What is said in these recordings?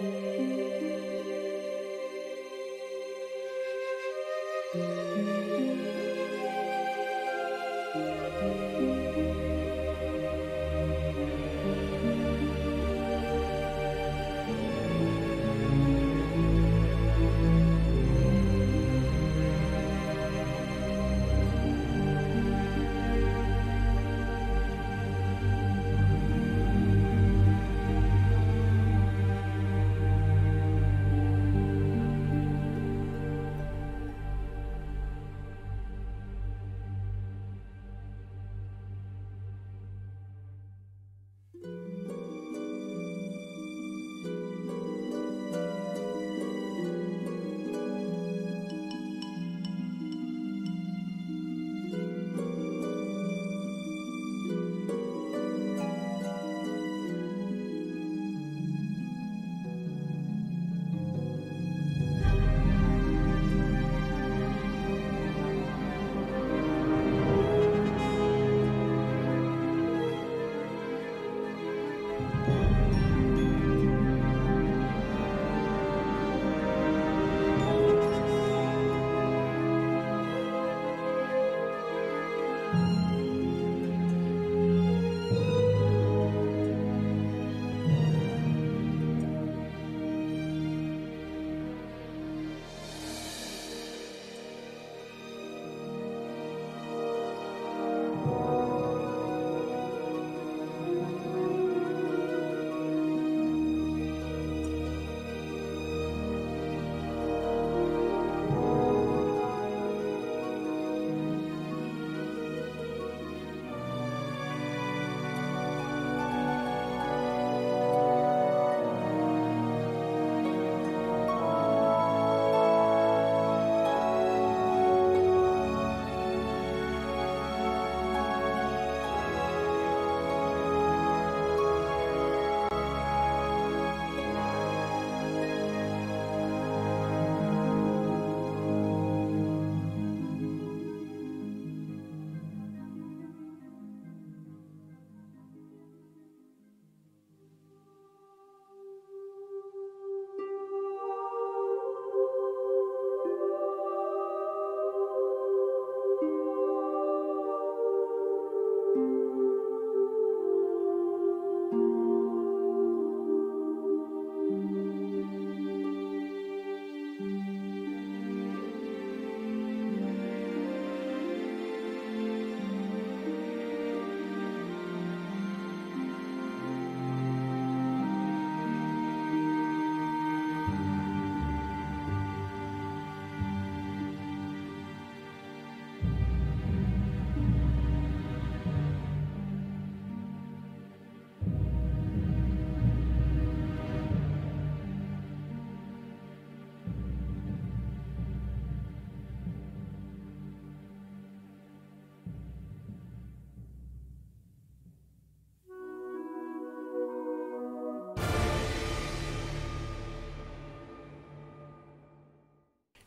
Música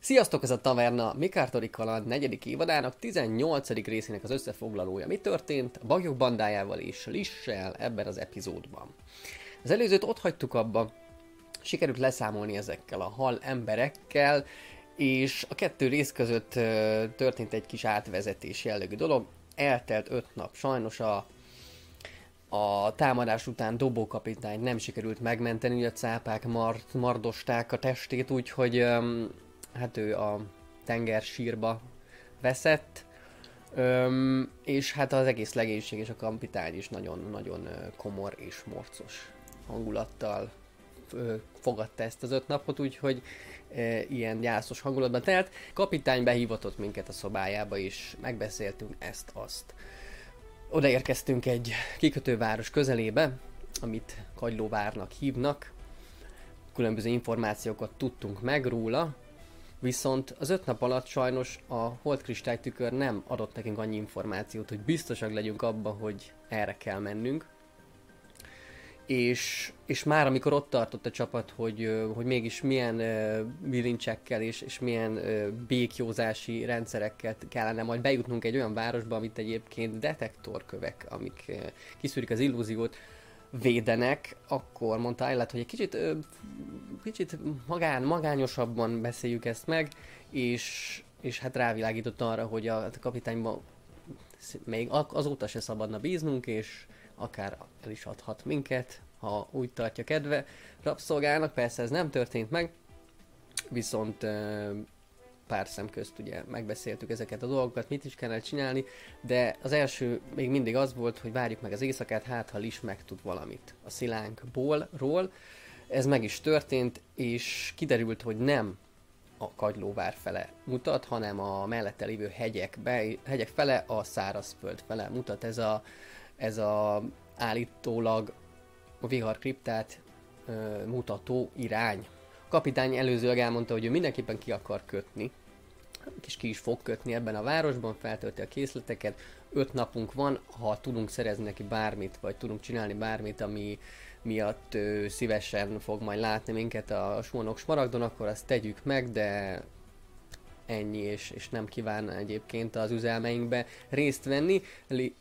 Sziasztok, ez a Taverna Mikártori Kaland negyedik évadának 18. részének az összefoglalója. Mi történt a Bagyok bandájával és Lissel ebben az epizódban? Az előzőt ott hagytuk abba, sikerült leszámolni ezekkel a hal emberekkel, és a kettő rész között történt egy kis átvezetés jellegű dolog. Eltelt öt nap, sajnos a a támadás után dobókapitány nem sikerült megmenteni, a cápák mard, mardosták a testét, úgyhogy um, hát ő a tenger sírba veszett, Öm, és hát az egész legénység és a kapitány is nagyon-nagyon komor és morcos hangulattal ö, fogadta ezt az öt napot, úgyhogy e, ilyen gyászos hangulatban telt. Kapitány behívatott minket a szobájába, és megbeszéltünk ezt-azt. Odaérkeztünk egy kikötőváros közelébe, amit Kagylóvárnak hívnak. Különböző információkat tudtunk meg róla, Viszont az öt nap alatt sajnos a holdkristálytükör nem adott nekünk annyi információt, hogy biztosak legyünk abban, hogy erre kell mennünk. És, és már amikor ott tartott a csapat, hogy, hogy mégis milyen bilincsekkel és, és milyen békjózási rendszerekkel kellene majd bejutnunk egy olyan városba, amit egyébként detektorkövek, amik kiszűrik az illúziót, védenek, akkor mondta Eilert, hogy egy kicsit, ö, kicsit magán, magányosabban beszéljük ezt meg, és, és hát rávilágított arra, hogy a, kapitányban még azóta se szabadna bíznunk, és akár el is adhat minket, ha úgy tartja kedve rabszolgának. Persze ez nem történt meg, viszont pár szem közt ugye megbeszéltük ezeket a dolgokat, mit is kellene csinálni, de az első még mindig az volt, hogy várjuk meg az éjszakát, hát ha Lis megtud valamit a szilánkból, ról. Ez meg is történt, és kiderült, hogy nem a Kagylóvár fele mutat, hanem a mellette lévő hegyekbe, hegyek fele, a szárazföld fele mutat. Ez a, ez a állítólag a vihar kriptát ö, mutató irány. Kapitány előzőleg elmondta, hogy ő mindenképpen ki akar kötni, és ki is fog kötni ebben a városban, feltölti a készleteket, öt napunk van, ha tudunk szerezni neki bármit, vagy tudunk csinálni bármit, ami miatt ő szívesen fog majd látni minket a Suanok Smaragdon, akkor azt tegyük meg, de ennyi, és, és nem kíván egyébként az üzelmeinkbe részt venni.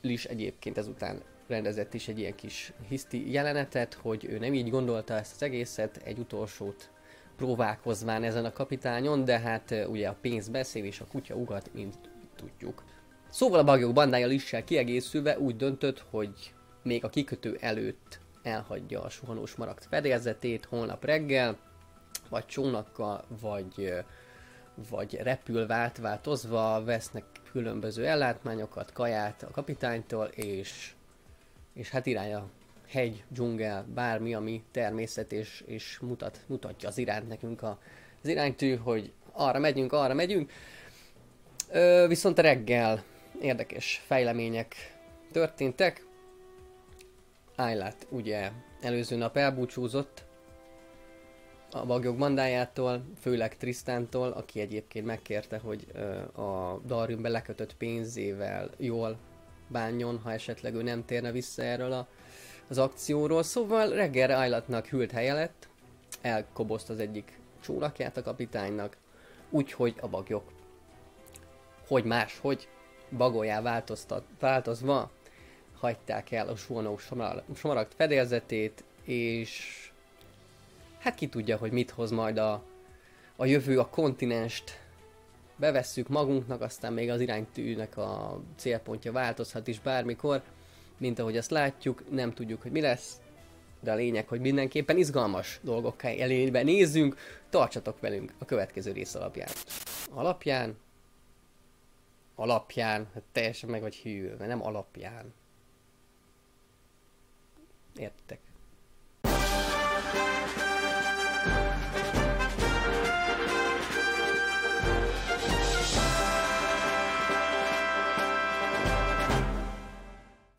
Lis egyébként ezután rendezett is egy ilyen kis hiszti jelenetet, hogy ő nem így gondolta ezt az egészet, egy utolsót próbálkozván ezen a kapitányon, de hát ugye a pénz beszél és a kutya ugat, mint tudjuk. Szóval a bagyok bandája Lissel kiegészülve úgy döntött, hogy még a kikötő előtt elhagyja a suhanós marakt fedélzetét holnap reggel, vagy csónakkal, vagy, vagy repül vált változva, vesznek különböző ellátmányokat, kaját a kapitánytól, és, és hát irány a hegy, dzsungel, bármi, ami természet, és, és mutat, mutatja az irányt nekünk a, az iránytű, hogy arra megyünk, arra megyünk. Ö, viszont reggel érdekes fejlemények történtek. Ájlát ugye előző nap elbúcsúzott a bagyok bandájától, főleg Trisztántól, aki egyébként megkérte, hogy a Dariumbe lekötött pénzével jól bánjon, ha esetleg ő nem térne vissza erről a, az akcióról. Szóval reggelre Ájlatnak hűlt helye lett, elkobozt az egyik csónakját a kapitánynak, úgyhogy a bagyok, hogy más, hogy bagolyá változva hagyták el a suhanó somaragd fedélzetét, és hát ki tudja, hogy mit hoz majd a, a jövő, a kontinenst bevesszük magunknak, aztán még az iránytűnek a célpontja változhat is bármikor, mint ahogy azt látjuk, nem tudjuk, hogy mi lesz, de a lényeg, hogy mindenképpen izgalmas dolgokkal elébe nézzünk, tartsatok velünk a következő rész alapján. Alapján? Alapján, hát teljesen meg vagy hűlve, nem alapján. Értek.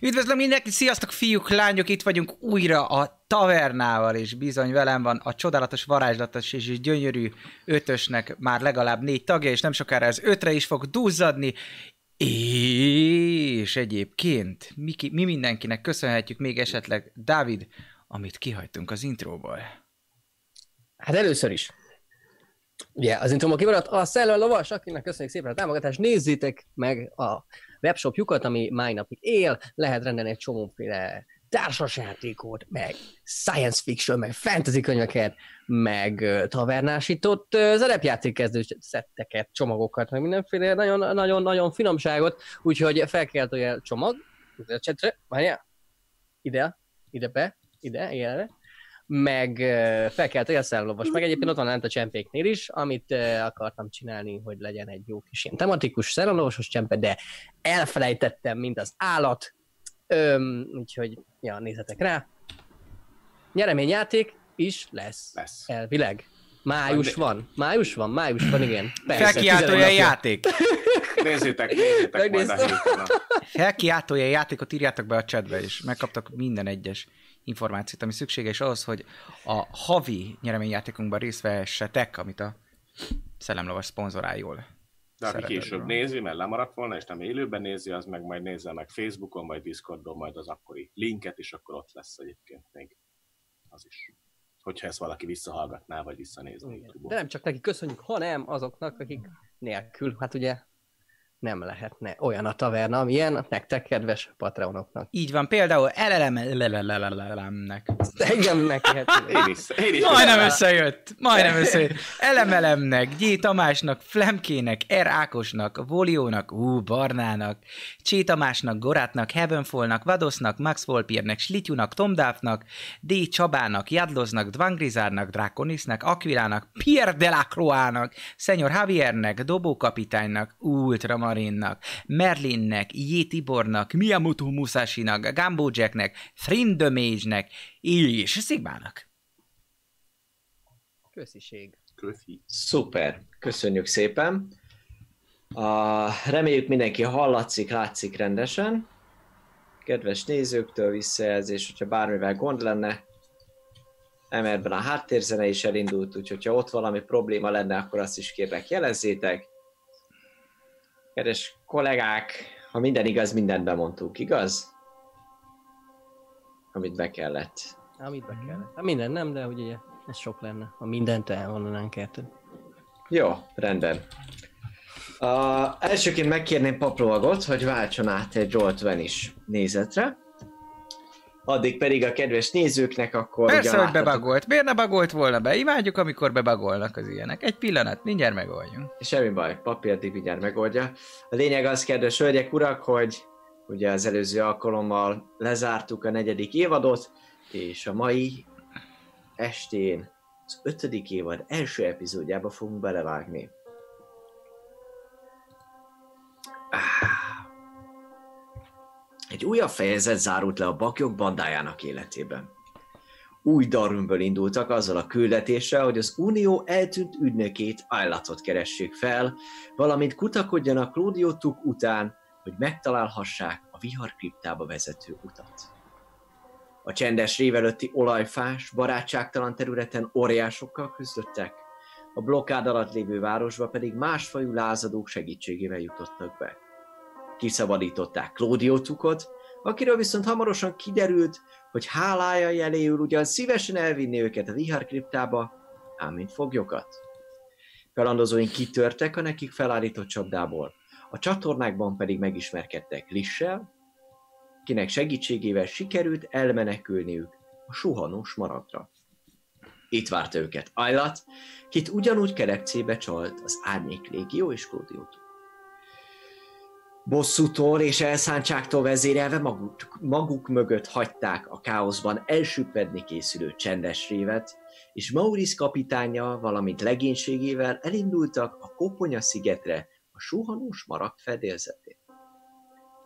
Üdvözlöm mindenkit, sziasztok fiúk, lányok, itt vagyunk újra a tavernával, és bizony velem van a csodálatos, varázslatos és gyönyörű ötösnek már legalább négy tagja, és nem sokára ez ötre is fog duzzadni, és egyébként mi, mi mindenkinek köszönhetjük még esetleg, Dávid, amit kihagytunk az intróból. Hát először is. Ugye, az intróból kimaradt a Szellő Lovas, akinek köszönjük szépen a támogatást. Nézzétek meg a webshopjukat, ami máj napig él, lehet rendelni egy csomóféle társasjátékot, meg science fiction, meg fantasy könyveket, meg tavernásított szerepjáték kezdő szetteket, csomagokat, meg mindenféle nagyon-nagyon finomságot, úgyhogy felkeltője csomag, ide a csetre, várjál, ide, ide be, ide, ilyenre, meg felkeltője a szellovas, meg egyébként ott van lent a csempéknél is, amit akartam csinálni, hogy legyen egy jó kis ilyen tematikus szellovasos csempe, de elfelejtettem, mint az állat, Öm, úgyhogy, ja, nézzetek rá. Nyereményjáték is lesz. Lesz. Elvileg. Május van. Május van, május van, igen. Felkiáltója játék. Nézzétek, nézzétek majd a héten. Felkiáltója játékot írjátok be a chatbe, és megkaptak minden egyes információt, ami szükséges ahhoz, hogy a havi nyereményjátékunkban részt vehessetek, amit a Szellemlovas szponzorál jól. De aki később nézi, mert lemaradt volna, és nem élőben nézi, az meg majd nézze meg Facebookon, vagy Discordon majd az akkori linket, és akkor ott lesz egyébként még az is. Hogyha ezt valaki visszahallgatná, vagy. YouTube-on. De nem csak nekik köszönjük, hanem azoknak, akik nélkül, hát ugye nem lehetne olyan a taverna, amilyen nektek, kedves patronoknak. Így van, például elelelemnek. Engem meghihető. Én is, én is Majdnem összejött, majdnem összejött. Elemelemnek, G. Tamásnak, Flemkének, R. Ákosnak, Voliónak, ú, Barnának, Csé Tamásnak, Gorátnak, Heavenfallnak, Vadosznak, Max Volpiernek, Slityunak, Tomdáfnak, D. Csabának, Jadloznak, Dvangrizárnak, Draconisnak, Aquilának, Pierre Delacroix-nak, Szenyor Javiernek, Dobókapitánynak, Ultramarinnak, Merlinnek, J. Tibornak, Miyamoto Musashi-nak, Gumbo Jacknek, Thrin the Mage-nek, és Szigmának. Kösziség. Köszi. Szuper, köszönjük szépen. A, reméljük mindenki hallatszik, látszik rendesen. Kedves nézőktől visszajelzés, hogyha bármivel gond lenne. Emerben a háttérzene is elindult, úgyhogy ha ott valami probléma lenne, akkor azt is kérlek jelezzétek. Kedves kollégák, ha minden igaz, mindent bemondtuk, igaz? Amit be kellett. Amit be kellett. Hát minden nem, de ugye ez sok lenne, ha mindent elmondanánk érted. Jó, rendben. Uh, elsőként megkérném Paplovagot, hogy váltson át egy Roll is nézetre. Addig pedig a kedves nézőknek akkor... Persze, hogy bebagolt. Miért ne bagolt volna be? Imádjuk, amikor bebagolnak az ilyenek. Egy pillanat, mindjárt megoldjunk. Semmi baj, papír addig mindjárt megoldja. A lényeg az, kedves hölgyek, urak, hogy ugye az előző alkalommal lezártuk a negyedik évadot, és a mai estén az ötödik évad első epizódjába fogunk belevágni. Ah. Egy újabb fejezet zárult le a bakyok bandájának életében. Új Darwinből indultak azzal a küldetéssel, hogy az Unió eltűnt ügynökét Aylatot keressék fel, valamint kutakodjanak Claudio Tuk után, hogy megtalálhassák a vihar kriptába vezető utat. A csendes rév előtti olajfás, barátságtalan területen óriásokkal küzdöttek, a blokkád alatt lévő városba pedig másfajú lázadók segítségével jutottak be. Kiszabadították Claudio Tukot, akiről viszont hamarosan kiderült, hogy hálája jeléül ugyan szívesen elvinni őket a vihar kriptába, ám mint foglyokat. Kalandozóink kitörtek a nekik felállított csapdából, a csatornákban pedig megismerkedtek Lissel, kinek segítségével sikerült elmenekülniük a suhanós maradra. Itt várta őket Aylat, kit ugyanúgy kerekcébe csalt az Árnyék Légió és Claudiót. Bosszútól és elszántságtól vezérelve maguk, maguk mögött hagyták a káoszban elsüppedni készülő csendes révet, és Maurice kapitánya, valamint legénységével elindultak a Koponya szigetre a suhanós marag fedélzetén.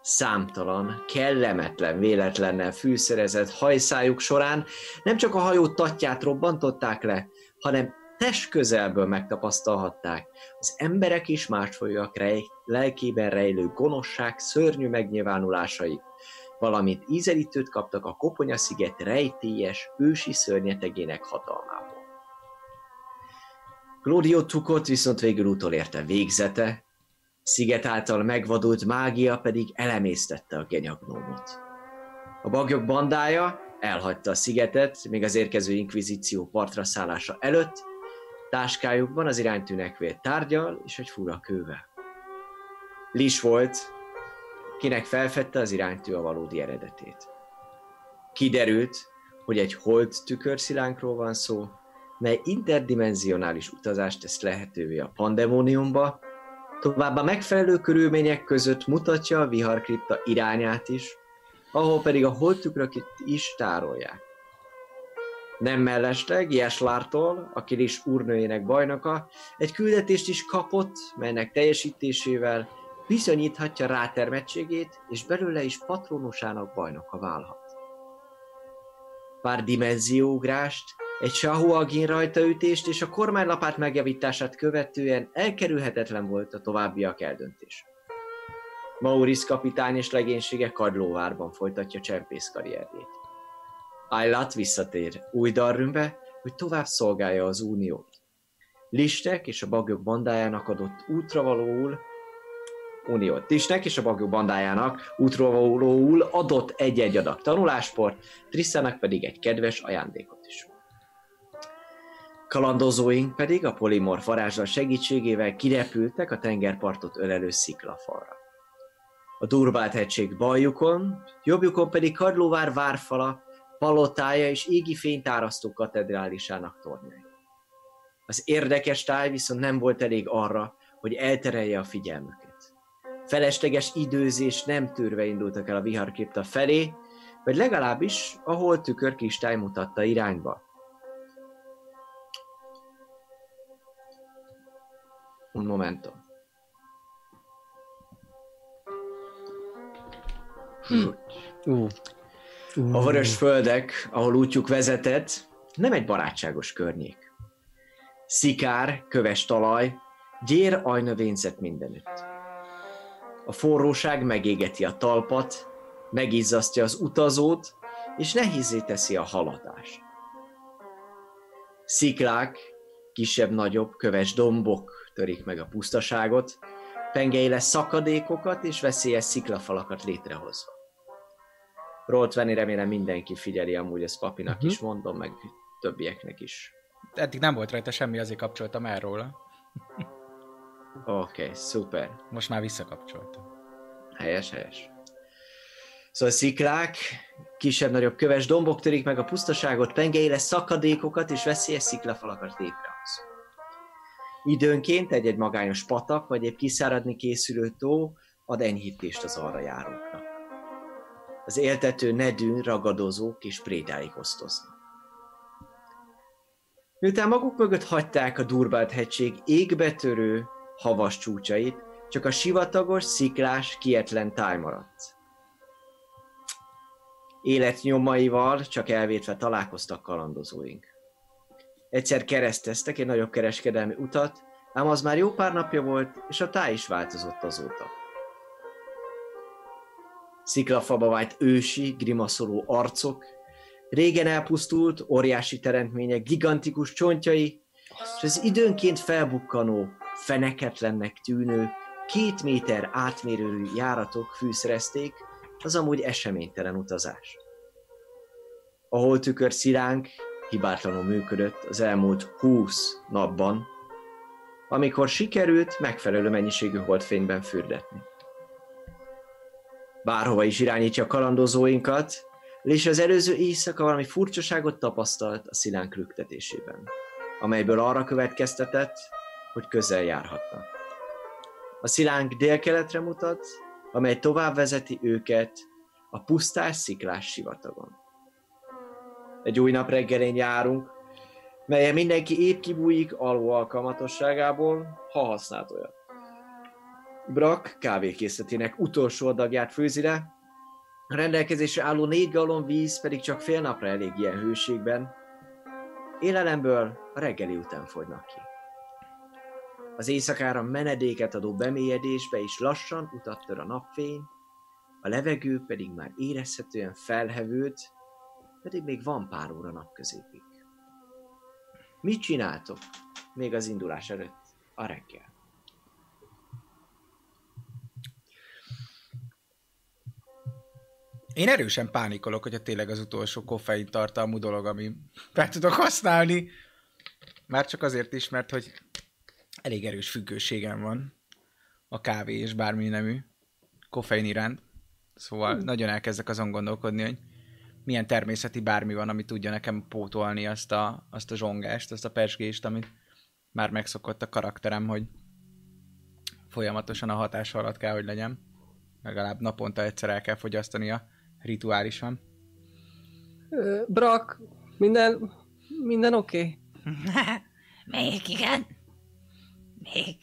Számtalan, kellemetlen véletlennel fűszerezett hajszájuk során nem csak a hajó tatját robbantották le, hanem test közelből megtapasztalhatták az emberek és másfolyóak rej, lelkében rejlő gonoszság szörnyű megnyilvánulásait, valamint ízelítőt kaptak a Koponya-sziget rejtélyes, ősi szörnyetegének hatalmából. Claudio Tukot viszont végül utolérte végzete, sziget által megvadult mágia pedig elemésztette a genyagnómot. A bagyok bandája elhagyta a szigetet, még az érkező inkvizíció partra szállása előtt, táskájukban az iránytűnek vélt tárgyal és egy fura kővel. Lis volt, kinek felfedte az iránytű a valódi eredetét. Kiderült, hogy egy hold tükörszilánkról van szó, mely interdimenzionális utazást tesz lehetővé a pandemóniumba, továbbá megfelelő körülmények között mutatja a viharkripta irányát is, ahol pedig a holdtükröket is tárolják. Nem mellesleg Jeslártól, aki is úrnőjének bajnoka, egy küldetést is kapott, melynek teljesítésével bizonyíthatja rátermettségét, és belőle is patronusának bajnoka válhat. Pár dimenzióugrást, egy Sahuagin rajtaütést és a kormánylapát megjavítását követően elkerülhetetlen volt a továbbiak eldöntése. Maurice kapitány és legénysége Kadlóvárban folytatja csempész karrierjét. Aylat visszatér új Darrümbe, hogy tovább szolgálja az uniót. Listek és a bagyok bandájának adott útra valóul Uniót. Listek és a bagyok bandájának útra adott egy-egy adag tanulásport, Trisszának pedig egy kedves ajándékot is. Kalandozóink pedig a polimorf varázslat segítségével kirepültek a tengerpartot ölelő sziklafalra. A Durbát hegység baljukon, jobbjukon pedig Karlóvár várfala, palotája és égi fényt árasztó katedrálisának tornyai. Az érdekes táj viszont nem volt elég arra, hogy elterelje a figyelmüket. Felesleges időzés nem tűrve indultak el a viharkripta felé, vagy legalábbis a holtükör kistáj mutatta irányba. Un momento. Ú, A vörös földek, ahol útjuk vezetett, nem egy barátságos környék. Szikár, köves talaj, gyér ajnövényzet mindenütt. A forróság megégeti a talpat, megizzasztja az utazót, és nehézé teszi a haladást. Sziklák, kisebb-nagyobb, köves dombok törik meg a pusztaságot, pengeile szakadékokat és veszélyes sziklafalakat létrehozva. Roltvenni remélem mindenki figyeli, amúgy ezt papinak Mhm. is mondom, meg többieknek is. Eddig nem volt rajta semmi, azért kapcsoltam el róla. Oké, okay, szuper. Most már visszakapcsoltam. Helyes, helyes. Szóval sziklák, kisebb-nagyobb köves dombok törik meg a pusztaságot, pengeire szakadékokat és veszélyes sziklafalakat létrehoz. Időnként egy-egy magányos patak, vagy egy kiszáradni készülő tó ad enyhítést az arra járóknak. Az éltető nedűn ragadozók és prédáik osztoznak. Miután maguk mögött hagyták a Durbát hegység égbetörő havas csúcsait, csak a sivatagos, sziklás, kietlen táj maradt. Életnyomaival csak elvétve találkoztak kalandozóink. Egyszer kereszteztek egy nagyobb kereskedelmi utat, ám az már jó pár napja volt, és a táj is változott azóta. Sziklafaba vált ősi, grimaszoló arcok, régen elpusztult, óriási teremtmények, gigantikus csontjai, és az időnként felbukkanó, feneketlennek tűnő, két méter átmérőjű járatok fűszerezték az amúgy eseménytelen utazás. A holtükör szilánk hibátlanul működött az elmúlt 20 napban, amikor sikerült megfelelő mennyiségű holdfényben fürdetni. Bárhova is irányítja a kalandozóinkat, és az előző éjszaka valami furcsaságot tapasztalt a szilánk rüktetésében, amelyből arra következtetett, hogy közel járhatnak. A szilánk délkeletre mutat, amely tovább vezeti őket a pusztás sziklás sivatagon. Egy új nap reggelén járunk, melyen mindenki épp kibújik alvó alkalmatosságából, ha használt olyat. Brak kávékészletének utolsó adagját főzi le, a rendelkezésre álló négy gallon víz pedig csak fél napra elég ilyen hőségben. Élelemből a reggeli után fogynak ki. Az éjszakára menedéket adó bemélyedésbe is lassan utat tör a napfény, a levegő pedig már érezhetően felhevült, pedig még van pár óra napközépig. Mit csináltok még az indulás előtt a reggel? Én erősen pánikolok, hogyha tényleg az utolsó koffein tartalmú dolog, ami fel tudok használni. Már csak azért is, mert hogy elég erős függőségem van a kávé és bármi nemű koffein iránt. Szóval hmm. nagyon elkezdek azon gondolkodni, hogy milyen természeti bármi van, ami tudja nekem pótolni azt a, azt a zsongást, azt a persgést, amit már megszokott a karakterem, hogy folyamatosan a hatás alatt kell, hogy legyen. Legalább naponta egyszer el kell fogyasztania rituálisan. Ö, Brak, minden, minden oké? Okay? Még igen. Még.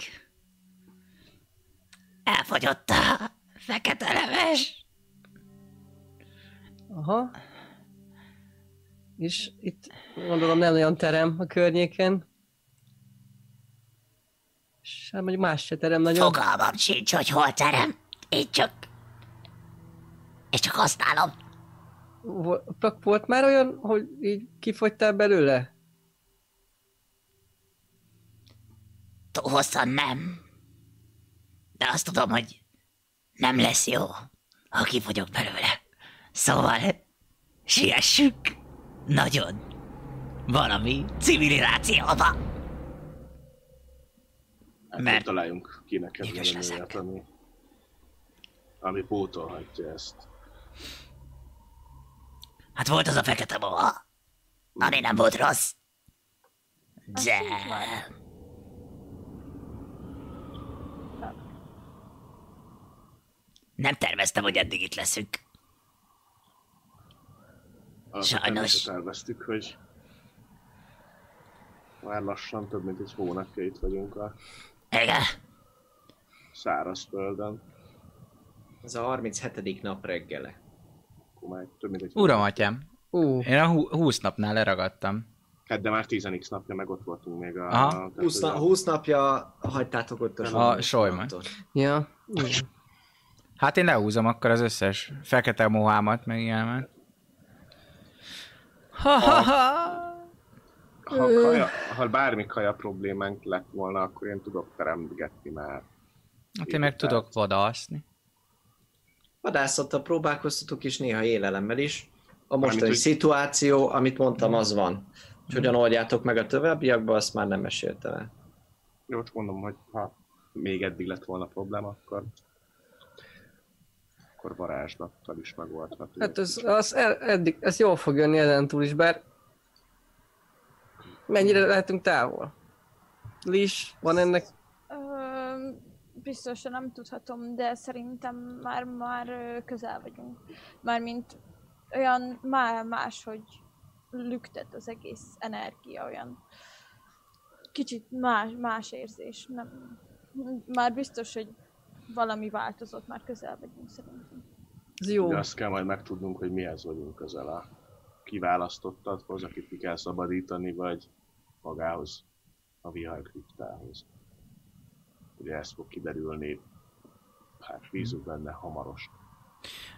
Elfogyott a fekete leves. Aha. És itt gondolom nem olyan terem a környéken. És hát mondjuk más se terem nagyon. Fogalmam sincs, hogy hol terem. Én csak... Én csak használom. Vo- Volt már olyan, hogy így kifogytál belőle? Túl hosszan nem. De azt tudom, hogy nem lesz jó, ha kifogyok belőle. Szóval siessük nagyon valami civilizációba. Hát Mert- találjunk ki neked valami ami, ami pótolhatja ezt. Hát volt az a fekete boha. Ani nem volt rossz. De... Nem terveztem, hogy eddig itt leszünk. Sajnos. Elvesztük, hogy már lassan több mint egy hónapja itt vagyunk a Igen. szárazföldön. Ez a 37. nap reggele. Akkor már több mint egy Uram, atyám, Ú, én a hú- 20 napnál leragadtam. Hát de már 10 napja meg ott voltunk még a... Aha. tehát, 20, hogy na, a- 20 napja hagytátok ott a, A Solyman. ja. igen. Hát én lehúzom akkor az összes fekete mohámat, meg ilyenet. Ha, ha, ha. Ha, kaja, ha bármi kaja problémánk lett volna, akkor én tudok teremgetni már. Hát én meg tudok vadaszni. Vadászattal próbálkoztatok, és néha élelemmel is. A mostani hogy- szituáció, amit mondtam, az van. És hogyan oldjátok meg a továbbiakban, azt már nem meséltem el. Jó, csak mondom, hogy ha még eddig lett volna probléma, akkor akkor varázslattal is megoldható. Hát ez, az eddig, ez jól fog jönni ezen túl is, bár mennyire lehetünk távol? Lis, van ennek biztosan nem tudhatom, de szerintem már, már közel vagyunk. Mármint olyan már más, hogy lüktet az egész energia, olyan kicsit más, más érzés. Nem, már biztos, hogy valami változott, már közel vagyunk szerintem. ez jó. De azt kell majd megtudnunk, hogy mihez vagyunk közel a kiválasztottadhoz, akit ki kell szabadítani, vagy magához, a viharkriptához. Ugye ez fog kiderülni, hát bízunk benne hamarosan.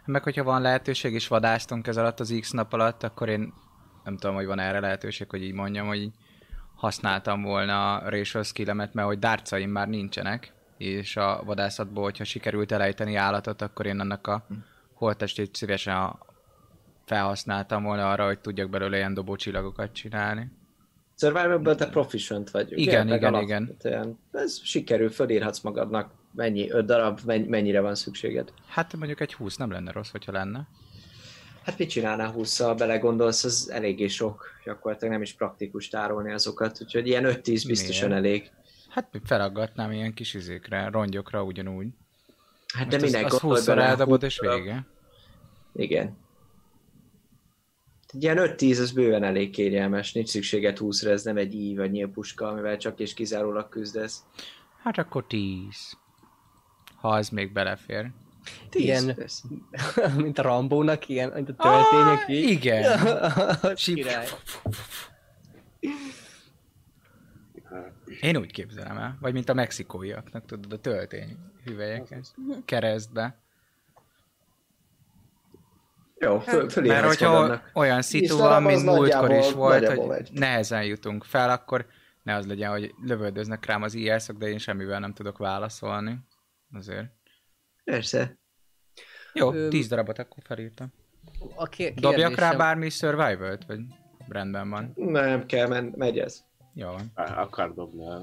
Meg hogyha van lehetőség, és vadáztunk ez alatt az X nap alatt, akkor én nem tudom, hogy van erre lehetőség, hogy így mondjam, hogy használtam volna a racial skillemet, mert hogy dárcaim már nincsenek, és a vadászatból, hogyha sikerült elejteni állatot, akkor én annak a holttestét szívesen felhasználtam volna arra, hogy tudjak belőle ilyen dobócsillagokat csinálni. Survival-ből te proficient vagy. ugye? Igen, Meg igen, alapvetően. Ez sikerül, fölírhatsz magadnak mennyi, öt darab, menny- mennyire van szükséged. Hát mondjuk egy 20 nem lenne rossz, hogyha lenne. Hát mit csinálnál 20 belegondolsz, az eléggé sok, gyakorlatilag nem is praktikus tárolni azokat, úgyhogy ilyen 5-10 biztosan Miért? elég. Hát felaggatnám ilyen kis izékre, rongyokra ugyanúgy. Hát de Mert minek az, az gondolj 20 bele, eldobod 20 és vége. Igen. Egy ilyen 5-10 az bőven elég kérjelmes, nincs szükséged 20-ra, ez nem egy íj vagy nyílpuska, amivel csak és kizárólag küzdesz. Hát akkor 10. Ha az még belefér. 10, Ilyen- persze. mint a Rambónak, ilyen, mint a töltények Ah, így. igen. Király. Én úgy képzelem el. Vagy mint a mexikóiaknak, tudod, a töltény hüvelyeket. Keresztbe. Jó, föl, Mert fölírhatsz hogyha olyan szitu van, mint múltkor is volt, hogy megy. nehezen jutunk fel, akkor ne az legyen, hogy lövöldöznek rám az is de én semmivel nem tudok válaszolni. Azért. Persze. Jó, Öm, 10 darabot akkor felírtam. A ké- Dobjak rá kérdésem- bármi survival vagy rendben van. Nem kell, men, megy ez. Jó van. Akar dobni a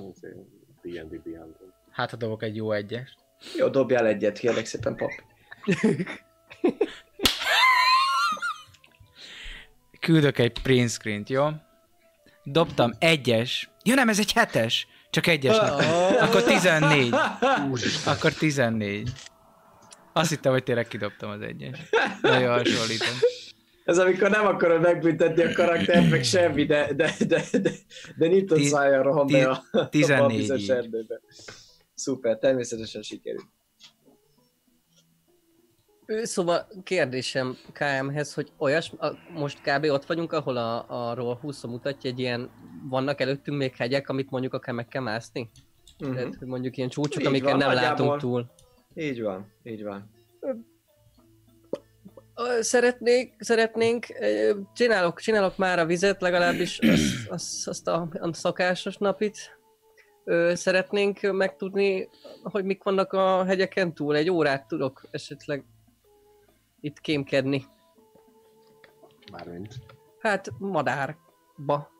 D&D Beyond. Hát ha dobok egy jó egyest. Jó, dobjál egyet, kérlek szépen, pap. Küldök egy print screen jó? Dobtam egyes. Ja nem, ez egy hetes. Csak egyes. Akkor 14. Akkor 14. Azt hittem, hogy tényleg kidobtam az egyes. Nagyon hasonlítom. Ez amikor nem akarod megbüntetni a karaktert, meg semmi, de, de, de, de, de nyitott szájjal rohan be a, a 14 bizonyos erdőbe. Szuper, természetesen sikerült. Szóval kérdésem KM-hez, hogy olyas, a, most kb. ott vagyunk, ahol a, arról 20 mutatja, egy ilyen, vannak előttünk még hegyek, amit mondjuk akár meg kell mászni? Uh-huh. Tehát, hogy mondjuk ilyen csúcsok, Így amiket van, nem nagyjából. látunk túl. Így van, így van. Szeretnék, szeretnénk, csinálok, csinálok már a vizet, legalábbis azt, azt, azt a, a szakásos napit. Szeretnénk megtudni, hogy mik vannak a hegyeken túl. Egy órát tudok esetleg itt kémkedni. Mármint. Hát madárba.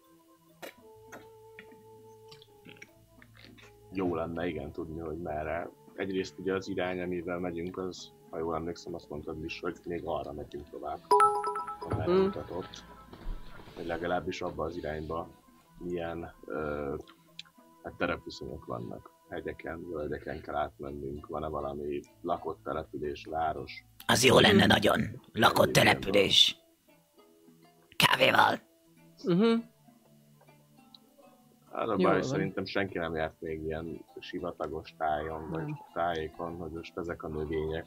Jó lenne igen tudni, hogy merre. Egyrészt ugye az irány, amivel megyünk, az, ha jól emlékszem, azt mondtad is, hogy még arra megyünk tovább. Amerre Mm. mutatott. Vagy legalábbis abba az irányba milyen ö, hát terepviszonyok vannak. Hegyeken, völgyeken kell átmennünk, van-e valami lakott település, város. Az jó lenne nagyon. Lakott település. Kávéval. Uh-huh. Az a Jó baj, szerintem senki nem járt még ilyen sivatagos tájon, vagy Nem. tájékon, hogy most ezek a növények,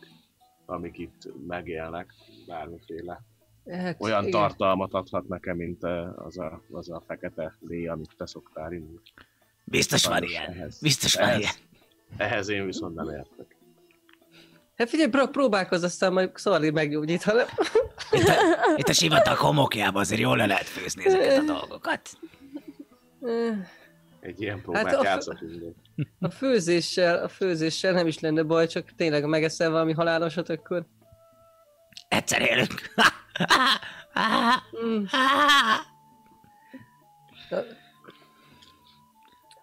amik itt megélnek, bármiféle Hát, olyan igen. tartalmat adhat nekem, mint eh, az a, az a fekete lé, amit te szoktál inni. Biztos van ilyen. ehhez- Biztos van ehhez- ilyen. Ehhez én viszont nem értek. Hát figyelj, pró- próbálkozz, aztán majd Szorli meggyógyít, hanem... Itt a, itt a sivatag homokjában azért jól le lehet főzni ezeket a dolgokat. Egy ilyen próbát Hát a- játszhatunk. A főzéssel, a főzéssel nem is lenne baj, csak tényleg megeszel valami halálosat, akkor... Egyszer élünk.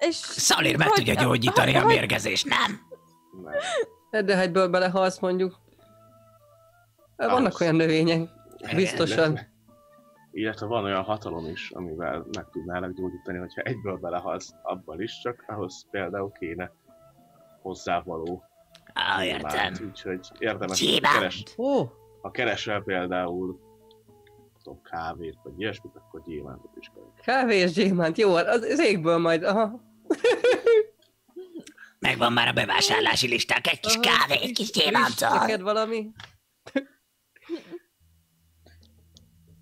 És Szalir meg hogy- tudja gyógyítani a hogy- mérgezést, nem? Nem. Hát De ha egyből belehalsz mondjuk. Hát Vannak olyan növények, biztosan. Illetve van olyan hatalom is, amivel meg tudnálak gyógyítani, hogyha egyből belehalsz abban is, csak ahhoz például kéne hozzávaló gyémánt. értem. Úgyhogy érdemes Gyémánt? keres, Ó, ha keresel például tudom, kávét, vagy ilyesmit, akkor gyémántot is kell. kávé és gyémánt, jó, az, az égből majd, aha. Megvan már a bevásárlási listák, egy kis kávé, egy kis gyémántal. Neked valami?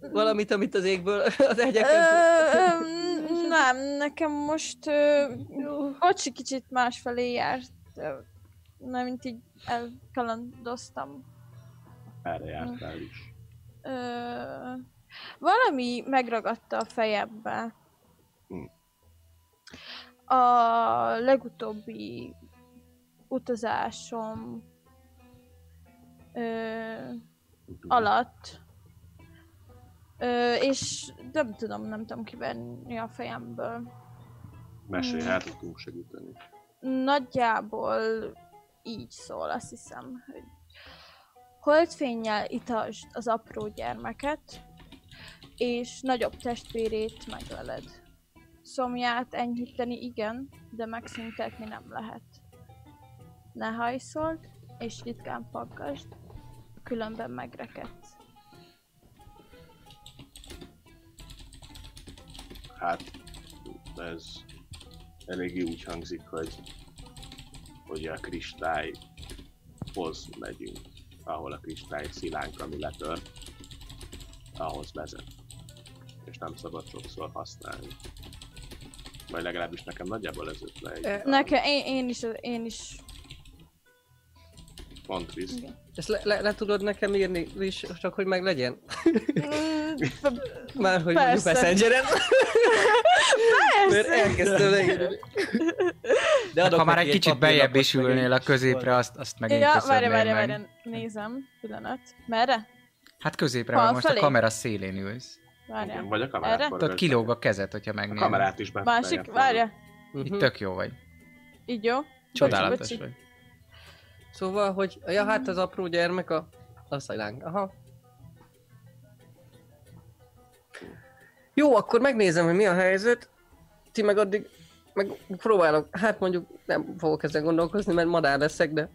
Valamit, amit az égből, az ö, nem, nekem most bocsi kicsit másfelé járt. Nem, mint így elkalandoztam. Erre jártál is. Ö, valami megragadta a fejembe. Hm. A legutóbbi utazásom ö, alatt. Ö, és nem tudom, nem tudom kivenni a fejemből. Mesélj, hát tudunk segíteni. Nagyjából így szól, azt hiszem, hogy holdfénnyel itasd az apró gyermeket, és nagyobb testvérét megleled. Szomját enyhíteni igen, de megszüntetni nem lehet. Ne hajszold, és ritkán paggasd, különben megrekedsz. Hát, ez eléggé úgy hangzik, hogy, hogy a kristályhoz megyünk, ahol a kristály szilánk, ami letört, ahhoz vezet. És nem szabad sokszor használni. Vagy legalábbis nekem nagyjából ez jött le Nekem, én, én is, én is. pont visz. Igen. Ezt le, le, le, tudod nekem írni is, csak hogy meg legyen? Mm, Már hogy mondjuk Persze. Messengeren. Mert elkezdtem leírni. De adok Ha már egy kicsit bejebb is ülnél a középre, azt, azt megint Ja, várj, várj, várj, nézem, pillanat. Merre? Hát középre, mert most a kamera szélén ülsz. Igen, Várjál. vagy a Erre? kamerát Tehát kilóg a kezed, hogyha A megnézed. kamerát is be. Másik, várja. Mhm. Itt tök jó vagy. Így jó? Csodálatos Bocsi. vagy. Szóval, hogy ja, hát az apró gyermek a, a szajlánk. Aha. Jó, akkor megnézem, hogy mi a helyzet. Ti meg addig meg próbálok, hát mondjuk nem fogok ezen gondolkozni, mert madár leszek, de...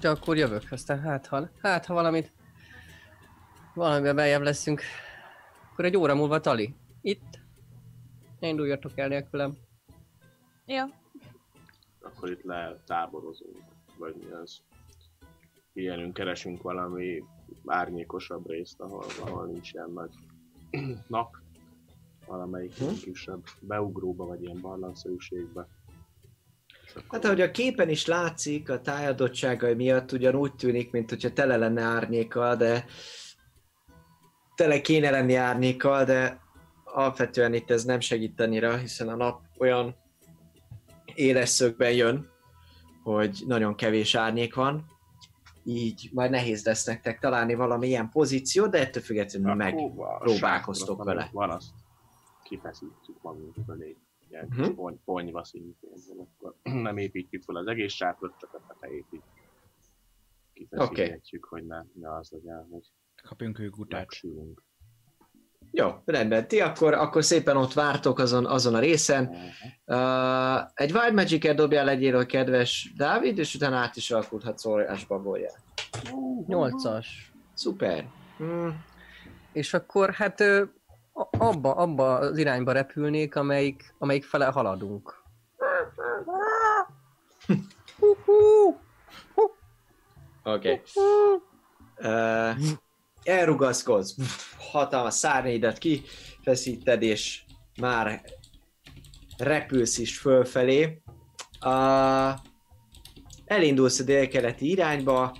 De akkor jövök, aztán hát ha, hát ha valamit... Valamiben beljebb leszünk. Akkor egy óra múlva Tali. Itt. Ne induljatok el nélkülem. Jó. akkor itt letáborozunk, vagy mi az. Ilyenünk, keresünk valami árnyékosabb részt, ahol, ahol nincs ilyen nagy nap, valamelyik ilyen kisebb beugróba, vagy ilyen barlangszerűségbe. Hát ahogy a képen is látszik, a tájadottságai miatt ugyan úgy tűnik, mint hogyha tele lenne árnyékkal, de tele kéne lenni árnyékkal, de alapvetően itt ez nem segít annyira, hiszen a nap olyan éles szögben jön, hogy nagyon kevés árnyék van, így majd nehéz lesz nektek találni valami ilyen pozíciót, de ettől függetlenül meg. Akkor van- próbálkoztok van- vele. Van azt, kifeszítjük magunk fölé, ilyen Mhm. uh-huh. pony, ponyva szintén, akkor nem építjük fel az egész sátot, csak a tetejét így kifeszítjük, hogy ne, ne az legyen, hogy Kapjunk ők utát. megsülünk. Jó, rendben. Ti akkor, akkor szépen ott vártok azon, azon a részen. Uh-huh. Uh, egy Wild Magic-et dobjál legyél, a kedves Dávid, és utána át is alakulhatsz órásba bolyjál. Nyolcas. Szuper. Hmm. És akkor hát abba, abba az irányba repülnék, amelyik, amelyik fele haladunk. Oké. Okay. Uh, elrugaszkodsz, hatalmas szárnyaidat kifeszíted, és már repülsz is fölfelé. Uh, elindulsz a délkeleti irányba,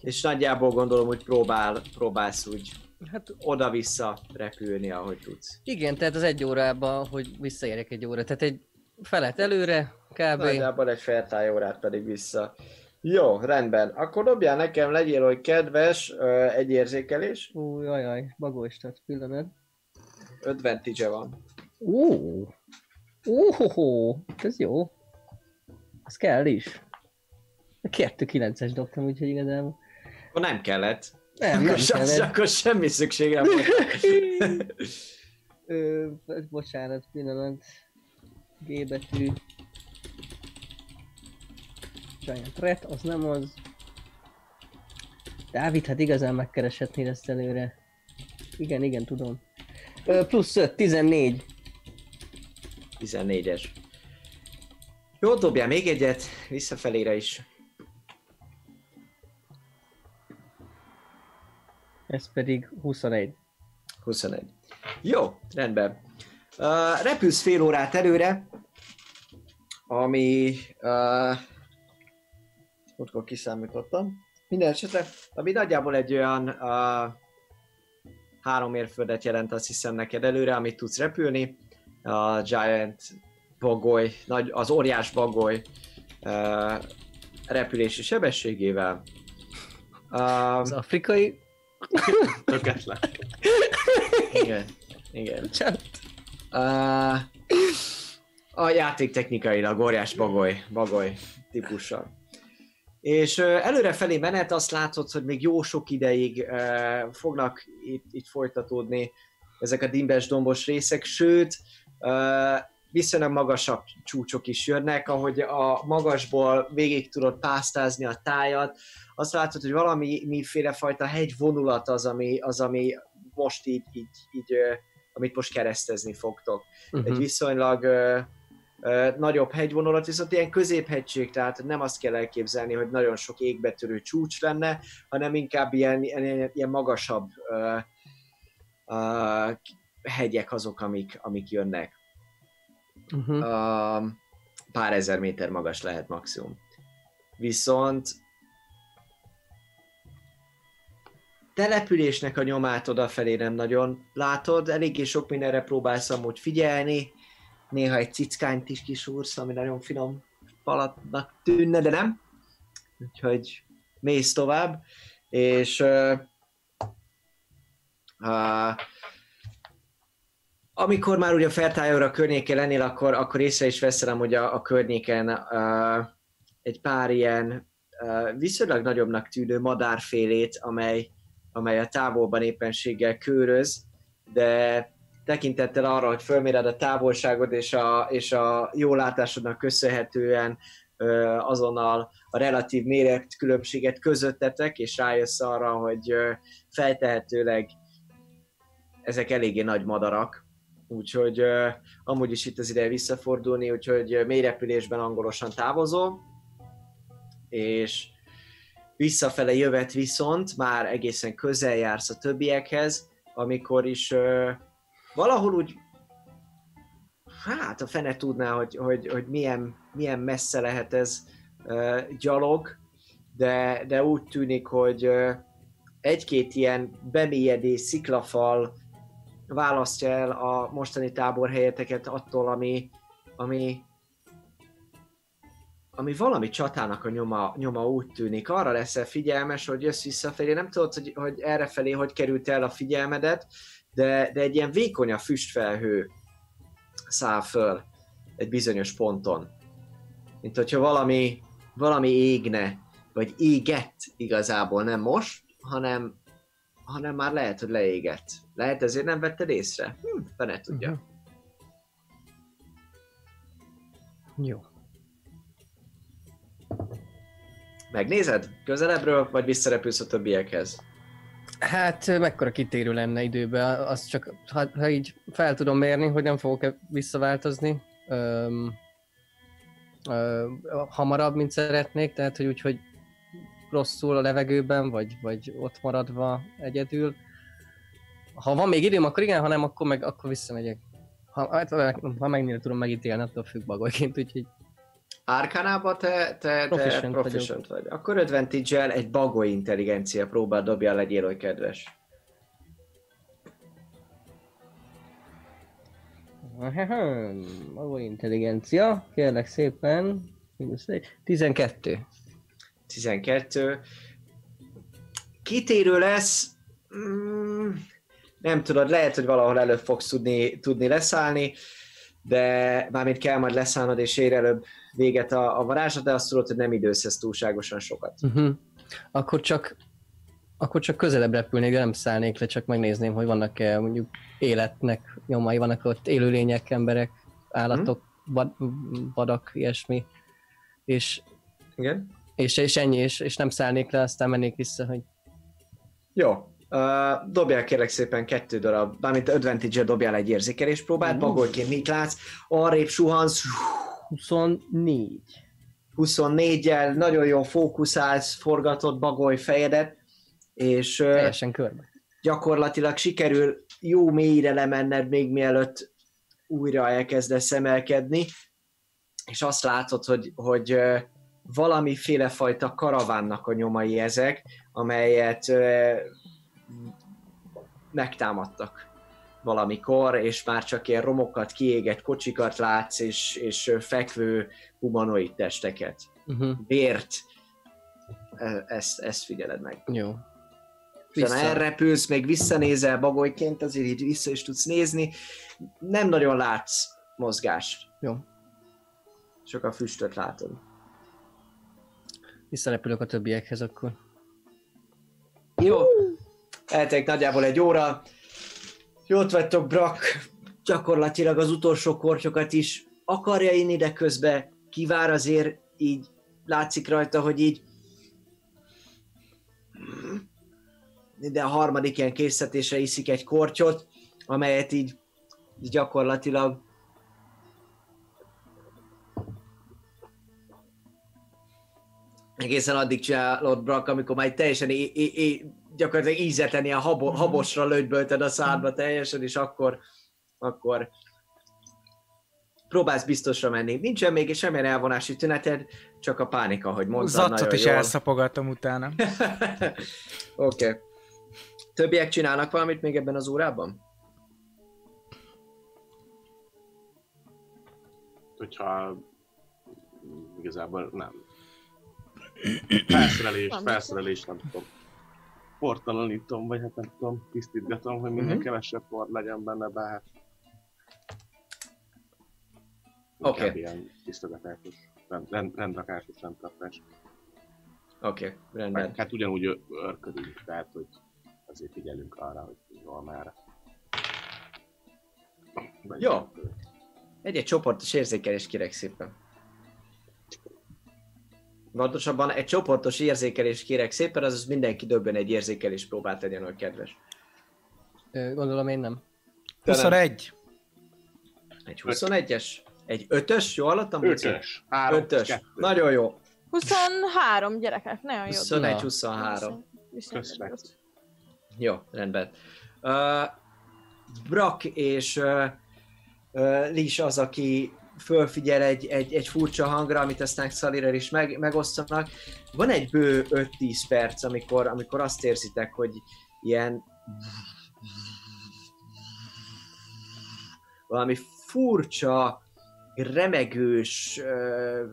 és nagyjából gondolom, hogy próbál, próbálsz úgy Hát oda-vissza repülni, ahogy tudsz. igen, tehát az egy órában, hogy visszaérek egy óra. Tehát egy felet előre, kb. Nagyjából egy fertály órát pedig vissza. Jó, rendben. Akkor dobjál nekem, legyél, hogy kedves, egy érzékelés. Ú, jaj, jaj, bagolstat pillanat. Advantage van. Ó, ó, ez jó. Az kell is. A 2-9-es dobtam, úgyhogy igazából. Akkor nem kellett. Nem, nem akkor, kellett. akkor semmi szükségem volt. Ö, bocsánat, pillanat. G betű. Giant Red, az nem az. Dávid, hát igazán megkereshetnél ezt előre. Igen, igen, tudom. Ö, plusz 5, 14. 14-es. Jó, dobjál még egyet, visszafelére is. Ez pedig 21. 21. Jó, rendben. Uh, repülsz fél órát előre, ami... Uh, Múltkor kiszámítottam. Minden esetre, ami nagyjából egy olyan uh, három mérföldet jelent azt hiszem neked előre, amit tudsz repülni. A Giant bagoly, nagy, az óriás bagoly uh, repülési sebességével. Az Um, afrikai... Töketlen. igen, igen. Bocsánat. Uh, a játék technikailag óriás bagoly, bagoly típussal. És uh, előre felé menet azt látod, hogy még jó sok ideig uh, fognak itt, itt folytatódni ezek a dimbes dombos részek, sőt, uh, viszonylag magasabb csúcsok is jönnek, ahogy a magasból végig tudod pásztázni a tájat, azt látod, hogy valami miféle fajta hegyvonulat az, ami, az, ami most így, így, így amit most keresztezni fogtok. Uh-huh. Egy viszonylag ö, ö, nagyobb hegyvonulat, viszont ilyen középhegység, tehát nem azt kell elképzelni, hogy nagyon sok égbetörő csúcs lenne, hanem inkább ilyen, ilyen, ilyen magasabb ö, ö, hegyek azok, amik, amik jönnek. Uh-huh. Uh, pár ezer méter magas lehet maximum. Viszont településnek a nyomát odafelé nem nagyon látod, eléggé sok mindenre próbálsz amúgy figyelni, néha egy cickányt is kisúrsz, ami nagyon finom palatnak tűnne, de nem. Úgyhogy mész tovább, és uh, uh, amikor már ugye a Fertájóra környéken lennél, akkor, akkor észre is veszem, hogy a, a környéken uh, egy pár ilyen uh, viszonylag nagyobbnak tűnő madárfélét, amely, amely a távolban éppenséggel köröz, de tekintettel arra, hogy fölméred a távolságod és a, és a jó látásodnak köszönhetően azonnal a relatív méret különbséget közöttetek, és rájössz arra, hogy feltehetőleg ezek eléggé nagy madarak, úgyhogy amúgy is itt az ideje visszafordulni, úgyhogy uh, mély repülésben angolosan távozol, és visszafele jövet viszont már egészen közel jársz a többiekhez, amikor is valahol úgy hát a fene tudná, hogy, hogy, hogy milyen, milyen messze lehet ez ö, gyalog, de, de úgy tűnik, hogy ö, egy-két ilyen bemélyedés, sziklafal választja el a mostani táborhelyeteket attól, ami, ami, ami valami csatának a nyoma, nyoma úgy tűnik. Arra leszel figyelmes, hogy jössz visszafelé, nem tudod, hogy, hogy errefelé hogy került el a figyelmedet, de, de egy ilyen vékony a füstfelhő száll föl egy bizonyos ponton. Mint hogyha valami, valami égne, vagy égett igazából, nem most, hanem, hanem már lehet, hogy leégett. Lehet ezért nem vetted észre? Hm, fene tudja. Mhm. Jó. Megnézed? Közelebbről, vagy visszarepülsz a többiekhez? Hát mekkora kitérő lenne időben, az csak, ha, ha így fel tudom mérni, hogy nem fogok visszaváltozni öm, ö, hamarabb, mint szeretnék, tehát hogy úgy, hogy rosszul a levegőben, vagy, vagy ott maradva egyedül. Ha van még időm, akkor igen, ha nem, akkor meg akkor visszamegyek. Ha, hát, ha megnél tudom megítélni, attól függ bagolyként, úgyhogy Árkánába te, te, te Proficient proficient, vagy. Akkor advantage egy bagoly intelligencia próbál dobjál, legyél oly kedves. Maga intelligencia, kérlek szépen. Mínusz egy. 12. 12. Kitérő lesz. Mm, nem tudod, lehet, hogy valahol előbb fogsz tudni, tudni leszállni, de mármint kell majd leszállnod és ér előbb véget a, a varázslat, de azt tudod, hogy nem idősz túlságosan sokat. Uh-huh. Akkor csak akkor csak közelebb repülnék, de nem szállnék le, csak megnézném, hogy vannak-e mondjuk életnek nyomai, vannak ott élőlények, emberek, állatok, vad, vadak, ilyesmi. És, Igen? és, és ennyi, és, és nem szállnék le, aztán mennék vissza, hogy Jó. Uh, dobjál kérlek szépen kettő darab, mármint advantage dobjál egy érzékelés próbát, Mhm. bagolyként mit látsz, arrébb suhansz, 24. 24-jel nagyon jól fókuszálsz, forgatod bagoly fejedet, és Teljesen körbe. gyakorlatilag sikerül jó mélyre lemenned még mielőtt újra elkezdesz emelkedni, és azt látod, hogy, hogy valamiféle fajta karavánnak a nyomai ezek, amelyet megtámadtak valamikor, és már csak ilyen romokat, kiégett kocsikat látsz, és, és fekvő humanoid testeket. Uh-huh. Bért, E- ezt, ezt figyeled meg. Jó. Vissza. elrepülsz, még visszanézel bagolyként, azért így vissza is tudsz nézni. Nem nagyon látsz mozgást, Jó. csak a füstöt látod. Visszarepülök a többiekhez akkor. Jó. Eltelik nagyjából egy óra. Jót vagytok, Brak. Gyakorlatilag az utolsó kortyokat is akarja inni, de közben kivár azért így látszik rajta, hogy így de a harmadik ilyen készítésre iszik egy kortyot, amelyet így, gyakorlatilag egészen addig csinálod, Brak, amikor már teljesen é- é- é- gyakorlatilag ízetlen ilyen habo- habosra lögybölted a szádba teljesen, és akkor, akkor próbálsz biztosra menni. Nincsen még semmilyen elvonási tüneted, csak a pánika, hogy mondtad Zattot is jól. elszapogatom utána. Oké. Okay. Többiek csinálnak valamit még ebben az órában? Hogyha igazából nem. Felszerelés, felszerelés, nem tudom. Portalanítom, vagy hát nem tudom, tisztítgatom, hogy minél Mhm. kevesebb por legyen benne, bár hát Oké. inkább ilyen tisztogatásos, rend, rend, rendrakásos, rendtartás. Oké, okay, rendben. Meg hát ugyanúgy örködünk, tehát hogy azért figyelünk arra, hogy jól már. Jó. Egy-egy csoportos érzékelés kérek szépen. Pontosabban egy csoportos érzékelés kérek szépen, azaz mindenki dobjon egy érzékelés próbát legyen, hogy kedves. Ö, Gondolom én nem. Te nem. 21. Egy 21-es? Egy 5-ös? Jó hallottam? Buci? Ötös. Három, Ötös. kettő. Nagyon jó. 23 gyerekek, nagyon jó. 21-23. Viszont Köszönöm. rossz. Jó, rendben. Uh, Brak és uh, uh, Lis az, aki fölfigyel egy, egy, egy furcsa hangra, amit aztán Szalirel is meg, megosztanak. Van egy bő 5-10 perc, amikor, amikor azt érzitek, hogy ilyen valami furcsa, remegős ö,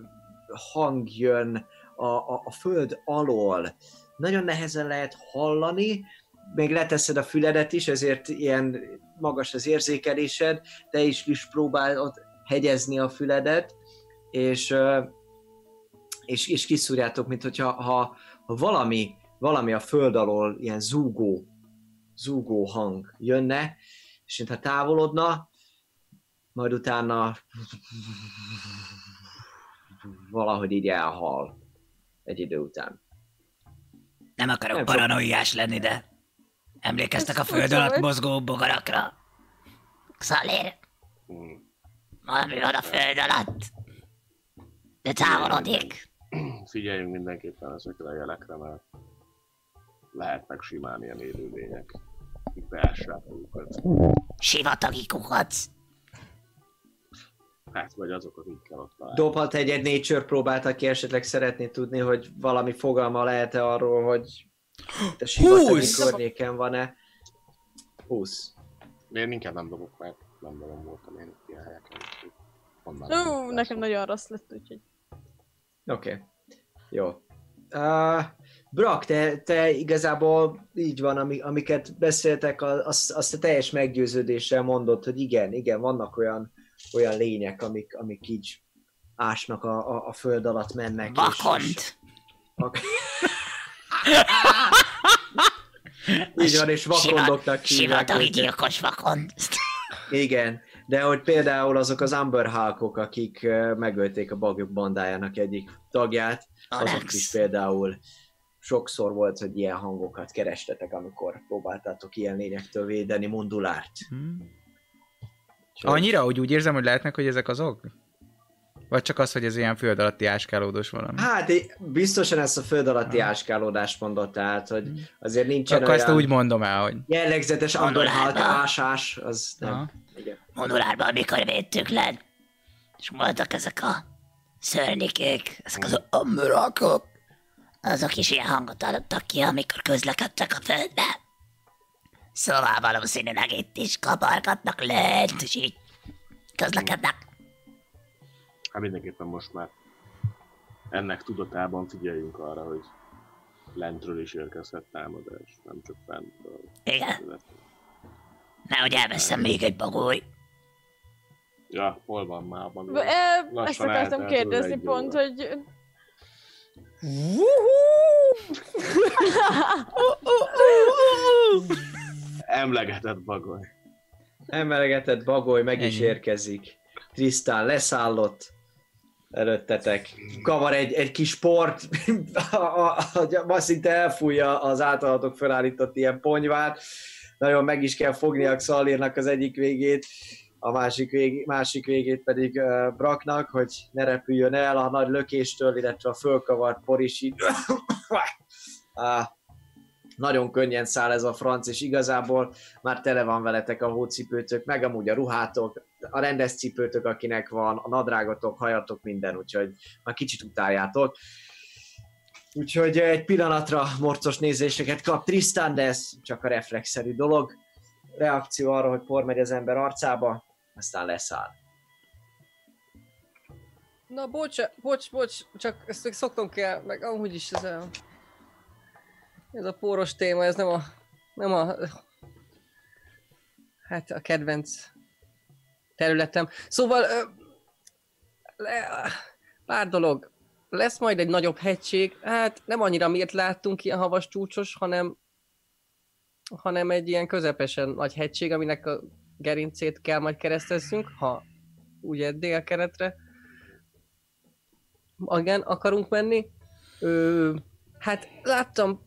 hang jön a, a, a föld alól. Nagyon nehezen lehet hallani, még leteszed a füledet is, ezért ilyen magas az érzékelésed, te is is próbálod hegyezni a füledet, és, és, és kiszúrjátok, mint hogyha ha, ha valami, valami a föld alól ilyen zúgó, zúgó hang jönne, és mintha távolodna, majd utána valahogy így elhal egy idő után. Nem akarok Nem, paranoiás lenni, de emlékeztek Ez a föld alatt mozgó bogarakra? Xalér, Mm. Valami van a föld alatt. De távolodik. Figyeljünk mindenképpen ezekre a jelekre, mert lehetnek simán ilyen élőlények, akik beássák magukat. Sivatagi kukac. Hát, vagy azok, akik kell ott találni. Dobhat egy, egy nature próbát, aki esetleg szeretné tudni, hogy valami fogalma lehet-e arról, hogy itt a sivatagi környéken van-e. 20. Én inkább nem dobok, mert nem nagyon voltam én ilyen helyeken. Tudok nekem nagyon rossz lett, úgyhogy... Oké. Okay. Jó. Uh, Brak, te, te igazából így van, ami, amiket beszéltek, azt, azt a teljes meggyőződéssel mondod, hogy igen, igen, vannak olyan, olyan lények, amik, amik így ásnak a, a, a föld alatt mennek. és- Vakond. és- Ak- így van, és vakondoknak hívják Sivatagi gyilkos vakond. Igen, de hogy például azok az Amber Hulkok, akik megölték a bagyok bandájának egyik tagját, azok is például sokszor volt, hogy ilyen hangokat kerestetek, amikor próbáltátok ilyen lényektől védeni mondulárt. Úgyhogy- Annyira, hogy úgy érzem, hogy lehetnek, hogy ezek azok? Vagy csak az, hogy ez ilyen föld alatti áskálódós valami? Hát biztosan ezt a föld alatti áskálódást mondott, tehát, hogy azért nincsen Akkor ezt olyan úgy mondom el, hogy... jellegzetes Amber Hulk Mondulárt. ásás, az nem. Aha. Igen. Modulárban, mikor védtük le, és voltak ezek a szörnyékék, ezek az amrakok, azok is ilyen hangot adtak ki, amikor közlekedtek a földbe. Szóval valószínűleg itt is kapargatnak lent, és így közlekednek. Hát mindenképpen most már ennek tudatában figyeljünk arra, hogy lentről is érkezhet támadás, nem csak fentről. Igen, nehogy elveszem még egy bagoly. Ja, hol van már? Van Ö, Ezt akartam kérdezni egy pont, óra. hogy... Emlegetett bagoly. Emelegetett bagoly meg is érkezik. Trisztán leszállott előttetek. Kavar egy, egy kis port, a, a, a, ma szinte elfújja az általatok felállított ilyen ponyvát. Nagyon meg is kell fogni a Xalírnak az egyik végét, a másik, vég, másik végét pedig uh, Braknak, hogy ne repüljön el a nagy lökéstől, illetve a fölkavart por is így. Ah, nagyon könnyen száll ez a franc, és igazából már tele van veletek a hócipőtök, meg amúgy a ruhátok, a rendes cipőtök, akinek van, a nadrágotok, hajatok, minden, úgyhogy már kicsit utáljátok. Úgyhogy egy pillanatra morcos nézéseket kap Tristan, de ez csak a reflexzerű dolog. Reakció arra, hogy por megy az ember arcába, aztán leszáll. Na, bocs, bocs, bocs, csak ezt még szoknom kell, meg amúgy is ez a... Ez a póros téma, ez nem a... Nem a... Hát a kedvenc területem. Szóval... Le, pár dolog. Lesz majd egy nagyobb hegység. Hát nem annyira miért láttunk ilyen havas csúcsos, hanem hanem egy ilyen közepesen nagy hegység, aminek a gerincét kell majd keresztezzünk, ha ugye délkeletre igen, akarunk menni. Ö, hát láttam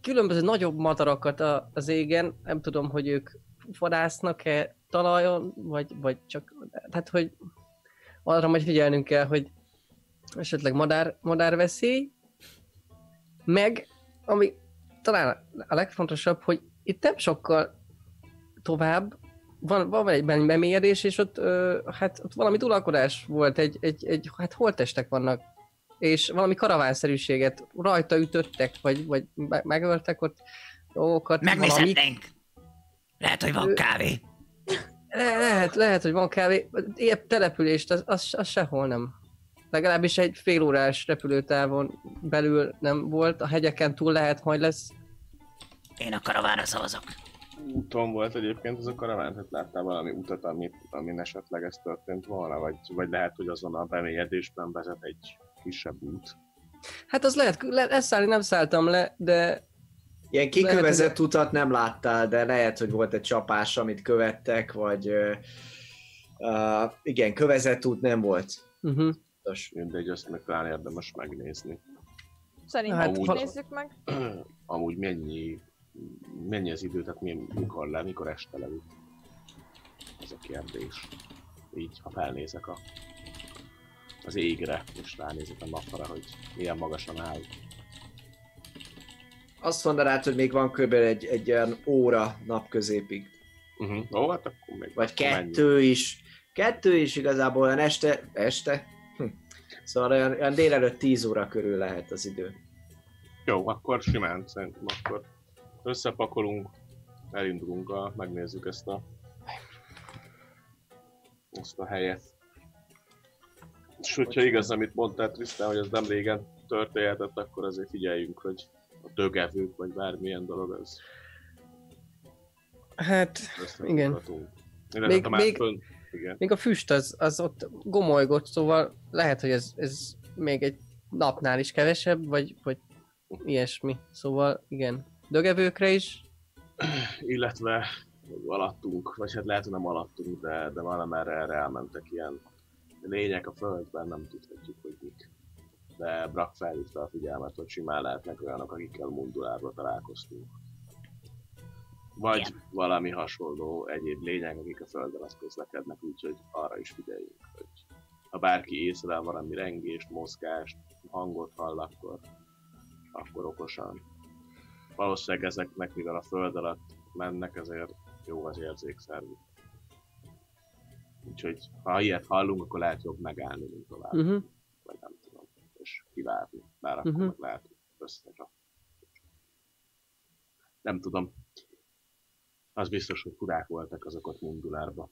különböző nagyobb madarakat a, az égen, nem tudom, hogy ők vadásznak-e talajon, vagy, vagy csak, tehát hogy arra majd figyelnünk kell, hogy esetleg madár, madárveszély, meg, ami talán a legfontosabb, hogy itt nem sokkal tovább van, van egy bemélyedés, és ott, ö, hát ott valami uralkodás volt, egy, egy, egy, hát holttestek vannak, és valami karavánszerűséget rajta ütöttek, vagy, vagy me- megöltek ott dolgokat. Megnézhetnénk. Lehet, hogy van kávé. Le- lehet, lehet, hogy van kávé. Épp települést, az, az, az sehol nem. Legalábbis egy fél órás repülőtávon belül nem volt, a hegyeken túl lehet, majd lesz. Én a karavára szavazok. Úton volt egyébként ez a karaván, tehát láttál valami utat, amit, amin esetleg ez történt volna, vagy, vagy lehet, hogy azon a bemélyedésben vezet egy kisebb út. Hát az lehet, le, leszállni nem szálltam le, de Ilyen kikövezett utat nem láttál, de lehet, hogy volt egy csapás, amit követtek, vagy uh, uh, igen, kövezett út nem volt. uh-huh. Tos. Mindegy, azt meg talán érdemes megnézni. Szerintem Hát, val- nézzük meg. Amúgy mennyi, mennyi az idő, tehát mi, mikor le, mikor este le? Ez a kérdés. Így, ha felnézek a, az égre, és ránézek a napra, hogy milyen magasan áll. Azt mondanád, hogy még van kb. egy, egy olyan óra napközépig. Uh-huh. Ó, hát akkor még Vagy kettő is. Kettő is igazából olyan este, este? Szóval olyan, olyan délelőtt 10 óra körül lehet az idő. Jó, akkor simán szerintem akkor összepakolunk, elindulunk, a, megnézzük ezt a ezt a helyet. És hogyha igaz, amit mondtál Trisztán, hogy ez nem régen történhetett, akkor azért figyeljünk, hogy a dögevők, vagy bármilyen dolog, az hát Igen. összefoghatunk. Még- Még, igen. még a füst az, az ott gomolygott, szóval lehet, hogy ez, ez még egy napnál is kevesebb, vagy, vagy ilyesmi. Szóval igen, dögevőkre is. illetve alattunk, vagy hát lehet, hogy nem alattunk, de, de valamerre erre elmentek ilyen lények a földben, nem tudhatjuk, hogy mik. De Brak felhívta a figyelmet, hogy simán lehetnek olyanok, akikkel Mundulárba találkoztunk. Vagy Igen. valami hasonló egyéb lények, akik a földön azt közlekednek, úgyhogy arra is figyeljünk, hogy ha bárki észrevel valami rengést, mozgást, hangot hall, akkor, akkor okosan valószínűleg ezeknek, mivel a föld alatt mennek, ezért jó az érzékszervük. Úgyhogy ha ilyet hallunk, akkor lehet jobb megállni, mint tovább, uh-huh. Uh-huh. vagy nem tudom, és kivárni. Bár akkor Mhm. uh-huh. meg lehet összecsap. Nem tudom. Az biztos, hogy furák voltak azok ott Mundulárba.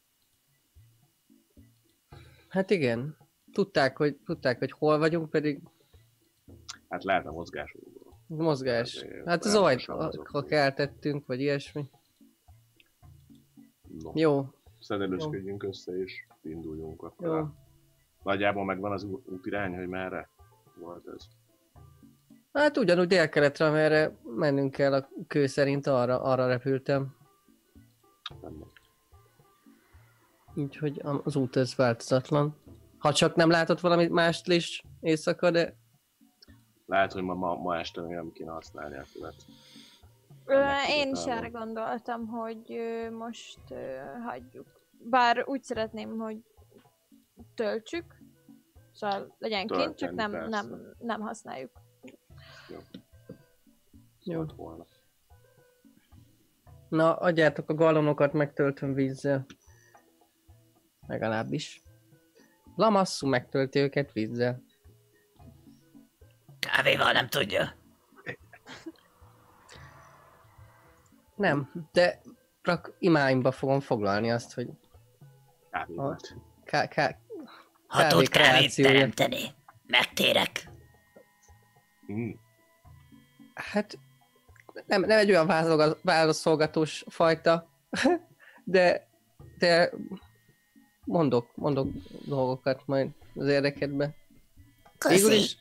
Hát igen. Tudták, hogy, tudták, hogy hol vagyunk, pedig Hát lehet a mozgásunkból. mozgás. Azért Hát az folyamatosan ajt, mozogtunk. ha keltettünk, vagy ilyesmi. No. Jó, Szedelősködjünk össze, és induljunk akkor. jó. Nagyjából megvan az útirány, hogy merre volt ez. Hát ugyanúgy délkeletre, amerre mennünk kell a kő szerint, arra, arra repültem. Nem Úgyhogy az út ez változatlan. Ha csak nem látott valami mást is éjszaka, de Lehet, hogy ma, ma, ma este még nem kéne használni a követ. Én is erre gondoltam, hogy most hagyjuk. Bár úgy szeretném, hogy töltsük, szóval legyen kint, csak nem, persze. nem, nem használjuk. Jó. Szólt volna. Na adjátok a gallonokat, megtöltöm vízzel. Legalábbis. Lamasszú megtölti őket vízzel. Kávéval nem tudja. Nem, de csak imáimba fogom foglalni azt, hogy Kávé Ha- volt. ká- ká- Ha Kávé tud kávét teremteni, megtérek. Mm. Hát nem, nem egy olyan válaszolgatós fajta, de, de mondok, mondok dolgokat majd az érdekedbe. Végül is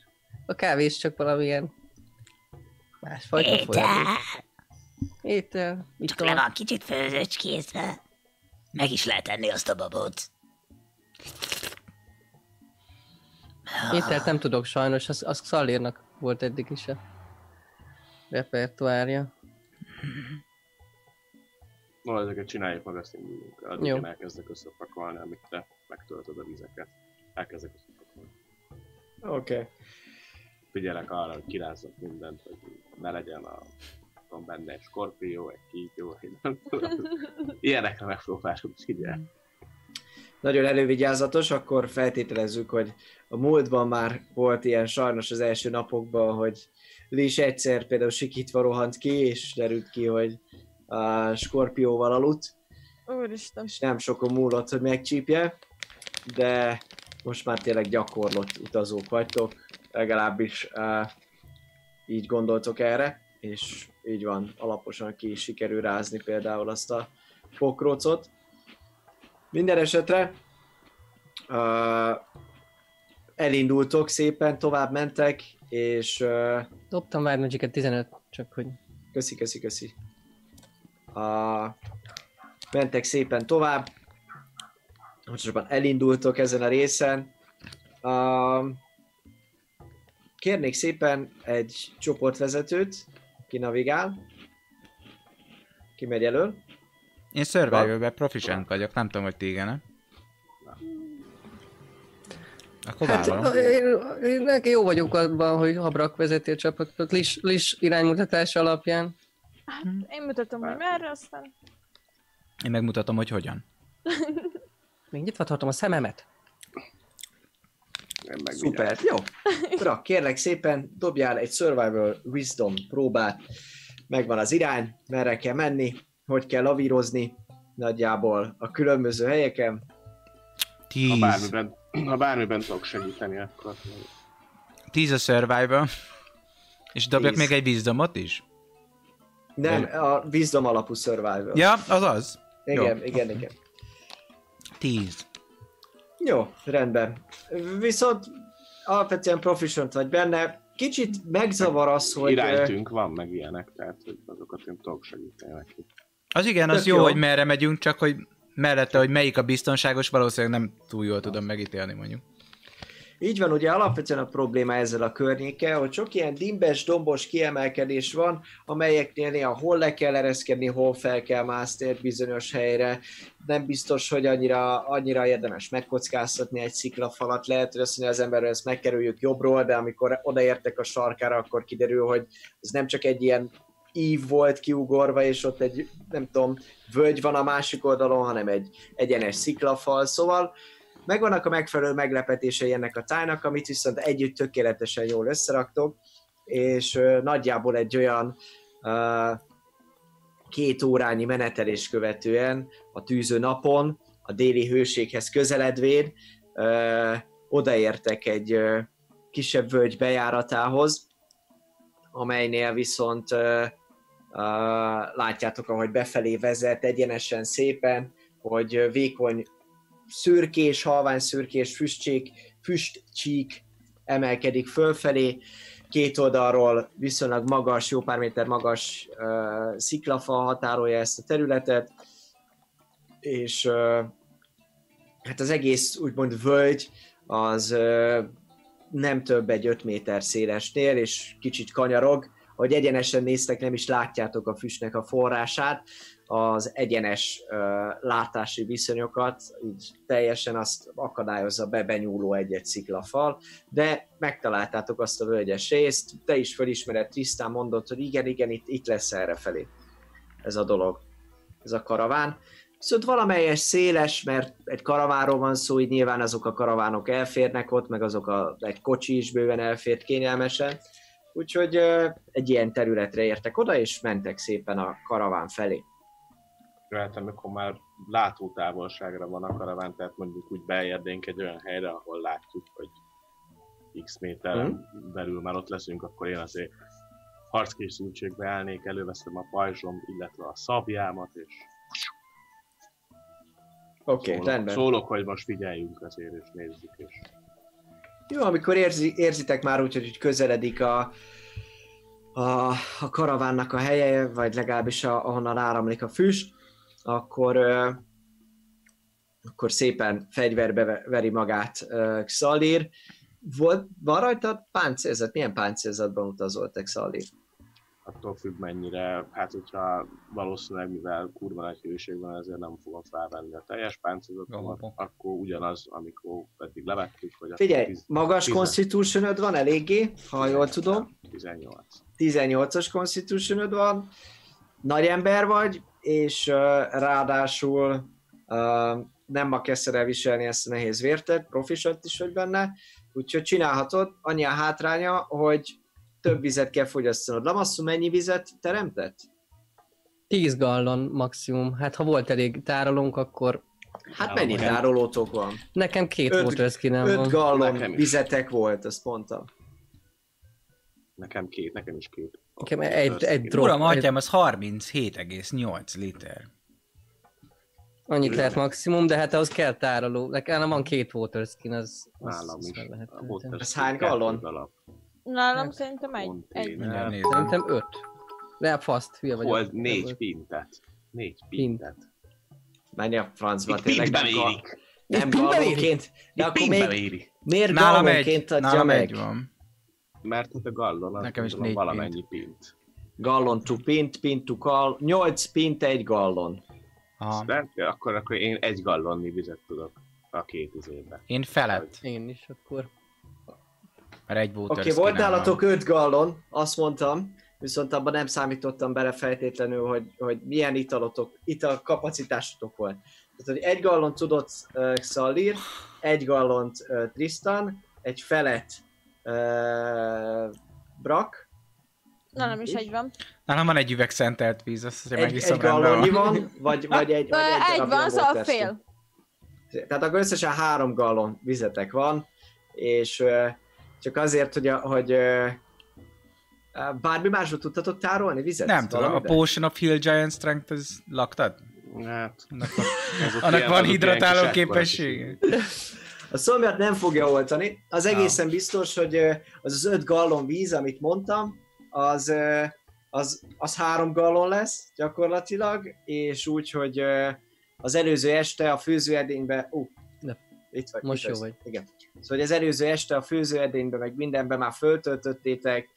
a kávé is csak valamilyen másfajta Étel. folyadék. Étel, Csak le van kicsit főzőcskézve. Meg is lehet enni azt a babot. Ételt nem tudok sajnos, az, az Xalírnak volt eddig is a repertoárja. No, ezeket csináljuk meg, azt induljunk. Addig Jó. én elkezdek összepakolni, amit te megtöltöd a vizeket. Elkezdek összepakolni. Oké. Okay. Figyelek arra, hogy kirázzak mindent, hogy ne legyen a tudom, benne egy skorpió, egy kígyó, nem tudom. Ilyenekre megpróbálunk figyelni. Nagyon elővigyázatos, akkor feltételezzük, hogy a múltban már volt ilyen sajnos az első napokban, hogy is egyszer például sikítva rohant ki, és derült ki, hogy a skorpióval aludt, Úristen. és nem sokon múlott, hogy megcsípje, de most már tényleg gyakorlott utazók vagytok, legalábbis uh, így gondoltok erre, és így van, alaposan ki is sikerül rázni például azt a pokrócot. Minden esetre uh, elindultok szépen, tovább mentek, és uh, Dobtam Wild magic 15, csak hogy... Köszi, köszi, köszi. A... Mentek szépen tovább. Pontosabban elindultok ezen a részen. A... Kérnék szépen egy csoportvezetőt, ki navigál. Ki megy elől. Én survival proficient vagyok, nem tudom, hogy ti igen Akkor Hát, vállalom. én, én, neki jó vagyok abban, hogy Habrak vezeti a csapatot, Lis, Lis iránymutatás alapján. Én mutatom, hogy merre, aztán... Én megmutatom, hogy hogyan. Még nyitva tartom a szememet. Meg Szuper, jó. Bra, kérlek szépen, dobjál egy Survival Wisdom próbát. Megvan az irány, merre kell menni, hogy kell lavírozni, nagyjából a különböző helyeken. Ha Tíz. bármiben, ha bármiben tudok segíteni, akkor... Tíz a survival. És dobjak Tíz. még egy wisdomot is? Nem, a Wisdom alapú Survival. Ja, az az. Igen, Jó. igen, igen. Tíz. Jó, rendben. Viszont alapvetően proficient vagy benne. Kicsit megzavar az, hogy... Iránytünk van, meg ilyenek, tehát hogy azokat én tudok segíteni neki. Az igen, az Tök jó, jó. hogy merre megyünk, csak hogy mellette, hogy melyik a biztonságos, valószínűleg nem túl jól tudom megítélni mondjuk. Így van, ugye alapvetően a probléma ezzel a környékkel, hogy sok ilyen dimbes, dombos kiemelkedés van, amelyeknél néha hol le kell ereszkedni, hol fel kell mászni bizonyos helyre. Nem biztos, hogy annyira, annyira érdemes megkockáztatni egy sziklafalat. Lehet, hogy azt mondja az ember, hogy ezt megkerüljük jobbról, de amikor odaértek a sarkára, akkor kiderül, hogy ez nem csak egy ilyen ív volt kiugorva, és ott egy, nem tudom, völgy van a másik oldalon, hanem egy egyenes sziklafal. Szóval megvannak a megfelelő meglepetései ennek a tájnak, amit viszont együtt tökéletesen jól összeraktok, és nagyjából egy olyan ö, két órányi menetelés követően a tűző napon, a déli hőséghez közeledvén ö, odaértek egy ö, kisebb völgy bejáratához, amelynél viszont ö, látjátok, ahogy befelé vezet egyenesen szépen, hogy vékony szürkés, halvány szürkés füstcsík, füstcsík emelkedik fölfelé, két oldalról viszonylag magas, jó pár méter magas uh, sziklafal határolja ezt a területet, és uh, hát az egész úgymond völgy az uh, nem több egy 5 méter szélesnél, és kicsit kanyarog, hogy egyenesen néztek, nem is látjátok a füstnek a forrását, az egyenes uh, látási viszonyokat, így teljesen azt akadályozza be benyúló egy-egy sziklafal, de megtaláltátok azt a völgyes részt, te is felismered, tisztán mondod, hogy igen, igen, itt, itt lesz errefelé ez a dolog, ez a karaván. Viszont valamelyes széles, mert egy karavánról van szó, így nyilván azok a karavánok elférnek ott, meg azok a, egy kocsi is bőven elfért kényelmesen, úgyhogy egy ilyen területre értek oda, és mentek szépen a karaván felé. Jöhet, amikor már látótávolságra van a karaván, tehát mondjuk úgy beérdénk egy olyan helyre, ahol látjuk, hogy x méteren belül már ott leszünk, akkor én azért harckészültségbe állnék, előveszem a pajzsom, illetve a szabjámat, és Oké, okay, szólok, rendben. szólok, hogy most figyeljünk azért, és nézzük, és Jó, amikor érzi, érzitek már úgy, hogy közeledik a, a, a karavánnak a helye, vagy legalábbis a, ahonnan áramlik a füst, akkor, ö, akkor szépen fegyverbe ve- veri magát Xalir. Volt, van rajta páncélzat? Milyen páncélzatban utazoltak Xalir? Attól függ mennyire, hát hogyha valószínűleg, mivel kurva nagy hőség van, ezért nem fogom felvenni a teljes páncélzatomat, akkor ugyanaz, amikor eddig levettük, hogy Figyelj, 10 magas tizen- constitution van eléggé, ha jól tudom. 18. 18-as constitution van, nagy ember vagy, és uh, ráadásul uh, nem ma kezdted el viselni ezt a nehéz vértet, proficient is vagy benne, úgyhogy csinálhatod, annyi a hátránya, hogy több vizet kell fogyasztanod. Lamasszú mennyi vizet teremtett? 10 gallon maximum. Hát ha volt elég tárolónk, akkor Hát mennyi tárolótok van? nekem két Öt- water skinem 5 van. gallon Nekem is. vizetek volt, azt mondtam. Nekem két, nekem is két. Nekem egy, egy drop. Uram, egy, atyám, az 37,8 liter. annyit lehet maximum, de hát ahhoz kell tároló. Nekem van két water skin, az, az, Nálam az is. lehet A water Ez hány gallon? Nálam Hát, szerintem egy. Egy. Mindjárt nézem. Szerintem öt. De fast, hülye vagyok. Hol ez Nem négy pintet. Négy Pint. pintet. Menj a francba, tényleg nem, mérik. nem gallonként. De akkor még méri. miért Nálam gallonként egy, adja nálam meg? egy van. Mert hát a gallon Nekem is négy valamennyi pint. Gallon to pint, pint to gallon, 8 pint egy gallon. Aha. Akkor, akkor én egy gallonni vizet tudok a két izébe. Én felett, Én is akkor. Oké, okay, volt nálatok 5 gallon, azt mondtam, viszont abban nem számítottam bele feltétlenül, hogy, hogy milyen italotok, ital kapacitásotok volt. Tehát, hogy egy gallon tudott uh, Xalir, egy gallont uh, Tristan, egy felet uh, Brak, Nálam is Így? egy van. Nálam van egy üveg szentelt víz, azt azért egy, egy gallonnyi van. van, vagy, vagy egy, vagy egy, Egy van, szóval fél. Tehát akkor összesen három gallon vizetek van, és ö, csak azért, hogy, a, hogy bármi másról tudtatok tárolni vizet? Nem tudom, a? Potion of Heal Giant Strength, ez laktad? Hát, Annak, van- annak ilyen- van hidratáló képessége? A szomjat nem fogja oltani. Az egészen biztos, hogy az az 5 gallon víz, amit mondtam, az, az, az három gallon lesz gyakorlatilag, és úgy, hogy az előző este a főzőedénybe... Uh, Ne. Itt vagy. Most itt jó vagy. vagy. Igen. Szóval az előző este a főzőedénybe, meg mindenbe már föltöltöttétek,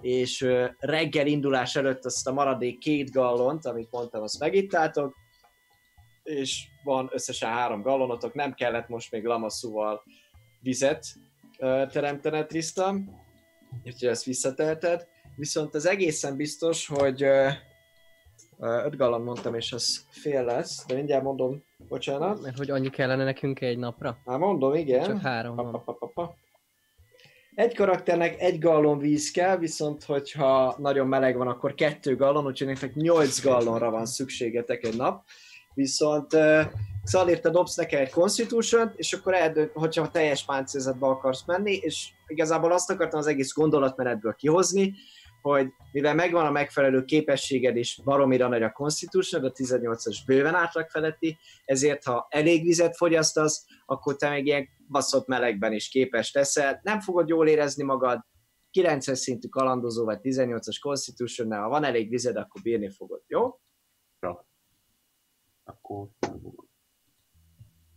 és reggel indulás előtt azt a maradék két gallont, amit mondtam, azt megittátok, és van összesen három gallonotok, nem kellett most még lamaszúval vizet teremtened, Tristan, úgyhogy ezt visszateheted. Viszont az egészen biztos, hogy öt gallon mondtam, és az fél lesz, de mindjárt mondom, bocsánat. Mert hogy annyi kellene nekünk egy napra? Már mondom, igen. Csak három Pa, pa, pa, pa, pa. Egy karakternek egy gallon víz kell, viszont hogyha nagyon meleg van, akkor kettő gallon, úgyhogy nektek 8 gallonra van szükségetek egy nap. Viszont uh, Xalir, te dobsz nekem egy constitution és akkor eldönt, hogyha teljes páncélzatba akarsz menni, és igazából azt akartam az egész gondolatmenetből kihozni, hogy mivel megvan a megfelelő képességed, és baromira nagy a Constitution, a 18-as bőven átlag feletti, ezért ha elég vizet fogyasztasz, akkor te még ilyen baszott melegben is képes leszel. Nem fogod jól érezni magad, 9-es szintű kalandozó vagy 18-as constitution ha van elég vized, akkor bírni fogod, jó? Akkor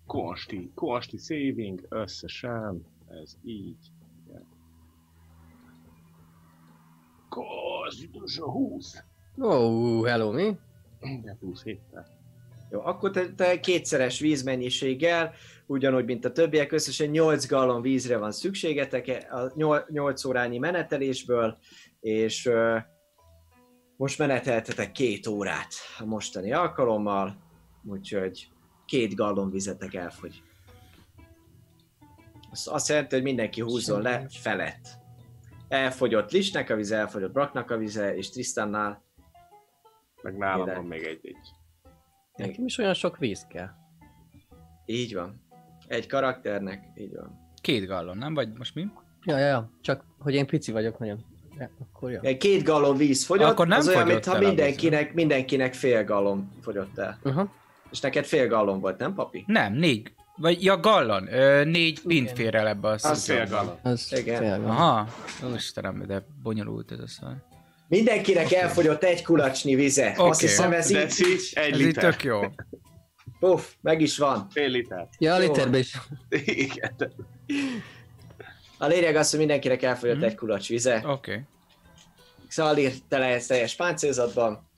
Konsti, Konsti saving összesen, ez így. Igen. Constitution 20. Oh, hello, mi? Igen, plusz 7 Jó, akkor te, te kétszeres vízmennyiséggel, ugyanúgy, mint a többiek, összesen 8 gallon vízre van szükségetek a 8 órányi menetelésből, és ö, most meneteltetek két órát a mostani alkalommal, úgyhogy két gallon vizetek elfogy. Az azt jelenti, hogy mindenki húzzon le felett. Elfogyott Lisnek a vize, elfogyott Braknak a vize, és Tristannál Meg nálam Ide. van még egy, egy Nekem is olyan sok víz kell. így van. Egy karakternek, így van. Két gallon, nem? Vagy most mi? Ja, ja, ja. Csak, hogy én pici vagyok nagyon. Ja, akkor. Egy két gallon víz fogyott, Akkor nem az olyan, fogyott mintha mindenkinek, mindenkinek fél gallon fogyott el. Aha. És neked fél gallon volt, nem papi? Nem, négy. Vagy, ja, gallon. Ö, négy pint fér el ebbe a Az fél gallon. Az Igen. Aha. Ó, Istenem, de bonyolult ez a szar. Mindenkinek elfogyott egy kulacsnyi vize. Oké. Azt hiszem ez De így, így egy Ez így liter. tök jó. puff, meg is van. Fél liter. Ja, a literbe is. Igen. A lényeg az, hogy mindenkinek elfogyott Mhm. egy kulacs vize. Oké. Okay. Xalir, te lehetsz teljes páncélzatban.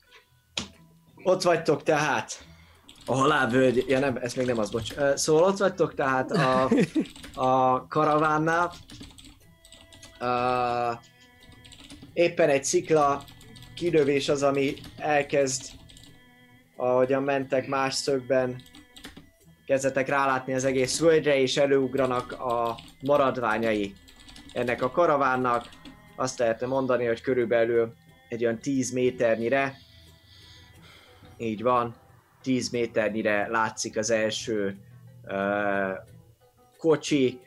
Ott vagytok tehát. A halálvölgy, ja nem, ez még nem az, bocs. Szóval ott vagytok tehát a, a karavánnál. Uh, éppen egy szikla kilövés az, ami elkezd, ahogyan mentek más szögben, kezdetek rálátni az egész völgyre, és előugranak a maradványai ennek a karavánnak. Azt lehetne mondani, hogy körülbelül egy olyan 10 méternyire, így van, 10 méternyire látszik az első uh, kocsi,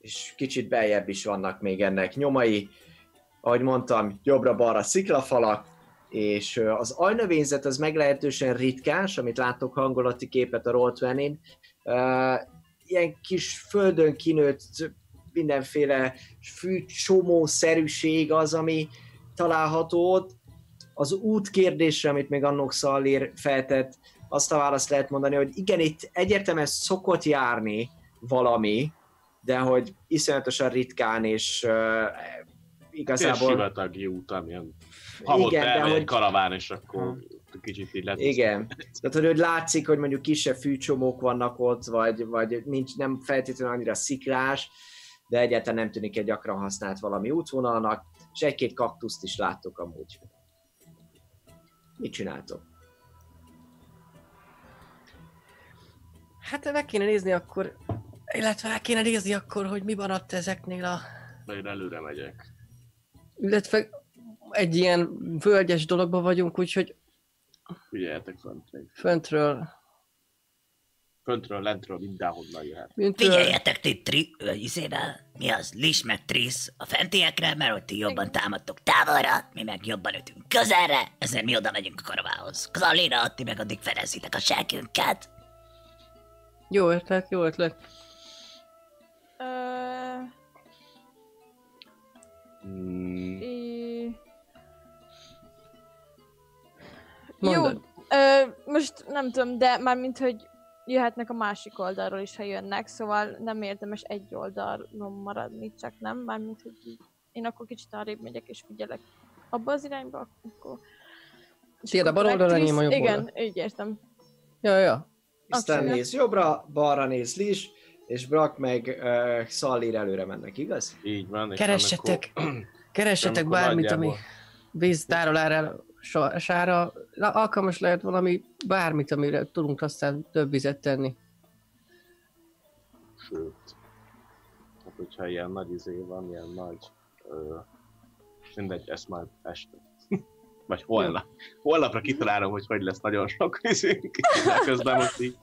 és kicsit beljebb is vannak még ennek nyomai. Ahogy mondtam, jobbra-balra sziklafalak, és az ajnövényzet az meglehetősen ritkás, amit látok hangolati képet a roll ilyen kis földön kinőtt mindenféle fűcsomó-szerűség az, ami található ott. Az út kérdésre, amit még annok Szallér feltett, azt a választ lehet mondani, hogy igen, itt egyértelműen szokott járni valami, de hogy iszonyatosan ritkán, és uh, Igazából... igazából... sivatagi út, amilyen Igen, de hogy- egy karaván, és akkor kicsit így lehet. Igen. Tehát, hogy, hogy látszik, hogy mondjuk kisebb fűcsomók vannak ott, vagy, vagy nincs, nem feltétlenül annyira sziklás, de egyáltalán nem tűnik egy gyakran használt valami útvonalnak, és egy-két kaktuszt is láttok amúgy. Mit csináltok? Hát meg kéne nézni akkor, illetve meg kéne nézni akkor, hogy mi maradt ezeknél a... De én előre megyek. Illetve egy ilyen völgyes dologban vagyunk, úgyhogy Figyeljetek fönt még. föntről, Föntről, lentről, mindenhonnan jöhet. mintől, Figyeljetek ti tri, izével, mi az, Lis meg Trisz a fentiekre, mert hogy ti jobban támadtok távolra, mi meg jobban ütünk közelre, ezért mi oda megyünk a karavához. Zalira, ti meg addig fedezitek a segünket. Jó ötlet, jó ötlet. Ö, Mm, i-. Jó, ö, most nem tudom, de mármint, hogy jöhetnek a másik oldalról is, ha jönnek, szóval nem érdemes egy oldalon maradni, csak nem, mármint, hogy így. Én akkor kicsit arrébb megyek és figyelek abba az irányba, akkor... Tiéd a bal oldal, megtrisz- enyém a jobb Igen, oldal. így értem. Ja, ja. Aztán néz jobbra, balra néz Lis, és Brak meg uh, Szallir előre mennek, igaz? így van. és Keressetek, amikor- keressetek amikor bármit, ami nagyjából- víztárolára, sára, alkalmas lehet valami, bármit, amire tudunk aztán több vizet tenni. Sőt. Hát, hogyha ilyen nagy izé van, ilyen nagy... Ö, mindegy, ezt majd este. Vagy holnap. Holnapra kitalálom, hogy hogy lesz nagyon sok. De közben most így...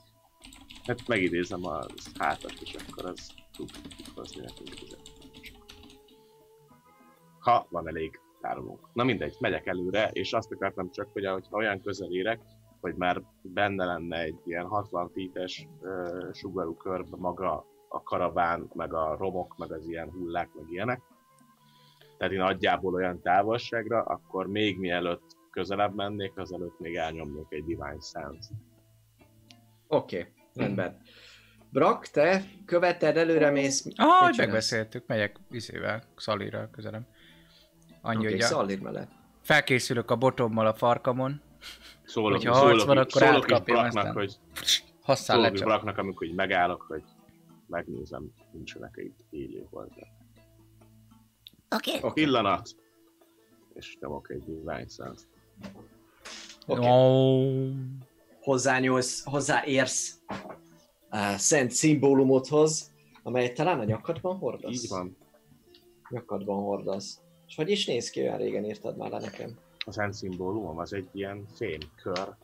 Hát megidézem a hátat, és akkor az tud hozni nekünk vizet. Ha van elég tárolónk. Na mindegy, megyek előre, és azt akartam csak, hogy ha olyan közel érek, hogy már benne lenne egy ilyen 60 feet-es sugarú körbe maga a karaván, meg a romok, meg az ilyen hullák, meg ilyenek. Tehát én nagyjából olyan távolságra, akkor még mielőtt közelebb mennék, azelőtt még elnyomnék egy Divine Sense. Oké, okay, rendben. Brak, te követed, előre mész. Ah, megbeszéltük, megyek izével, Szalira közelem. Annyi, Oké, hogy okay, a, Szallir mellett. felkészülök a botommal a farkamon, Szólok, Hogyha harc van, akkor szólok is Braknak, hogy hasszál szólok is. Braknak, amikor így megállok, hogy megnézem, nincsenek itt élő hozzá. Oké? Okay? Oké, Pillanat! És nyomok egy Divine Sense. oké. Oh. Hozzányúlsz, hozzáérsz a szent szimbólumodhoz, amelyet talán a nyakadban hordasz. Így van. Nyakadban hordasz. És hogy is néz ki, olyan régen írtad már le nekem. A szent szimbólumom az egy ilyen fémkör,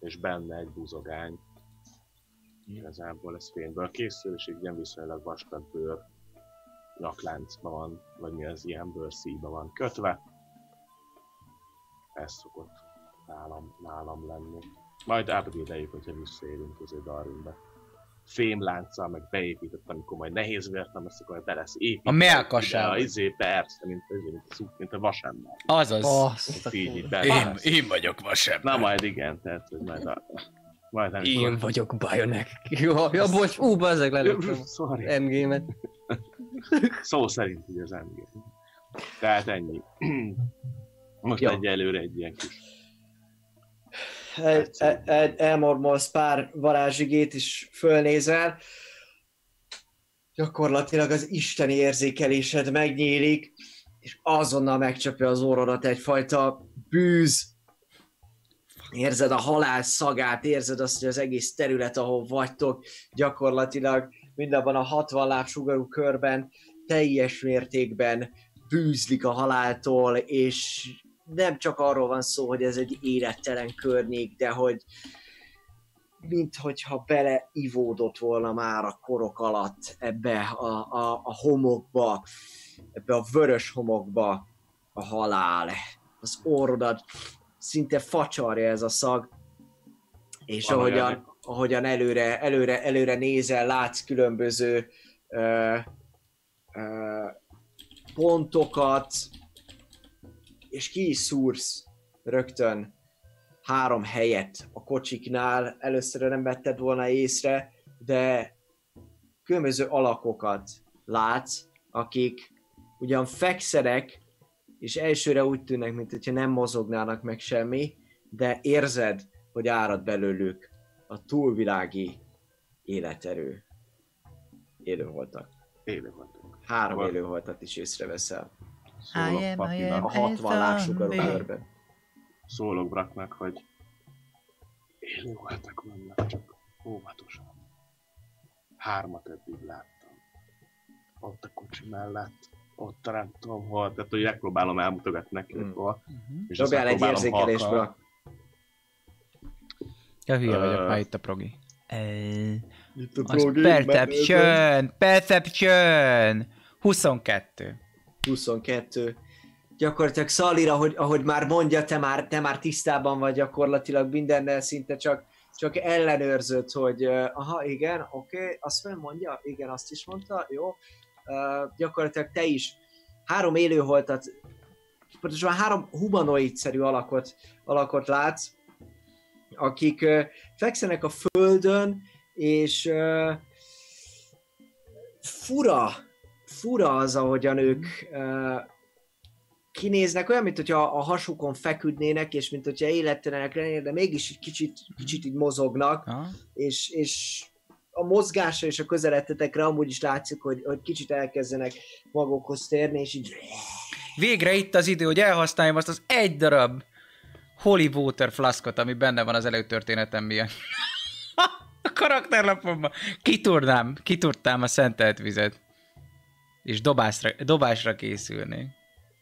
és benne egy buzogány. Igazából ez fémből készül, és egy ilyen viszonylag vastag bőr nyakláncban van, vagy mi az ilyen bőrszíjban van kötve. Ez szokott nálam, nálam lenni. Majd upgrade hogyha visszaérünk az Darwinbe. Fémlánccal meg beépített, amikor majd nehéz vért nem lesz, akkor be lesz építve. A melkasába. ide, A izé, persze, mint, a izé, mint, a mint a vasember. Azaz. Azt Így, így Én, én vagyok vasebb. Na majd igen, tehát hogy majd a... Majd nem Én vagyok Bionek. Jó, ja, bocs, ú, bazzeg lelőttem MG-met. Szó szerint az MG. Tehát ennyi. Most Jó. egyelőre egy ilyen kis... El, el, el, elmormolsz pár varázsigét, és fölnézel. Gyakorlatilag az isteni érzékelésed megnyílik, és azonnal megcsapja az orrodat egyfajta bűz. Érzed a halál szagát, érzed azt, hogy az egész terület, ahol vagytok, gyakorlatilag mindabban a 60 láb sugarú körben teljes mértékben bűzlik a haláltól, és nem csak arról van szó, hogy ez egy élettelen környék, de hogy mint hogyha beleivódott volna már a korok alatt ebbe a, a, a homokba, ebbe a vörös homokba a halál. Az orrodat szinte facsarja ez a szag, és ahogyan, ahogyan előre, előre, előre nézel, látsz különböző ö, ö, pontokat, és ki is szúrsz rögtön három helyet a kocsiknál. Először nem vetted volna észre, de különböző alakokat látsz, akik ugyan fekszenek, és elsőre úgy tűnnek, mint hogyha nem mozognának meg semmi, de érzed, hogy árad belőlük a túlvilági életerő. Élő voltak. Három Hol? élő voltat is észreveszel. Szólok am, Papinak, A 60 lábsugarú körben. szólok Braknak, hogy élő voltak vannak, csak óvatosan. Hármat eddig láttam. Ott a kocsi mellett, ott a nem tudom hol, tehát hogy megpróbálom elmutogatni neki, Hmm. hol. Mhm. És Dobjál egy halkan- Ja, hülye Ö, vagyok, már itt a progi. Ö, Itt a Az perception, perception! 22. 22. Gyakorlatilag Szalira, ahogy, ahogy már mondja, te már, te már tisztában vagy gyakorlatilag mindennel, szinte csak, csak ellenőrzött, hogy uh, aha, igen, oké, okay, azt nem mondja, igen, azt is mondta, jó. Uh, gyakorlatilag te is három élőholtat, pontosan három humanoid-szerű alakot, alakot látsz, akik fekszenek a földön, és fura, fura az, ahogyan ők kinéznek, olyan, mint hogyha a hasukon feküdnének, és mint hogyha élettelenek lennének, de mégis egy kicsit, kicsit így mozognak, és, és a mozgásra és a közeledtetekre amúgy is látszik, hogy, hogy kicsit elkezdenek magukhoz térni, és így Végre itt az idő, hogy elhasználjam azt az egy darab Holy Water flaskot, ami benne van az előtörténetem miatt. a karakterlapomban. Kiturnám, kiturnám a szentelt vizet. És dobásra, dobásra készülnék.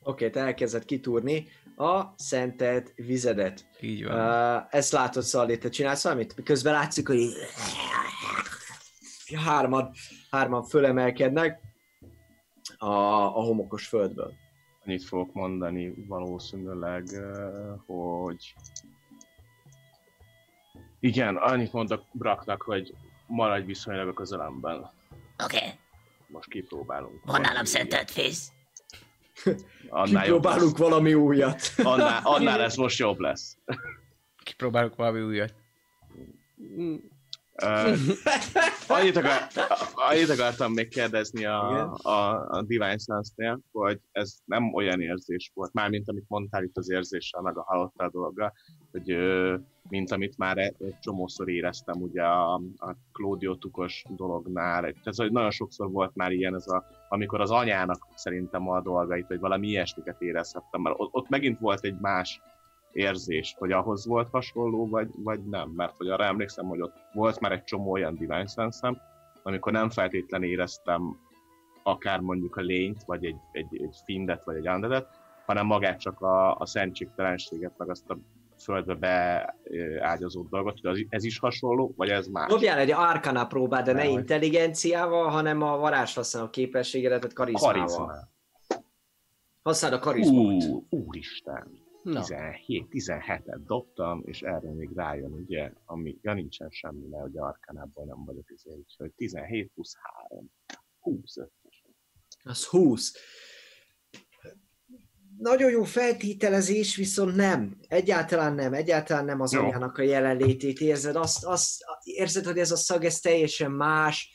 oké, okay, te elkezded kitúrni a szentelt vizedet. Így van. Uh, ezt látod, Szalli, te csinálsz valamit? Miközben látszik, hogy hárman, hárman fölemelkednek a, a homokos földből. Annyit fogok mondani valószínűleg, hogy igen, annyit mondok Braknak, hogy maradj viszonylag a közelemben. Oké, okay. Most kipróbálunk. van nálam szentelt fész. Annál Kipróbálunk lesz. valami újat. Annál, annál ez most jobb lesz. Kipróbálok valami újat. Uh, annyit, akar, annyit akartam még kérdezni Igen. a, a, a Divine Sense-nél, hogy ez nem olyan érzés volt, mármint amit mondtál itt az érzéssel, meg a halottál dolga, hogy mint amit már egy, egy csomószor éreztem ugye a, a Claudio Tukos dolognál. Hogy nagyon sokszor volt már ilyen ez a, amikor az anyának szerintem a dolgait, vagy valami ilyesmiket érezhettem, mert ott megint volt egy más érzés, hogy ahhoz volt hasonló, vagy, vagy nem. Mert hogy arra emlékszem, hogy ott volt már egy csomó olyan Divine sense amikor nem feltétlenül éreztem akár mondjuk a lényt, vagy egy, egy, egy findet, vagy egy undeadet, hanem magát csak a, a szentségtelenséget, meg azt a földbe beágyazott dolgot, hogy ez is hasonló, vagy ez más? Dobjál egy Arcana próbát, de ne Nehogy. intelligenciával, hanem a varázshasználó képességedet, tehát karizmával. Karizma. Használd a karizmát. Ú, úristen. Na, 17, 17-et dobtam, és erre még rájön, ugye, ami, ja nincsen semmi, mert ugye Arkanából nem vagyok izé, úgyhogy 17 plusz 3. 25 Az 20. Nagyon jó feltételezés, viszont nem. Egyáltalán nem. Egyáltalán nem az Jó. anyának a jelenlétét érzed. Azt, azt érzed, hogy ez a szag, ez teljesen más.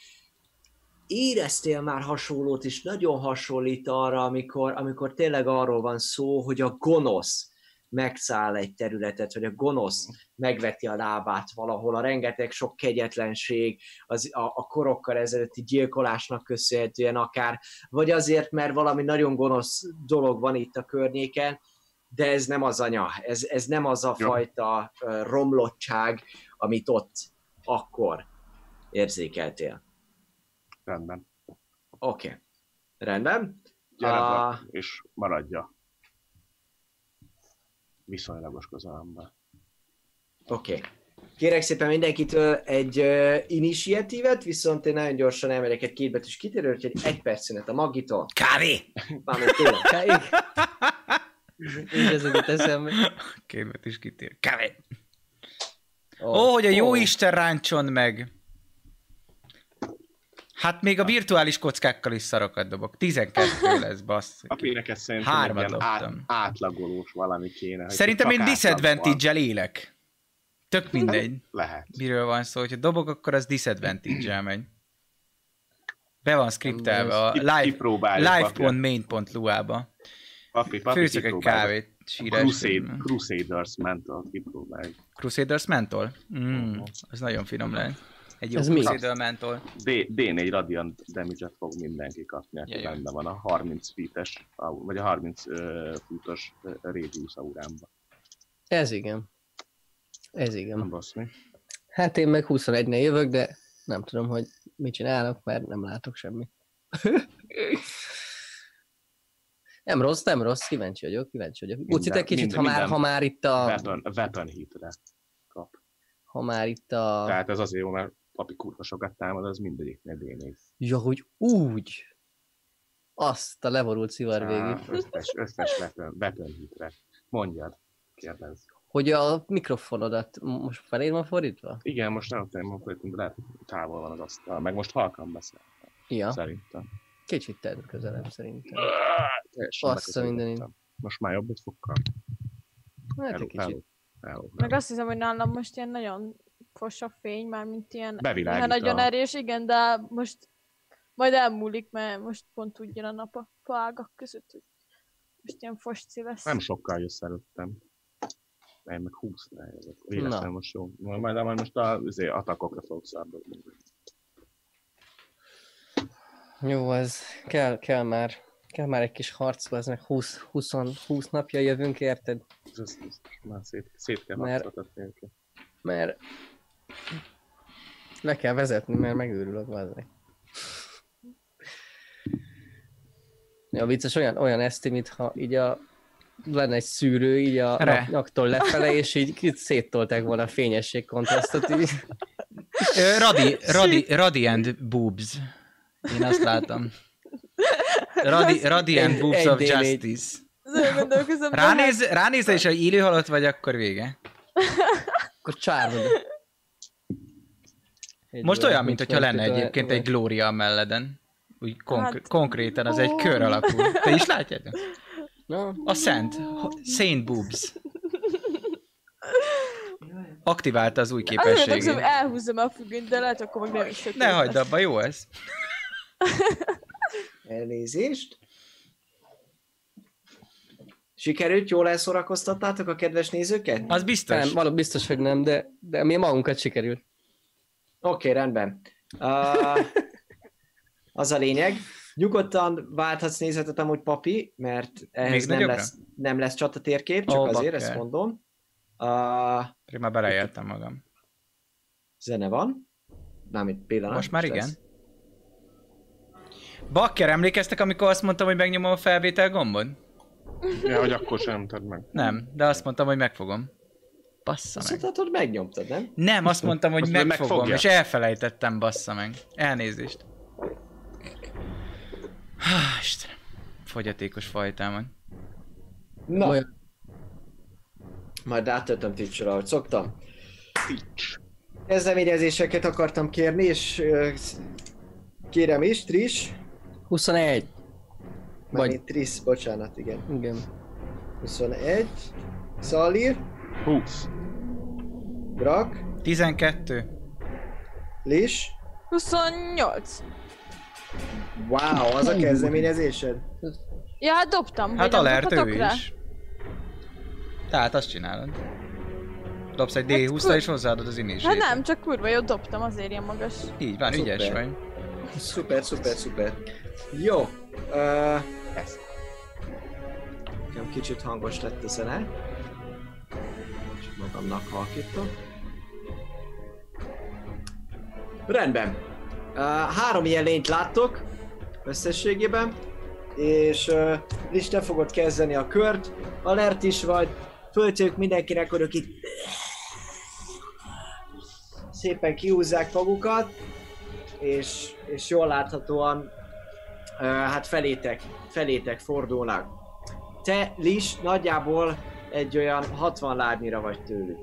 Éreztél már hasonlót, és nagyon hasonlít arra, amikor, amikor tényleg arról van szó, hogy a gonosz megszáll egy területet, hogy a gonosz megveti a lábát valahol, a rengeteg sok kegyetlenség, az, a, a korokkal ezelőtti gyilkolásnak köszönhetően akár, vagy azért, mert valami nagyon gonosz dolog van itt a környéken, de ez nem az anya, ez, ez nem az a Jó. fajta romlottság, amit ott akkor érzékeltél. Rendben. Oké. Okay. Rendben. Gyere uh... és maradja viszonylagos közelemben. Oké. Okay. Kérek szépen mindenkitől egy uh, initiatívet, viszont én nagyon gyorsan elmegyek egy kétbetűs kitérő, úgyhogy egy perc szünet a Magitól. Kávé! Mármint tőle. Káig. Így ez jutott eszembe. Kémet is kitér. Kávé! Ó, Ó, hogy a jó ó. Isten ráncson meg! Hát még a virtuális kockákkal is szarokat dobok. 12 lesz, bassz. A péneket szerintem Hármat át, átlagolós valami kéne. Szerintem én disadvantage-el élek. Tök mindegy, Lehet. miről van szó. Hogyha dobok, akkor az disadvantage-el megy. Be van skriptelve a live, live.main.lu-ába. Papi, papi, Főzök egy kávét. Sírás. Crusade, Crusaders Mental kipróbáljuk. Crusaders Mentol? Mm, az nagyon finom lehet. Egy jó. D, D4 Radiant damage fog mindenki kapni, aki Ja, benne van a 30 feet-es, au- vagy a 30 uh, futos radius aurámba. Ez igen. Ez Nem igen. rossz mi? Hát én meg 21-nél jövök, de nem tudom, hogy mit csinálok, mert nem látok semmit. nem rossz, nem rossz, kíváncsi vagyok, kíváncsi vagyok. Uci, te kicsit, minden- ha már, ha már itt a... Weapon, weapon hitre kap. Ha már itt a... Tehát ez azért jó, mert papi kurva sokat támad, az mindegyiknél D4. Ja, hogy úgy. Azt a levorult szivar végig. Összes, összes weapon, weapon hitre. Mondjad, kérdezz. Hogy a mikrofonodat most feléd van fordítva? Igen, most nem tudom, hogy de lehet, távol van az asztal. Meg most halkan beszél, Ja, szerintem. kicsit tedd közelebb szerintem. Mindenit. beközelítettem. Most már jobb egy fokkal. Hát egy kicsit. hello, hello, Meg azt hiszem, hogy nálam most ilyen nagyon fos a fény, már mint ilyen Bevilágít nagyon a- erős, igen, de most majd elmúlik, mert most pont úgy jön a nap a fágak között, hogy most ilyen fosci lesz. Nem sokkal jössz előttem. Én meg 20 ra jövök. Véletlen most jó. Majd, majd, most a, azért atakokra fogok szardozni. Jó, ez kell, kell már. Kell már egy kis harc, az meg 20, 20, 20 napja jövünk, érted? Ez, ez, ez, már szét, szét kell Mert-. Mert le kell vezetni, mert megőrülök vazni. Ja, vicces, olyan, olyan eszti, mintha így a lenne egy szűrő így a Re. nyak, nyaktól lefele, és így széttolták volna a fényesség kontrasztot. Így. Radi, radi, radiant boobs. Én azt látom. Radi, radiant Egy- boobs egy of D4. justice. Ránéz, ránézel, és ha élő halott vagy, akkor vége. Akkor csárod. Most olyan, mint hogyha lenne egyébként egy Gloria a melleden. Úgy konkr- Hát- konkrétan az egy kör alakú. Te is látjád? No, A Szent. Saint Boobs. Aktiválta az új Azért képességét. elhúzom a függönyt, de lehet, akkor meg nem is Ne hagyd abba, jó ez? Elnézést. Sikerült? Jól elszórakoztattátok a kedves nézőket? Az biztos. nem, való biztos, hogy nem, de, de mi magunkat sikerült. Okay, rendben. Uh, az a lényeg. Nyugodtan válthatsz nézetet amúgy papi, mert ehhez nem nagyobbra? lesz, nem lesz csatатérkép, csak Ó, azért bakker. ezt mondom. Uh, Én már beleéltem magam. zene van. Mármint pillanat. Most már igen. lesz. Bakker, emlékeztek, amikor azt mondtam, hogy megnyomom a felvétel gombot? Ja, hogy akkor sem tudod meg. Nem, de azt mondtam, hogy megfogom. Bassza Azt meg. mondtad, hogy megnyomtad, nem? Nem, azt mondtam, hogy Azt megfogom, megfogja? és elfelejtettem, bassza meg. Elnézést. Há, Istenem. Fogyatékos fajtámon. Na, Olyan- majd átöltöm Twitch-re, ahogy szoktam. Teach. Kezdeményezéseket akartam kérni, és kérem is, Tris. 21. Vagy- Vagy Tris, bocsánat, igen. Igen. 21. Szalir, 20. Brak, 12. Lis. 28. Wow, az a kezdeményezésed? Ja, hát dobtam. Hát vagy nem alert dobhatok ő rá? is. Tehát azt csinálod. Dobsz egy Hát D20-ra kur- és hozzáadod az initiative. Hát nem, csak kurva jót dobtam, azért ilyen magas. Így van, Szuper. ügyes vagy. Szuper, szuper, szuper. Jó. Uh, ez. Nekem kicsit hangos lett a zene. Magamnak halkítom. Rendben. Uh, három ilyen lényt láttok összességében, és uh, Lis, te fogod kezdeni a kört. Alert is vagy, föltők mindenkinek, hogy itt szépen kiúzzák magukat, és, és jól láthatóan uh, hát felétek, felétek fordulnak. Te, Lis, nagyjából egy olyan 60 lábnyira vagy tőlük.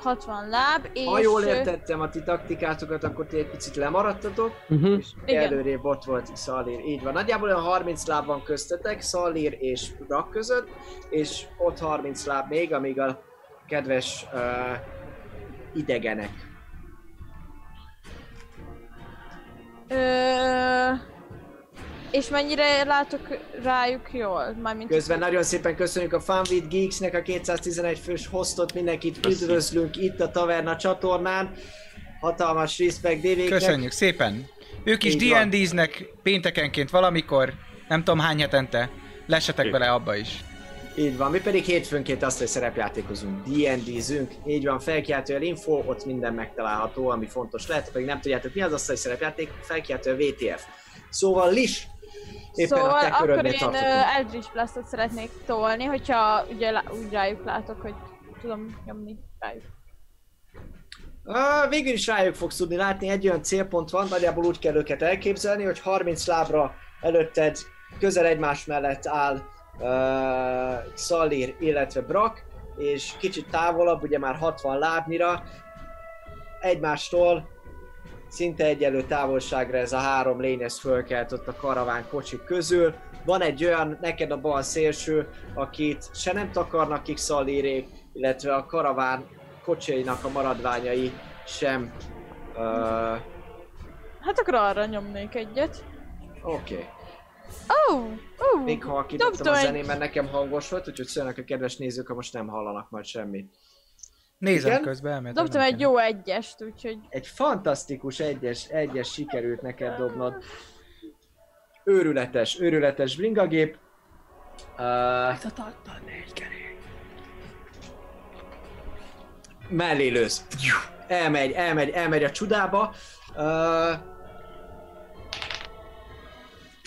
60 láb, és... Ha jól értettem a ti taktikátokat, akkor ti egy picit lemaradtatok, Uh-huh. és Igen. előrébb ott volt Szalír. Így van. Nagyjából olyan 30 láb van köztetek, Szalír és Rak között, és ott 30 láb még, amíg a kedves uh, idegenek. Ö, és mennyire látok rájuk jól? Mármint Közben nagyon szépen köszönjük a Fun with Geeksnek a 211 fős hostot, mindenkit üdvözlünk itt a Taverna csatornán. Hatalmas respect DV-knek. Köszönjük szépen. Ők is. D&D-znek péntekenként valamikor, nem tudom hány hetente. Lesetek bele abba is. Így van, mi pedig hétfőnként azt, hogy szerepjátékozunk, D&D-zünk. Így van, felkiáltó info, ott minden megtalálható, ami fontos lehet, pedig nem tudjátok mi az azt, hogy szerepjáték, felkiáltó VTF. Szóval Lis, éppen szóval a te akkor én tartottunk. uh, Eldritch Blastot szeretnék tolni, hogyha ugye úgy rájuk látok, hogy tudom nyomni rájuk. Végül is rájuk fogsz tudni látni, egy olyan célpont van, nagyjából úgy kell őket elképzelni, hogy 30 lábra előtted közel egymás mellett áll uh, Szalír, illetve Brak, és kicsit távolabb, ugye már 60 lábnyira, egymástól szinte egyenlő távolságra ez a három lény, ez fölkelt ott a karaván kocsik közül. Van egy olyan, neked a bal szélső, akit se nem takarnak Szalírék, illetve a karaván kocsainak a maradványai sem. Uh, Hát akkor arra nyomnék egyet. Oké. Okay. Oh, oh. Még ha kitottam Dobtam a zenén, mert nekem hangos volt, úgyhogy szólnak a kedves nézők, ha most nem hallanak majd semmit. Nézem Igen? közben, elmehet. Dobtam egy jó egyest, úgyhogy Egy fantasztikus egyes, egyes sikerült neked dobnod. Őrületes, őrületes bringagép. Uh, mellé lősz. Elmegy, elmegy, elmegy a csudába. Uh,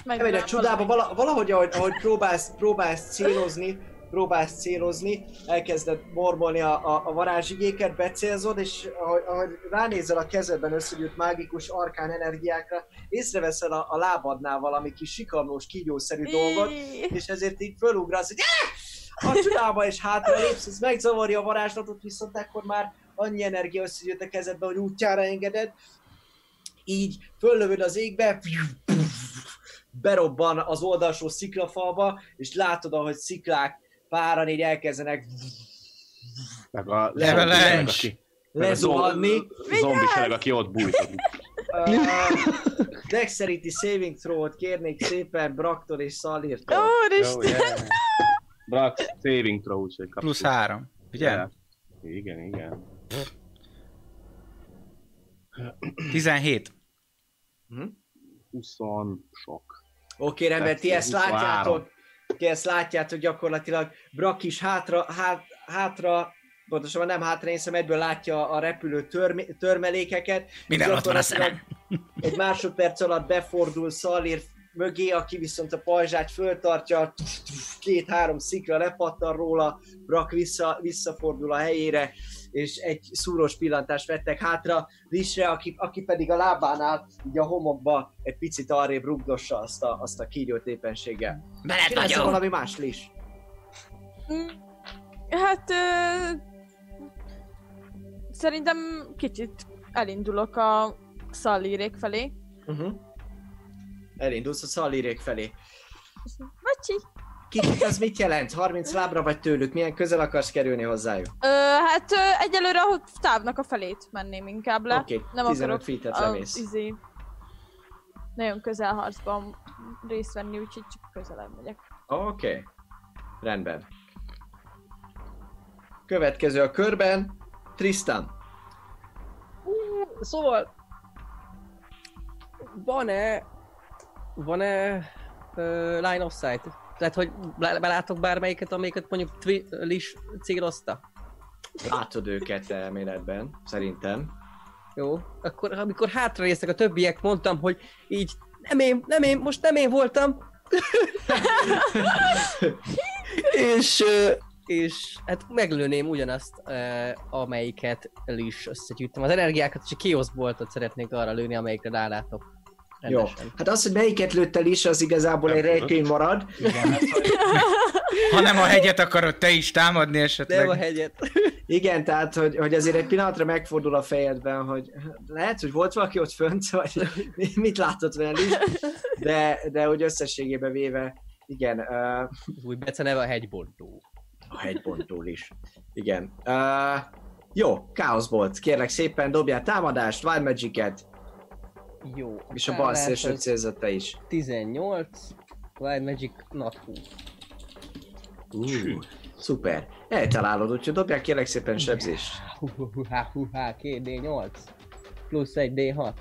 Elmegy a csodába, vala, valahogy ahogy, ahogy próbálsz, próbálsz célozni, próbálsz célozni, elkezded mormolni a, a, a varázsigéket, becélzod, és ahogy, ahogy ránézel a kezedben összegyűjt mágikus arkán energiákra, észreveszel a, a lábadnál valami kis sikamlós, kígyószerű dolgot, és ezért így fölugrasz, hogy a csodába és hátra lépsz, ez megzavarja a varázslatot, viszont ekkor már annyi energia összegyűjt a kezedbe, hogy útjára engeded, így föllövöd az égbe, berobban az oldalsó sziklafalba, és látod, ahogy sziklák páran így elkezdenek Meg a Level zombi sereg, Lynch. aki- meg a lezuhanni. zom- Zombi sereg, aki ott bújt. Uh, Dexterity saving throw-ot kérnék szépen Braktól és Szalírtól. Úristen! Brak, saving throw, úgyhogy kapsz. Plusz három. Ugye? Igen, igen. 17. 20 sok. Oké, rendben, ti ezt 23. látjátok, ti ezt látjátok gyakorlatilag, Brak is hátra, hát, hátra, pontosabban nem hátra, én hiszem egyből látja a repülő törme, törmelékeket. Minden ott van a Gyakorlatilag Egy másodperc alatt befordul Szalír mögé, aki viszont a pajzsát föltartja, két-három szikra lepattan róla, Brak vissza, visszafordul a helyére, és egy szúros pillantást vettek hátra Lisre, aki, aki pedig a lábánál, így a homokba egy picit arrébb rugdossa azt a, azt a kígyót éppenséggel. Csinálsz vagyok. valami más, Lis? Mm, Hát... Ö, szerintem kicsit elindulok a szallírék felé. Uh-huh. Elindulsz a szalírék felé. Bocsi! Kicsit az mit jelent? 30 lábra vagy tőlük? Milyen közel akarsz kerülni hozzájuk? Ö, hát ö, egyelőre a távnak a felét menném inkább le. Oké, Nem 15 akarok feet-et lemész. izé, nagyon közel harcban részt venni, úgyhogy csak közelebb megyek. Oké. Okay. Rendben. Következő a körben, Tristan. Szóval... Van-e... Van-e... Uh, line of sight? Tehát, hogy be- belátok bármelyiket, amelyiket mondjuk Twi- Lish célozta? Látod őket elméletben, szerintem. Jó, akkor amikor hátra néztek a többiek, mondtam, hogy így nem én, nem én, most nem én voltam. és, és hát meglőném ugyanazt, amelyiket el is összegyűjtöm. Az energiákat és a kioszboltot szeretnék arra lőni, amelyikre rálátok. Jó. Hát az, hogy melyiket lőttel is, az igazából egy rejtény marad. Ha nem a hegyet akarod te is támadni esetleg. Nem a hegyet. Igen, tehát, hogy, hogy azért egy pillanatra megfordul a fejedben, hogy lehet, hogy volt valaki ott fönt, vagy mi- mit látott velük, de, de hogy összességében véve, igen, uh, új bece neve a hegybontó. a hegybontól is. Igen. Uh, jó, Chaosbolt, kérlek szépen dobjál támadást, Wild Magic-et, Jó. és a bal szélső az célzat te is. 18, Wild Magic not 20. Uh, szuper. Eltalálod, úgyhogy dobjál kérlek szépen sebzést. Hú-há, hú-há, 2D8. Plusz 1 D6.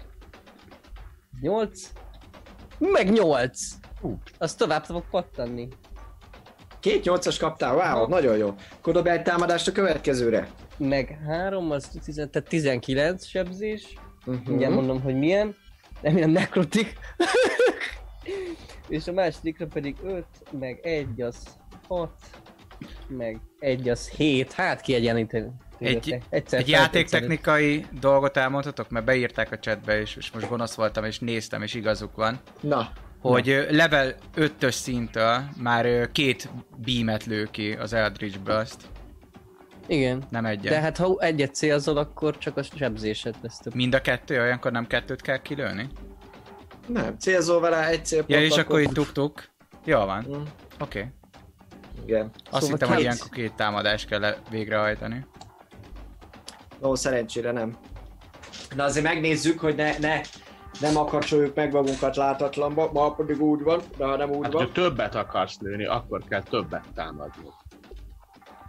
8. Meg 8. Hú, azt tovább tudok pattanni. Két nyolcas kaptál, wow, Aha. nagyon jó. Akkor dobjál egy támadást a következőre. Meg 3, az 10, tehát 19 sebzés. Uh-huh. Mindjárt mondom, hogy milyen. Remélem nekrotik. És a másodikra pedig 5, meg 1 az 6, meg 1 az 7. Hát kiegyenlíteni. Egy, Egyszer egy játéktechnikai dolgot elmondhatok, mert beírták a chatbe, és, és most gonosz voltam, és néztem, és igazuk van, Na, hogy ö, level 5-ös szinttől már két beamet lő ki az Eldritch Blast, Igen. nem egyet. De hát ha egyet célzol, akkor csak a sebzésed lesz több. Mind a kettő, olyankor nem kettőt kell kilőni? nem, célzol vele egy célpont. Ja, és akkor itt tuk-tuk. Jó van, Mm, oké. Okay. Igen. Azt Szóval hittem, hogy két- ilyenkor két támadást kell végrehajtani. Ó, szerencsére nem. De azért megnézzük, hogy ne, ne, nem akarcsoljuk meg magunkat látatlanba, ma pedig úgy van, de ha nem úgy Hát, van. hogyha többet akarsz lőni, akkor kell többet támadni.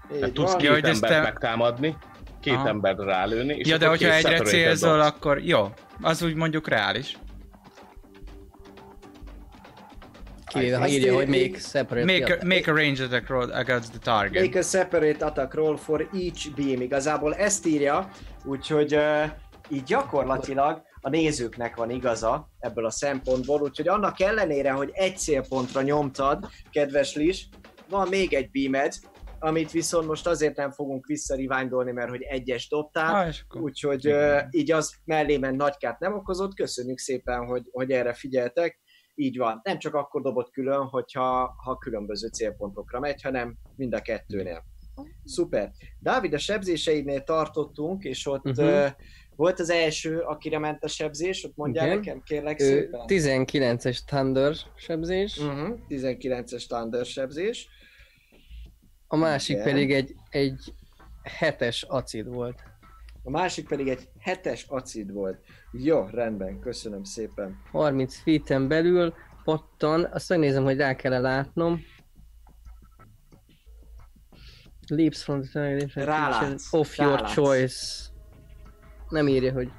Tehát tudsz Ja, hogy ezt embert te- megtámadni, két Aha. emberre rálőni, és Ja, de hogyha egyre célzol, dobsz. akkor jó. Az úgy mondjuk reális. Kivéve, ha írja, hogy make separate. Make a, make a range attack roll against the target. Make a separate attack roll for each beam. Igazából ezt írja, úgyhogy uh, így gyakorlatilag a nézőknek van igaza ebből a szempontból, úgyhogy annak ellenére, hogy egy célpontra nyomtad, kedves Lis, van még egy beamed, amit viszont most azért nem fogunk visszariványolni, mert hogy egyes dobtál, Ah. Úgyhogy uh, így az mellé ment nagykát nem okozott, köszönjük szépen, hogy, hogy erre figyeltek. Így van, nem csak akkor dobott külön, hogyha ha különböző célpontokra megy, hanem mind a kettőnél. Szuper. Dávid, a sebzéseidnél tartottunk, és ott Mhm. uh, volt az első, akire ment a sebzés, ott mondjál Igen. nekem, kérlek szépen. 19-es Thunder sebzés, Uh-huh. 19-es Thunder sebzés. A másik Igen. pedig egy, egy hetes acid volt. A másik pedig egy hetes acid volt. Jó, rendben, köszönöm szépen. 30 feet-en belül pattan, azt megnézem, hogy rá kell látnom. Leaps from the target Rálátsz, of your rálátsz. choice. Nem írja, hogy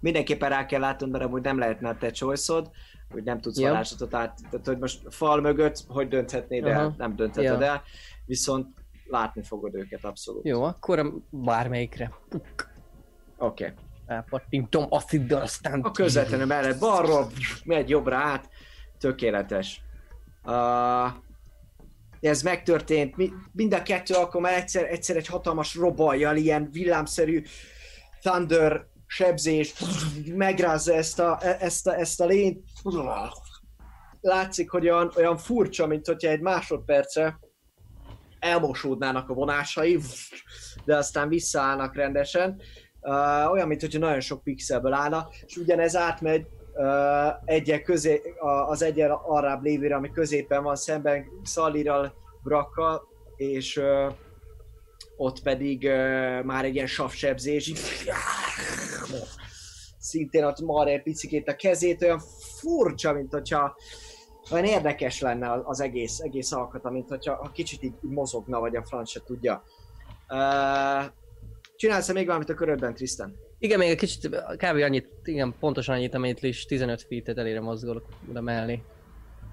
mindenképpen rá kell látnod, mert amúgy nem lehetne a te choice hogy nem tudsz Ja. varázslatot át, tehát hogy most fal mögött, hogy dönthetnéd el, Aha. nem döntheted Ja. el, viszont látni fogod őket abszolút. jó, akkor bármelyikre. Oké. Okay. Elpattintom aciddal, aztán... A közvetlenül mellett balról, megy jobbra át, tökéletes. Uh, ez megtörtént, mi, mind a kettő alkalommal egyszer, egyszer egy hatalmas robajjal, ilyen villámszerű thunder sebzés, megrázza ezt a, ezt a, ezt a lényt. Látszik, hogy olyan, olyan furcsa, mint hogyha egy másodperce elmosódnának a vonásai, de aztán visszaállnak rendesen. Uh, olyan, mint hogyha nagyon sok pixelből állna, és ugyanez átmegy uh, egyek közé, az egyen arrább lévére, ami középen van szemben Szalirral, Brakkal, és uh, ott pedig uh, már egy ilyen savsebzés, így szintén ott marra egy picikét a kezét, olyan furcsa, mint hogyha olyan érdekes lenne az egész, egész alkata, mint hogyha ha kicsit így mozogna, vagy a franc se tudja. Uh, csinálsz még valamit a körödben, Tristan? Igen, még egy kicsit, kb. annyit, igen, pontosan annyit, amennyit is 15 feet-et elére mozgolok oda mellé.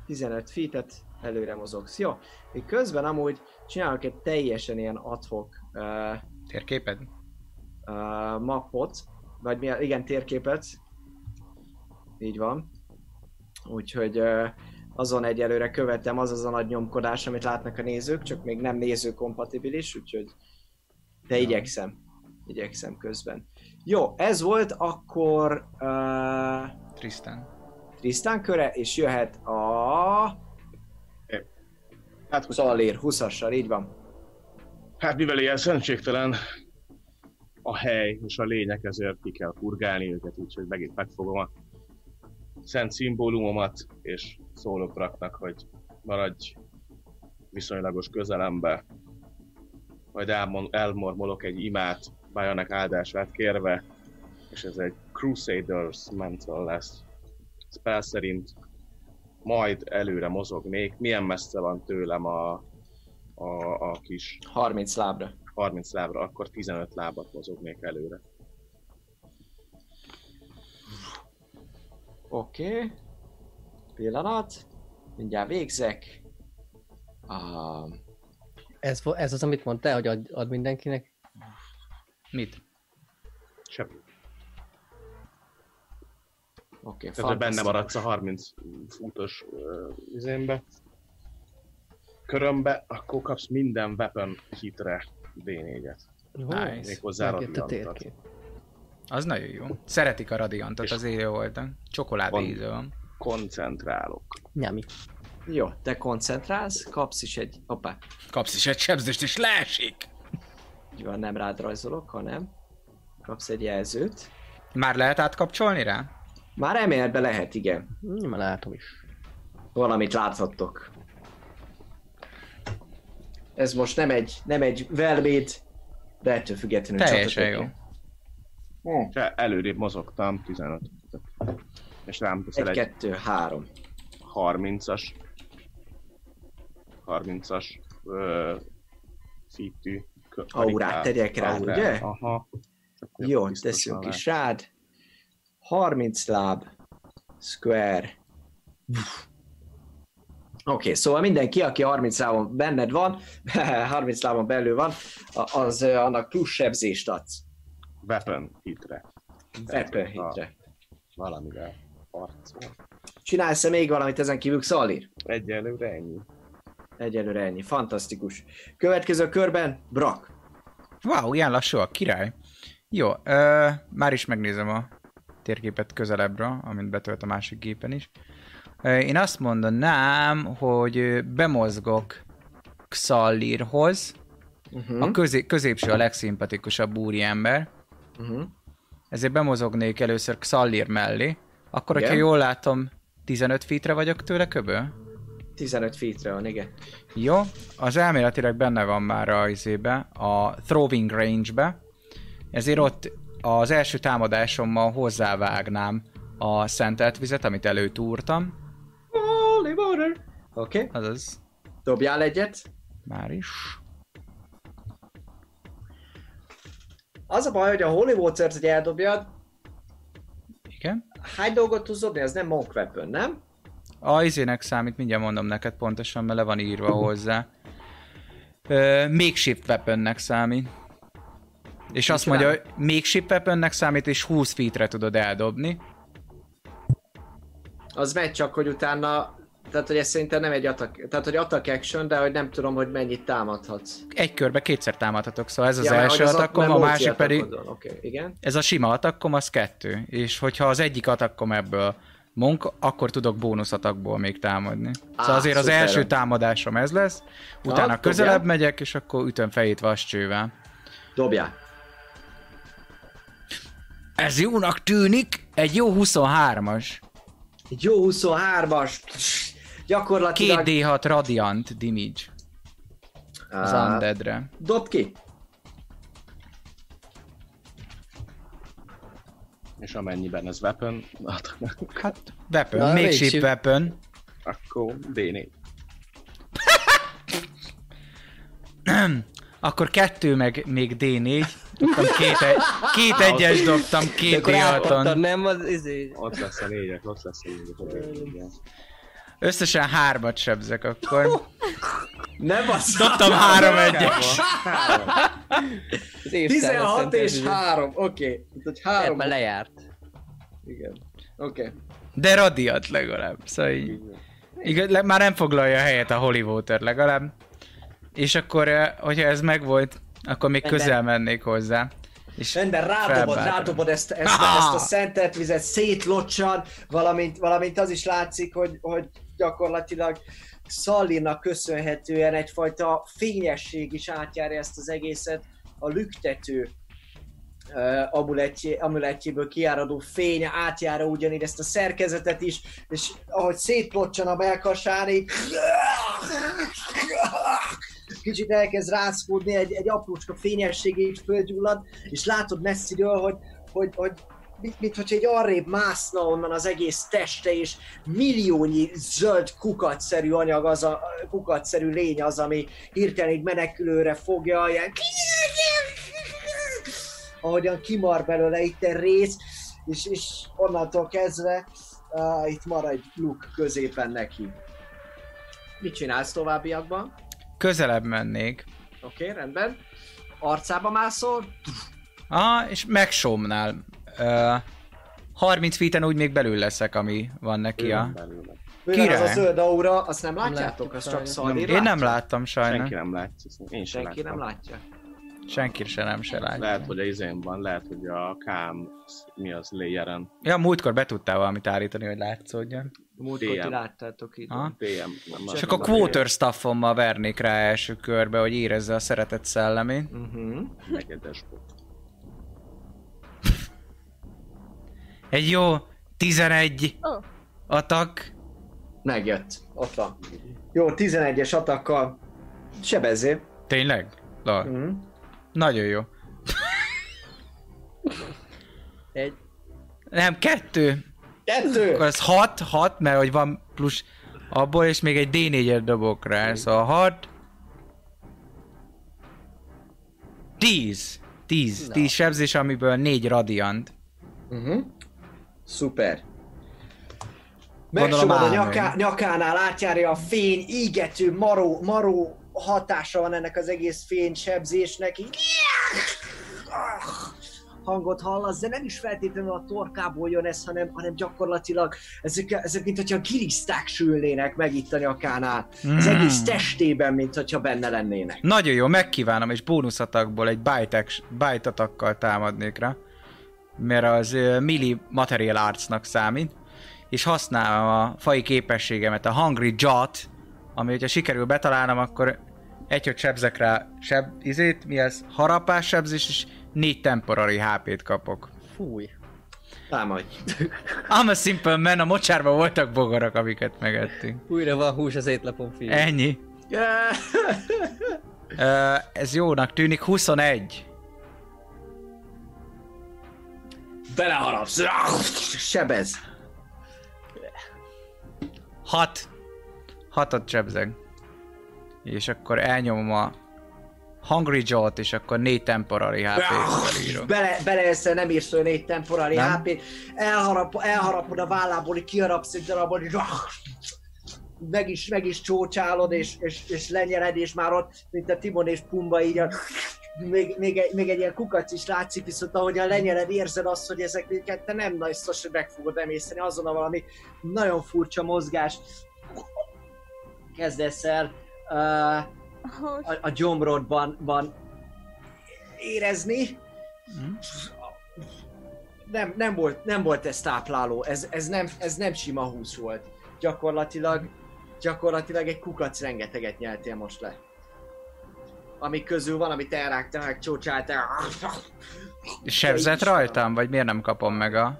15 feet előre mozogsz. Jó. Még közben amúgy csinálok egy teljesen ilyen adhok uh, Térképed? uh, mappot, vagy mi, igen, térképet. Így van. Úgyhogy uh, azon egyelőre követem az az a nagy nyomkodás, amit látnak a nézők, csak még nem néző kompatibilis, úgyhogy de igyekszem. Igyekszem közben. Jó, ez volt akkor uh, Tristan. Tristan köre, és jöhet a Hát, Szallér 20-assal, így van. hát mivel ilyen szentségtelen a hely és a lények, ezért ki kell furgálni őket, úgyhogy megint megfogom a szent szimbólumomat, és szólok Braknak, hogy maradj viszonylagos közelembe. Majd elmon, elmormolok egy imát, Bajonek áldását kérve, és ez egy Crusaders mental lesz. Spell szerint majd előre mozognék. Milyen messze van tőlem a, a, a kis 30 lábra. 30 lábra, akkor 15 lábat mozognék előre. Oké. Okay. Pillanat. Mindjárt végzek. Uh, Ez, ez az, amit mondtál, hogy ad, ad mindenkinek? Mit? Semmi. Oké, okay, Tehát, hogy benne maradsz a 30 futos uh, izénbe, körömbe, akkor kapsz minden weapon hitre D4-et. Jó, Nice. Méghozzá radiantat. Az nagyon jó. Szeretik a radiantot, azért jó voltak. Csokoládé íze van. Koncentrálok. Nyami. Jó, te koncentrálsz, kapsz is egy... Hoppá, Kapsz is egy sebzést, és leesik! így van, nem rád rajzolok, hanem kapsz egy jelzőt. Már lehet átkapcsolni rá? Már emelbe lehet, igen. Hm, Már látom is. Valamit láthattok. Ez most nem egy, nem egy velvéd, de ettől függetlenül Teljesen jó. Hm. Előrébb mozogtam 15 És rám teszel Egy, egy kettő, három. 30-as 30-as ö, szítű Aurát tegyek rád, Aurát, ugye? Aha. Jó, teszünk is rád. 30 láb. Square. Oké, okay, szóval mindenki, aki 30 lábon benned van, 30 lábon belül van, az annak plusz sebzést adsz. Weapon hitre. Weapon hitre. Valamivel harcol. Csinálsz-e még valamit ezen kívül, Xalir? Egyelőre ennyi. Egyelőre ennyi. Fantasztikus. Következő körben Brak. Wow, ilyen lassú a király. Jó, ö, már is megnézem a térképet közelebbről, amint betölt a másik gépen is. Ö, én azt mondanám, hogy bemozgok Xallirhoz, Uh-huh. a közé- középső a legszimpatikusabb úriember, Uh-huh. ezért bemozognék először Xallir mellé. Akkor, Igen. hogyha jól látom, 15 feetre vagyok tőle köbö? 15 feetre van, igen. Jó, az elméletileg benne van már a izébe, a throwing range-be, ezért ott az első támadásommal hozzávágnám a szentelt vizet, amit előtúrtam, Holy water. Oké, okay. azaz dobjál egyet. már is. Az a baj, hogy a Holy Water-t, hogy eldobjad. Hány dolgot tudsz dobni? Ez nem Monk Weapon, nem? A izének számít, mindjárt mondom neked pontosan, mert le van írva hozzá. Ö, makeshift weaponnek számít. És azt mondja, hogy makeshift weaponnek számít, és 20 feetre tudod eldobni. Az megy csak, hogy utána, tehát hogy ez szerintem nem egy attack, tehát hogy attack action, de hogy nem tudom, hogy mennyit támadhatsz. Egy körbe kétszer támadhatok, szóval ez az mert első az atakkom, a másik pedig... okay, igen. Ez a sima atakkom, az kettő. És hogyha az egyik atakkom ebből monk, akkor tudok bónusz atakból még támadni. Szóval Á, azért az első támadásom ez lesz, utána dobjál. közelebb megyek, és akkor ütöm fejét vascsővel. Dobjál. Ez jónak tűnik, egy jó 23-as. Egy jó 23-as. Gyakorlatilag... 2D6 radiant damage az Á, undeadre. Dob ki. És amennyiben ez weapon, Hát, weapon, Na, makeshift weapon. akkor D4. Akkor kettő meg még D4. Dobtam két, egy, két egyes dobtam, két akkor átadtad, D6-on. nem? Az izé... Ott lesz a négyek, ott lesz a négyek. Összesen hármat sebzek akkor. Nem az. Dobtam három egyes. Az évszámot 16 és 3, oké. Okay. 3. már lejárt. Igen. Oké. Okay. De radiat legalább. Szóval így, igaz, le, már nem foglalja a helyet a Holy Water legalább. És akkor, eh, hogyha ez megvolt, akkor még Rendben. közel mennék hozzá. És Rendben, rádobod, rádobod ezt, ezt, Ah! ezt a szentet vizet, szétlocsan, valamint, valamint az is látszik, hogy, hogy gyakorlatilag Szallinak köszönhetően egyfajta fényesség is átjárja ezt az egészet, a lüktető uh, kiáradó fény átjára ugyanígy ezt a szerkezetet is, és ahogy szétlocsan a melkasán, így kicsit elkezd rászkódni, egy, egy aprócska fényesség így fölgyullad, és látod messziről, hogy, hogy, hogy mint, mint hogy egy arrébb mászna onnan az egész teste, és milliónyi zöld kukacszerű anyag, az a kukacszerű lény az, ami hirtelen így menekülőre fogja, ilyen ahogyan kimar belőle itt egy rész, és, és onnantól kezdve uh, itt maradj Luke középen neki. Mit csinálsz továbbiakban? közelebb mennék. Oké, okay, rendben. Arcába mászol? Aha, és megsomnál. Uh, 30 feet úgy még belül leszek, ami van neki a... Mivel az a zöld aura, azt nem látjátok? Az csak. Szaldi Én nem láttam sajnos. Senki nem látja. Én sem Senki nem láttam. látja. Senki se nem se látja. Lehet, hogy a izén van, lehet, hogy a kám, mi az, layeren, Ja, múltkor be tudtál valamit állítani, hogy látszódjon. Múltkor ti láttátok itt. DM. Nem És akkor a quarter staffommal vernék rá első körbe, hogy érezze a szeretet szellemét. Uh-huh. Negyedes volt. Egy jó 11 Ó. atak. Megjött. Ott van. Jó, 11-es atakkal. Sebezzé. Tényleg? Lol. Uh-huh. Nagyon jó. Egy. Nem, kettő. Kettő! Akkor az 6, 6, mert hogy van plusz abból, és még egy D4-et dobok rá, szóval 6. 10. 10. 10 sebzés, amiből 4 radiant. Uh-huh. Szuper. Megsomad a nyaká, nyakánál, átjárja a fény, ígető, maró, maró hatása van ennek az egész fénysebzésnek. Hangot hallasz, de nem is feltétlenül a torkából jön ez, hanem, hanem gyakorlatilag ezek, ezek mint hogyha giliszták sülnének meg itt a nyakánál. Az Mm. egész testében, mint hogyha benne lennének. Nagyon jó, megkívánom, és bónuszatakból egy bite, bite támadnék rá. Mert az uh, Mili Material Artsnak számít. És használom a fai képességemet, a Hungry Jot, ami hogyha sikerül betalálnom, akkor egy, hogy sebzek rá seb, izét, mi ez? Harapás sebzés, és négy temporary HP-t kapok. Fúj. Támadj. I'm a simple man, a mocsárban voltak bogarak, amiket megettünk. Újra van hús az étlapon, fiú. Ennyi. Ö, ez jónak tűnik, 21. Beleharapsz. Sebez. 6. 6-ot sebzek. És akkor elnyomom a Hungry Jaw-t, és akkor 4 temporary HP-t felírom. Bele, beleeszel, nem írsz olyan négy temporári Nem? HP-t, elharap, elharapod a vállából, így kiharapsz egy darabot, és meg is, meg is csócsálod, és, és, és lenyered, és már ott, mint a Timon és Pumba így a, még, még, egy, még egy ilyen kukac is látszik, viszont ahogyan lenyered, érzed azt, hogy ezeket te nem nagy biztos, hogy meg fogod emészteni, azon a valami nagyon furcsa mozgás kezdesz el uh, a, a gyomrodban van érezni. Nem, nem, volt, nem volt ez tápláló, ez, ez, nem, ez nem sima hús volt. Gyakorlatilag, gyakorlatilag egy kukac rengeteget nyeltél most le. Amik közül van, amit elrágtál, meg csócsáltál. Sebzett rajtam, vagy miért nem kapom meg a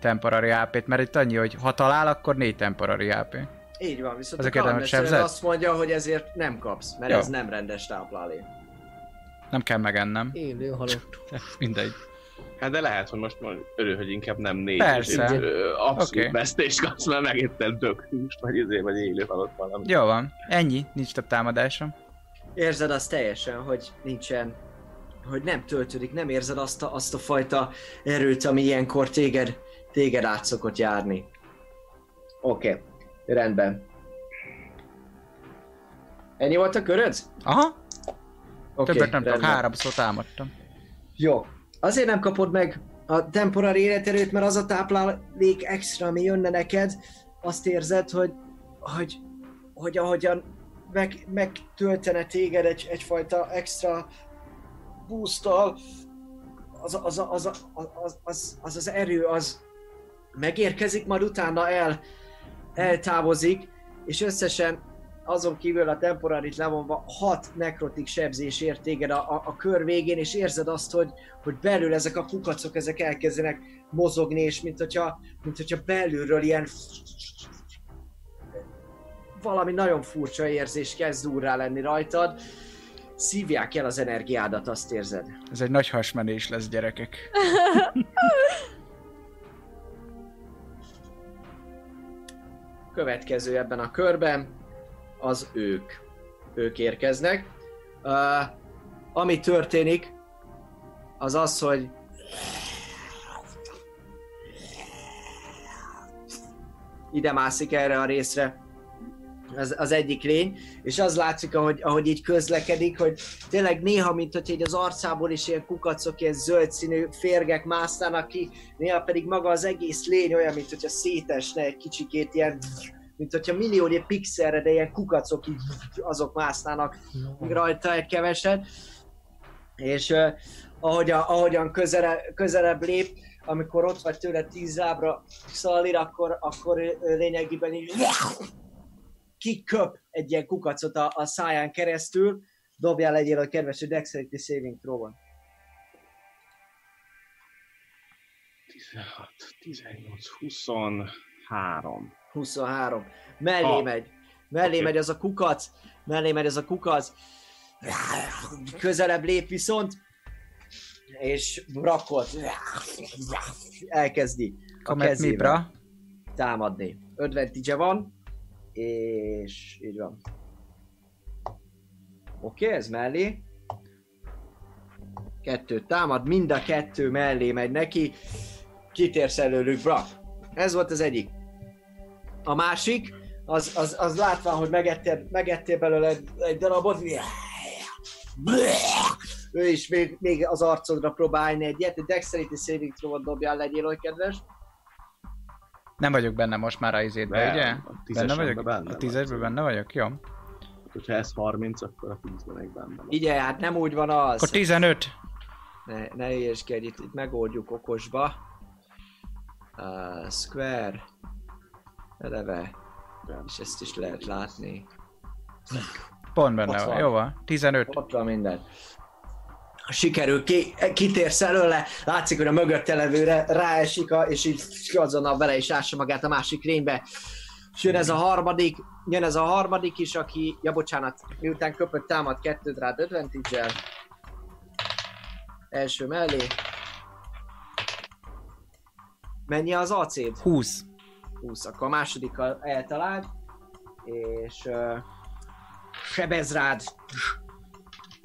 temporary HP-t? Mert itt annyi, hogy ha talál, akkor 4 temporary HP. Így van, viszont Ezek a sebzett? azt mondja, hogy ezért nem kapsz, mert Jó. ez nem rendes táplálé. Nem kell megennem. Élő halott. Mindegy. Hát de lehet, hogy most majd örül, hogy inkább nem négy. Persze. és, ö, Abszolút okay. vesztést kapsz, mert megetted dög húst, vagy izé, vagy élő halott valami. Jó van. Ennyi. Nincs több támadásom. Érzed azt teljesen, hogy nincsen, hogy nem töltődik, nem érzed azt a, azt a fajta erőt, ami ilyenkor téged, téged át szokott járni. Oké, okay. rendben. Ennyi volt a köröd? Aha, Oké, többet nem tudok, rendben. háromszor támadtam. Jó. Azért nem kapod meg a temporary életerőt, mert az a táplálék extra, ami jönne neked, azt érzed, hogy, hogy, hogy ahogyan meg, megtöltene téged egy, egyfajta extra boosttal, az az, az, az, az, az, az, az erő, az megérkezik, majd utána el, eltávozik, és összesen azon kívül a temporarit levonva hat nekrotik sebzés ért a, a, a kör végén, és érzed azt, hogy, hogy belül ezek a kukacok, ezek elkezdenek mozogni, és mint hogyha, mint hogyha belülről ilyen valami nagyon furcsa érzés kezd úrrá lenni rajtad. Szívják el az energiádat, azt érzed. Ez egy nagy hasmenés lesz, gyerekek. következő ebben a körben, az ők. Ők érkeznek. Uh, ami történik, az az, hogy ide mászik erre a részre az, az egyik lény, és az látszik, ahogy, ahogy így közlekedik, hogy tényleg néha, mint hogy így az arcából is ilyen kukacok, ilyen zöld színű férgek másznának ki, néha pedig maga az egész lény olyan, mint hogyha szétesne egy kicsikét, ilyen mint hogyha milliónyi pixelre, de ilyen kukacok így azok másznának rajta egy keveset. És uh, ahogyan, ahogyan közele, közelebb lép, amikor ott vagy tőle tíz lábra Szalir, akkor, akkor lényegében így kiköp egy ilyen kukacot a, a száján keresztül. Dobjál legyél a kedves hogy Dexterity Saving throw 16, 18, 23. 23. Mellé Ah. megy. Mellé Oké. megy az a kukac. Mellé megy az a kukac. Közelebb lép viszont. És brakot elkezdi a Mibra. támadni. Advantage van. És így van. Oké, ez mellé. Kettő támad, mind a kettő mellé megy neki. Kitérsz előlük, Brak. Ez volt az egyik. A másik, az, az, az látván, hogy megettél, megettél belőle egy, egy darabot, ő is még, még az arcodra próbálni egyet, egy Dexterity Saving Throw-ot dobjál, legyél olyan kedves. Nem vagyok benne most már a izétbe, ugye? a Benne vagyok? benne a tízesben benne vagyok? Jó. Hogyha ez 30, akkor a 10-ben még benne van. Igen, hát nem úgy van az. Akkor 15. Ne, ne hülyeskedj, itt, itt megoldjuk okosba. Uh, square. Eleve. És ezt is lehet látni. Pont benne van. Jó van. 15. Ott van minden. Sikerül, ki, kitérsz előle, látszik, hogy a mögötte levőre ráesik, a, és így azonnal vele is ássa magát a másik lénybe. És jön ez a harmadik, jön ez a harmadik is, aki, ja bocsánat, miután köpött támad kettőt rád advantage Első mellé. Mennyi az AC-d? 20. 20, akkor a másodikkal eltaláld, és uh, sebez rád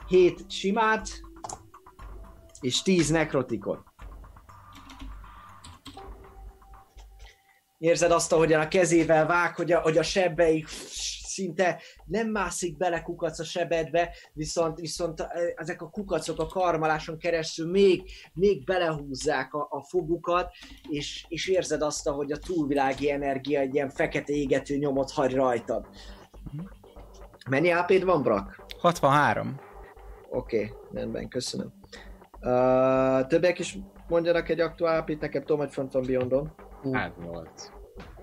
7 simát, és 10 nekrotikot. Érzed azt, ahogyan a kezével vág, hogy a, hogy a sebbei szinte nem mászik bele kukac a sebedbe, viszont, viszont ezek a kukacok a karmaláson keresztül még, még belehúzzák a, a fogukat, és, és érzed azt, hogy a túlvilági energia egy ilyen fekete égető nyomot hagy rajtad. Mennyi ap van, Brak? 63. Oké, okay, rendben, köszönöm. Uh, többiek is mondjanak egy aktuál ap nekem tudom, hogy front van Beyondon. Hát 8.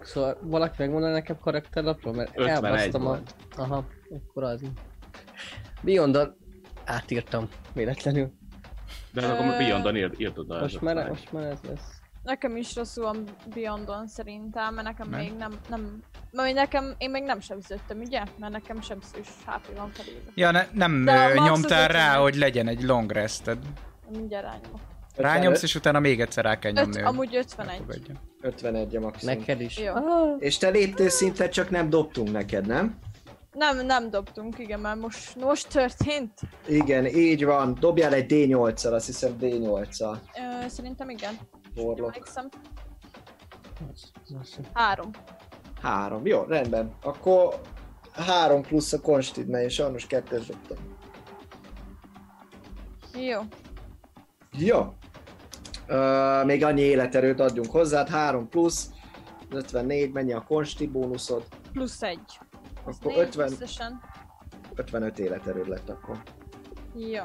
Szóval valaki megmondaná nekem karakterlapról, mert 51 elbasztam a... Aha, akkor az. Beyondon átírtam véletlenül. De akkor Ö, Beyondon írt, írtad a Most már, most már ez lesz. Nekem is rosszul van Beyondon szerintem, mert nekem Nem? még nem, nem, mert nekem, én még nem sebződtem, ugye? Mert nekem sebzős HP van felírva. Ja, ne, nem nyomtál rá, 51. hogy legyen egy long rested. Mindjárt rányomok. Rányomsz, és utána még egyszer rá kell Öt, nyomni. hogy amúgy 51. elfogadja. 51 a maximum. Neked is. Jó. Ah, És te léptél szintet, csak nem dobtunk neked, nem? Nem, nem dobtunk, igen, mert most, most történt. Igen, így van. Dobjál egy D8-al, azt hiszem D8-al. Ö, szerintem igen. Emlékszem. Három. Három. Jó, rendben. Akkor három plusz a konstid, mert én sajnos kettes dobtam. Jó. Jó. Uh, még annyi életerőt adjunk hozzá, 3 plusz, 54, mennyi a konsti bónuszod? Plusz egy. Az Akkor négy 50, Összesen. 55 életerőd lett akkor. Jó.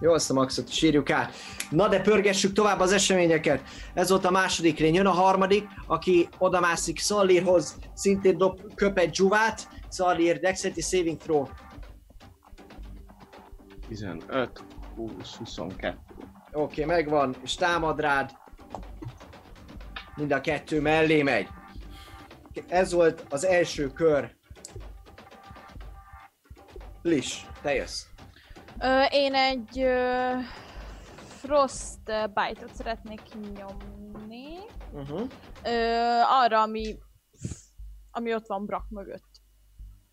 Jó, azt a maxot is írjuk át. Na de pörgessük tovább az eseményeket. Ez volt a második rény. Jön a harmadik, aki odamászik Szallírhoz, szintén dob, köp egy dzsuvát. Szallír, Dexterity Saving Throw. 15, 20, 22. Oké, okay, megvan, és támad rád. Mind a kettő mellé megy. Ez volt az első kör. Lis, te jössz. Ö, én egy ö, Frost bite-ot szeretnék nyomni. Uh-huh. Ö, arra, ami, ami ott van Brak mögött.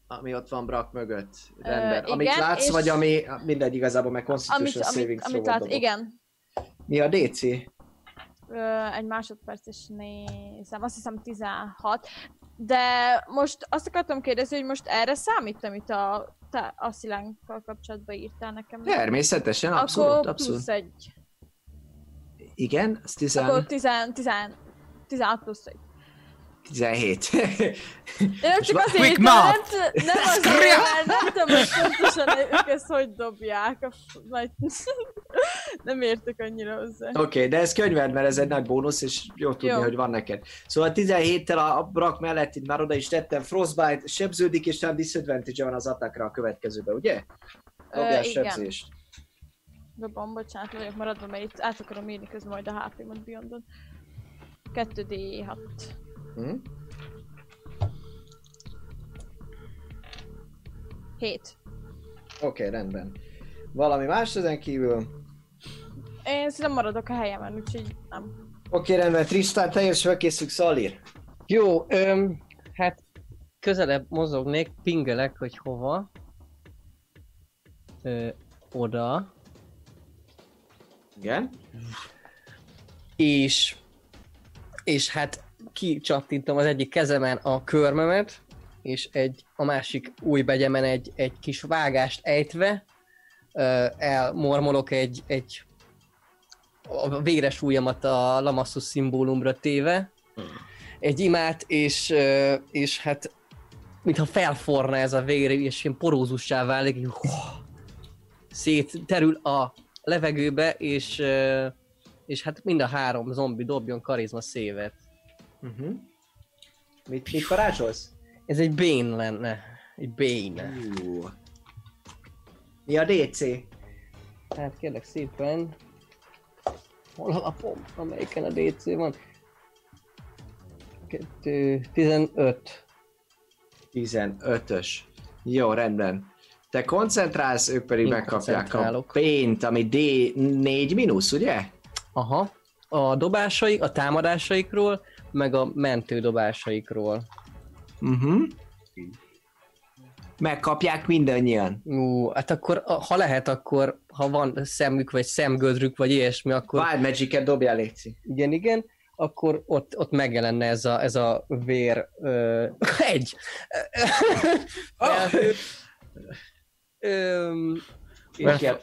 Ami ott van Brak mögött. Rendben. Ö, amit igen, látsz, és- vagy ami mindegy igazából, meg Amit, Constitution amit, Saving amit Throw-ot lát, igen. Mi a DC? Ö, egy másodperc is nézem, azt hiszem 16. De most azt akartam kérdezni, hogy most erre számít, amit a, a szilánkkal kapcsolatban írtál nekem. Természetesen, abszolút, Akkor abszolút. plusz egy. Igen, az 10, Akkor 10, 10, 16 plusz egy. 17. De nem csak azért, quick nem, nem, nem azért, mert nem tudom, hogy pontosan ők ezt hogy dobják. Majd nem értek annyira hozzá. Oké, okay, de ez könyved, mert ez egy nagy bónusz, és jó tudni, Jó. hogy van neked. Szóval 17-tel a Brak mellett itt már oda is tettem, Frostbite sebződik, és talán disadvantage van az attackra a következőbe, ugye? Dobjál sebzést. Dobom, bocsánat, vagyok maradva, mert itt át akarom írni közben majd a HP-mat Beyondon. 2D6. Hm? 7. Oké, okay, rendben. Valami más ezen kívül? Oké, Én szerintem maradok a helyemen, úgyhogy nem. okay, rendben. Tristan, te jössz, felkészülsz, Szalir. Jó, öm, hát közelebb mozognék, pingelek, hogy hova. Ö, oda. Igen. És, és hát kicsattintom az egyik kezemen a körmömet, és egy, a másik új begyemen egy, egy kis vágást ejtve, elmormolok egy, egy a véres ujjamat a Lamassus szimbólumra téve, egy imát, és, és hát mintha felforna ez a vér, és ilyen porózussá válik, így, hú, szétterül a levegőbe, és, és hát mind a három zombi dobjon karizma szévet. Uh-huh. Mit, mit varázsolsz? Ez egy Bane lenne. Egy Bane. Uh. Mi a DC? Hát kérlek szépen. Hol a lapom? Amelyiken a DC van? Kettő, 15. 15-ös. Jó, rendben. Te koncentrálsz, ők pedig Én megkapják a pént, ami D4 mínusz, ugye? Aha. A dobásai, a támadásaikról, meg a mentő dobásaikról. Uh-huh. Megkapják mindannyian. Ú, hát akkor, ha lehet, akkor, ha van szemük, vagy szemgödrük, vagy ilyesmi, akkor Wild Magic-et dobjál, Léci. igen, igen, akkor ott, ott megjelenne ez a, ez a vér... Ö, egy! Felhő. Öm, Igen.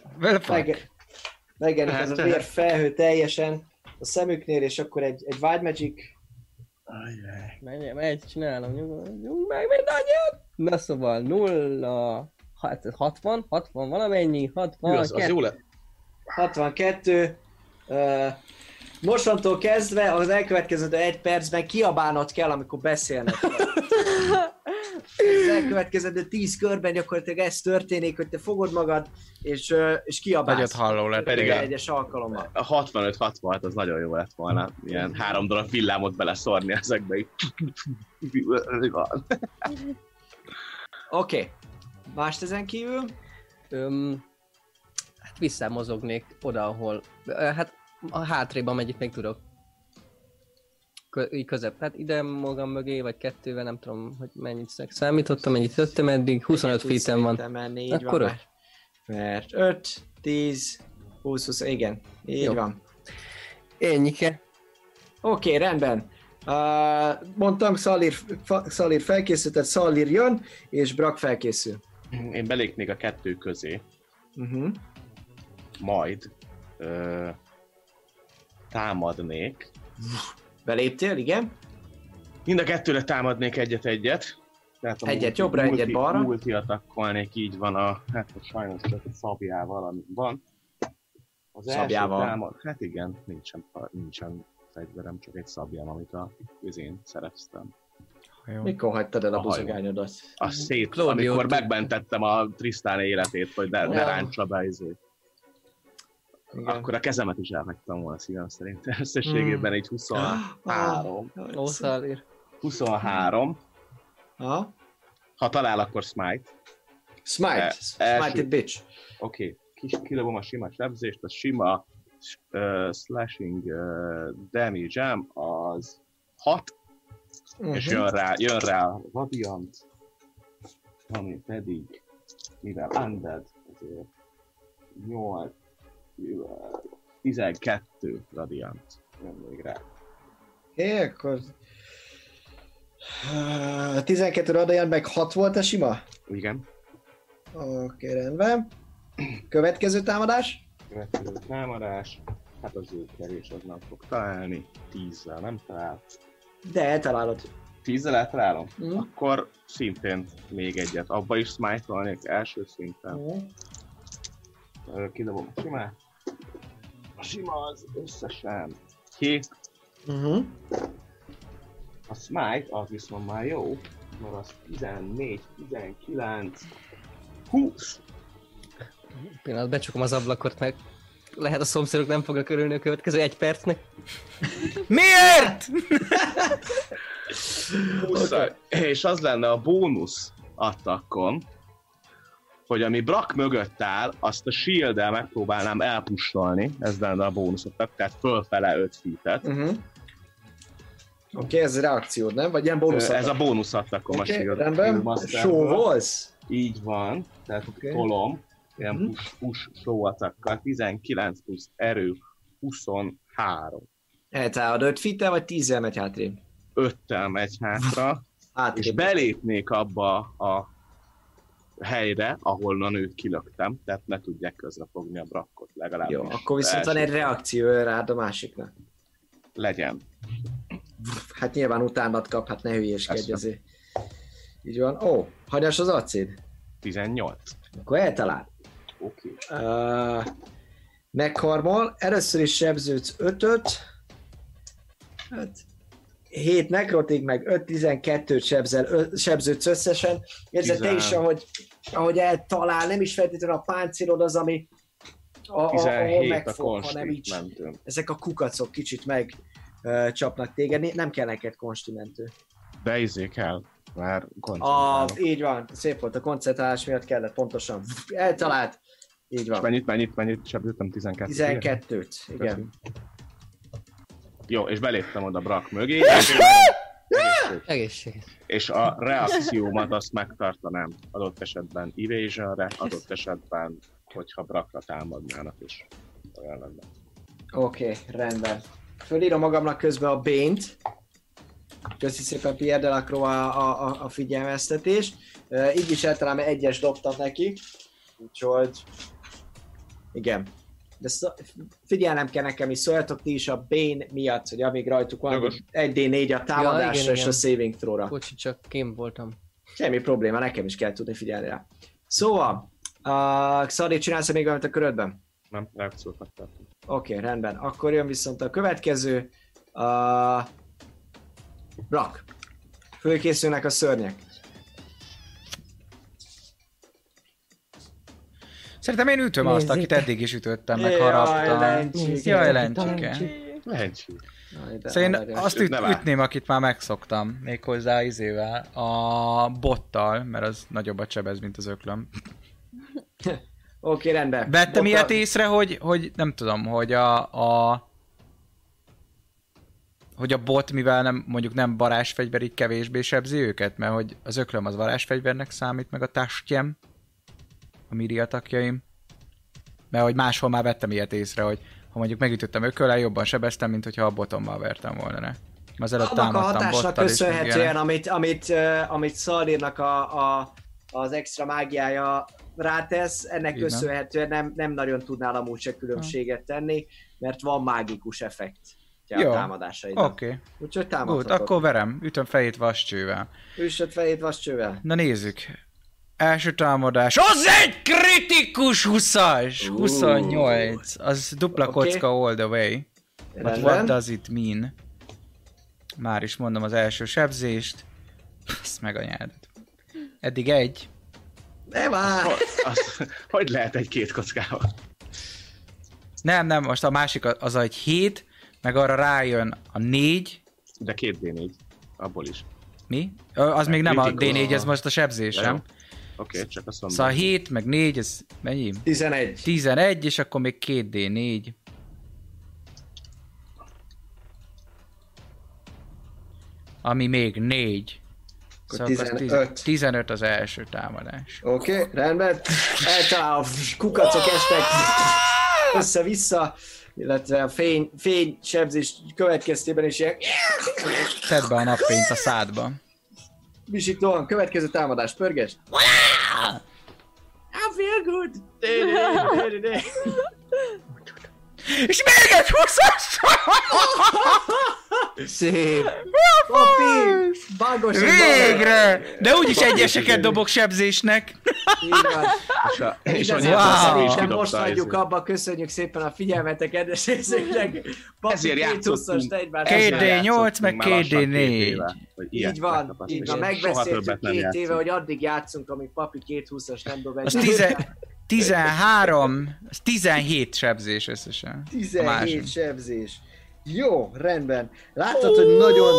Megjelenik ez a vér felhő teljesen a szemüknél, és akkor egy, egy Wild Magic Megy, megy, csinálom, nyugodjunk meg mindannyian! Na szóval nulla, hát 60, 60 valamennyi, 60, Hű, az, az jó lett. 62. Uh, mostantól kezdve az elkövetkező egy percben kiabálnod kell, amikor beszélnek. Az elkövetkező 10 körben gyakorlatilag ez történik, hogy te fogod magad, és, és kiabálsz. Nagyot halló lett. Pedig a- egyes alkalommal. A 65-66 az nagyon jó lett volna. Ilyen három darab villámot beleszórni ezekbe. Oké. Okay. Mást ezen kívül? Öm, hát visszamozognék oda, ahol, hát a hátrébb, amennyit még tudok. Így közep. Hát ide magam mögé, vagy kettővel, nem tudom, hogy mennyit szek- számítottam, mennyit jöttem eddig, 25 Tudsz feet van. menni, Akkor van. Mert 5, 10, 20, 20, igen, így Jó. van. Ennyike. Oké, okay, rendben. Uh, mondtam, Szalir, fa, Szalir felkészült, tehát Szalir jön, és Brak felkészül. Én belépnék a kettő közé, Uh-huh. majd ö, támadnék. Beléptél, igen? Mind a kettőre támadnék egyet-egyet. Tehát a Egyet multi- jobbra, egyet balra. Multi atakkolnék, így van a, hát most sajnos csak a szabjával, ami van. Az Szabjával? első támad, hát igen, nincsen, nincsen fegyverem, csak egy szabjám, amit a közén szereztem. Jó. Mikor hagytad el a A buzogányodat? A szét, Claudio- amikor megmentettem a Trisztán életét, hogy ne, ne Ja. ráncsa be izé. Igen. Akkor a kezemet is elhagytam volna szívem szerint. Összességében egy 23. Ó, Szalir. 23. Ha? Ha talál, akkor smite. Smite. E- Smite it, bitch. Oké, okay. kis kilövöm a sima sebzést, a sima uh, slashing uh, damage az 6, uh-huh. és Mhm. jön rá, jön rá a radiant, ami pedig, mivel undead, ezért 8, 12 radiant jön még rá. Okay, akkor... Uh, 12 radaján meg 6 volt a sima? Igen. Oké, okay, rendben. Következő támadás? Következő támadás, hát az ő kerés az nem fog találni, 10-zel nem talál. De eltalálod. 10-zel eltalálom? Mhm. Akkor szintén még egyet. Abba is smite első szinten. Ö, Kidobom a simát. Sima az összesen 7. Uh-huh. A smite az viszont már jó, mert az 14, 19, 20. Pillanat, becsukom az ablakot, meg lehet a szomszédok nem fognak örülni a következő egy percnek. Miért? 20 És az lenne a bónusz attakon, hogy ami Brak mögött áll, azt a shield megpróbálnám elpusolni, ez lenne a bónusz attak, tehát fölfele 5 feet-et. Uh-huh. Oké, okay, ez reakciód, nem? Vagy ilyen bónusz? Ez a bónusz attakom a Oké, shield. rendben. Show volsz? Így van, tehát okay. tolom, ilyen Mhm. push, push show attakkal, 19 plusz erő, 23. Eltalálod 5 fittel, vagy 10 megy hátrébb? 5-tel megy hátra, és belépnék abba a helyre, ahonnan őt kilöktem, tehát ne tudják közrefogni a brakkot legalább. Jó, akkor viszont van egy reakció rád a másiknak. Legyen. Hát nyilván utánad kap, hát ne hülyéskedj azért. Így van. Ó, hanyas az acid. 18. Akkor eltalál. Oké. Uh, megharmol. Először is sebződsz 5-öt. Hát 7 nekrotig, meg 5-12-t sebzel, ö, sebződsz összesen. Érzed te is, ahogy, ahogy eltalál, nem is feltétlenül a páncélod az, ami a, a, ahol 17 a megfog, hanem így ezek a kukacok kicsit meg ö, csapnak téged, nem kell neked konstimentő. De izé kell, már A, koncentrálok. így van, szép volt, a koncentrálás miatt kellett pontosan. Eltalált. Így És van. mennyit, mennyit, mennyit sebződtem? 12 12-t, igen. Jó, és beléptem oda Brak mögé, és, Egészség. És a reakciómat azt megtartanám adott esetben evasionre, adott esetben, hogyha Brakra támadnának is. Olyan lenne. Oké, okay, rendben. Fölírom magamnak közben a bént. Köszi szépen Pierre Delacroix a, a, a, figyelmeztetést. Uh, így is általában egyes dobtam neki. Úgyhogy... Igen. De szó, figyelnem kell nekem is, szóljatok ti is a Bane miatt, hogy amíg rajtuk van, Jogos. 1D4 a támadásra igen, és igen. a saving throw-ra. Bocsi, csak kim voltam. Semmi probléma, nekem is kell tudni figyelni rá. Szóval, uh, Szari, csinálsz még valamit a körödben? Nem? Reakciókat tartom. Oké, okay, rendben. Akkor jön viszont a következő. Uh, Brak. Fölkészülnek a szörnyek. Szerintem én ütöm azt, akit Nézzétek. eddig is ütöttem, meg haraptam. Jaj, lencsike. De Szóval én azt üt, ütném, akit már megszoktam, méghozzá izével, a bottal, mert az nagyobbat sebez, mint az öklöm. Oké, okay, rendben. Vettem Bota- ilyet észre, hogy, hogy nem tudom, hogy a, a hogy a bot, mivel nem, mondjuk nem varázsfegyver, így kevésbé sebzi őket, mert hogy az öklöm az varázsfegyvernek számít, meg a tastjem, a miri atakjaim. Mert hogy máshol már vettem ilyet észre, hogy ha mondjuk megütöttem ököllel, jobban sebeztem, mint hogyha a botommal vertem volna ne. Az előtt Annak a hatásnak köszönhetően, amit, amit, uh, amit Szalírnak a, a, az extra mágiája rátesz, ennek Igen. köszönhetően nem, nem nagyon tudnál amúgy se különbséget tenni, mert van mágikus effekt a Jó. támadásaidnak. Oké, okay. Úgyhogy gut, támadhatod. akkor verem, ütöm fejét vascsővel. Üssöd fejét vascsővel. Na nézzük. Első támadás. Az egy kritikus 20-as! 28. Az dupla Oké. kocka all the way. But what does it mean? Már is mondom az első sebzést. Ezt meg a nyeldet. Eddig egy. Nem áll! Hogy, az, hogy lehet egy két kockával? Nem, nem, most a másik a- az egy 7, meg arra rájön a 4. De két D4. Abból is. Mi? Az még nem a kritikus. D4, ez most a sebzés, nem? Oké, okay, csak azt mondom. Szóval 7, meg 4, ez mennyi? 11. 11, és akkor még 2 D4. Ami még 4. Akkor Szóval akkor 15. 10 15 az első támadás. Oké, okay, rendben. Eltalál, kukacok estek össze-vissza, illetve a fény, fény sebzés következtében is ilyen Tedd be a napfényt a szádba. visítóan. Következő támadás, pörges. I feel good. És még egy 20 Szép. Papi, bagos. Végre! De úgyis egyeseket dobok sebzésnek. Így van. És, a, és Wow. most izé. abba, köszönjük szépen a figyelmet, kedves részeknek. Papi, Ezért két játszottunk. huszast egymás Két mellett. D8, meg Játszottunk már két lassan két D4. éve, hogy ilyet Így van, így van, megbeszéltük két éve, hogy addig játszunk, amíg papi két húszas nem dob egy Az tize, 13, az 17 sebzés összesen. A 17 másik. sebzés. Jó, rendben. Láttad, hogy nagyon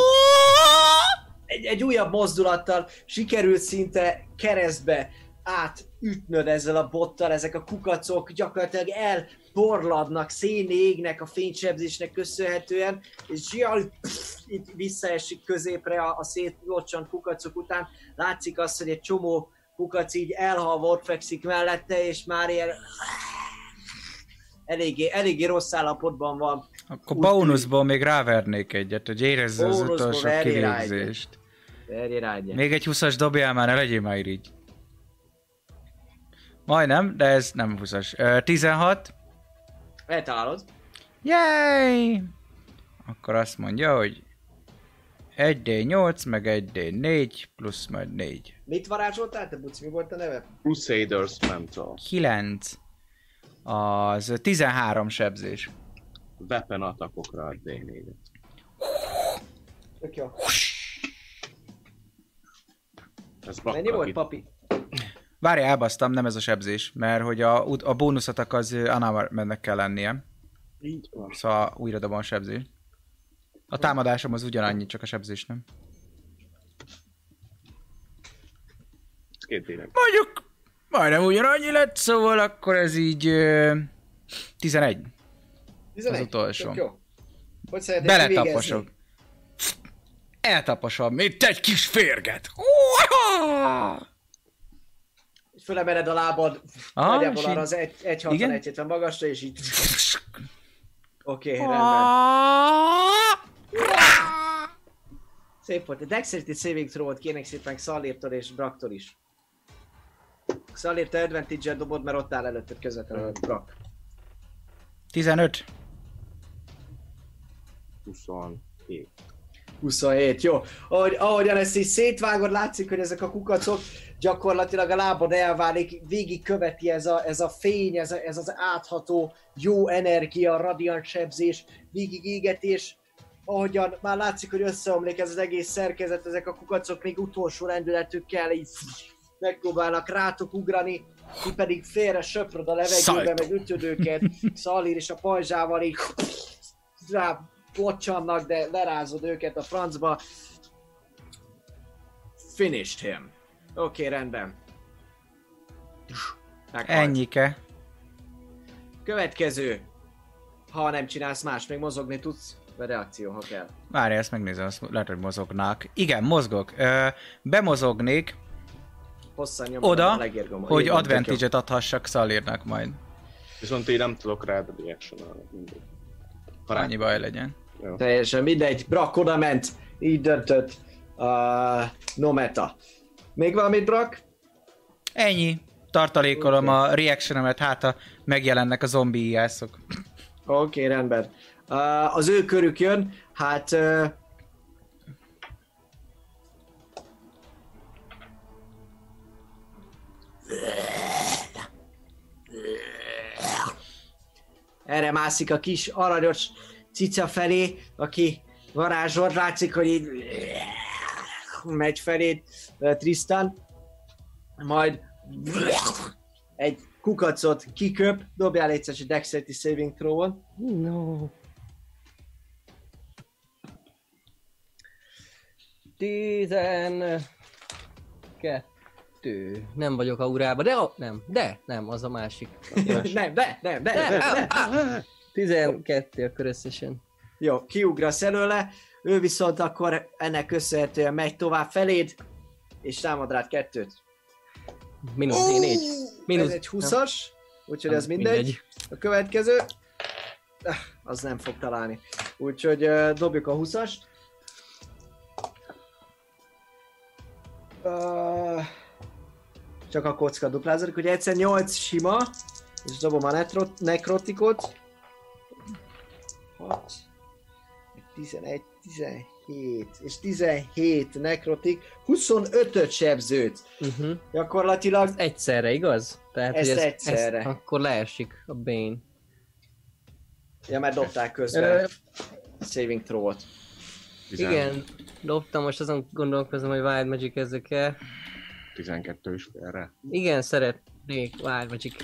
egy, egy újabb mozdulattal sikerült szinte keresztbe átütnöd ezzel a bottal, ezek a kukacok gyakorlatilag elborladnak, szénné égnek a fénysebzésnek köszönhetően, és Zsial itt visszaesik középre a, a szétlocsant kukacok után. Látszik az, hogy egy csomó kukac így elhalva ott fekszik mellette, és már ilyen eléggé, eléggé rossz állapotban van. Akkor Úgy bónuszból még rávernék egyet, hogy érezze az utolsó kivégzést. Még egy 20-as dobjál már, ne legyél már így. Majdnem, de ez nem 20-as. Ö, 16. Eltalálod. Yay! Akkor azt mondja, hogy 1D8, meg 1D4, plusz majd 4. Mit varázsoltál te, Buci? Mi volt a neve? Crusaders Mental. 9. Az 13 sebzés. Weapon atakokra a D4-et. Tök jó. Ez Mennyi volt, papi? Várj, elbasztam, nem ez a sebzés, mert hogy a, a bónuszatak az Anamarmennek kell lennie. Így van. Szóval újra dobom a sebzést. A támadásom az ugyanannyi, csak a sebzés nem. Két D4. Mondjuk majdnem ugyanannyi lett, szóval akkor ez így ö, 11. 11. Az utolsó. Tök jó. Hogy Beletaposok. Eltaposom, mint egy kis férget. Fölemeled a lábad, Aha, nagyjából és arra az 1,60 Igen? 1,70 magasra, és így... Oké, okay, rendben. Szép volt. A Dexterity Saving Throw-ot kérnek szépen Szalírtól és Braktól is. Szalírt te advantage dobod, mert ott áll előtted közvetlenül Brak. 15. 27. 27, jó. Ahogy, ahogyan ezt így szétvágod, látszik, hogy ezek a kukacok gyakorlatilag a lábad elválik, végig követi ez a, ez a fény, ez, a, ez az átható, jó energia, radiant sebzés, végig égetés, ahogyan már látszik, hogy összeomlik ez az egész szerkezet, ezek a kukacok még utolsó rendületükkel így megpróbálnak rátok ugrani, ti pedig félre söpröd a levegőbe, Szajtó. meg ütöd őket, Szalír és a pajzsával így rá locsannak, de lerázod őket a francba. Finished him. Oké, okay, rendben. Meghalt. Ennyike. Következő. Ha nem csinálsz más, még mozogni tudsz. Vagy reakció, ha kell. Várj, ezt megnézem, azt lehet, hogy mozognak. Igen, mozgok. Ö, bemozognék Hosszan nyomom oda, a legérgom. hogy advantage-et adhassak Szalírnak majd. Viszont én nem tudok rád reaction rá- Annyi baj legyen. jó. Teljesen mindegy. Brak oda ment. Így döntött. Uh, no meta. Még valamit, Brak? Ennyi. Tartalékolom a reactionemet, hát a megjelennek a zombi ijászok. Oké, okay, rendben. Uh, az ő körük jön, hát... Uh, erre mászik a kis aranyos cica felé, aki varázsol, látszik, hogy így megy felé uh, Tristan, majd egy kukacot kiköp, dobjál egyszer egy Dexterity Saving Throw-on. No. Tizen... Kettő. Nem vagyok aurába, de a, nem, de, nem, az a másik. nem, de, nem, de, de, Nem, de, á, de. Tizenkettő akkor összesen. Jó, kiugrasz előle, ő viszont akkor ennek köszönhetően megy tovább feléd, és támad rád kettőt. Mínusz D4. Mínusz. Mínusz- Ez egy 20-as, úgyhogy ez Nem, mindegy. mindegy. A következő, ah, az nem fog találni. Úgyhogy uh, dobjuk a 20-ast. Uh, csak a kocka duplázik, ugye egyszer 8 sima, és dobom a netro- nekrotikot. 6, 11, 17, és 17 nekrotik, 25-öt sebzőt. Uh-huh. Gyakorlatilag Egyszerre, igaz? Tehát, Ezt ez, egyszerre. Ez, akkor leesik a Bane. Ja, mert dobták közben Ö, saving throw-ot. Igen, dobtam, most azon gondolkozom, hogy Wild Magic ezek el. 12 is félre. Igen, szeretnék Wild Magic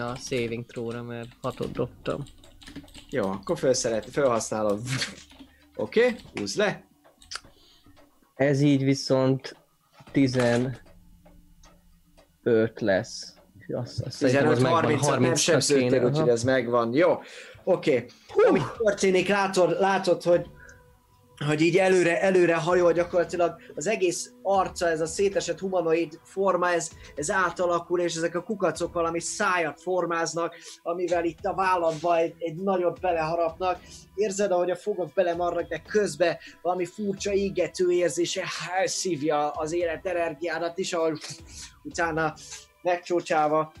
a saving throw-ra, mert hatot dobtam. Jó, akkor felszeret, felhasználod. Oké, okay, húzd le. Ez így viszont 15 lesz. Azt, azt szerintem az 15 megvan, 30 nem 30-nak sebződtél, úgyhogy ez megvan. Jó, oké. Okay. Ami történik, látod, látod, hogy hogy így előre, előre hajol gyakorlatilag az egész arca, ez a szétesett humanoid forma, ez, ez átalakul, és ezek a kukacok valami szájat formáznak, amivel itt a válladba egy, egy nagyot beleharapnak. Érzed, ahogy a fogak belemarnak, de közben valami furcsa égető érzése szívja az élet energiádat is, ahol utána megcsócsálva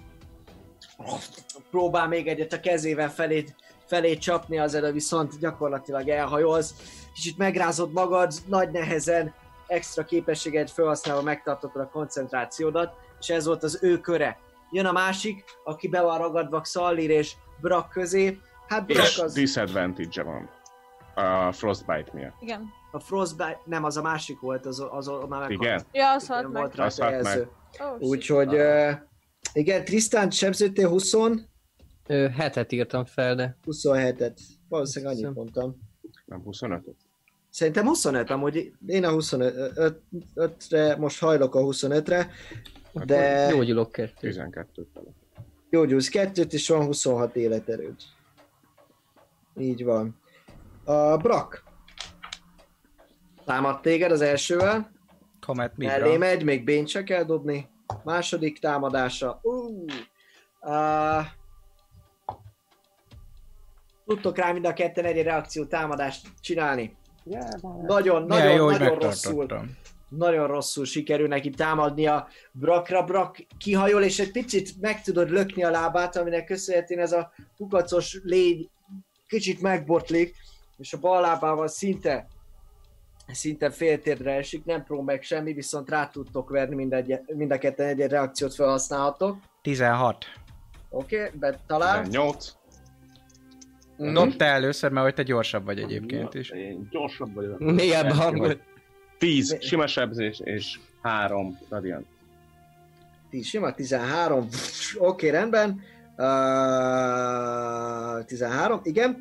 próbál még egyet a kezével felé, felé csapni, az elő viszont gyakorlatilag elhajolsz. Kicsit megrázod magad, nagy nehezen, extra képességed felhasználva megtartottad a koncentrációdat, és ez volt az ő köre. Jön a másik, aki be van ragadva Xallir és Brak közé. Hát Brak És az disadvantage van. A Frostbite miatt. Igen. a Frostbite, nem, az a másik volt, az, az, az már meghalt. Igen? Ja, az halt Nem meg. volt rá Az halt meg. Oh, Úgyhogy, uh, igen, Tristan sebződtél 20 Ö, hetet írtam fel, de 27-et. Valószínűleg annyit mondtam. Nem 25 Szerintem 25, amúgy én a 25-re, most hajlok a 25-re, de gyógyulok kettő. 12 fele. gyógyulsz kettőt, és van 26 életerőd. Így van. A Brak. Támad téged az elsővel, Comet mellé Midra. megy, még bént se kell dobni. Második támadása. Uh, uh, tudtok rá mind a ketten egy reakció támadást csinálni. Nagyon, Milyen nagyon, jó, nagyon rosszul. nagyon rosszul sikerül neki támadnia Brakra. Brak kihajol, és egy picit meg tudod lökni a lábát, aminek köszönhetően ez a kukacos légy kicsit megbotlik, és a bal lábával szinte szinte féltérdre esik, nem prób meg semmi, viszont rá tudtok verni mind, egy, mind a ketten egy, reakciót felhasználhatok. 16. Oké, okay, betalál. 18. Mhm. Dob te először, mert hogy te gyorsabb vagy egyébként is. Én gyorsabb vagyok. Mélyebb a hangot. 10 sima sebzés és 3 radiant. 10 sima, 13. Oké, okay, rendben. Uh, 13, igen.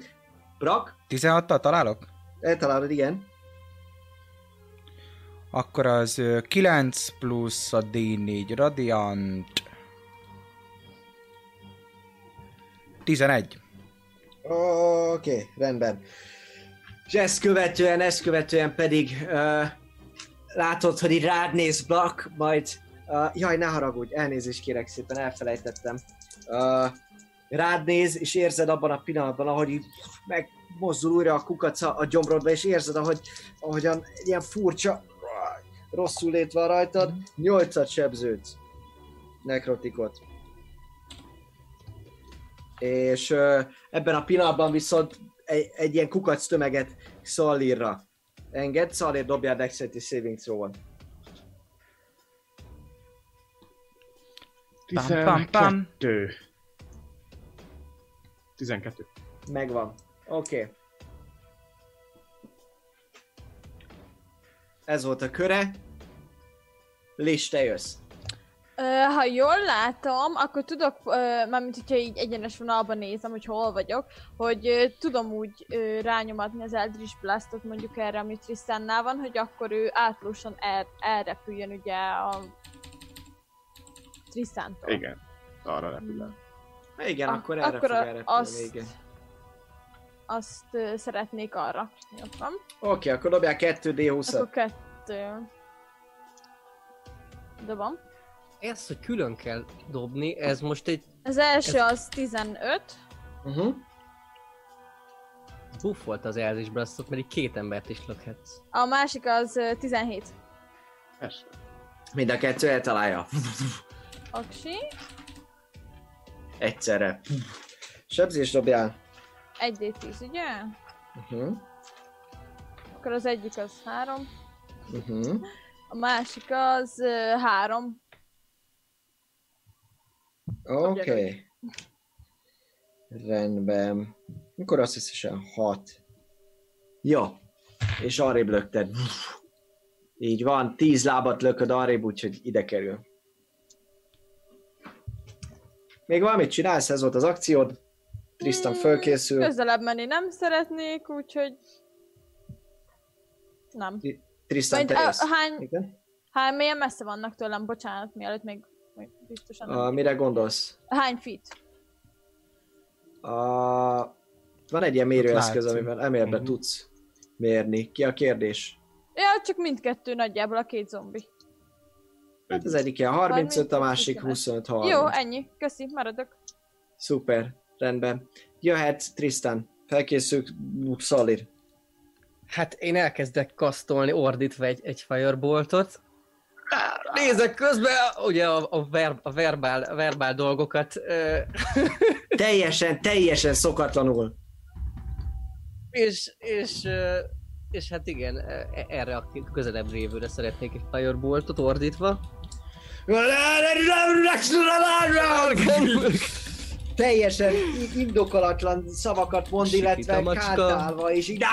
Brak, 16-tal találok? eltalálod, igen. Akkor az ö, 9 plusz a D4 radiant. 11. Oké, okay, rendben. És ezt követően, ezt követően pedig uh, látod, hogy így rád néz Black, majd... Uh, jaj, ne haragudj, elnézést kérek szépen, elfelejtettem. Uh, rád néz, és érzed abban a pillanatban, ahogy így megmozdul újra a kukaca a gyomrodba, és érzed, ahogy, ahogyan ilyen furcsa, rosszul lét van rajtad, nyolcat sebződsz. Nekrotikot. És ebben a pillanatban viszont egy, egy ilyen kukac tömeget Szalírra enged. Szalír dobjál Dexterity Saving Throw-on. Pam, pam, pam. 12. 12. Megvan. Oké. Okay. Ez volt a köre. Lis, te jössz. Ö, ha jól látom, akkor tudok, ö, mármint hogyha így egyenes vonalban nézem, hogy hol vagyok, hogy ö, tudom úgy ö, rányomatni az Eldritch Blastot mondjuk erre, ami Tristannál van, hogy akkor ő átlósan el, elrepüljön ugye a Tristanttól. Igen. Arra repülök. Igen, Ah, akkor erre akkor fog a- elrepülni azt- igen. Azt ö, szeretnék arra. Jó van. Oké, akkor dobjál 2D20-at. Akkor kettő. Dobom. Ezt, hogy külön kell dobni, ez most egy Az első Ez- az 15. Uh-huh. buff volt az Eldritch Blastot, mert így két embert is lökhetsz. A másik az ö, 17. Persze. Mind a kettő eltalálja. Aksi. Egyszerre. Sebzés dobjál. 1d10, ugye? Uh-huh. Akkor az egyik az 3. Uh-huh. A másik az 3. Oké. Okay. Rendben. Akkor azt összesen 6. Jó. És arrébb lökted. Így van, 10 lábat lököd arrébb, úgyhogy ide kerül. Még valamit csinálsz? Ez volt az akciód? Tristan fölkészül. Közelebb menni nem szeretnék, úgyhogy... Nem. Tristan, Majd, te a, hány, Igen? hány, milyen messze vannak tőlem, bocsánat, mielőtt még, még biztosan nem. Uh, mire gondolsz? Hány feet? A... Van egy ilyen mérőeszköz, amivel emelbe Mhm. tudsz mérni. Ki a kérdés? Ja, csak mindkettő nagyjából a két zombi. Hát az egyik ilyen 35, a 35, másik 25 30. Jó, ennyi. Köszi, maradok. Szuper, rendben. Jöhet Tristan. Felkészül Szalir. Hát én elkezdek kasztolni ordítva egy, egy fireboltot. Nézek közben, ugye a, a, ver, a verbál, a verbál dolgokat, Teljesen, teljesen szokatlanul. és, és, és hát igen, e- erre a közelebb lévőre szeretnék egy fireboltot ordítva. Teljesen indokolatlan szavakat mond, illetve a macska. kántálva, és így...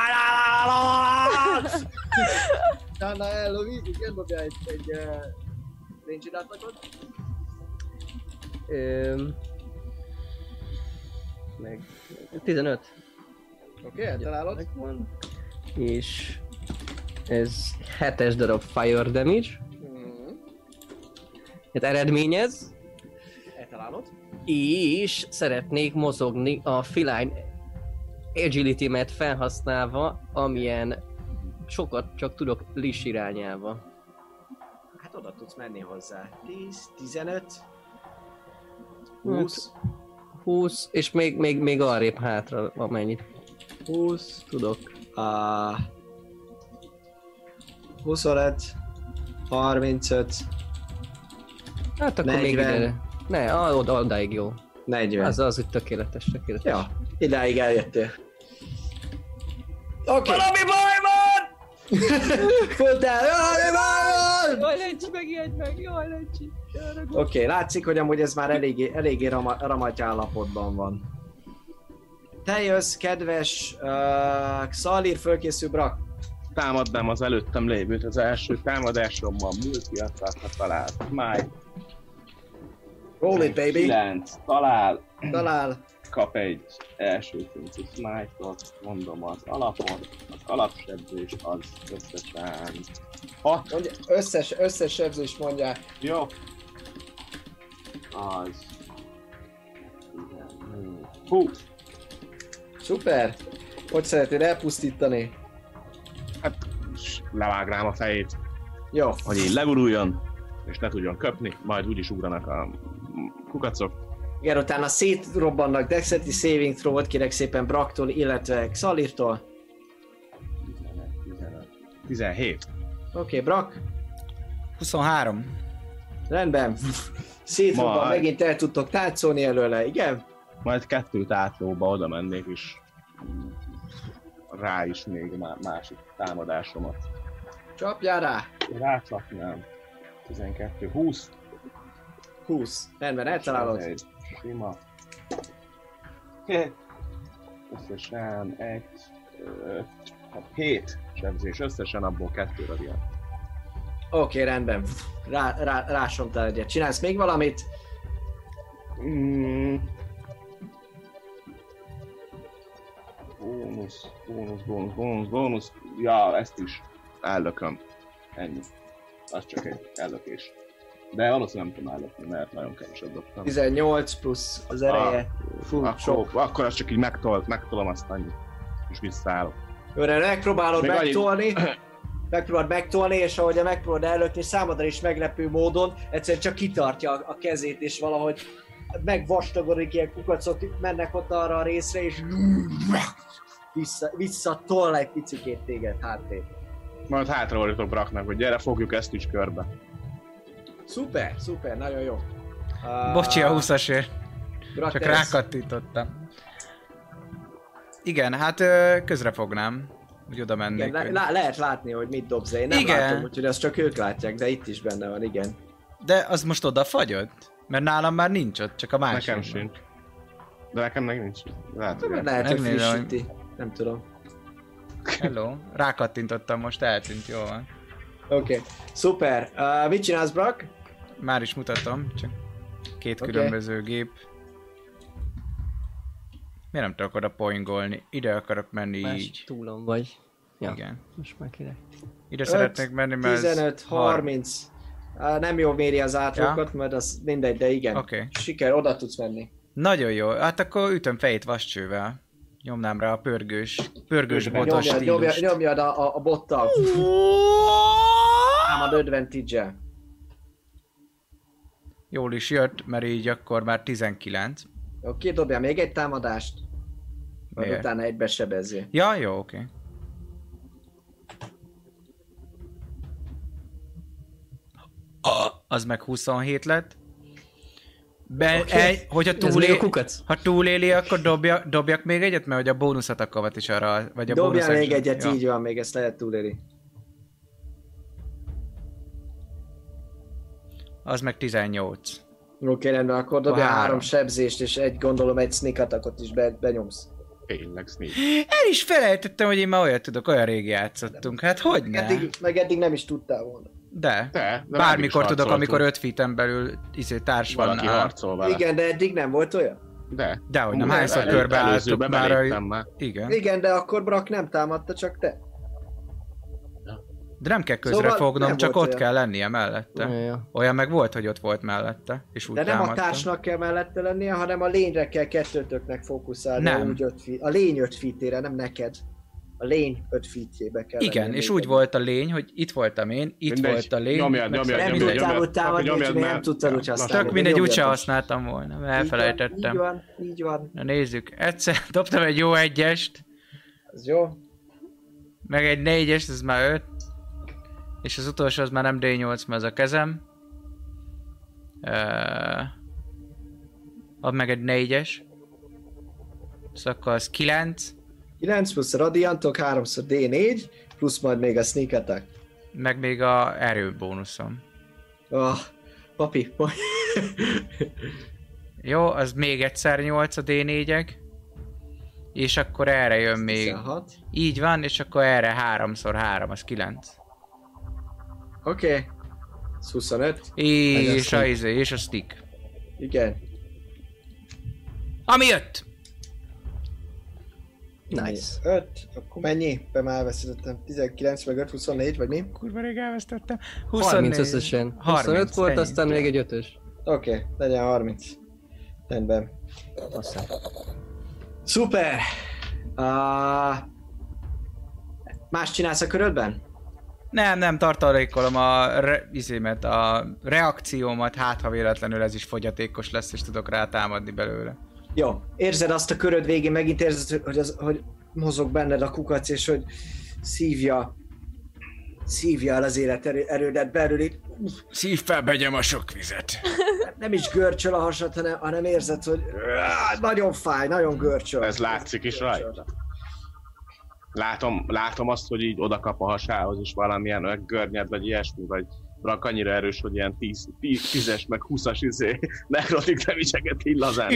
Utána ellövi, igen, dobja egy, egy uh, range meg 15. Oké, okay, eltalálod. Megvan. És ez 7-es darab fire damage. Mhm. Hát eredményez. Eltalálod. És szeretnék mozogni a feline agility-met felhasználva, amilyen sokat csak tudok Lish irányába. Hát oda tudsz menni hozzá. 10, 15, 20, 20, és még, még, még arrébb hátra amennyit. 20, tudok. a 25, 35, Hát akkor még 40. ide. Ne, oda, odáig jó. 40. Az az, hogy tökéletes, tökéletes. Ja, idáig eljöttél. Oké. Okay. Valami baj van! Föltel, valami baj van! Jaj, Lencsi, megijedj meg, jaj, Lencsi. Oké, okay, látszik, hogy amúgy ez már eléggé, eléggé rama, ramaty állapotban van. Te jössz, kedves uh, Xalir, fölkészül Brak. Támadnám az előttem lévőt az első támadásommal, multi attackra talált. Smite. Roll it, baby. 9. Talál. Talál. Kap egy első szintű smite-ot, mondom az alapot. Az alapsebzés az összesen 6. Mondja, összes, összes sebzés mondja. Jó. Az... 14. 20. Szuper! Hogy szeretnéd elpusztítani? Hát, levágnám a fejét, Jó. hogy így leguruljon, és ne tudjon köpni, majd úgyis ugranak a kukacok. Igen, utána szétrobbannak Dexterity Saving Throw-ot, kérek szépen Braktól, illetve Xalirtól. 15, 15, 17. Oké, okay, Brak, 23. rendben. Szétrobban, Majd. megint el tudtok táncolni előle, igen? Majd kettőt átlóba oda mennék, és rá is még má- másik támadásomat. Csapjál rá! Rácsapnám. 12, 20. 20. Rendben, eltalálod. Sima. Összesen egy, öt, hát hét sebzés, összesen abból kettő radiant. Oké, okay, rendben. Rá, rá, rásomtál egyet. Csinálsz még valamit? Mm. Bónusz, bónusz, bónusz, bónusz, bónusz. Ja, ezt is ellököm. Ennyi. Az csak egy ellökés. De valószínűleg nem tudom ellökni, mert nagyon keveset dobtam. 18 plusz az ereje. Fú, akkor, sok. akkor azt csak így megtol, megtolom azt annyi. És visszaállok. Őre megpróbálod Még annyit- megtolni, megpróbálod megtolni, és ahogy a megpróbálod előtni, számodra is meglepő módon egyszerűen csak kitartja a, kezét, és valahogy megvastagodik ilyen kukacok, mennek ott arra a részre, és vissza, vissza tol egy picikét téged hátrébb. Majd hátraordítok Braknak, hogy gyere, fogjuk ezt is körbe. Szuper, szuper, nagyon jó. Uh, Bocsi a 20-asért. Brak, Csak te lesz. rákattintottam. Igen, hát ö, közre fognám. Úgy oda mennék. Igen, le, hogy- le, lehet látni, hogy mit dobsz, én nem Igen. látom, úgyhogy azt csak ők látják, de itt is benne van, igen. De az most oda fagyott? Mert nálam már nincs ott, csak a másik. Nekem sincs. De nekem meg nincs. Lehet, hogy Lehet, hogy frissíti. Nem tudom. Hello. Rákattintottam, most eltűnt, jó van. Oké, okay. szuper. Uh, mit csinálsz, Brak? Már is mutatom, csak két Oké. különböző gép. Miért nem tudok oda poingolni? Ide akarok menni Más így. túlon vagy. Ja, Igen. most már király. Ide Öt, szeretnék menni, mert ez 15, 30. Uh, nem jó méri az átlagokat, mert az mindegy, de igen. Oké. Siker, oda tudsz menni. Nagyon jó, hát akkor ütöm fejét vascsővel. Nyomnám rá a pörgős, pörgős Nyomja, botos Nyomjad, nyomjad, stílust. nyomjad a, a, a bottal. Támad advantage Jól is jött, mert így akkor már 19. Oké, dobjál még egy támadást. Majd Miért? utána egybe sebezzél. Ja, jó, oké. Az meg 27 lett. Be, okay. egy, hogyha túléli, kukac? ha túléli, akkor dobja, dobjak még egyet, mert hogy a bónuszatakavat is arra, vagy a Dobjál bónusz még egyet, ja. így van, még ezt lehet túlélni. Az meg 18. Oké, rendben, akkor dobjál Három. három sebzést, és egy gondolom egy sneak attackot is be, benyomsz. Tényleg sneak. El is felejtettem, hogy én már olyat tudok, olyan régi játszottunk. Hát hogy ne? Eddig, meg eddig nem is tudtál volna. De. De, de Bármikor tudok, amikor 5 feeten belül izé, társ van. Valaki harcol vele. Igen, de eddig nem volt olyan. De. Dehogy nem, hányszor elő- körbe álltuk előzőbe már. már. Igen. Igen, de akkor Brak nem támadta, csak te. De nem kell közre Szóval fognom, csak ott olyan. kell lennie mellette. Ja. Olyan meg volt, hogy ott volt mellette, és úgy De nem a támadtam. társnak kell mellette lennie, hanem a lényre kell kettőtöknek fókuszálni. Nem. Úgy öt feet. A lény 5 feetére, nem neked. A lény 5 feetjébe kell Igen, lennie és még úgy volt a lény, hogy itt voltam én, itt Mindegy. volt a lény. Nyomjad, nyomjad, Nem nyomjad, tudtál úgy támadni, nyomjad, nem tudtad úgy használni. Tök mindegy, úgyse használtam volna, mert elfelejtettem. Így van, így van. Na nézzük, egyszer dobtam egy jó egyest, Ez jó. meg egy négyest, ez már öt. És az utolsó az már nem D8, mert az a kezem. Uh, ad meg egy négyes. Szóval akkor az 9, 9 plusz a radiantok, 3-szor D4, plusz majd még a sneak attack. meg még a erő bónuszom. Oh, papi, Jó, az még egyszer 8 a D4-ek. És akkor erre jön még. 16. Így van, és akkor erre 3x3, az 9. Oké. Okay. 25. És a, izé, és a stick. Igen. Ami jött! Nice. 5, akkor mennyi? Be már elveszítettem. 19 meg 5, 24, vagy mi? Kurva rég elvesztettem. 30 összesen. 30, 25 volt, ennyi. aztán még egy ötös. Oké, okay, legyen 30. Rendben. Aztán. Szuper! Uh, más csinálsz a körödben? Nem, nem, tartalékolom a, re, izémet, a reakciómat, hát ha véletlenül ez is fogyatékos lesz, és tudok rá támadni belőle. Jó, érzed azt a köröd végén, megint érzed, hogy, az, hogy mozog benned a kukac, és hogy szívja, szívja el az élet erő- erődet belül, itt Szív fel, begyem a sok vizet. nem is görcsöl a hasad, hanem, hanem érzed, hogy nagyon fáj, nagyon görcsöl. Ez látszik is rajta. Látom, látom azt, hogy így oda kap a hasához, és valamilyen olyan görnyed, vagy ilyesmi, vagy rak annyira erős, hogy ilyen 10, 10 10-es, meg 20-as izé, nekrotik damage-eket így lazán.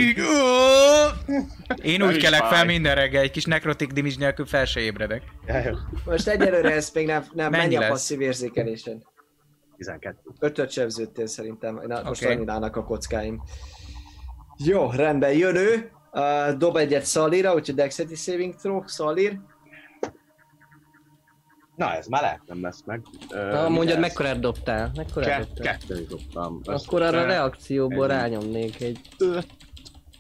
Én úgy is kelek fel minden reggel, egy kis nekrotik damage nélkül fel se ébredek. Most egyelőre ez még nem, nem Mennyi mennyi a lesz? passzív érzékelésed? 12. Ötöt sebződtél szerintem, Na, most Oké. annyit állnak a kockáim. Jó, rendben, jön ő, uh, dob egyet Szalira, úgyhogy Dexterity Saving Throw, Szalir. Na, ez már lehet nem lesz meg. Ö, Na, mondjad, mekkorát dobtál? Mekkorát Ke- dobtál? kettőt dobtam. Akkor arra a reakcióból Egy- rányomnék egy...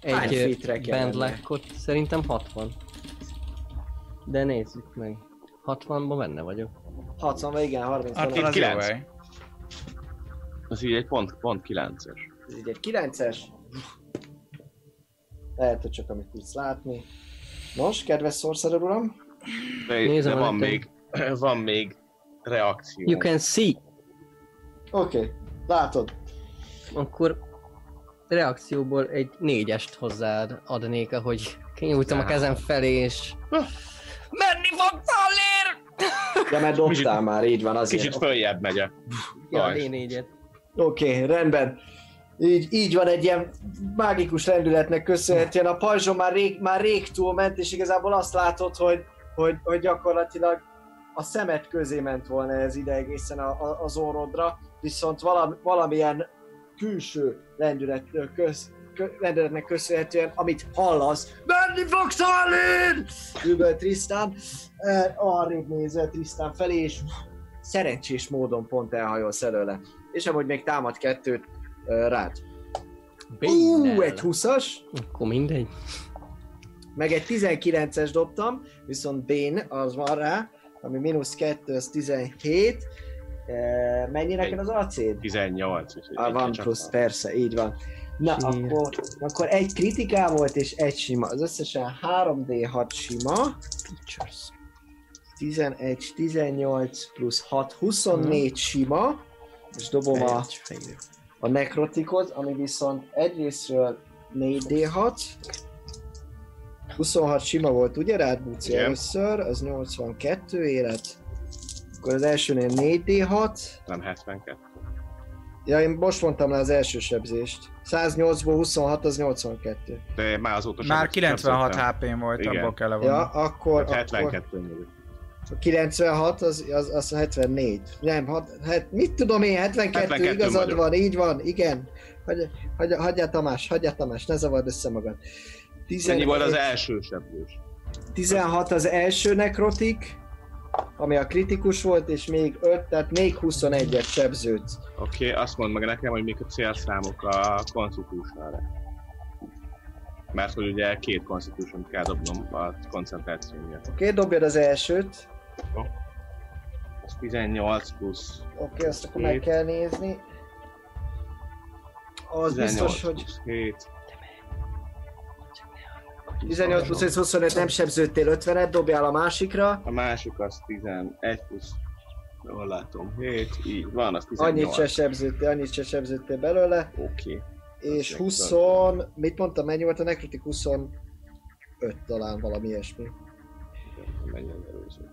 Hány Egy bandlackot, szerintem 60. De nézzük meg. 60-ban benne vagyok. 60 vagy igen, 30 Hát itt az jó kilenc. hely. Az így egy pont, pont 9-es. Ez így egy 9-es. Lehet, hogy csak amit tudsz látni. Nos, kedves Sorcerer uram, De, Nézem de van még, van még reakció. You can see. oké, okay. látod. Akkor reakcióból egy négyest hozzád adnék, ahogy kinyújtom a kezem felé, és... Menni fog, Tallér! De mert dobtál már, így van azért. Kicsit följebb megyek. Ja, Rajz. én négyet. Oké, okay, rendben. Így, így van egy ilyen mágikus lendületnek köszönhetően. A pajzson már rég, már rég túlment, és igazából azt látod, hogy, hogy, hogy gyakorlatilag a szemed közé ment volna ez ide egészen a, a, az orrodra, viszont valami, valamilyen külső lendület, köz, kö, lendületnek köszönhetően, amit hallasz, menni fogsz Harlin! Üböl Tristan, eh, arrébb nézel Tristan felé, és szerencsés módon pont elhajolsz előle. És amúgy még támad kettőt rád. Ú, egy 20-as, Akkor mindegy. meg egy 19-es dobtam, viszont Bane az van rá, ami mínusz 2, az 17. Uh, mennyi neked az acéd? 18. úgyhogy Ah, van plusz, van. persze, így van. Na, Tíz. akkor, akkor egy kritikál volt és egy sima. Az összesen 3D6 sima. Features. 11, 18 plusz 6, 24 sima. És dobom a, fejlő. a nekrotikot, ami viszont egyrésztről 4D6. 26 sima volt, ugye rád Buci Igen. először, az 82 élet. Akkor az elsőnél 4D6. Nem 72. Ja, én most mondtam le az első sebzést. 108-ból 26 az 82. De már azóta sem- Már 96 sem HP-n volt, Igen. abból kell levonni. Ja, akkor, szoktam. akkor 72 mondjuk. a 96 az, az, az a 74. Nem, hat, hát, mit tudom én, 72, 72 igazad vagyok. van, így van, igen. Hagyja, hagyja, hagyja Tamás, hagyja Tamás, ne zavard össze magad. 11, Ennyi volt az első sebzős. 16 az első nekrotik, ami a kritikus volt, és még 5, tehát még 21-et sebződsz. Oké, okay, azt mondd meg nekem, hogy mik a célszámok a Constitution-re. Mert hogy ugye két Constitution kell dobnom a koncentráció miatt. Oké, okay, dobjad az elsőt. Az 18 plusz Oké, okay, azt akkor meg Hét. kell nézni. Az 18 biztos, hogy plusz 7. 18 plusz 5, 25 nem sebződtél 50-et, dobjál a másikra. A másik az 11 plusz jól látom, 7, így van, az 18. Annyit se sebződtél, annyit se sebződtél belőle. Oké. És Az 20, mit mondtam, mennyi volt a nekrotik? 25 talán valami ilyesmi. Menjen előző.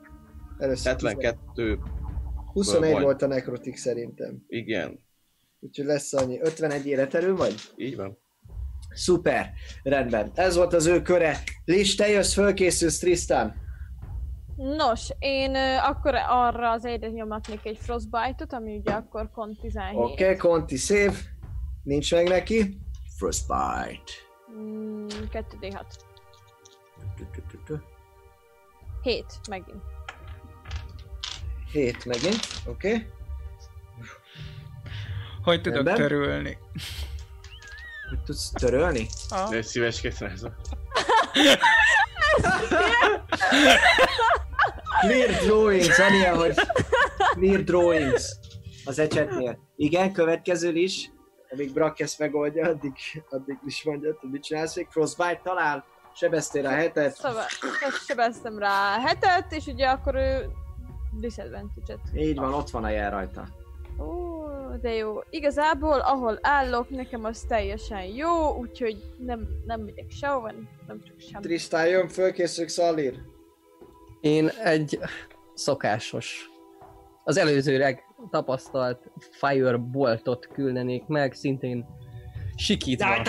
Először 72, 21 volt. volt a nekrotik szerintem. igen, Úgyhogy lesz annyi. 51 életerő vagy? így van. Szuper, rendben. Ez volt az ő köre. Lis, te jössz, fölkészülsz, Tristan. Nos, én ö, akkor arra az egyre nyomatnék egy Frostbite-ot, ami ugye akkor kont 17. Oké, okay, Conti szép. Nincs meg neki. Frostbite. Mm, 2D6. 7 megint. 7 megint, oké. Okay. Hogy tudok Rendben. törülni? Hogy tudsz törölni? Ah. Rá ez a... Clear drawings, annyian, hogy clear drawings az ecsetnél. Igen, következő is. Amíg Brack ezt megoldja, addig, addig is mondja, hogy mit csinálsz még. Frostbite talál, sebeztél a hetet. Szóval ezt sebeztem rá hetet, és ugye akkor ő disadvantage-et. Így van, ott van a jel rajta. Ó, de jó. Igazából, ahol állok, nekem az teljesen jó, úgyhogy nem, nem megyek sehova, nem csak sem. Trisztán jön, fölkészülök Szalír. Én egy szokásos, az előzőleg tapasztalt Fireboltot küldenék meg, szintén sikítva.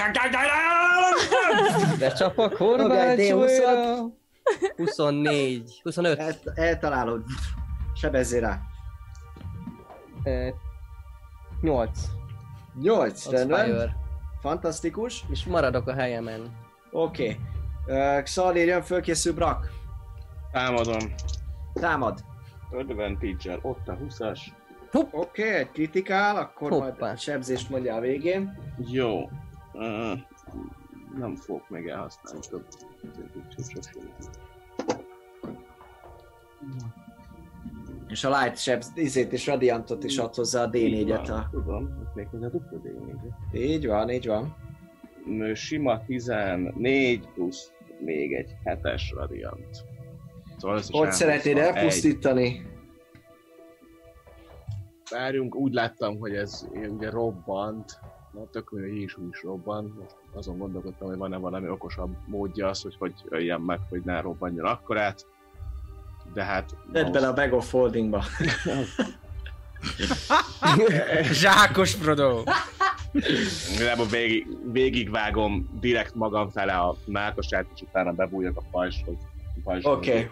Becsapok Horvácsóra. 24, 25, El, eltalálod. Sebezzél rá. Eh, 8. 8, Az rendben. Fantasztikus. És maradok a helyemen. Oké. Okay. Uh, Xalir jön, fölkészül Brak. Támadom. Támad. Advantage-el. Ott a 20-as. Oké, okay, egy kritikál, akkor Hoppá. majd a sebzést mondja a végén. Jó. Uh, nem fogok még elhasználni több. És a light sebz, izét és radiantot is ad hozzá a D4-et. A... Tudom, még hozzá dupla D4-et. Így van, így van. Sima 14 plusz még egy 7-es radiant. Szóval Hogy szeretnéd 21. elpusztítani? Várjunk, úgy láttam, hogy ez ugye robbant. Na, tök hogy is úgy is robbant. Most azon gondolkodtam, hogy van-e valami okosabb módja az, hogy hogy öljem meg, hogy ne robbanjon akkorát. De hát... Tedd bele a bag of foldingba. Zsákos Frodo! Igazából végig, végigvágom direkt magam fele a mákosát, és utána bebújok a pajshoz. a. Oké.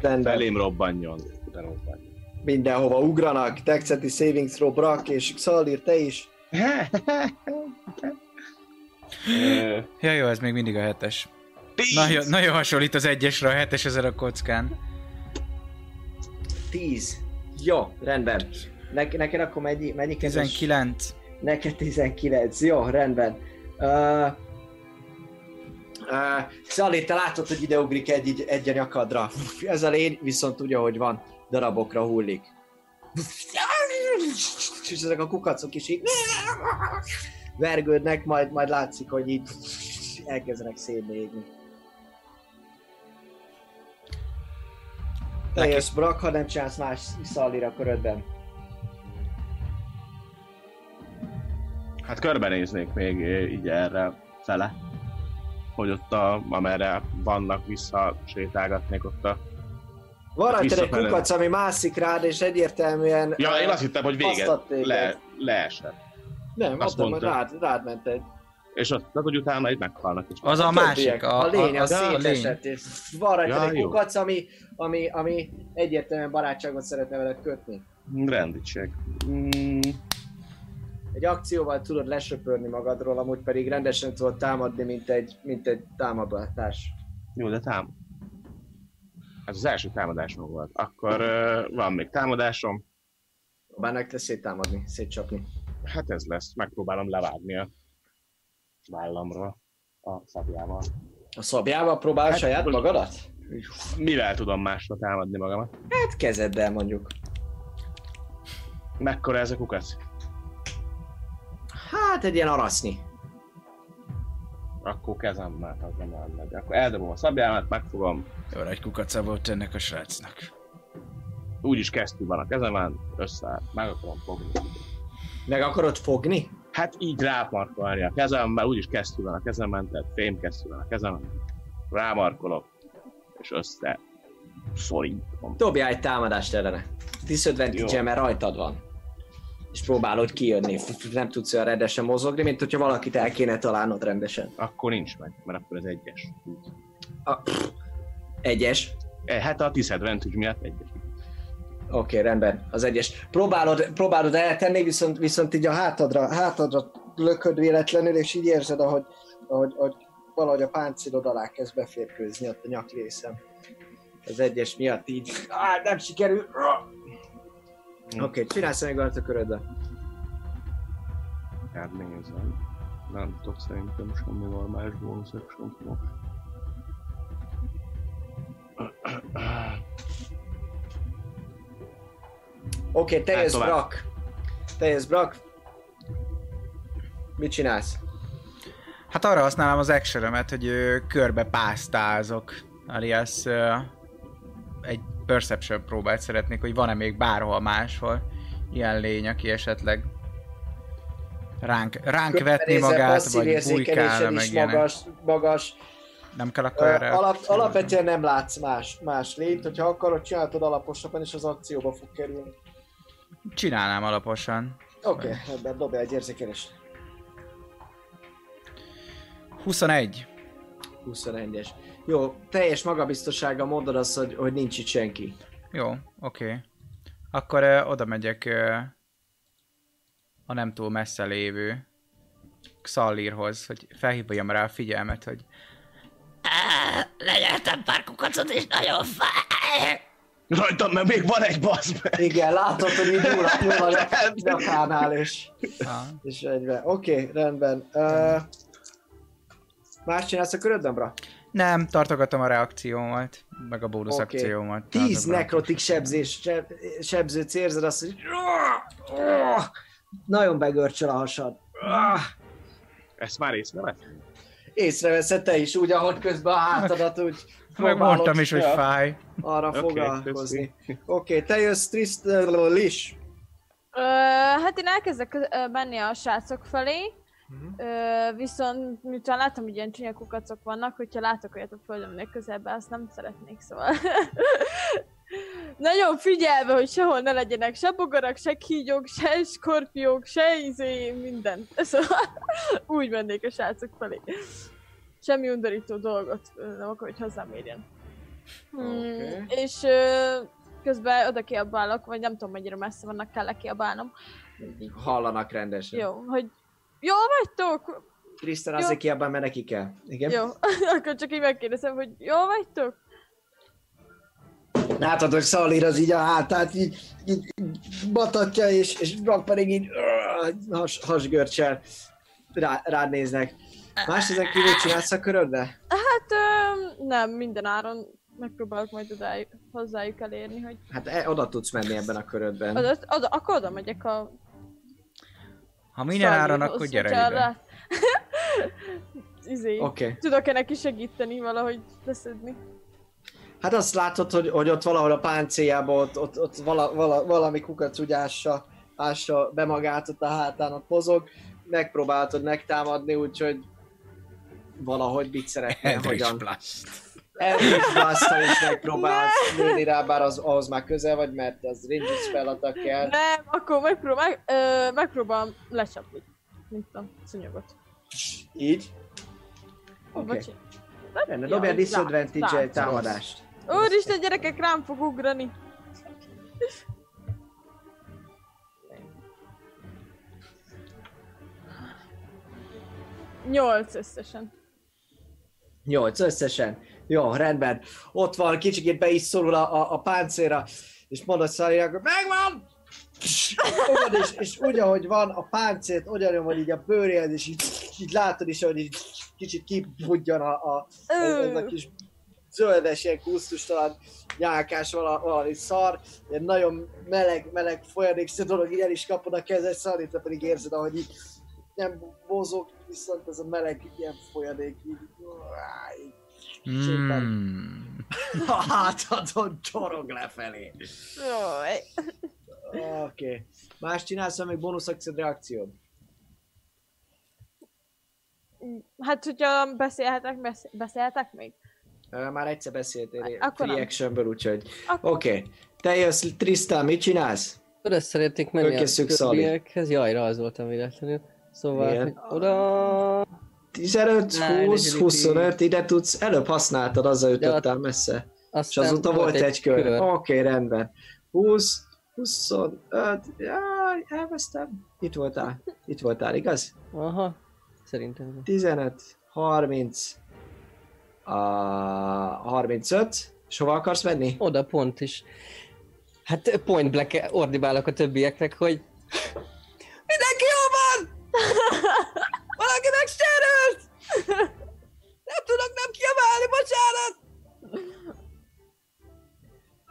Okay. Felém robbanjon. Robbanjon. Mindenhova ugranak. Texeti saving throw Brak és Xalir, te is. Ja jó, ez még mindig a hetes. Nagyon, nagyon hasonlít az egyesre a hetes ezen a kockán. 10. Jó, rendben. Ne- neked akkor mennyi, mennyi kezes? 19. Neked 19. Jó, rendben. Uh, uh, Szali, te látod, hogy ide ugrik egy, egy, egy a nyakadra. Ez a lény viszont úgy, ahogy van, darabokra hullik. És ezek a kukacok is így vergődnek, majd, majd látszik, hogy így elkezdenek szétnézni. Te jössz, Brak, ha nem csinálsz más Szalira körödben. Hát körbenéznék még eh, így erre fele. Hogy ott a, amerre vannak vissza sétálgatnék ott a... Van rajta egy kukac, ami mászik rád, és egyértelműen... Ja, uh, én azt hittem, hogy vége, le, leesett. Nem, azt mondta. rád, rád ment egy. És ott, tehát, hogy utána így meghalnak is. Az a másik, a, a, lény, a, a, a lény. szétesett, és van rajta Ja, egy kukac, ami, ami, ami egyértelműen barátságot szeretne veled kötni. Rendítség. Mm, Egy akcióval tudod lesöpörni magadról, amúgy pedig rendesen tudod támadni, mint egy, mint egy támadás. jó, de tám. Ez az első támadásom volt. Akkor uh, van még támadásom. Próbálnak te széttámadni, szétcsapni. Hát ez lesz. Megpróbálom levágni a vállamról a szabjával. A szabjával próbál Hát, saját magadat? Mivel tudom másra támadni magamat? Hát kezeddel mondjuk. Mekkora ez a kukac? Hát egy ilyen arasznyi. Akkor kezemmel, az nem elmegy. Akkor eldobom a szabjámat, megfogom. Jó nagy kukaca volt ennek a srácnak. Úgyis kesztyű van a kezemen, össze, meg akarom fogni. Meg akarod fogni? Hát így rámarkolni a kezemmel, úgyis kesztyű van a kezemen, tehát fémkesztyű van a kezemen. Rámarkolok, és össze szorítom. Dobjál egy támadást ellene. Disadvantage mert rajtad van. És próbálod kijönni. Nem tudsz olyan rendesen mozogni, mint hogyha valakit el kéne találnod rendesen. Akkor nincs meg, mert akkor ez egyes. A, pff, egyes. E, Hát a disadvantage miatt egyes. Oké, okay, rendben. Az egyes. Próbálod, próbálod eltenni, viszont, viszont így a hátadra, hátadra lököd véletlenül, és így érzed, ahogy, ahogy, ahogy valahogy a páncélod alá kezd beférkőzni ott a nyakrészen. Az egyes miatt így. Á, nem sikerül. Oké, okay, csinálsz valamit a körödben. Hát nézem. Nem tudok szerintem semmi normális bonus action. Oké, te jössz, tovább. Brak. Te jössz, Brak. Mit csinálsz? Hát arra használom az action hogy körbe pásztázok. Alias egy perception próbát szeretnék, hogy van-e még bárhol máshol ilyen lény, aki esetleg ránk, ránk vetni magát, vagy bujkálna, meg is ilyenek. magas, magas. Nem kell akkor erre... alap, alapvetően nem látsz más, más lényt, hogyha akarod, csináltod alaposabban, és az akcióba fog kerülni. Csinálnám alaposan. Oké, okay, ebben dobja egy érzékelést. 21. 21-es. Jó, teljes magabiztossággal mondod azt, hogy, hogy nincs itt senki. Jó, oké. Okay. Akkor ö, oda megyek ö, a nem túl messze lévő Xallirhoz, hogy felhívjam rá a figyelmet, hogy Á, Lenyeltem pár kukacot, és nagyon fáj. Rajtam, mert még van egy basz meg. Igen, látod, hogy így nyúl, nyúl a nyakánál, és, és egybe. Oké, okay, rendben. Uh, más csinálsz a körödben, bra? nem, tartogatom a reakciómat, meg a bónusz Oké. akciómat. 10 Azokra. nekrotik sebzés, seb, sebzőt érzed azt, hogy nagyon begörcsöl a hasad. Ezt már észrevett? Észreveszed te is, úgy, ahogy közben a hátadat úgy Megmondtam is, hogy fáj. arra Oké, foglalkozni. Oké, te jössz Tristan Lis. Ö, hát én elkezdek ö, menni a srácok felé, ö, viszont miután látom, hogy ilyen csúnya kukacok vannak, hogyha látok olyat a földömnél közelben, azt nem szeretnék, szóval... Nagyon figyelve, hogy sehol ne legyenek se bogarak, se kígyók, se skorpiók, se izé, minden. Szóval úgy mennék a srácok felé. Semmi undorító dolgot nem akar, hogy hozzám érjen. Hmm, Oké. És ö, közben oda kiabálok, vagy nem tudom mennyire messze vannak, kell kiabálnom. Így, Hallanak rendesen. Jó, hogy jó vagytok? Jó. azért kiabál, mert neki kell. Igen? Jó, akkor csak így megkérdezem, hogy jó vagytok? Látod, hogy Szalír az így a hátát így, így batatja, és, és Brock pedig így has, hasgörcsel rá, rád néznek. Más ezen kívül csinálsz a körödbe? Hát ö, nem, minden áron megpróbálok majd odájuk, hozzájuk elérni, hogy Hát e, oda tudsz menni ebben a körödben. oda, oda, akkor oda megyek a Ha minden áron, akkor gyere ide. izé. Okay. tudok-e neki segíteni valahogy leszedni? Hát azt látod, hogy, hogy ott valahol a páncéljában ott, ott, ott vala, vala, valami kukac úgy ássa, ássa be magát ott a hátán, ott mozog. Megpróbáltad megtámadni, úgyhogy valahogy mit szeretnél, hogyan. Eldritch blast is megpróbálsz lőni rá, bár az, ahhoz már közel vagy, mert az range spell kell. Nem, akkor megpróbál, meg, ö, megpróbálom lecsapni. Mint a szúnyogot. Így? Okay. Oké. Ja, dobjál disadvantage támadást. Úristen, gyerekek, rám fog ugrani. Nyolc összesen. 8 összesen. Jó, rendben. Ott van, kicsikét be is szorul a, a, a páncéra, és mondod Szalinak, hogy megvan! Fogod, és, és úgy, ahogy van a páncért, ugyanolyan van így a bőréhez, és így, így látod is, hogy így kicsit kibudjan a, a, ez a kis zöldes, ilyen kusztustalan nyálkás vala, valami szar, ilyen nagyon meleg, meleg folyadékszerű dolog, így el is kapod a kezed, Szali, te pedig érzed, ahogy így nem mozog, viszont ez a meleg ilyen folyadék így, így Mm. a hátadon csorog lefelé. Oké. Okay. Más csinálsz, még bónusz akciód, reakciód? Hát, hogyha beszélhetek, besz- beszélhetek még? Már egyszer beszéltél Akkor Akkor nem. free actionből, úgyhogy... Oké. Okay. Te jössz, Tristan, mit csinálsz? Oda szeretnék menni a többiekhez. Jaj, rajzoltam véletlenül. Szóval, Igen. hogy oda... 15, Ne, 20, negyedik 25, ide tudsz, előbb használtad, azzal jutottál messze. És Aztán azóta volt egy kör. Oké, okay, rendben. 20, 25, jaj, elvesztem. Itt voltál, itt voltál, igaz? Aha, szerintem. 15, 30, a 35, és hova akarsz menni? Oda pont is. Hát point black ordibálok a többieknek, hogy Mindenki jó van! Valakinek sérült! Nem tudok nem kiabálni, bocsánat!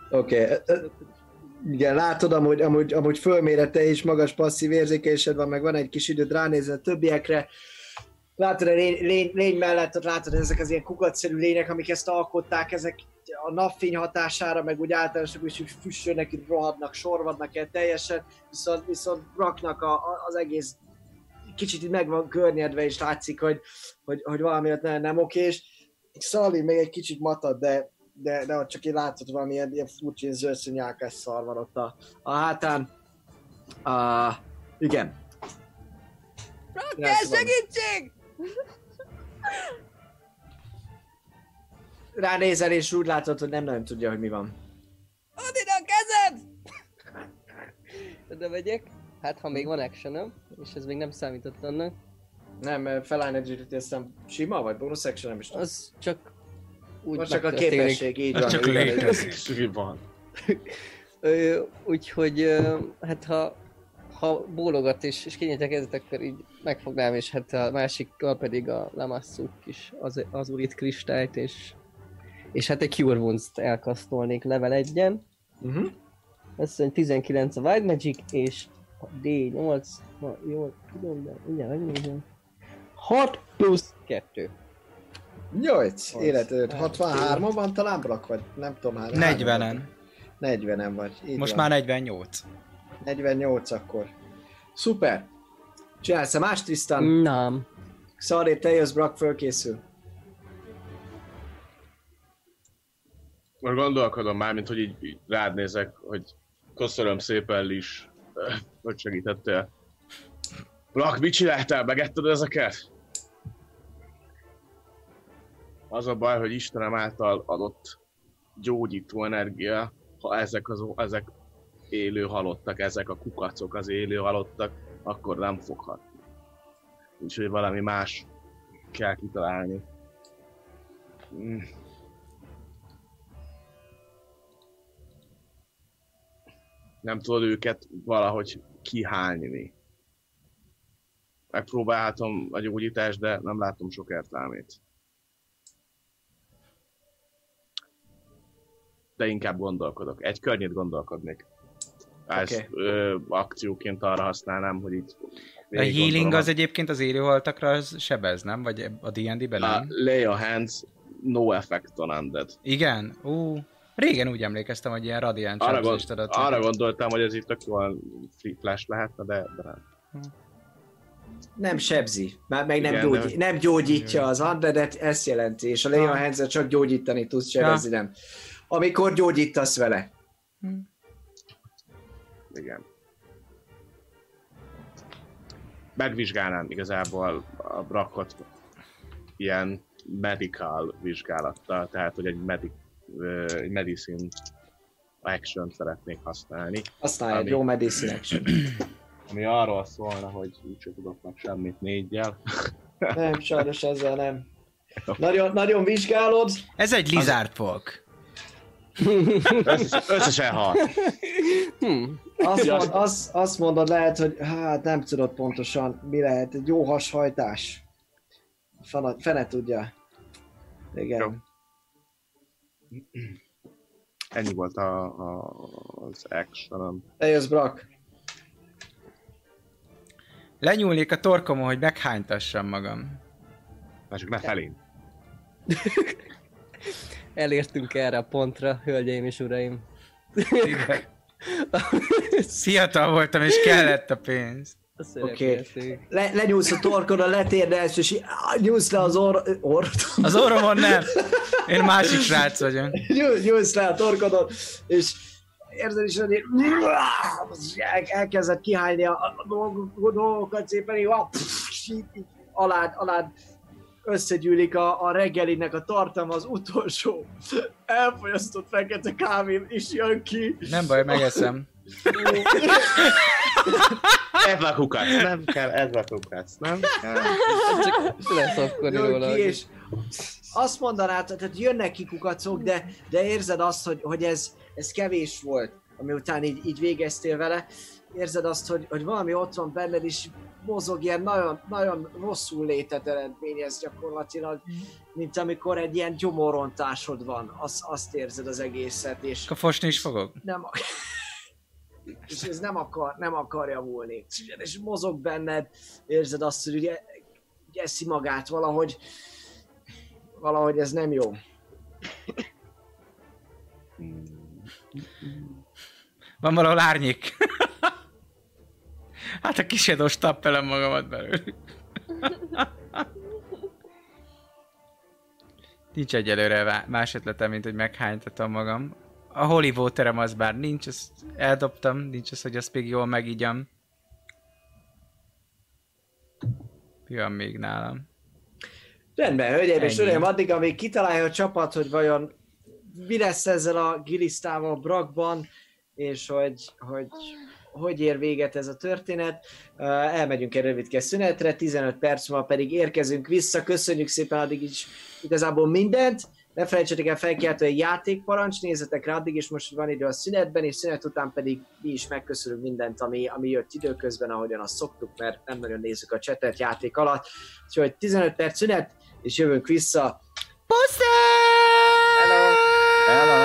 Oké. Okay. Igen, látod, amúgy, amúgy, amúgy fölmérete és magas passzív érzékelésed van, meg van egy kis időd ránézni a többiekre. Látod a lény, lény, lény mellett, ott látod ezek az ilyen kukacszerű lények, amik ezt alkották, ezek a napfény hatására, meg úgy általánosak is úgy füstölnek, így rohadnak, sorvadnak el teljesen, viszont, viszont raknak a, a, az egész kicsit így meg van környedve, és látszik, hogy, hogy, hogy valami ott nem, nem okés. Szalvi még egy kicsit matad, de, de, de ott csak így látod valami ilyen, ilyen furcsa, nyálkás szar van ott a, a hátán. Uh, igen. Kell segítség! Ránézel, és úgy látod, hogy nem nagyon tudja, hogy mi van. Add ide a kezed! De megyek. Hát, ha még van actionem, és ez még nem számított annak, Nem, felállni agility aztán sima, vagy bonus action, nem is tudom. az csak úgy Most csak a képesség, így Az van. csak van, így van. létezik. Úgyhogy, hát ha, ha bólogat és, és kinyitja a kezet, akkor így megfognám, és hát a másikkal pedig a Lamasszuk is az, az urit kristályt, és, és hát egy Cure Wounds-t elkasztolnék level 1-en. Mhm. Ez egy 19 a Wild Magic, és a D8, ma jól tudom, de ugye megnézem. 6 plusz 2. 8 Az. életőd. 63 van talán Brak, vagy nem tudom már. 40-en. 40-en vagy. Így Most van. már 48. 48 akkor. Szuper. Csinálsz-e más Tristan? Nem. Szaré, te jössz, Brak fölkészül. Most gondolkodom már, mint hogy így, így rád nézek, hogy köszönöm szépen, Lis, hogy segítettél. Lak, mit csináltál? Megetted ezeket? Az a baj, hogy Istenem által adott gyógyító energia, ha ezek, az, ezek élő halottak, ezek a kukacok az élő halottak, akkor nem foghatni. Úgyhogy valami más kell kitalálni. Mm. nem tudod őket valahogy kihányni. Megpróbálhatom a gyógyítást, de nem látom sok értelmét. De inkább gondolkodok. Egy környét gondolkodnék. Ezt Oké. ö, akcióként arra használnám, hogy itt... A healing gondolom. az egyébként az élőhaltakra az sebez, nem? Vagy a D&D-ben A nem? lay a hands, no effect on undead. Igen? Ú, régen úgy emlékeztem, hogy ilyen radiant Arra, gond, adott. arra gondoltam, hogy ez itt tök jól free flash lehetne, de, de nem. Nem sebzi, már meg nem, Igen, gyógy, nem gyógyítja az undeadet, ezt jelenti, és a Leon Ah. hands csak gyógyítani tudsz, sebezni nem. Amikor gyógyítasz vele. Igen. Megvizsgálnám igazából a brakot ilyen medical vizsgálattal, tehát hogy egy, medic, egy medicine action szeretnék használni, Használj egy jó medicine action. ami arról szólna, hogy úgyse tudok meg semmit négyel. Nem, sajnos ezzel nem. Nagyon, nagyon vizsgálod, Ez egy lizard folk. Összes, összesen hat. Hm. azt, mond, azt, azt mondod lehet, hogy hát nem tudod pontosan mi lehet, egy jó hashajtás. Fene, fene tudja. Igen. Jó. Ennyi volt a, a, az action Te jössz, Brak. Lenyúlnék a torkomon, hogy meghánytassam magam. Már csak ne felén. Elértünk erre a pontra, hölgyeim és uraim. Fiatal voltam, és kellett a pénz. A Oké. szerepjáték. Le, lenyúlsz a torkodra, letérdelsz, és nyúlsz le az orr, orr Az orromon nem. Én másik srác vagyok. nyúl- nyúlsz le a torkodon, és érzed is, hogy így, el, elkezded kihányni a, a dolgok- dolgokat szépen, így alád, alád összegyűlik a, a reggelinek a tartalma, az utolsó elfogyasztott fekete kávé is jön ki. Nem baj, megeszem. Ez a kukac, nem kell, ez a kukac, nem kell. Csak leszapkodni jön róla. ki, és azt mondanád, tehát jönnek ki kukacok, de, de érzed azt, hogy, hogy ez, ez kevés volt, ami után így, így végeztél vele. Érzed azt, hogy, hogy valami ott van benned, és mozog, ilyen nagyon, nagyon rosszul létet eredményez gyakorlatilag, mint amikor egy ilyen gyomorontásod van, azt, azt érzed az egészet, és Akkor fosni is fogok? nem, és ez nem akar, nem akar javulni. És mozog benned, érzed azt, hogy ugye, ugye eszi magát valahogy, valahogy ez nem jó. Van valahol árnyék. hát a kisedós tappelem magamat belőlük. nincs egyelőre más ötletem, mint hogy meghánytatom magam. A holy waterem az bár nincs, ezt eldobtam, nincs az, hogy azt még jól megígyam. Mi van még nálam? Rendben, hölgyeim és uraim, addig, amíg kitalálja a csapat, hogy vajon mi lesz ezzel a gilisztával Brakban, és hogy, hogy hogy ér véget ez a történet. Elmegyünk egy rövidke szünetre, 15 perc múlva pedig érkezünk vissza. Köszönjük szépen addig is igazából mindent. Ne felejtsetek el felkiáltani egy játékparancs, nézzetek rá addig is most van idő a szünetben, és szünet után pedig mi is megköszönünk mindent, ami, ami jött időközben, ahogyan azt szoktuk, mert nem nagyon nézzük a csetet játék alatt. Úgyhogy 15 perc szünet, és jövünk vissza. Puszi! Hello! Hello!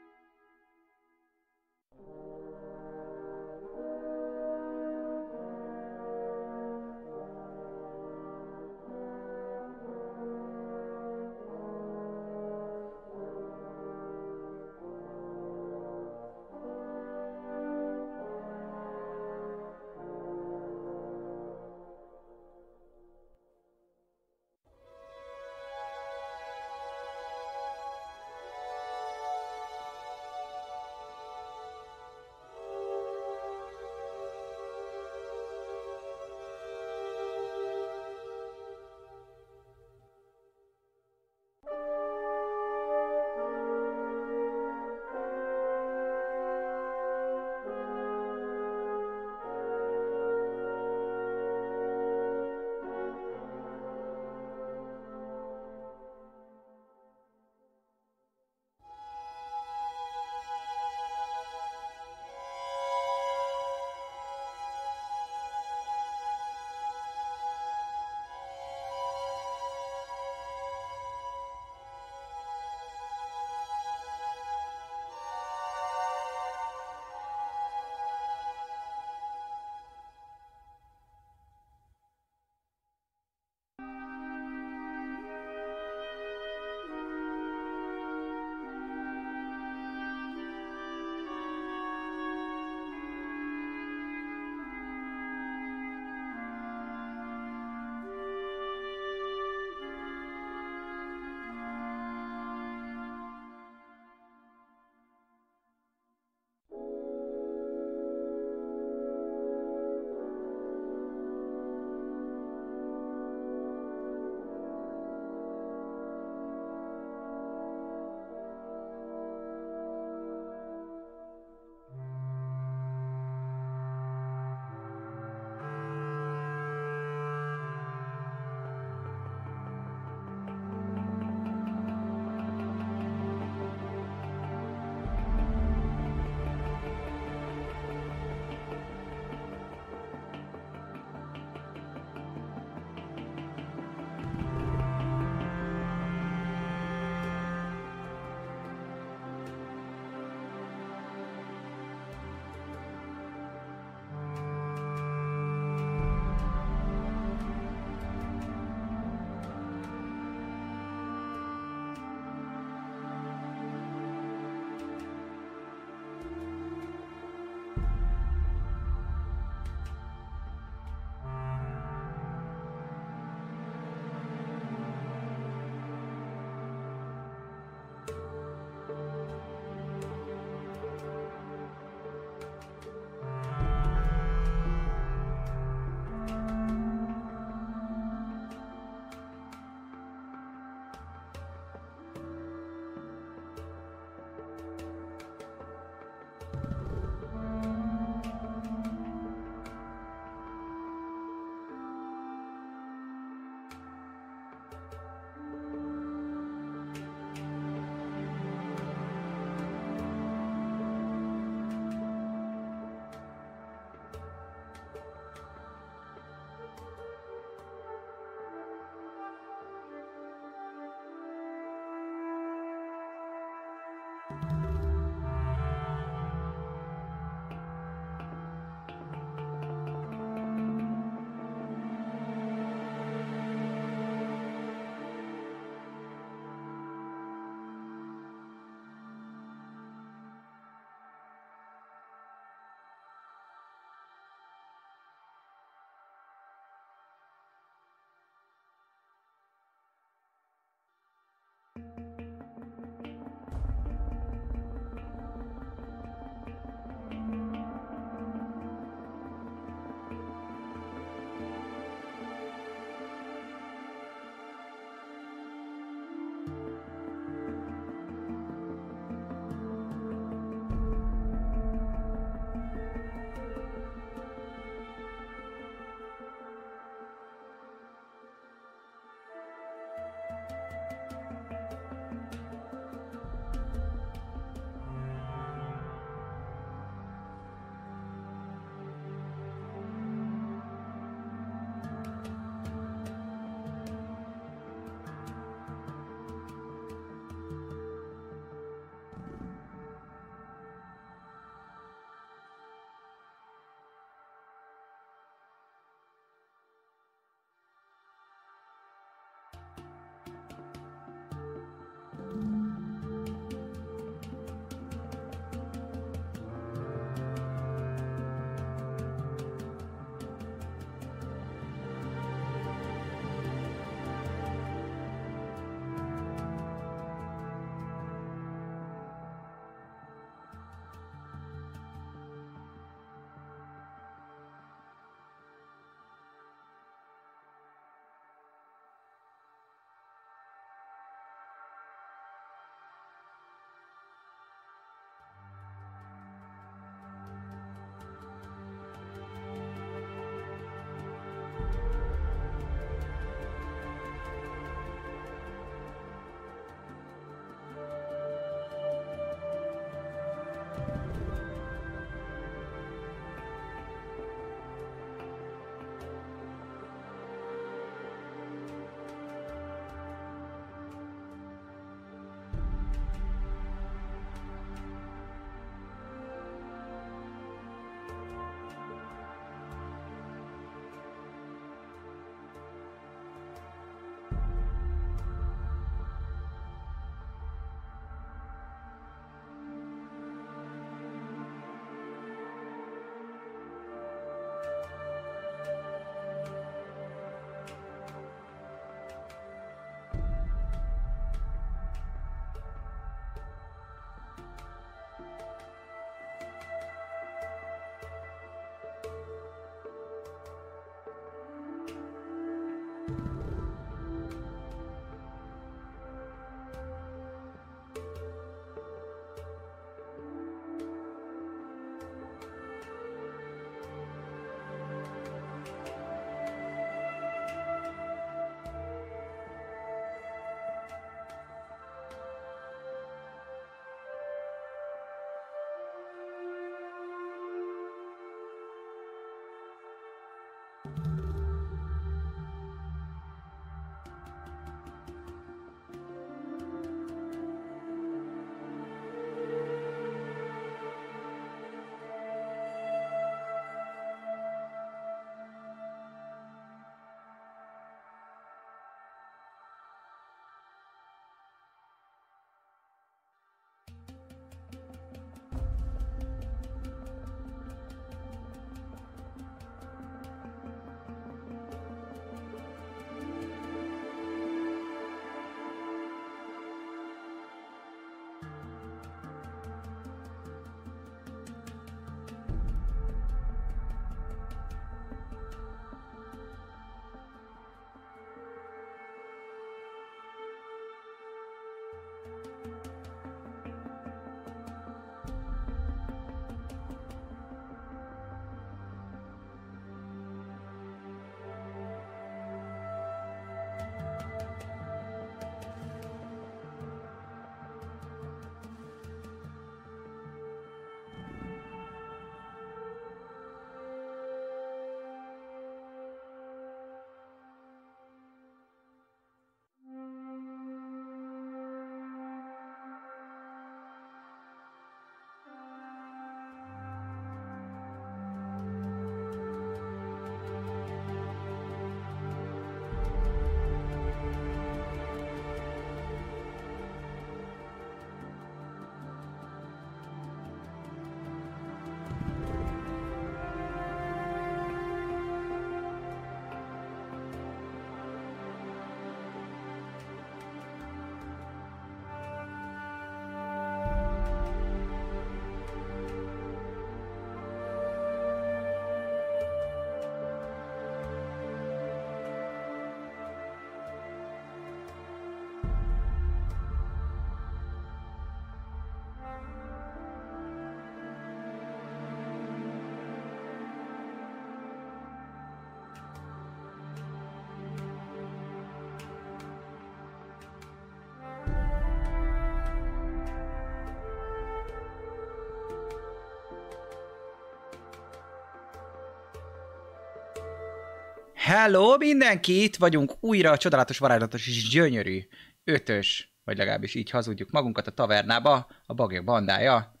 Hello! Mindenki, itt vagyunk újra a csodálatos, varázslatos és gyönyörű ötös, vagy legalábbis így hazudjuk magunkat a tavernába, a bagyok bandája.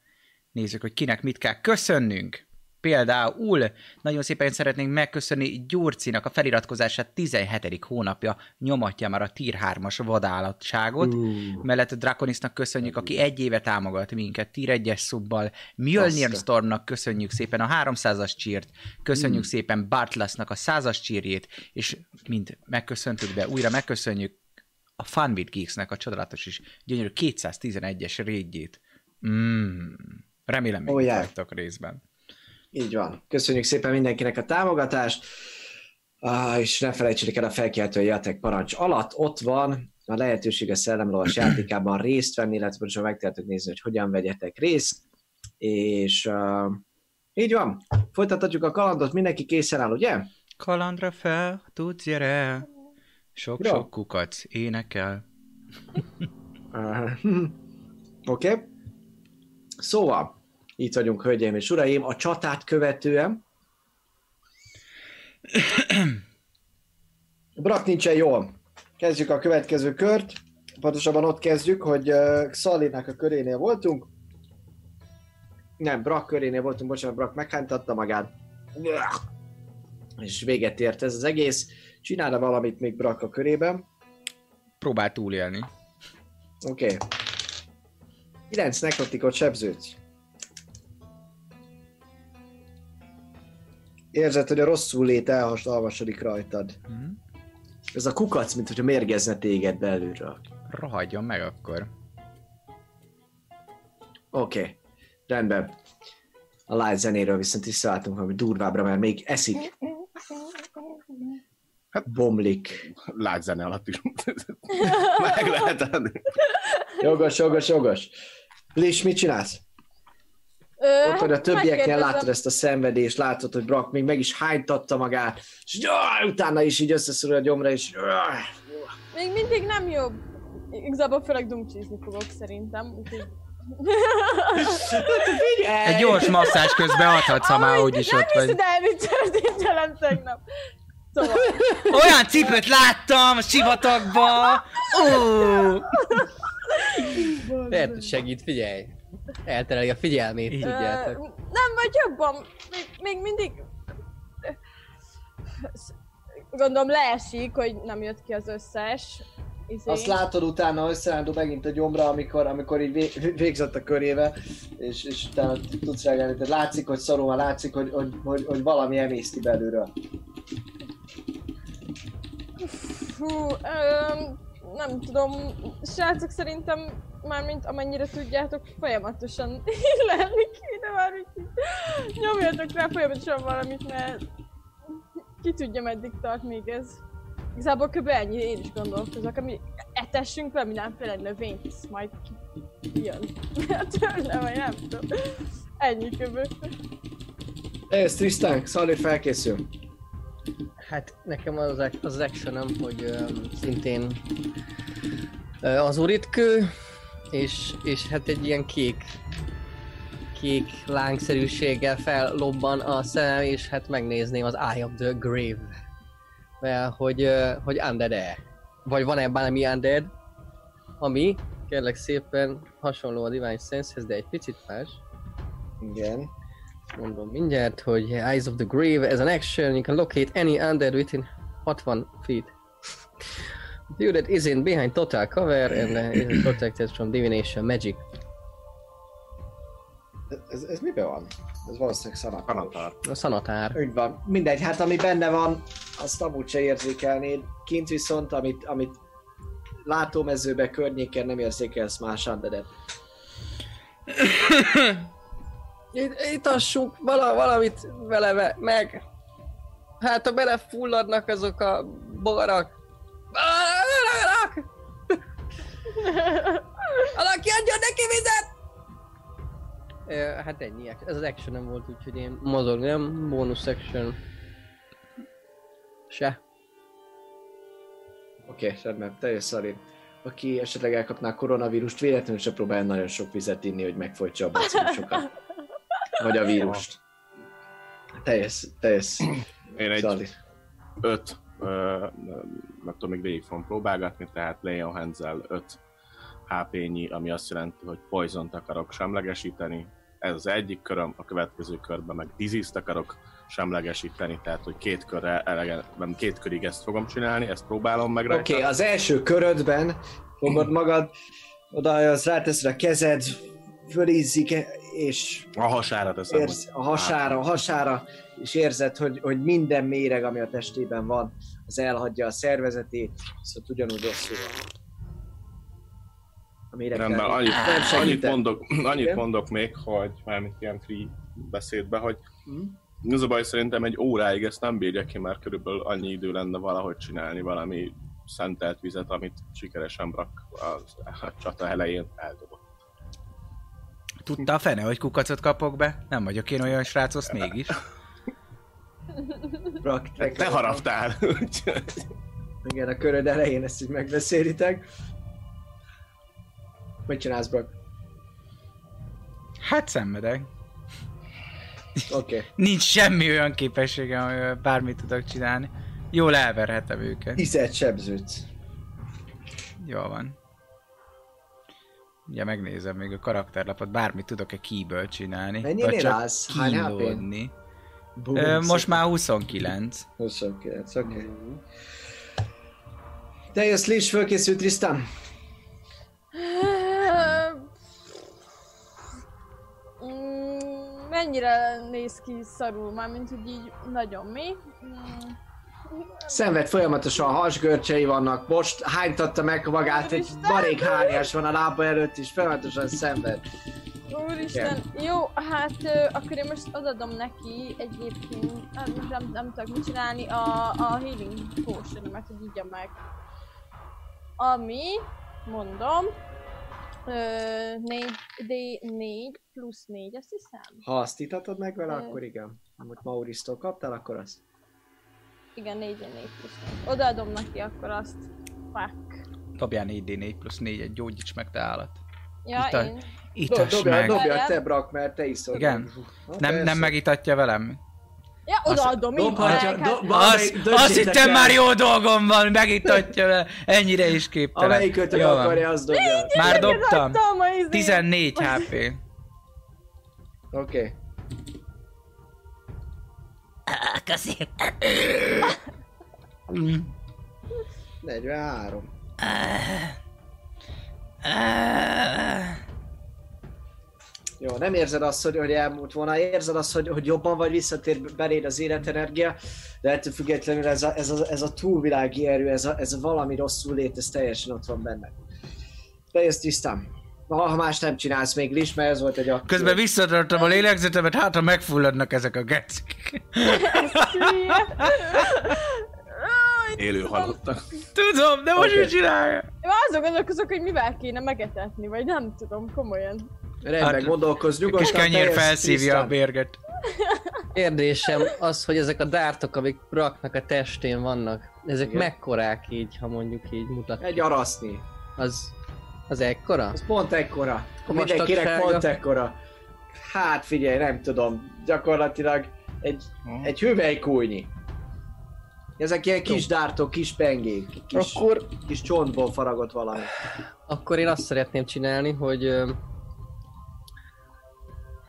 Nézzük, hogy kinek mit kell köszönnünk. Például nagyon szépen szeretnénk megköszönni Gyurcinak a feliratkozását 17. hónapja nyomatja már a Tier 3-as vadállatságot. Uh. Mellett a Draconisnak köszönjük, aki egy éve támogat minket Tier 1-es szubbal. Mjölnir. Stormnak köszönjük szépen a 300-as csírt, köszönjük mm. szépen Bartlasnak a 100-as csírjét, és mind megköszöntük, de újra megköszönjük a Funbit Geeksnek a csodálatos és gyönyörű 211-es rédjét. Mm. Remélem még Oh, yeah. részben. Így van. Köszönjük szépen mindenkinek a támogatást. Ah, és ne felejtsétek el a felkiáltó játék parancs alatt. Ott van a lehetőség a szellemlovas játékában részt venni, illetve pontosan meg tudjátok nézni, hogy hogyan vegyetek részt. És uh, így van. Folytatjuk a kalandot. Mindenki készen áll, ugye? Kalandra fel, tudsz, gyere! Sok-sok kukac énekel. Uh, Oké. Okay. Szóval, itt vagyunk, hölgyeim és uraim, a csatát követően. Brak nincsen jól. Kezdjük a következő kört. Pontosabban ott kezdjük, hogy Szalinak a körénél voltunk. Nem, Brak körénél voltunk, bocsánat, Brak meghántatta magát. És véget ért ez az egész. Csinálna valamit még Brak a körében. Próbál túlélni. Oké. Okay. 9 nekrotikot sebződsz. Érzed, hogy a rosszul lét elhasalmasodik rajtad. Mhm. Ez a kukac, mint hogyha mérgezne téged belülről. Rohadjon meg akkor. Oké, okay. rendben. A live zenéről viszont visszaváltunk valami durvábbra, mert még eszik. Hát bomlik. Lágyzene alatt is. Meg lehet enni. Jogos, jogos, jogos. Lis, mit csinálsz? Ö, Ott, hogy a többieknél látod ezt a szenvedést, látod, hogy Brock még meg is hánytatta magát, és jaj, utána is így összeszorul a gyomra, és jaj. Még mindig nem jobb. Igazából főleg dumcsizni fogok szerintem. úgyhogy- Egy gyors masszás közben adhatsz, ha már úgyis nem ott vagy. hiszed el, történt velem tegnap. Szóval, Olyan cipőt láttam a sivatagba! Ó! Lehet, segít, figyelj. Eltereli a figyelmét, Így. tudjátok. nem vagy jobban. Még, még mindig... Gondolom leesik, hogy nem jött ki az összes. Izé. Azt látod utána összeállító megint a gyomra, amikor, amikor így vé- végzett a körével, és, és utána tudsz reagálni. Tehát látszik, hogy szarul van, látszik, hogy, hogy, hogy, hogy valami emészti belülről. Fú, öm, nem tudom, srácok szerintem mármint amennyire tudjátok, folyamatosan lenni kéne már, úgyhogy nyomjatok rá folyamatosan valamit, mert ki tudja meddig tart még ez. Igazából kb. ennyi én is gondolkozok, ami etessünk be mindenféle növényt, ez majd ki jön. Tőle, vagy nem tudom. Ennyi kb. Ez Tristan, Szali felkészül. Hát nekem az, az actionem, hogy ö, szintén az uritkő, és, és hát egy ilyen kék kék lángszerűséggel fellobban a szemem, és hát megnézném az Eye of the Grave. Mert hogy, hogy undead-e. Vagy van-e bármi undead, ami, kérlek szépen, hasonló a Divine Sense-hez, de egy picit más. Igen. Mondom mindjárt, hogy Eyes of the Grave as an action, you can locate any undead within 60 feet. View that isn't behind total cover and uh, is protected from divination magic. Ez, ez miben van? Ez valószínűleg szanat. Kanatar. A szanatár. Úgy van. Mindegy, hát ami benne van, azt amúgy se érzékelnéd. Kint viszont, amit, amit látómezőbe környéken nem érzékelsz más undeadet. Itt, itassunk vala, valamit vele ve- meg. Hát ha belefulladnak azok a bogarak. Bogarak! Valaki adjon neki vizet! Ö, Hát ennyi, ez az action nem volt, úgyhogy én mozog, nem? Bonus action. Se. Oké, okay, rendben, te jössz Szali. Aki esetleg elkapná a koronavírust, véletlenül se próbálja nagyon sok vizet inni, hogy megfojtsa a bacillusokat. Vagy a vírust. Te jössz, te jössz. Én egy Szali. öt, nem tudom, még végig fogom próbálgatni, tehát Leon Hansel 5 HP-nyi, ami azt jelenti, hogy poison akarok semlegesíteni. Ez az egyik köröm, a következő körben meg disease akarok semlegesíteni, tehát hogy két, körre elege, nem, két körig ezt fogom csinálni, ezt próbálom meg Oké, okay, az első körödben fogod magad, oda ráteszed a kezed, fölízzik, és A hasára teszem. érz, a hasára, a hasára, és érzed, hogy, hogy minden méreg, ami a testében van, az elhagyja a szervezetét, szóval ugyanúgy rosszul van. A méregtel Rendben, annyit, nem annyit, mondok, annyit Igen? mondok még, hogy mármint ilyen free beszédbe, hogy Hm? az a baj, szerintem egy óráig ezt nem bírja ki, mert körülbelül annyi idő lenne valahogy csinálni valami szentelt vizet, amit sikeresen brak a, a csata elején eldobott. Tudta a fene, hogy kukacot kapok be? Nem vagyok én olyan srác, azt mégis. Brak, Te haraptál! Igen, a köröd elején ezt így megbeszélitek. Mit csinálsz, Brak? Hát szenvedek. Oké. Okay. Nincs semmi olyan képességem, amivel bármit tudok csinálni. Jól elverhetem őket. Tized sebződsz. Jól van. Ugye megnézem még a karakterlapot, bármit tudok-e keyből csinálni. Mennyire vagy csak állsz? Hány Ö, most már 29. 29, oké. Okay. Te jössz, Lish, fölkészült Tristan? Mm, Mennyire néz ki szarul már, mint hogy így nagyon mi? Szenved folyamatosan hasgörcsei vannak, most hánytatta meg magát, egy barék hányás van a lába előtt is, folyamatosan szenved. Úristen, jó, hát ö, akkor én most odadom neki egyébként, nem, nem, nem tudok mit csinálni, a, a healing potion hogy igya meg. Ami, mondom, ö, 4, D4 plusz 4, azt hiszem. Ha azt itatod meg vele, Ö. akkor igen. Amit Maurisztól kaptál, akkor azt. Igen, 4 4 plusz 4. Odaadom neki akkor azt. Fuck. Dobjál 4D4 plusz 4, egy gyógyíts meg te állat. Ja, Itt a- én. Itas Dobja, meg. dobja te, Brak, mert te iszol. Igen. Ha, Nem, persze. nem megitatja velem? Ja, odaadom, így Dobhatja, hát- dob, Azt, azt hittem már jó dolgom van, megitatja vele. Ennyire is képtelen. Amelyik ötök Jó van. akarja, az dobja. Már dobtam. Megadtam a izét. 14 HP. Oké. Okay. Köszi. 43. Jó, nem érzed azt, hogy, hogy elmúlt volna, érzed azt, hogy, hogy jobban vagy, visszatér beléd az életenergia, de ettől függetlenül ez a, ez a, ez a túlvilági erő, ez a, ez a valami rosszul lét, ez teljesen ott van benne. Bejössz tisztán. Ha, ha más nem csinálsz még is, mert ez volt egy akció. Közben visszatartom a lélegzetemet, hát ha megfulladnak ezek a gecik. Élő halottak. Tudom, de most Oké. mit csinálja? Én azon gondolkozok, hogy mivel kéne megetetni, vagy nem tudom, komolyan. Rendben, Hát, gondolkozz Kis nyugodtan. kenyér bejössz, felszívja a Tristan. bérget. Kérdésem az, hogy ezek a dártok, amik Braknak a testén vannak, ezek Igen. mekkorák így, ha mondjuk így mutat. Egy araszni. Az, az ekkora? Az pont ekkora. A Mindenkinek vastagsága? pont ekkora. Hát figyelj, nem tudom. Gyakorlatilag egy, egy hüvelykújnyi. Ezek ilyen kis dártok, kis pengék, kis, Akkor, kis csontból faragott valami. akkor én azt szeretném csinálni, hogy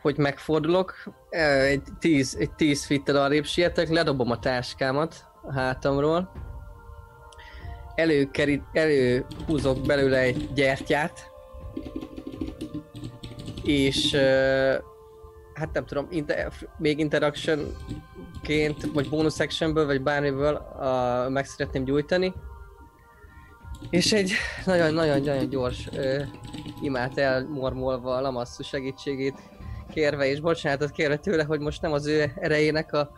hogy megfordulok, egy 10, egy 10 fittel arrébb sietek, ledobom a táskámat a hátamról, előkerít, előhúzok belőle egy gyertyát, és hát nem tudom, inter, még interactionként, vagy bonus actionből, vagy bármiből a, meg szeretném gyújtani. És egy nagyon-nagyon-nagyon gyors ö, imát elmormolva a Lamasszu segítségét kérve és bocsánatot kérve tőle, hogy most nem az ő erejének a,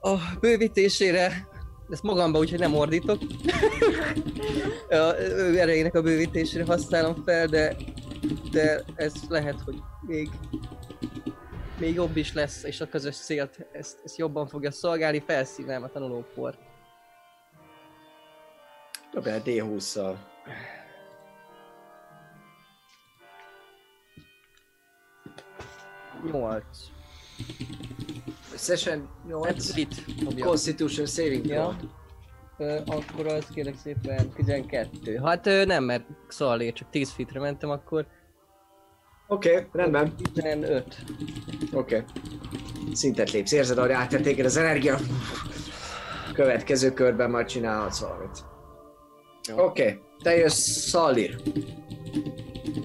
a bővítésére, ezt magamba úgyhogy nem ordítok, erejének a bővítésére használom fel, de, de ez lehet, hogy még még jobb is lesz, és a közös célt ezt, ezt jobban fogja szolgálni, felszívnám a tanulóport. Dobj el D20-szal. Nyolc. Összesen 8 Mit dobja? Constitution saving Ja. Ö, akkor az kérlek szépen 12. Hát ö, nem, mert szóval csak 10 fitre mentem, akkor Oké, okay, rendben. 15. Oké. Okay. Szintet lépsz, érzed, ahogy áttették az energia. Következő körben majd csinálhatsz valamit. Oké, okay. te jössz Szalir.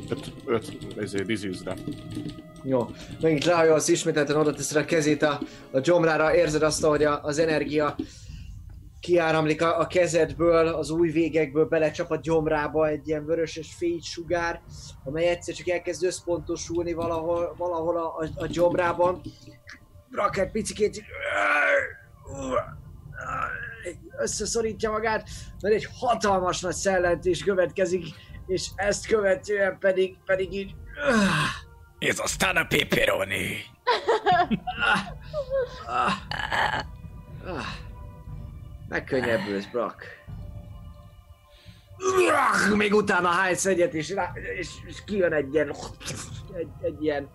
Öt, öt, ezért disease-re. Jó, megint lehajolsz, ismételten oda teszed a kezét a, a gyomrára, érzed azt, hogy a, az energia kiáramlik a, a kezedből, az új végekből belecsap a gyomrába egy ilyen vöröses fénysugár, amely egyszer csak elkezd összpontosulni valahol, valahol a, a, a gyomrában. Rak egy picikét összeszorítja magát, mert egy hatalmas nagy szellentés következik, és ezt követően pedig, pedig így Ez aztán a pepperoni. Ah, ah, megkönnyebbülsz, Brock. Ah, Még utána hánysz egyet, és, rá, és, és kijön egy ilyen, egy, egy ilyen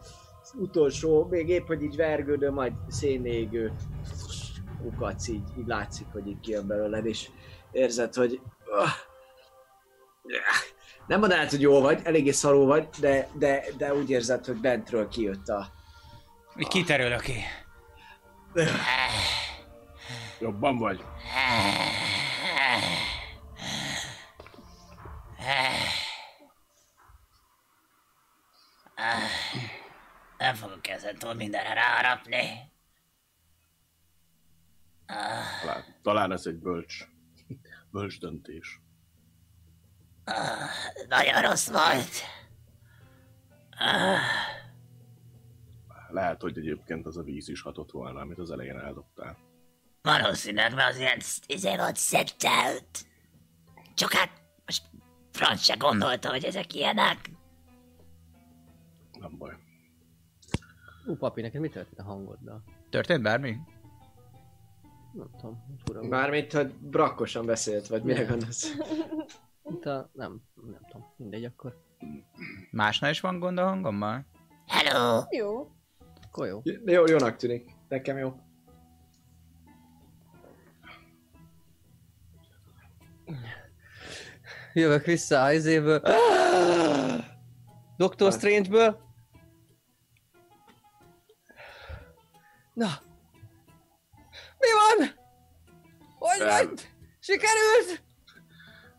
utolsó, még épp, hogy így vergődő, majd szénégő kukac, így, így látszik, hogy így kijön belőled, és érzed, hogy ah, nem mondanád, hogy jó vagy, eléggé szarú vagy, de, de, de úgy érzed, hogy bentről kijött a, Kiterülök ki. Jobban vagy? Nem fogok ezentúl mindenre ráharapni. Talán, talán ez egy bölcs, bölcs döntés. Nagyon rossz volt. Lehet, hogy egyébként az a víz is hatott volna, amit az elején eldobtál. Valószínűleg, mert az ilyen izé volt szeptelt. Csak hát most franc se gondolta, hogy ezek ilyenek. Nem baj. Ú, papi, neked mi történt a hangoddal? Történt bármi? Nem tudom, fura. Mármint, hogy brakkosan beszélt, vagy mire gondolsz? Itt a, nem, nem tudom, mindegy akkor. Másnál is van gond a hangommal? Hello! Jó. Akkor jó. Jó, jónak tűnik. Nekem jó. Jövök vissza a izéből. Doctor Strange-ből. Na. Mi van? Hogy vagy? Sikerült?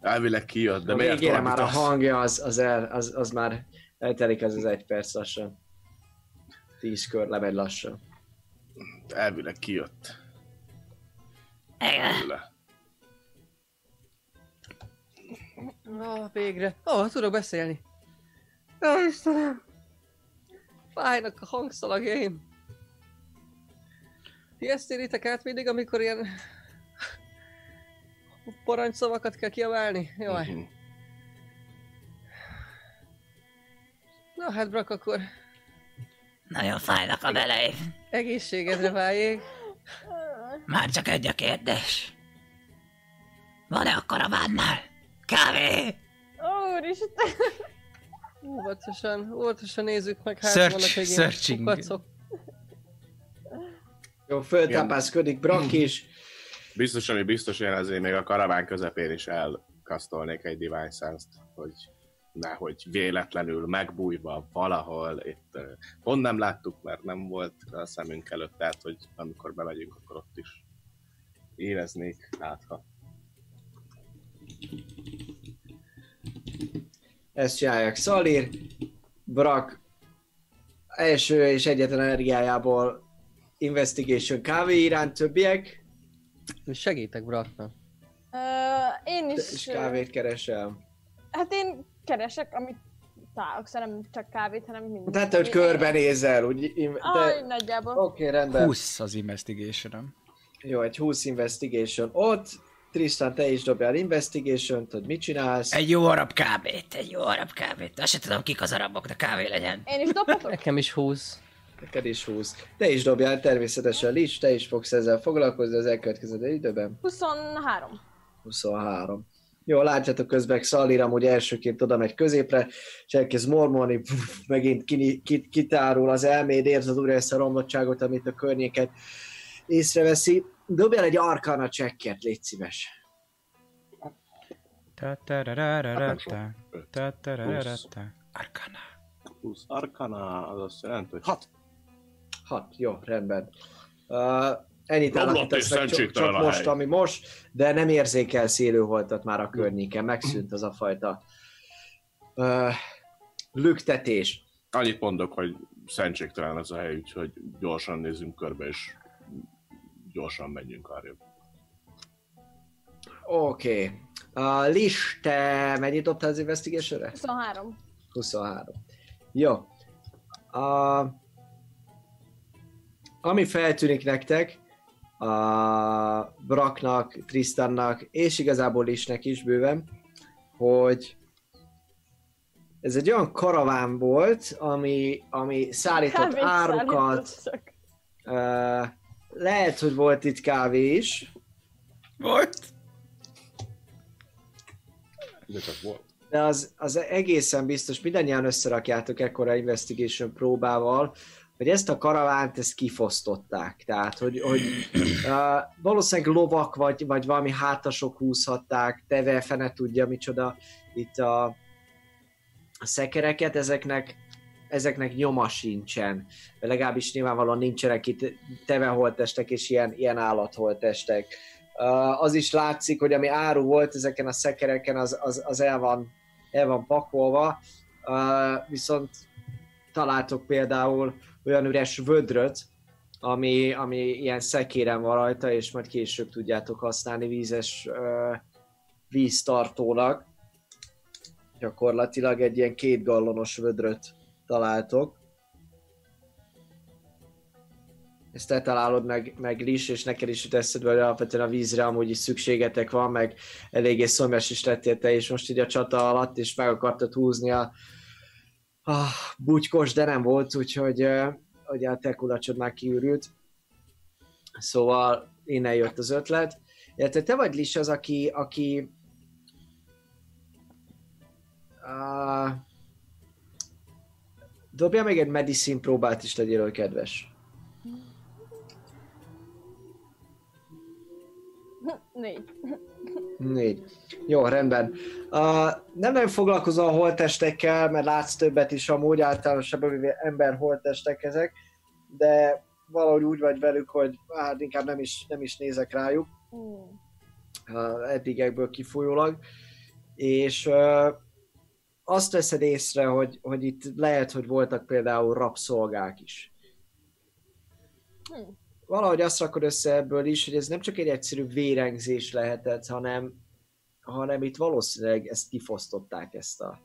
Elvileg kijött, de a miért végére már a hangja, az, az, el, az, az már eltelik az az egy perc lassan. Tíz kör lemegy lassan. Elvileg kijött. Igen. Ah, végre. Ó, oh, tudok beszélni. Ó, Istenem. Fájnak a hangszalagjaim. Ti ezt át mindig, amikor ilyen parancsszavakat kell kiabálni? Jaj. Mhm. Na hát, Brak, akkor Nagyon fájnak a beleim. egészségedre váljék. Már csak egy a kérdés. Van-e a karavánnál? Kávé! Úristen. Óvatosan, óvatosan nézzük meg, hát Search- vannak ilyen searching. kukacok. Jó, föltápászkodik Brak is. Biztos, ami biztos, én azért még a karaván közepén is elkasztolnék egy Divine Sense-t, hogy nehogy véletlenül megbújva valahol, itt pont nem láttuk, mert nem volt a szemünk előtt, tehát hogy amikor bemegyünk, akkor ott is éreznék, hát ha Ezt csinálják. Szalir, Brak első és egyetlen energiájából Investigation kávé iránt többiek, Segítek Braknak. Ö, én és is... kávét keresel. Hát én keresek, amit találok, szóval nem csak kávét, hanem mindent. Tehát, hogy körbenézel, úgy... im- Aj, De... nagyjából. Oké, okay, rendben. 20 az investigation Jó, egy 20 investigation ott. Tristan, te is dobjál investigation hogy mit csinálsz. Egy jó arab kávét, egy jó arab kávét. Azt se tudom, kik az arabok, de kávé legyen. Én is dobhatok? Nekem is 20. Neked is 20. Te is dobjál természetesen Lich, te is fogsz ezzel foglalkozni az elkövetkező időben. 23. 23. Jó, látjátok közben, Szallira amúgy elsőként oda megy középre, és elkezd mormolni, megint kini- ki- kitárul az elméd, érzed újra ezt a romlottságot, amit a környéket észreveszi. Dobjál egy arkana csekket, légy szíves. Arcana. Plusz Arcana, az azt jelenti, hogy. Hat, jó, rendben. Uh, ennyit meg csak, csak most, ami most, de nem érzékelsz élőholtat már a környéken, megszűnt az a fajta uh, lüktetés. Annyit mondok, hogy szentségtelen ez a hely, úgyhogy gyorsan nézzünk körbe, és gyorsan menjünk arra. Oké. Okay. Uh, Lis, te mennyit dobtál az investigation 23. 23. Jó. Uh, ami feltűnik nektek, a Braknak, Tristannak, és igazából Lisnek is bőven, hogy ez egy olyan karaván volt, ami, ami szállított Kávét árukat, uh, lehet, hogy volt itt kávé is, Volt? De csak volt. de az, az egészen biztos, mindannyian összerakjátok ekkora investigation próbával, hogy ezt a karavánt ezt kifosztották. Tehát, hogy, hogy uh, valószínűleg lovak vagy, vagy valami hátasok húzhatták, teve, fene tudja micsoda itt a, a szekereket, ezeknek ezeknek nyoma sincsen. Legalábbis nyilvánvalóan nincsenek itt teveholtestek és ilyen, ilyen állatholtestek. Uh, az is látszik, hogy ami áru volt ezeken a szekereken, az, az, az el, van, el van pakolva, uh, viszont találtok például olyan üres vödröt, ami, ami ilyen szekéren van rajta, és majd később tudjátok használni vízes uh, víztartónak. Gyakorlatilag egy ilyen két gallonos vödröt találtok. Ezt te találod meg, meg Lis, és neked is jut eszedbe, hogy alapvetően a vízre amúgy is szükségetek van, meg eléggé szomjas is lettél te is most így a csata alatt, és meg akartad húzni a, a bugykos, de nem volt, úgyhogy ugye a te kulacsod már kiürült. Szóval innen jött az ötlet. Illetve te vagy Lis az, aki, aki uh, dobja még egy medicine próbát is, legyél kedves. Négy. Négy. Jó, rendben. Uh, nem nagyon foglalkozol a holtestekkel, mert látsz többet is amúgy, általánosabban véve ember holtestek ezek, de valahogy úgy vagy velük, hogy hát inkább nem is, nem is nézek rájuk, uh, eddigekből kifolyólag. És uh, azt veszed észre, hogy, hogy itt lehet, hogy voltak például rabszolgák is. Hm. Valahogy azt rakod össze ebből is, hogy ez nem csak egy egyszerű vérengzés lehetett, hanem, hanem itt valószínűleg ezt kifosztották ezt a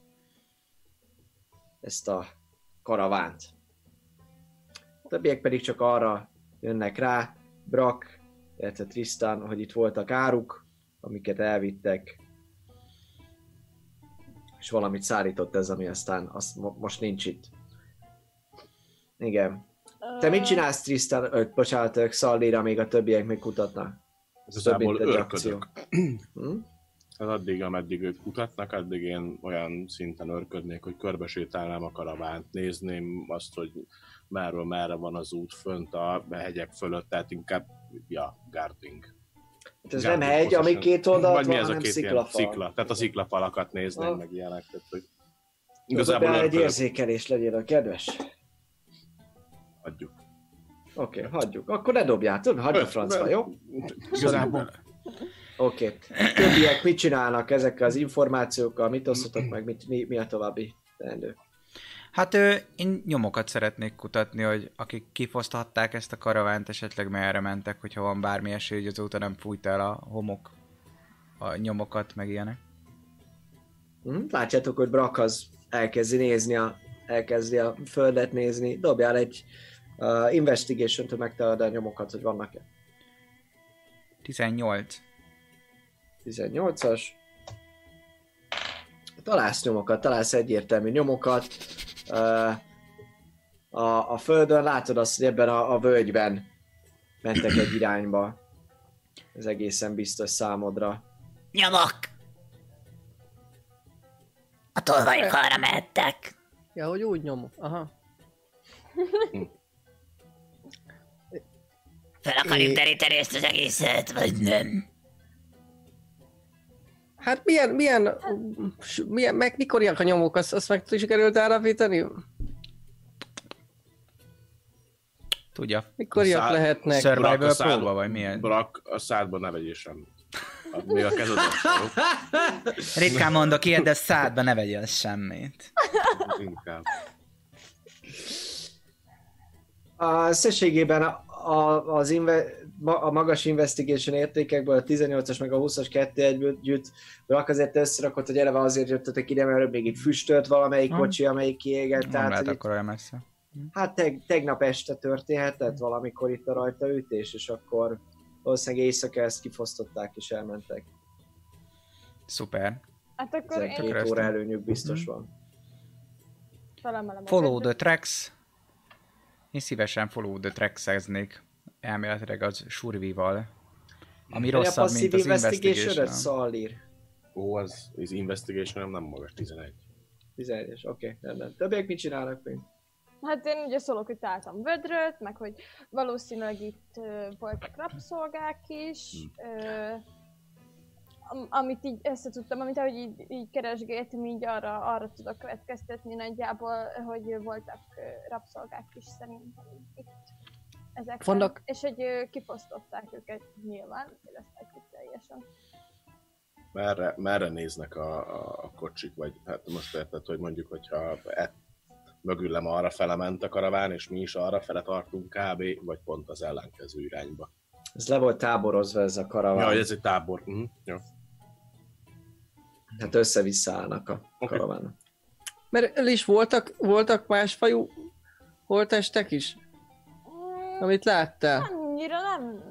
ezt a karavánt. A többiek pedig csak arra jönnek rá, Brak, illetve Tristan, hogy itt voltak áruk, amiket elvittek, és valamit szállított ez, ami aztán azt mo- most nincs itt. Igen. Te mit csinálsz Tristan, ö, bocsánat, Szallira, még a többiek még kutatnak? Ez Igazából örködök. Hm? Hát addig, ameddig ők kutatnak, addig én olyan szinten örködnék, hogy körbesétálnám a karavánt, nézném azt, hogy merről merre van az út fönt a hegyek fölött, tehát inkább, ja, guarding. Hát ez Guarding nem hegy, ami két oldalt Vagy mi van, ez a két sziklafal. szikla? Tehát a sziklafalakat nézném, Ah. meg ilyenek. Tehát, hogy Igazából egy érzékelés legyél a kedves. Adjuk. Oké, okay, hagyjuk. Akkor ne dobjátok, hagyjuk a francba, jó? Igazából Oké. Okay. Többiek mit csinálnak ezekkel az információkkal, mit osztotok meg, mit, mi, mi a további teendő? Hát ő, én nyomokat szeretnék kutatni, hogy akik kifoszthatták ezt a karavánt, esetleg merre mentek, hogyha van bármi esély, hogy azóta nem fújt el a homok a nyomokat, meg ilyenek. Hm? Látjátok, hogy Brak az elkezdi nézni a, elkezdi a földet nézni. Dobjál egy uh, investigation-t, hogy megtalálod a nyomokat, hogy vannak-e. 18. 18-as. Találsz nyomokat, találsz egyértelmű nyomokat. Uh, a, a földön látod azt, hogy ebben a, a völgyben mentek egy irányba. Ez egészen biztos számodra. Nyomok! A tolvajok arra mehettek. Ja, hogy úgy nyomok. Aha. Fel akarjuk deríteni ezt az egészet, vagy nem? Hát milyen, milyen, milyen meg mikoriak a nyomok, azt, azt meg sikerült állapítani? Tudja. Mikoriak Szá- lehetnek? Survival szádba- próba, vagy milyen? Brak, a szádba ne vegyél semmit. Hát Még a kezedet sem. Ritkán mondok ilyet, de szádba ne vegyél semmit. Inkább. A összességében a, az inve, a magas investigation értékekből a 18-as meg a 20-as kettő együtt rak azért összerakott, hogy eleve azért jöttetek ide, mert még itt füstölt valamelyik Ha. kocsi, amelyik kiégett. Nem Tehát, lehet akkor olyan messze. Hát teg, tegnap este történhetett valamikor itt a rajta ütés, és akkor valószínűleg éjszaka ezt kifosztották és elmentek. Szuper. Hát akkor én 12 Tökre óra előnyük biztos Mhm. van. felemelem Follow the tracks. Én szívesen follow the tracks elméletileg az survival. Ami a rosszabb, mint passzív az investigation. Szallír. Ó, az, az investigation nem magas, 11. 11-es, oké, okay, rendben. Többiek mit csinálnak még? Hát én ugye szólok, hogy találtam vödröt, meg hogy valószínűleg itt ö, voltak rabszolgák is. Ö, am- amit így összetudtam, amit ahogy így, így keresgéltem, így arra, arra tudok következtetni nagyjából, hogy voltak rabszolgák is szerintem itt. Ezek Vannak- És hogy ö, kifosztották őket nyilván, éreztek itt teljesen. Merre, merre néznek a, a, a kocsik, vagy hát most érted, hogy mondjuk, hogyha e, mögülem arra fele ment a karaván, és mi is arra fele tartunk kb, vagy pont az ellenkező irányba. Ez le volt táborozva ez a karaván. Ja, ez egy tábor. Uh-huh. Jó. Hát össze-vissza állnak a Oké. karavánok. Mert el is voltak, voltak másfajú holtestek is, Mm, amit láttál? Annyira nem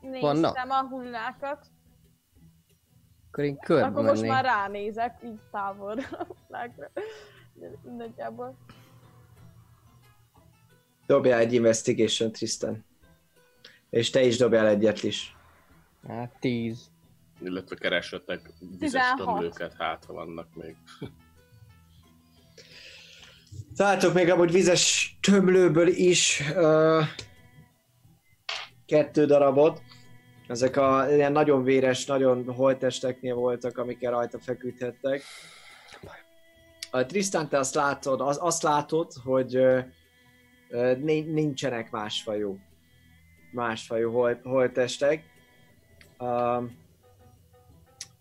néztem Vannak? a hullákat. Akkor én körbe Akkor most már ránézek, így távolra a hullákra. Nagyjából. Dobjál egy investigation, Tristan. És te is dobjál egyet is. Hát tíz. Illetve keressetek vizes 16. tömlőket, hát ha vannak még. Találtok még amúgy vizes tömlőből is uh, kettő darabot. Ezek a ilyen nagyon véres, nagyon holtesteknél voltak, amikkel rajta feküdhettek. A Tristan, te azt látod, az, azt látod, hogy uh, ni- nincsenek másfajú, másfajú hol, holtestek. Um,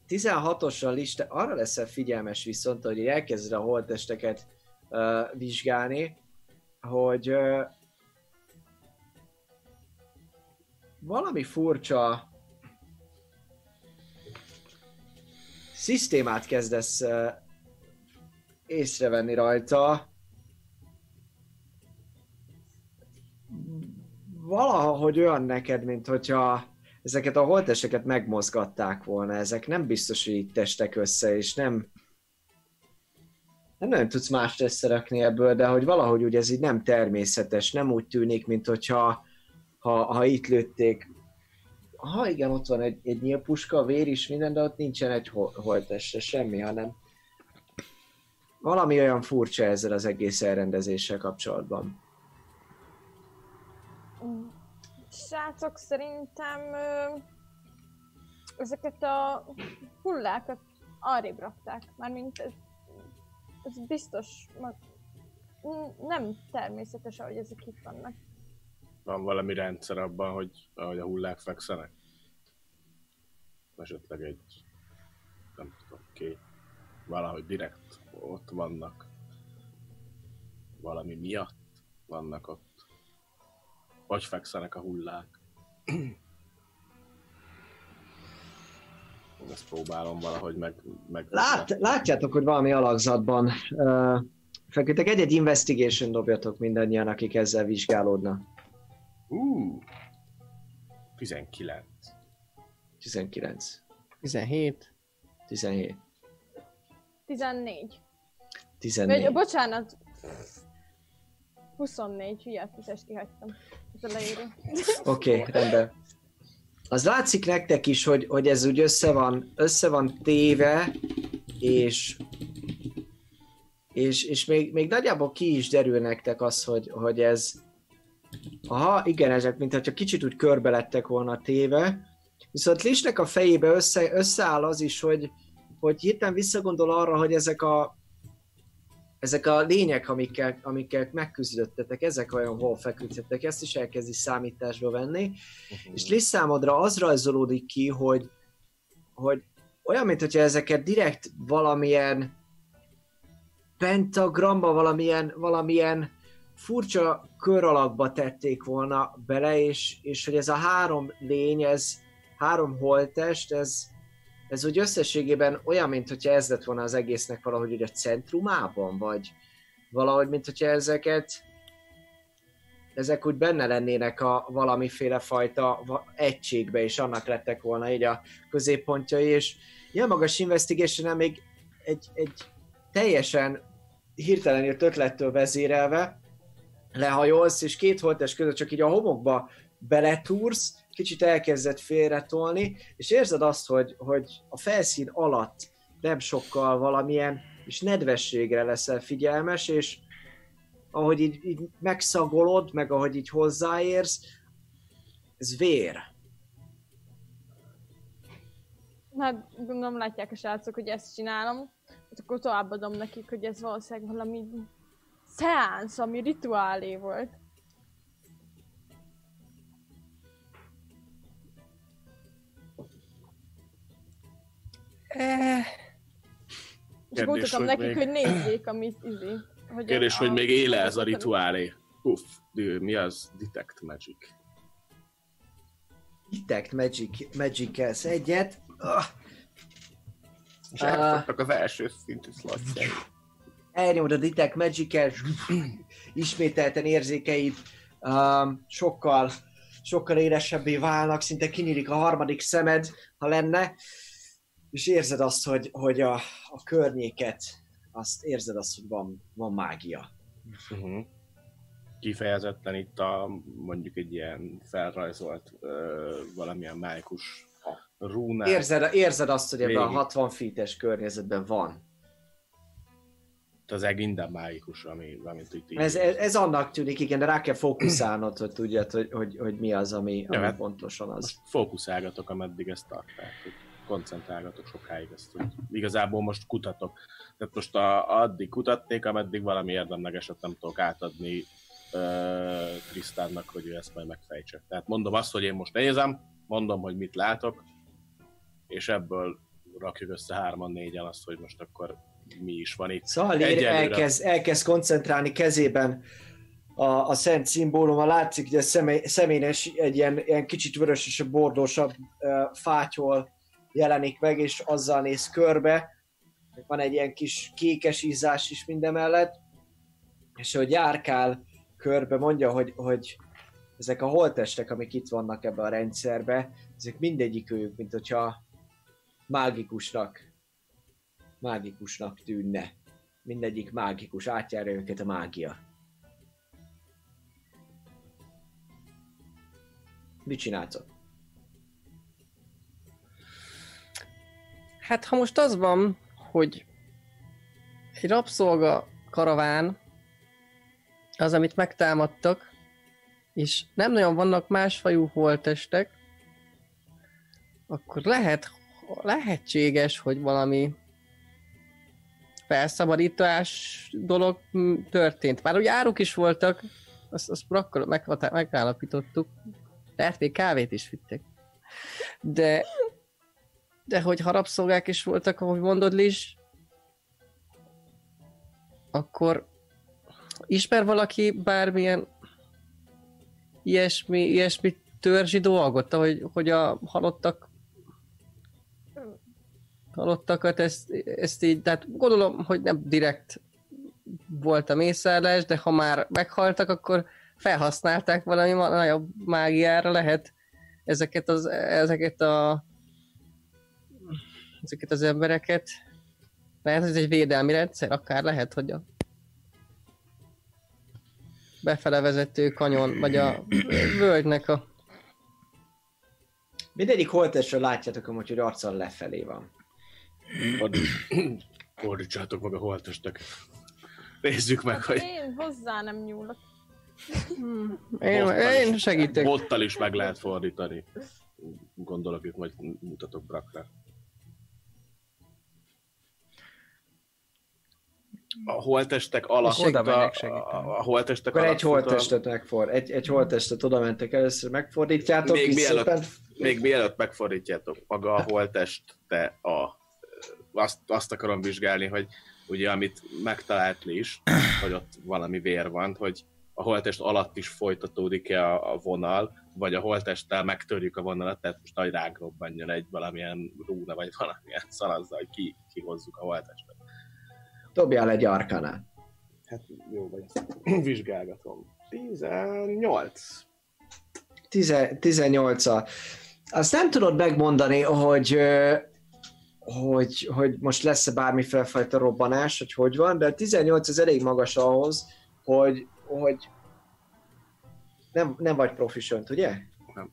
16-osra lista, arra leszel figyelmes viszont, hogy így elkezded a holtesteket uh, vizsgálni, hogy uh, valami furcsa szisztémát kezdesz uh, észrevenni rajta. Valahogy olyan neked, mint hogyha ezeket a holtesteket megmozgatták volna. Ezek nem biztos, hogy itt testek össze, és nem nem nagyon tudsz mást összerakni ebből, de hogy valahogy úgy ez így nem természetes, nem úgy tűnik, mint hogyha ha, ha itt lőtték. Ha igen, ott van egy, egy nyílpuska, vér is, minden, de ott nincsen egy hol- holteste, semmi, hanem valami olyan furcsa ezzel az egész elrendezéssel kapcsolatban. Mm. Srácok, szerintem ö, ezeket a hullákat arrébb rakták. Mármint ez, ez biztos ma- n- nem természetes, ahogy ezek itt vannak. Van valami rendszer abban, hogy ahogy a hullák fekszenek? Esetleg egy, nem tudom, két, valahogy direkt ott vannak. Valami miatt vannak ott. Hogy fekszenek a hullák? Ezt próbálom valahogy meg... meg Lát, látjátok, hogy valami alakzatban uh, feküdtek. Egy-egy investigation dobjatok mindannyian, akik ezzel vizsgálódnak. Uh, 19. 19, 17. 17, 14. 14. Vagy, bocsánat. 24, hülyát tízest kihagytam. Az. Oké, okay, rendben. Az látszik nektek is, hogy, hogy ez úgy össze van, össze van téve, és és, és még, még nagyjából ki is derül nektek az, hogy, hogy ez... Aha, igen, ezek mintha kicsit úgy körbe lettek volna téve, viszont Lisnek a fejébe össze, összeáll az is, hogy, hogy hirtelen visszagondol arra, hogy ezek a ezek a lények, amikkel, amikkel megküzdöttetek, ezek olyan hol feküdtetek, ezt is elkezdi számításba venni, uh-huh. és Liz számodra az rajzolódik ki, hogy, hogy olyan, mint hogyha ezeket direkt valamilyen pentagramba, valamilyen, valamilyen furcsa kör alakba tették volna bele, és, és hogy ez a három lény, ez három holtest, ez, ez úgy összességében olyan, mint hogyha ez lett volna az egésznek valahogy ugye a centrumában, vagy valahogy, mint hogyha ezeket ezek úgy benne lennének a valamiféle fajta egységbe, és annak lettek volna így a középpontjai, és ilyen magas investigation még egy, egy teljesen hirtelen írt ötlettől vezérelve lehajolsz, és két holtes között csak így a homokba beletúrsz, kicsit elkezdett félretolni, és érzed azt, hogy, hogy a felszín alatt nem sokkal valamilyen és nedvességre leszel figyelmes, és ahogy így, így megszagolod, meg ahogy így hozzáérsz, ez vér. Hát gondolom látják a srácok, hogy ezt csinálom, hát akkor továbbadom nekik, hogy ez valószínűleg valami szeánsz, ami rituálé volt. És mondtam nekik, még... hogy nézzék, amit izé. Hogy Kérdés, a, hogy még éle ez a rituálé. Uff, mi az? Detect Magic. Detect Magic, magic egyet. Ah. És elfogytak az első szintű szlatjai. Elnyomod a Detect magic ismételten érzékeid um, sokkal, sokkal éresebbé válnak, szinte kinyílik a harmadik szemed, ha lenne és érzed azt, hogy, hogy a, a környéket, azt érzed azt, hogy van, van mágia. Uh-huh. Kifejezetten itt a mondjuk egy ilyen felrajzolt ö, valamilyen májkus rúnát. Érzed, érzed azt, hogy ebben a 60 feet környezetben van. Az egy minden mágikus, ami, amit itt ez, ez, ez, annak tűnik, igen, de rá kell fókuszálnod, hogy tudjad, hogy, hogy, hogy mi az, ami, ami ja, hát pontosan az. Fókuszálgatok, ameddig ezt tartják koncentrálgatok sokáig ezt, hogy igazából most kutatok. Tehát most a, addig kutatnék, ameddig valami érdemlegeset nem tudok átadni Krisztánnak, hogy ő ezt majd megfejtse. Tehát mondom azt, hogy én most nézem, mondom, hogy mit látok, és ebből rakjuk össze hárman, négyen azt, hogy most akkor mi is van itt. Szóval elkezd, elkezd koncentrálni kezében a, a szent szimbóluma, látszik, hogy a személy, személyes egy ilyen, ilyen kicsit vörösösebb, bordósabb uh, fátyol jelenik meg, és azzal néz körbe. Van egy ilyen kis kékes ízás is mindemellett, és hogy járkál körbe, mondja, hogy, hogy ezek a holtestek, amik itt vannak ebbe a rendszerbe, ezek mindegyik ők, mint hogyha mágikusnak, mágikusnak tűnne. Mindegyik mágikus, átjárja őket a mágia. Mit csinálsz Hát ha most az van, hogy egy rabszolga karaván az, amit megtámadtak, és nem nagyon vannak másfajú holtestek, akkor lehet, lehetséges, hogy valami felszabadítás dolog történt. Már ugye áruk is voltak, azt, azt akkor megállapítottuk. Lehet, még kávét is vittek. De de hogy harapszolgák is voltak, ahogy mondod, Liz, akkor ismer valaki bármilyen ilyesmi, ilyesmi törzsi dolgot, hogy, hogy a halottak halottakat ezt, ezt így, tehát gondolom, hogy nem direkt volt a mészárlás, de ha már meghaltak, akkor felhasználták valami nagyobb mágiára, lehet ezeket, az, ezeket a ezeket az embereket. Lehet, hogy ez egy védelmi rendszer, akár lehet, hogy a befele vezető kanyon, vagy a völgynek a... Mindegyik holtesről látjátok amúgy, hogy arccal lefelé van. Fordítsátok meg a holtestek. Nézzük meg, hogy Én hozzá nem nyúlok. Én, Bottal én is- segítek. bottal is meg lehet fordítani. Gondolok itt, majd mutatok Brakra. A holtestek alatt, Oda a, segíteni. holtestek Akkor alatt egy holttestet megford, egy, egy holttestet oda mentek először, megfordítjátok, Még és mielőtt- szépen Még mielőtt megfordítjátok, maga a holtest, te a, azt, azt akarom vizsgálni, hogy ugye amit megtalált is, hogy ott valami vér van, hogy a holtest alatt is folytatódik-e a, a vonal, vagy a holtesttel megtörjük a vonalat, tehát most nagy rágrobbanjon egy valamilyen rúna, vagy valamilyen szalazza, hogy ki, kihozzuk a holtestet. Dobjál egy arkanát. Hát jó, vagy vizsgálgatom. 18. Tize- 18 a Azt nem tudod megmondani, hogy, hogy, hogy most lesz-e bármiféle fajta robbanás, hogy hogy van, de a 18 az elég magas ahhoz, hogy, hogy nem, nem vagy proficient, ugye? Nem.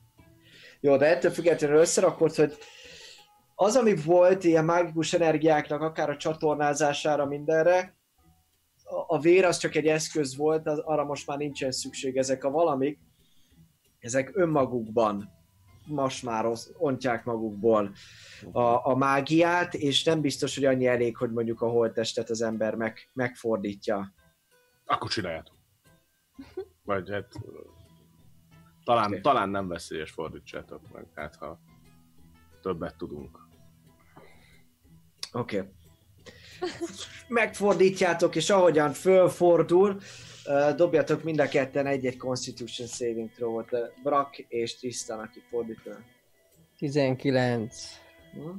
Jó, de ettől függetlenül összerakod, hogy az, ami volt ilyen mágikus energiáknak, akár a csatornázására, mindenre, a, vér az csak egy eszköz volt, az, arra most már nincsen szükség. Ezek a valamik, ezek önmagukban most már ontják magukból a, a mágiát, és nem biztos, hogy annyi elég, hogy mondjuk a holttestet az ember meg, megfordítja. Akkor csináljátok. Vagy hát talán, Oké. talán nem veszélyes fordítsátok meg, hát ha többet tudunk. Oké. Okay. Megfordítjátok, és ahogyan fölfordul, dobjatok mind a ketten egy-egy Constitution Saving Throw-ot. Brak és Tristan, aki fordítja. 19. Hm?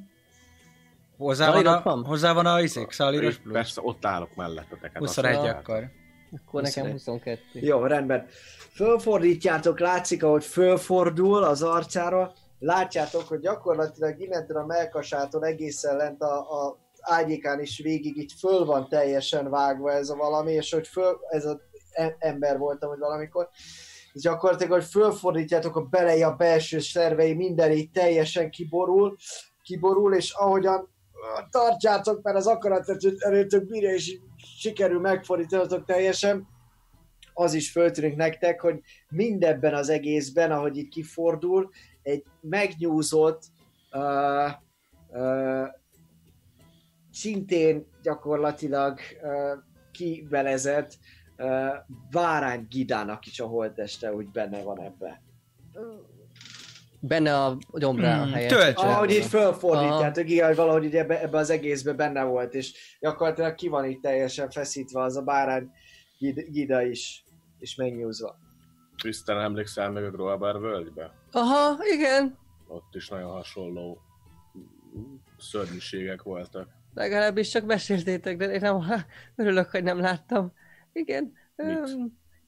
Hozzá van, a, van? hozzá van a izék, szalíros Én plusz. Persze, ott állok mellettetek. hát azt 21 látjátok. akkor. Akkor nekem 21. 22. Jó, rendben. Fölfordítjátok, látszik, ahogy fölfordul az arcára. Látjátok, hogy gyakorlatilag innentől a melkasától egészen lent a, a ágyékán is végig így föl van teljesen vágva ez a valami, és hogy föl, ez az em- ember voltam, hogy valamikor, és gyakorlatilag, hogy fölfordítjátok a belei, a belső szervei, minden így teljesen kiborul, kiborul, és ahogyan tartjátok, mert az akarat erőtök bírja, és így sikerül megfordítanatok teljesen, az is föltűnik nektek, hogy mindebben az egészben, ahogy itt kifordul, egy megnyúzott, uh, uh, szintén gyakorlatilag uh, kivelezett uh, várány gidának is a holteste úgy benne van ebbe. Benne a gyomrá a Hmm, helye. töltse. Ahogy itt fölfordítjátok, igen, hogy valahogy így ebbe, ebbe az egészbe benne volt, és gyakorlatilag ki van itt teljesen feszítve az a bárány gid- gida is, és megnyúzva. Tisztán emlékszel meg a Groabar völgybe? Aha, igen. Ott is nagyon hasonló szörnyűségek voltak. Legalábbis csak meséltétek, de én nem, örülök, hogy nem láttam. Igen. Mit?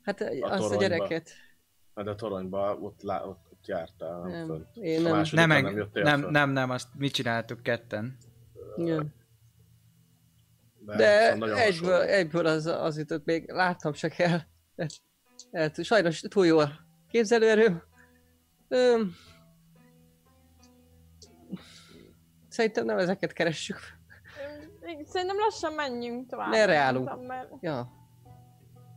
hát azt a toronyba. gyereket. Hát a toronyban ott, lá, ott, ott jártál, nem, Nem, fönt. én A nem. Nem, nem, nem, nem, nem, nem, azt mi csináltuk ketten. Igen. De, De egyből, hasonló. egyből az, az jutott még, láttam csak el. El, sajnos túl jó a képzelőerőm. Öm, szerintem nem ezeket keressük. Szerintem lassan menjünk tovább. Merre állunk? Mert... Ja,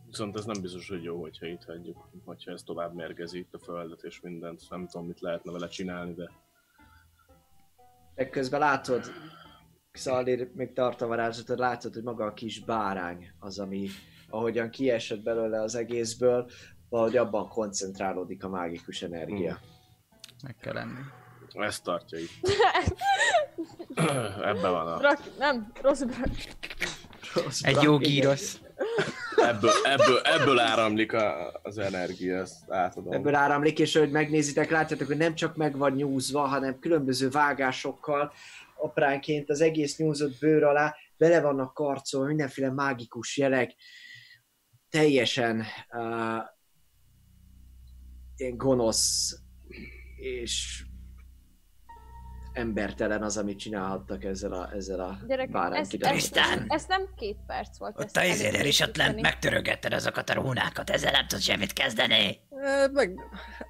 Viszont ez nem biztos, hogy jó, hogyha itt hagyjuk, hogyha ez tovább mérgezi itt a földet és mindent. Nem tudom, mit lehetne vele csinálni, de Ekközben látod, Xaldir még tart a varázslatod, látod, hogy maga a kis bárány az, ami ahogyan kiesett belőle az egészből, valahogy abban koncentrálódik a mágikus energia. Meg kell lenni. ez tartja itt. Ebben van a... Brak, nem, rossz brak. Egy jó gírosz. Ebből, ebből, ebből áramlik a, az energia, ezt átadom. Ebből áramlik, és hogy megnézitek, látjátok, hogy nem csak meg van nyúzva, hanem különböző vágásokkal apránként az egész nyúzott bőr alá bele vannak karcolva mindenféle mágikus jelek, teljesen uh, gonosz és embertelen az, amit csinálhattak ezzel a, ezzel a Gyerek, ezt, ezt, ezt, nem két perc volt. Ott a izénél is ott lent megtörögetted azokat a rúnákat, ezzel nem tudsz semmit kezdeni. Ö, meg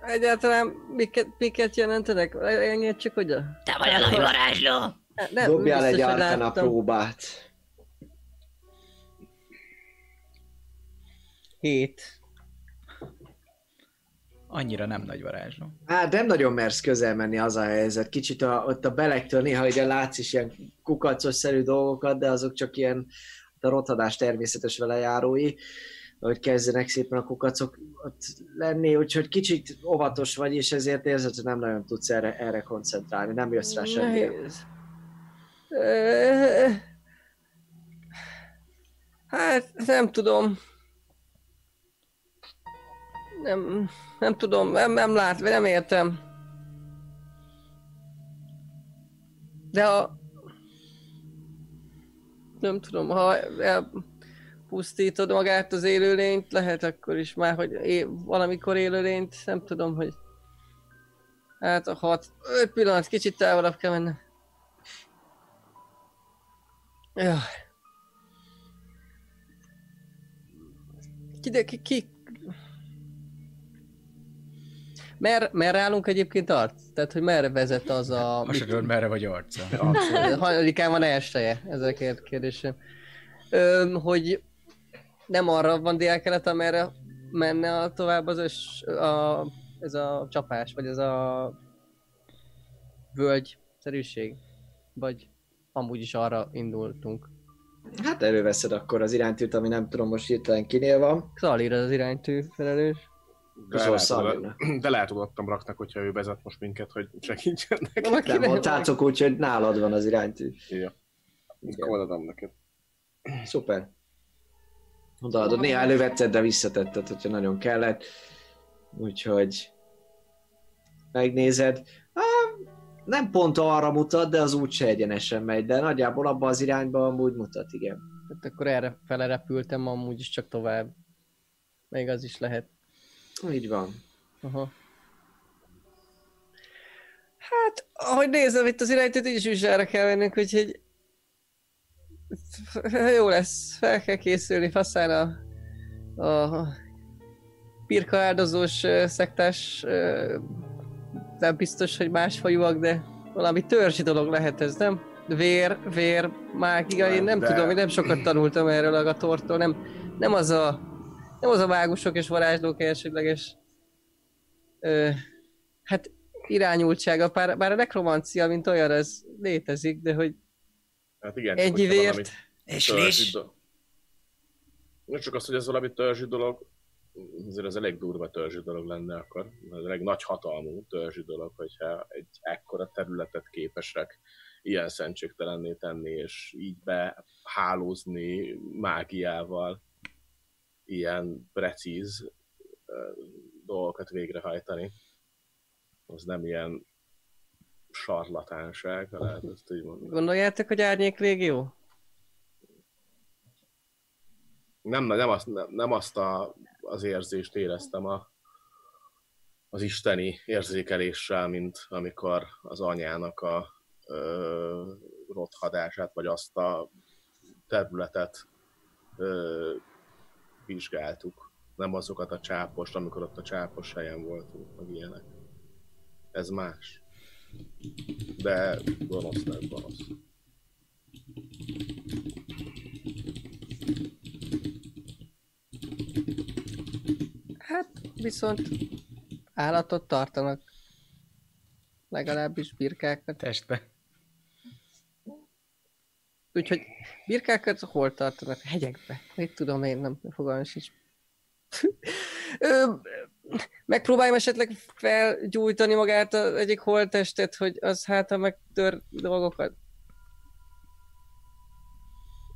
egyáltalán miket, miket jelentenek? Engedj csak oda. Te vagy a nagy varázsló. Nem, Dobjál egy láttam. próbát. Hét. Annyira nem nagy varázsló. Hát nem nagyon mersz közel menni az a helyzet. Kicsit a, ott a belektől néha ugye látsz is ilyen kukacos-szerű dolgokat, de azok csak ilyen a rothadás természetes velejárói, hogy kezdenek szépen a kukacok ott lenni, úgyhogy kicsit óvatos vagy, és ezért érzed, hogy nem nagyon tudsz erre, erre koncentrálni, nem jössz rá semmire. Hát nem tudom. Nem, nem tudom, nem, nem lát, nem értem. De a... Nem tudom, ha elpusztítod magát az élőlényt, lehet akkor is már, hogy é, valamikor élőlényt, nem tudom, hogy... Hát a hat, öt pillanat, kicsit távolabb kell mennem. Jaj. Ki, de ki, ki... Mer, merre állunk egyébként arc? Tehát, hogy merre vezet az a... Se tudod, merre vagy arca. Hanyadikán van elsője? Ez a kérdésem. Öm, hogy nem arra van délkelet, amerre menne a tovább az ös, a, ez a csapás, vagy ez a völgy-szerűség? Vagy amúgy is arra indultunk. Hát előveszed akkor az iránytűt, ami nem tudom most hirtelen kinél van. Xalir az iránytű felelős. De lehet odaadtam raknak, hogyha ő vezet most minket, hogy segítsen neki. Valaki Nem ne- mondtátok úgy, hogy nálad van az iránytű. Ja. Odaadom neked. Szuper. Odaadod. Néha elővetted, de visszatetted, hogyha nagyon kellett. Úgyhogy megnézed. Nem pont arra mutat, de az úgyse egyenesen megy, de nagyjából abba az irányba amúgy mutat, igen. Hát akkor erre fele repültem, amúgy is csak tovább. Még az is lehet. Így van. Aha. Hát, ahogy nézem itt az iránytűt, így is vizsgára kell vennünk, úgyhogy jó lesz, fel kell készülni, faszán a, a pirka áldozós szektás nem biztos, hogy másfajúak, de valami törzsi dolog lehet ez, nem? Vér, vér, mágia, én nem De- tudom, én nem sokat tanultam erről a gatortól, nem, nem az a nem az a mágusok és varázslók elsődleges ö, hát irányultsága, bár, bár a nekromancia, mint olyan, az létezik, de hogy Hát igen, Ennyi vért. És do- Nem csak az, hogy ez valami törzsi dolog, azért ez elég durva törzsi dolog lenne akkor. Ez elég nagy hatalmú törzsi dolog, hogyha egy ekkora területet képesek ilyen szentségtelenné tenni, és így behálózni mágiával, ilyen precíz dolgokat végrehajtani. Az nem ilyen sarlatánság, ha lehet ezt így mondani. gondoljátok, hogy árnyék légió? nem, nem, azt, nem, nem azt a, az érzést éreztem a, az isteni érzékeléssel, mint amikor az anyának a ö, rothadását, vagy azt a területet ö, vizsgáltuk. Nem azokat a csápost, amikor ott a csápos helyen voltunk, meg ilyenek. Ez más. De gonosz nem gonosz. Hát viszont állatot tartanak. Legalábbis birkákat. Testbe. Úgyhogy birkákat hol tartanak? Hegyekbe. Mit tudom én, nem fogalmam sincs. Megpróbáljam esetleg felgyújtani magát az egyik holttestet, hogy az hát ha megtör dolgokat.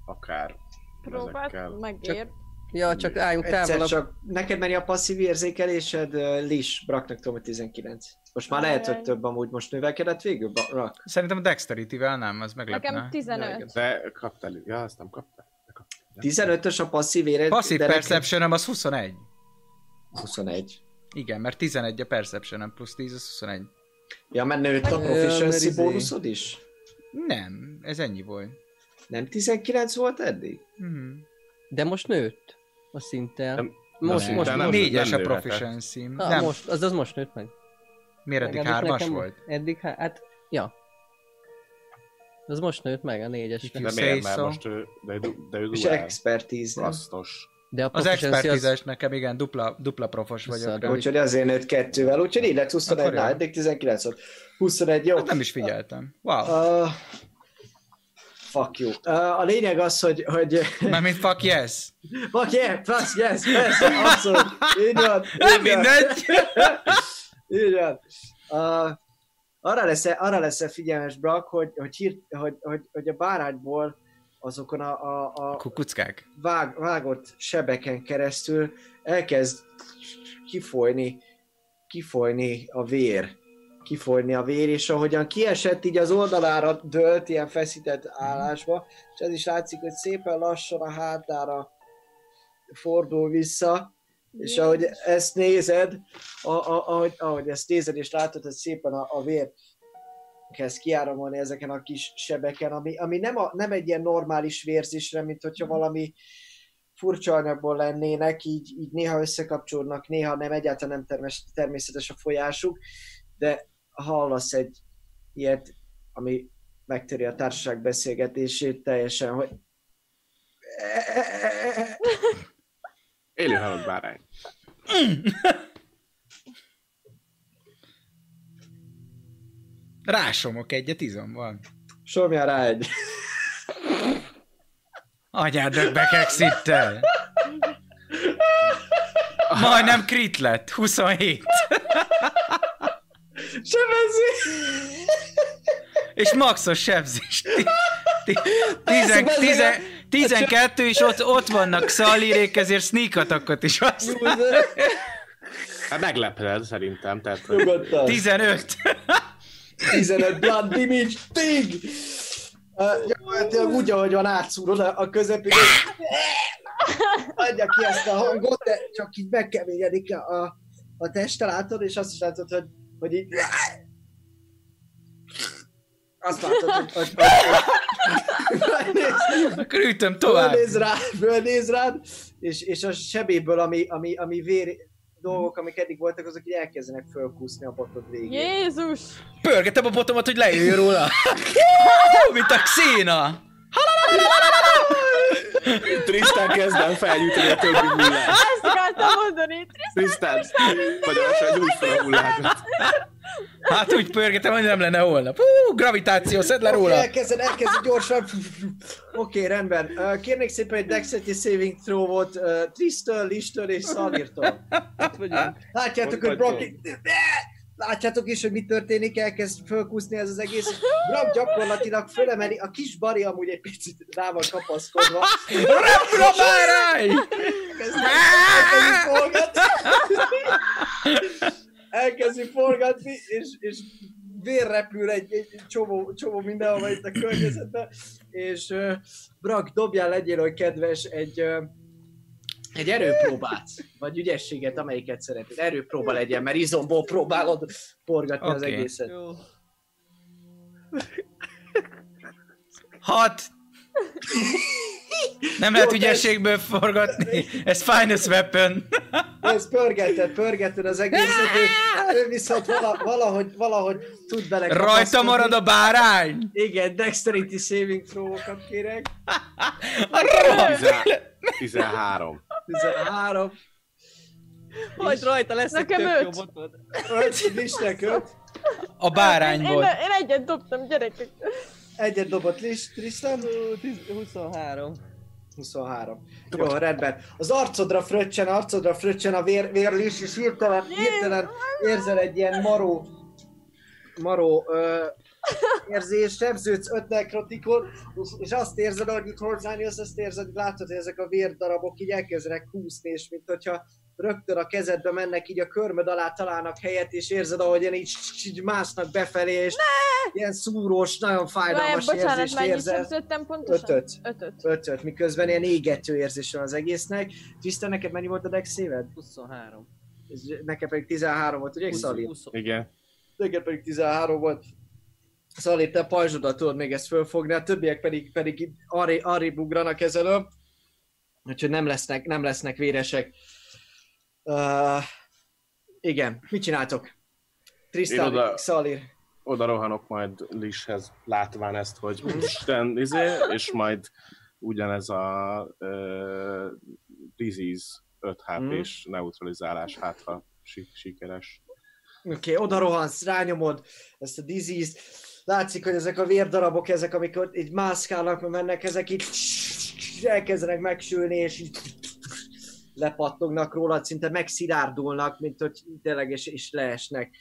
Akár Próbált, megér. Ja, csak álljunk Egyszer távolabb. csak neked mennyi a passzív érzékelésed, Lis, Braknak tudom, hogy 19. Most már lehet, hogy több amúgy most növekedett végül, Brak? Szerintem a Dexterity-vel nem, az meglepne. Nekem 15. De kaptál, ja, azt nem kaptál. De kaptál. 15-ös a passzív de neked perception az 21. 21. Igen, mert 11 a perception plusz 10 az 21. Ja, mert nőtt a proficiency izé- bónuszod is? Nem, ez ennyi volt. Nem 19 volt eddig? Mhm. De most nőtt a szinttel. Nem- most, most, most. nem. Négyes a proficiency Nem, most, az, az most nőtt meg. Miért eddig hármas nekem volt? Eddig, há- hát, ja. Az most nőtt meg a négyes. De miért? Mert most ő, de, de ő És nem? Rasztos. De a Az proficiency expertizes nekem igen, dupla, dupla profos vagyok. Rá. Úgyhogy azért nőtt kettővel, úgyhogy így lett 21, Akkor jó. na, eddig 19 volt. 21, jó. Hát nem is figyeltem. Wow. Uh, fuck you. Uh, a lényeg az, hogy, hogy Mármint fuck yes. fuck yeah, fuck yes, persze, abszolút. Így van. Nem mindegy. Így van. Uh, arra lesz arra lesz figyelmes, Brak, hogy, hogy, hír, hogy, hogy, hogy a bárányból azokon a, a, a Kukuckák. vág, vágott sebeken keresztül elkezd kifolyni, kifolyni a vér. Kifolyni a vér, és ahogyan kiesett, így az oldalára dőlt, ilyen feszített állásba, és ez is látszik, hogy szépen lassan a hátára fordul vissza, és ahogy ezt nézed, a, a, ahogy, ahogy ezt nézed, és látod, hogy szépen a, a vér kezd kiáramolni ezeken a kis sebeken, ami, ami nem, a, nem egy ilyen normális vérzésre, mint hogyha valami furcsa anyagból lennének, így, így néha összekapcsolódnak, néha nem, egyáltalán nem termes, természetes a folyásuk, de hallasz egy ilyet, ami megtöri a társaság beszélgetését teljesen, hogy Élő halott bárány. Rásomok egyet, izom van. Somjál rá egy. Anyádnak bekekszittel. Majdnem krit lett, 27. Sebezi! És maxos sebzés. Ti- ti- Tizen, tizen, 12, és ott, ott vannak szalírék, ezért sneak attackot is használ. Hát meglepred szerintem, tehát Nyugodtan. 15. 15 blood damage, ting! Uh, gyakorlatilag úgy, ahogy van átszúrod a, és adja ki ezt a hangot, de csak így megkeményedik a, a, a teste, látod, és azt is látod, hogy, hogy így... Azt látod, hogy, hogy, hogy, hogy Akkor ütöm tovább. fölnéz rád, fölnéz rád, és, és a sebéből, ami, ami, ami vér dolgok, amik eddig voltak, azok így elkezdenek fölkúszni a botod végén. Jézus! Pörgetem a botomat, hogy lejöjjön róla. Mint a Xena. Tristan kezdem felgyújtani a többi hullát. Ezt akartam mondani! Tristan, magyarosan gyújt fel a hullákat. Hát úgy pörgetem, hogy nem lenne holnap. Hú, gravitáció, szedd le Oké, róla. elkezded, elkezded gyorsan. Oké, rendben. Uh, Kérnék szépen egy Dexterity Saving Throw volt uh, Tristől, Listől és Szalírtól. Látjátok, hogy Brock... Látjátok is, hogy mi történik, elkezd fölkúszni ez az egész. és Brock gyakorlatilag fölemeli, a kis Bari amúgy egy picit rá van kapaszkodva. Repül a bárány! Elkezdi, elkezdi forgatni. Elkezdi forgatni, és, és vér repül egy, egy csomó, csomó mindenhova itt a környezetben, és uh, Brak, dobjál legyél olyan kedves egy, uh, egy erőpróbát, vagy ügyességet, amelyiket szeretnéd. Erőpróba legyen, mert izomból próbálod forgatni az Oké. egészet. Jó. Hat. Nem lehet Jó, ügyességből forgatni. Ez finest weapon. Ez pörgeted, pörgeted az egészet, ő, ő viszont vala, valahogy, valahogy tud bele Rajta marad a bárány. Igen, dexterity saving throw-okat kérek. A rohadt. Tizen- 13. 13. Majd rajta lesz egy Nekem tök jó öt. botod. 5, Lisnek 5. A Én, bárányból. én egyet dobtam, gyerekek. Egyet dobott Tristan. Ó, tíz- 23. 23. Jó, rendben. Az arcodra fröccsen, arcodra fröccsen a vér, vérlis, és hirtelen, hirtelen érzel egy ilyen maró, maró ö, érzés, sebződsz öt nekrotikon, és, és azt érzed, hogy itt hozzányúlsz, azt érzed, hogy látod, hogy ezek a vérdarabok így elkezdenek húzni, és mint hogyha rögtön a kezedbe mennek, így a körmöd alá találnak helyet, és érzed, ahogyan így, így másznak befelé, és ilyen szúrós, nagyon Várjál, fájdalmas bocsánat, érzést érzel. sebződtem pontosan? Ötöt. Ötöt. Ötöt, miközben ilyen égető érzés van az egésznek. Tisztán neked mennyi volt a dex szíved? 23. Ez Neked pedig 13 volt, ugye, Szali? 20. Igen. Neked pedig 13 volt. Szali, te pajzsodat tudod még ezt fölfogni, a többiek pedig, pedig arrébb ugranak ezelől. Úgyhogy nem lesznek, nem lesznek véresek. Uh, igen, mit csináltok? Tristan, oda- Szalir. Oda rohanok majd Lishez, látván ezt, hogy Isten, izé, és majd ugyanez a uh, disease 5 HP-s neutralizálás hátra si- sikeres. Oké, okay, oda rohansz, rányomod ezt a disease Látszik, hogy ezek a vérdarabok, ezek, amikor így mászkálnak, mennek, ezek így elkezdenek megsülni, és így lepattognak róla, szinte megszilárdulnak, mint hogy tényleg is, is leesnek.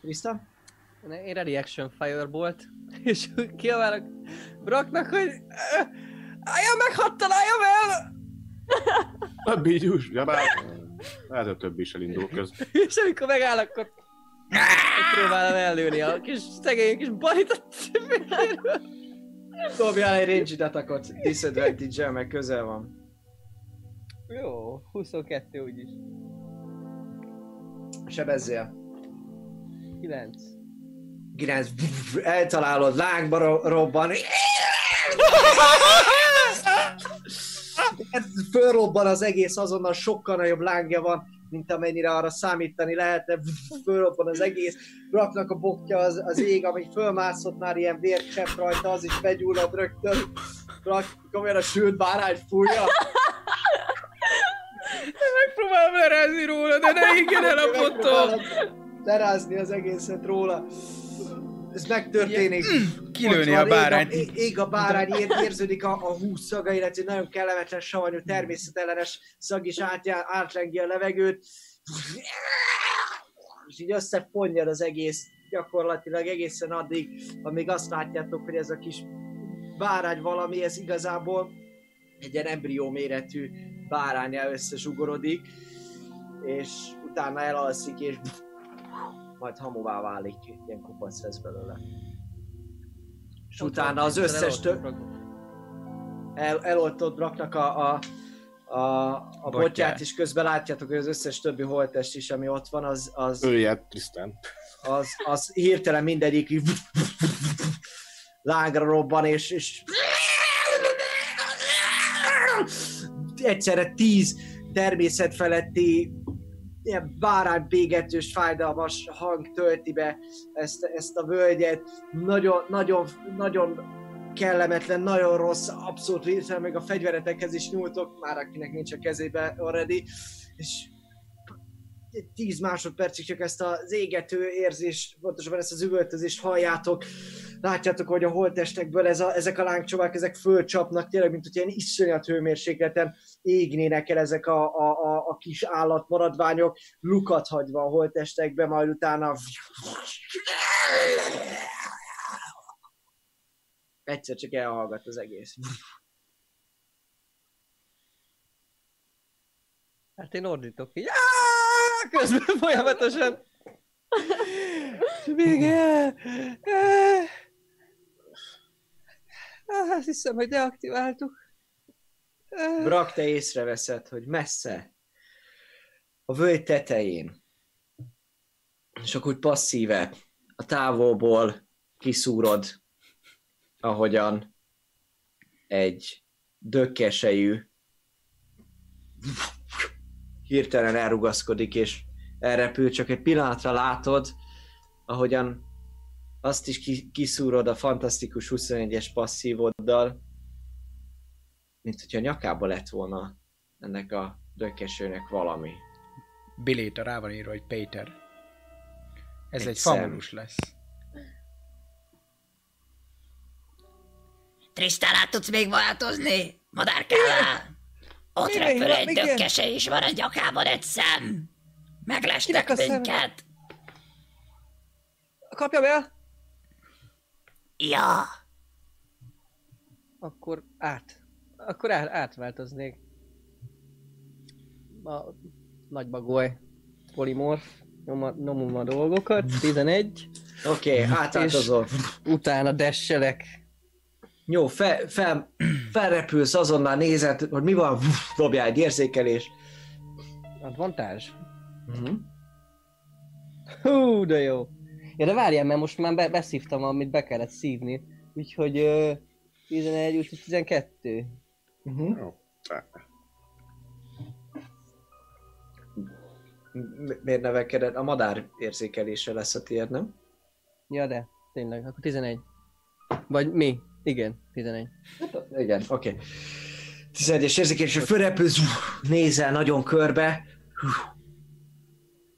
Krista? Én ready action firebolt, és kiabálok Brocknak, hogy "Ö, álljon meg, hadd találjam el! A bígyús, ja, bár, lehet, hogy több is elindul közben. És amikor megáll, akkor próbálom ellőni a kis szegény kis baritot. Dobjál egy ranged attackot, disadvantage meg közel van. Jó, 22 úgyis. Sebezzél. 9. 9, eltalálod, lángba ro- robban. Fölrobban az egész, azonnal sokkal nagyobb lángja van, mint amennyire arra számítani lehetne. Fölrobban az egész, raknak a bokja az, az ég, ami fölmászott már ilyen vércsepp rajta, az is begyullad rögtön. Rak, komolyan a sült bárány fújja. Megpróbálom lerázni róla, de ne igen el a potom. Megpróbálod Lerázni az egészet róla. Ez megtörténik. Kilőni Ott a van, bárányt. Ég a, ég a bárány, ér, érződik a, a hús szaga, illetve nagyon kellemetlen, savanyú, természetellenes szag is átjá, átlengi a levegőt. És így összefonjad az egész, gyakorlatilag egészen addig, amíg azt látjátok, hogy ez a kis bárány valami, ez igazából egy ilyen embrió méretű báránya összezsugorodik, és utána elalszik, és majd hamuvá válik, ilyen kupac lesz belőle. És utána az összes több, el, eloltott raknak a, a, a, a Botját. botját, és közben látjátok, hogy az összes többi holtest is, ami ott van, az, az, Öljed, Tristan. az, az hirtelen mindegyik így lángra robban, és, és egyszerre tíz természetfeletti ilyen báránybégetős, fájdalmas hang tölti be ezt, ezt a völgyet. Nagyon, nagyon, nagyon kellemetlen, nagyon rossz, abszolút hirtelen még a fegyveretekhez is nyúltok, már akinek nincs a kezébe already, és 10 másodpercig csak ezt az égető érzést, pontosabban ezt az üvöltözést halljátok. Látjátok, hogy a holttestekből ez a, ezek a lángcsovák, ezek fölcsapnak, tényleg, mint hogy ilyen iszonyat hőmérsékleten égnének el ezek a, a, a, a kis állatmaradványok, lukat hagyva a holttestekbe, majd utána egyszer csak elhallgat az egész. Hát én ordítok így. "Áááá!" Közben folyamatosan. És. Ah, Azt hiszem, hogy deaktiváltuk. Brak, te észreveszed, hogy messze, a völgy tetején, akkor úgy passzíve, a távolból kiszúrod, ahogyan egy dökkesejű hirtelen elrugaszkodik, és elrepül, csak egy pillanatra látod, ahogyan azt is ki- kiszúrod a fantasztikus 21-es passzívoddal, mint hogyha nyakába lett volna ennek a dökkesőnek valami. Biléta rá van írva, hogy Péter. Ez Egy egy, famulus lesz. Tristán, át tudsz még változni? Madárkává! Ott Mi repül egy dökkese is, van a nyakában egy szem! Meglestek minket! Kapjam el! Ja! Akkor át. Akkor át, átváltoznék. A nagy bagoly polimorf. Nyom, nyomom a dolgokat. 11. Oké, okay, átváltozol. Utána desselek. Jó, fe, fel, felrepülsz, azonnal nézed, hogy mi van, dobjál egy érzékelés. Advantage. Uh-huh. Hú, de jó. Ja, de várjál, mert most már be, beszívtam, amit be kellett szívni. Úgyhogy ö, 11, úgyhogy 12. Uh-huh. Jó. Miért nevekeded? A madár érzékelése lesz a tiéd, nem? Ja, de tényleg, akkor 11. Vagy mi? Igen, 11. Igen, oké. Okay. 11-es érzékelés, fölrepülsz, nézel nagyon körbe.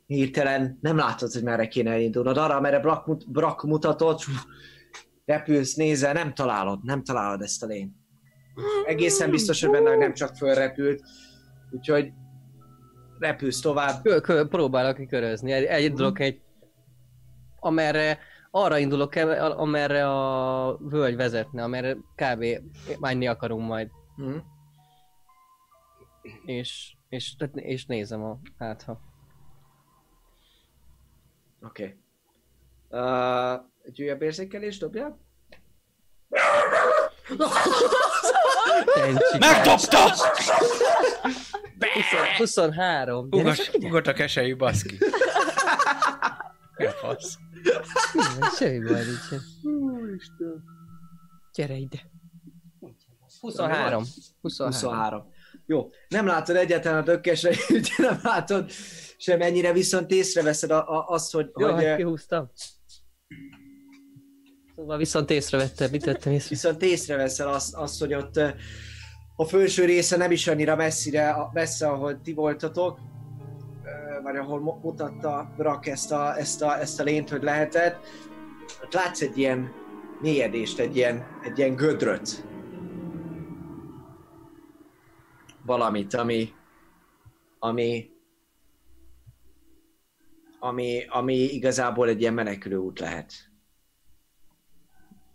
Hirtelen nem látod, hogy merre kéne elindulnod. Arra, merre Brak, mut- Brak mutatott, repülsz, nézel, nem találod, nem találod ezt a lényt. Egészen biztos, hogy benne nem csak fölrepült, úgyhogy repülsz tovább. Kö, kö, próbálok kikörözni. Egy, egy indulok egy... Amerre... Arra indulok el, amerre a völgy vezetne, amerre kb. menni akarunk majd. Mhm. És, és, tehát- és nézem a hát ha. Oké. Okay. Uh, egy újabb érzékelés dobja? Megdobta! 23. Ugat, ugat a keselyű baszki. Mi a fasz? Semmi baj nincsen. Gyere ide. 23. 23. 23. Jó, nem látod egyáltalán a dökkesre, nem látod semennyire, viszont észreveszed a, a, azt, hogy, Jó, hogy hát kihúztam. Szóval viszont észrevettem, mit vettem észre? viszont észreveszel azt, azt, hogy ott a felső része nem is annyira messzire, messze, ahol ti voltatok, vagy ahol mu- mutatta Brak ezt a, ezt a, ezt a lényt, hogy lehetett. Ott látsz egy ilyen mélyedést, egy ilyen, egy ilyen gödröt. Valamit, ami, ami, ami, ami igazából egy ilyen menekülő út lehet.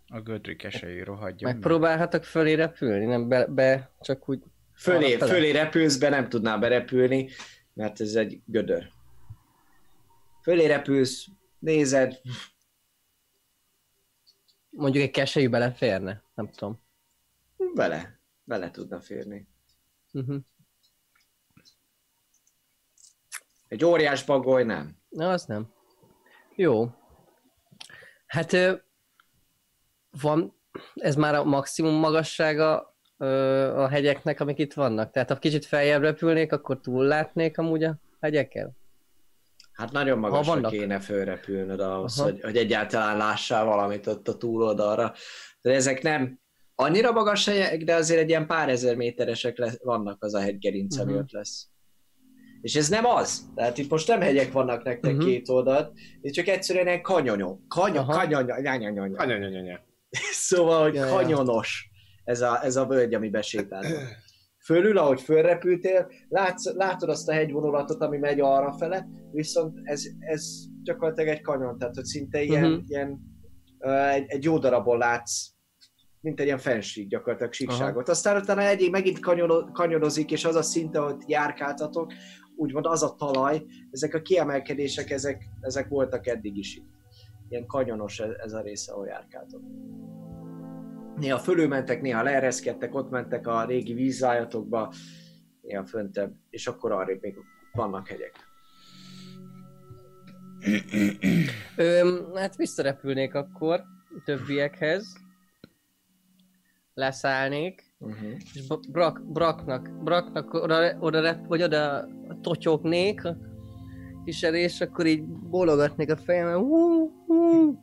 A gödri keselyű rohadjon. meg. Megpróbálhatok fölé repülni, nem be, be csak úgy... Fölé, fölé repülsz, be nem tudnál berepülni, mert ez egy gödör. Fölé repülsz, nézed, Mondjuk egy keselyű beleférne, nem tudom. bele, bele tudna férni. Uh-huh. Egy óriás bagoly nem. Na, az nem. Jó. Hát van, ez már a maximum magassága a hegyeknek, amik itt vannak. Tehát ha kicsit feljebb repülnék, akkor túllátnék amúgy a hegyekkel. Hát nagyon Ha magasra vannak. kéne fölrepülnöd ahhoz, Aha. hogy, hogy egyáltalán lássál valamit ott a túloldalra. De ezek nem annyira magas helyek, de azért egy ilyen pár ezer méteresek lesz, vannak az a hegygerinc, ami Mhm. ott lesz. És ez nem az. Tehát itt most nem hegyek vannak nektek Mhm. két oldalt, itt csak egyszerűen egy kanyonyok. Kanyon, Aha. kanyon, kanyon, Anyanyanyanya. Szóval, hogy Ja, ja. kanyonos ez a, ez a völgy, ami besétálunk. Fölül, ahogy fölrepültél, látsz, látod azt a hegyvonulatot, ami megy arra fele, viszont ez, ez gyakorlatilag egy kanyon, tehát hogy szinte ilyen, uh-huh. ilyen uh, egy, egy jó darabon látsz, mint egy ilyen fensík gyakorlatilag síkságot. Aztán utána egyik megint kanyono, kanyonozik, és az a szinte, hogy járkáltatok, úgymond az a talaj, ezek a kiemelkedések, ezek, ezek voltak eddig is itt. Ilyen kanyonos ez, ez a része, ahol járkáltok. Néha fölülmentek, néha leereszkedtek, ott mentek a régi vízzájatokba, néha föntebb, és akkor arrébb még vannak hegyek. Ö, hát visszarepülnék akkor többiekhez. Leszállnék. Uh-huh. És Bra- Brak, Braknak, Braknak oda, oda rep, vagy oda totyognék a kiserés, akkor így bólogatnék a fejemben. Hú, hú,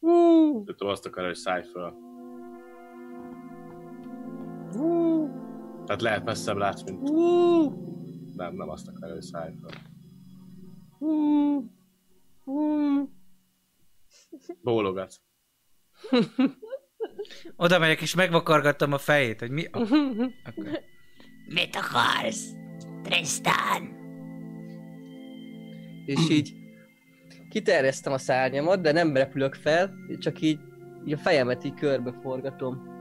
hú, De azt akar, hogy szállj föl. Tehát lehet messzebb látsz, mint nem, nem azt akar, hú. Bólogat. Oda megyek és megvakargattam a fejét, hogy mi... Ah, akkor. Mit akarsz? Tristan! És így kiterjesztem a szárnyamat, de nem repülök fel, csak így, így a fejemet így körbe forgatom.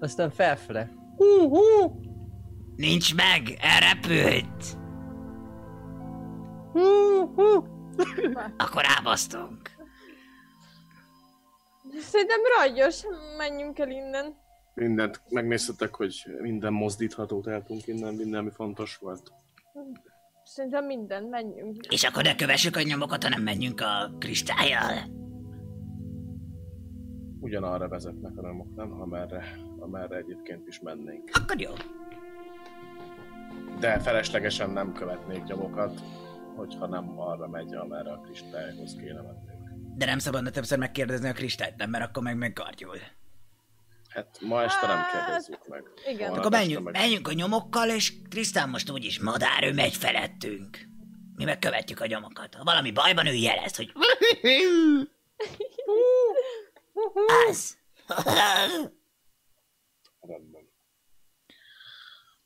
Aztán felfele. Hú, hú, Nincs meg! Elrepült! hú, hú. Akkor elbasztunk. Szerintem ragyos, menjünk el innen. Mindent megnéztetek, hogy minden mozdíthatót el tudunk innen, minden, ami fontos volt. Szerintem minden, menjünk. És akkor ne kövessük a nyomokat, hanem menjünk a kristályjal. Ugyanarra vezetnek a nyomok, nem? Amerre, amerre egyébként is mennénk. Akkor jó. De feleslegesen nem követnék nyomokat, hogyha nem arra megy, amerre a kristályhoz kéne mennünk. De nem szabadna többször megkérdezni a kristályt, nem, mert akkor meg megkartyul. Hát ma este nem kérdezzük meg. igen. Holnap Akkor menjünk, meg- menjünk a nyomokkal, és Trisztán most úgyis madár, ő megy felettünk. Mi meg követjük a nyomokat. Ha valami bajban, ő jelez, hogy... Az.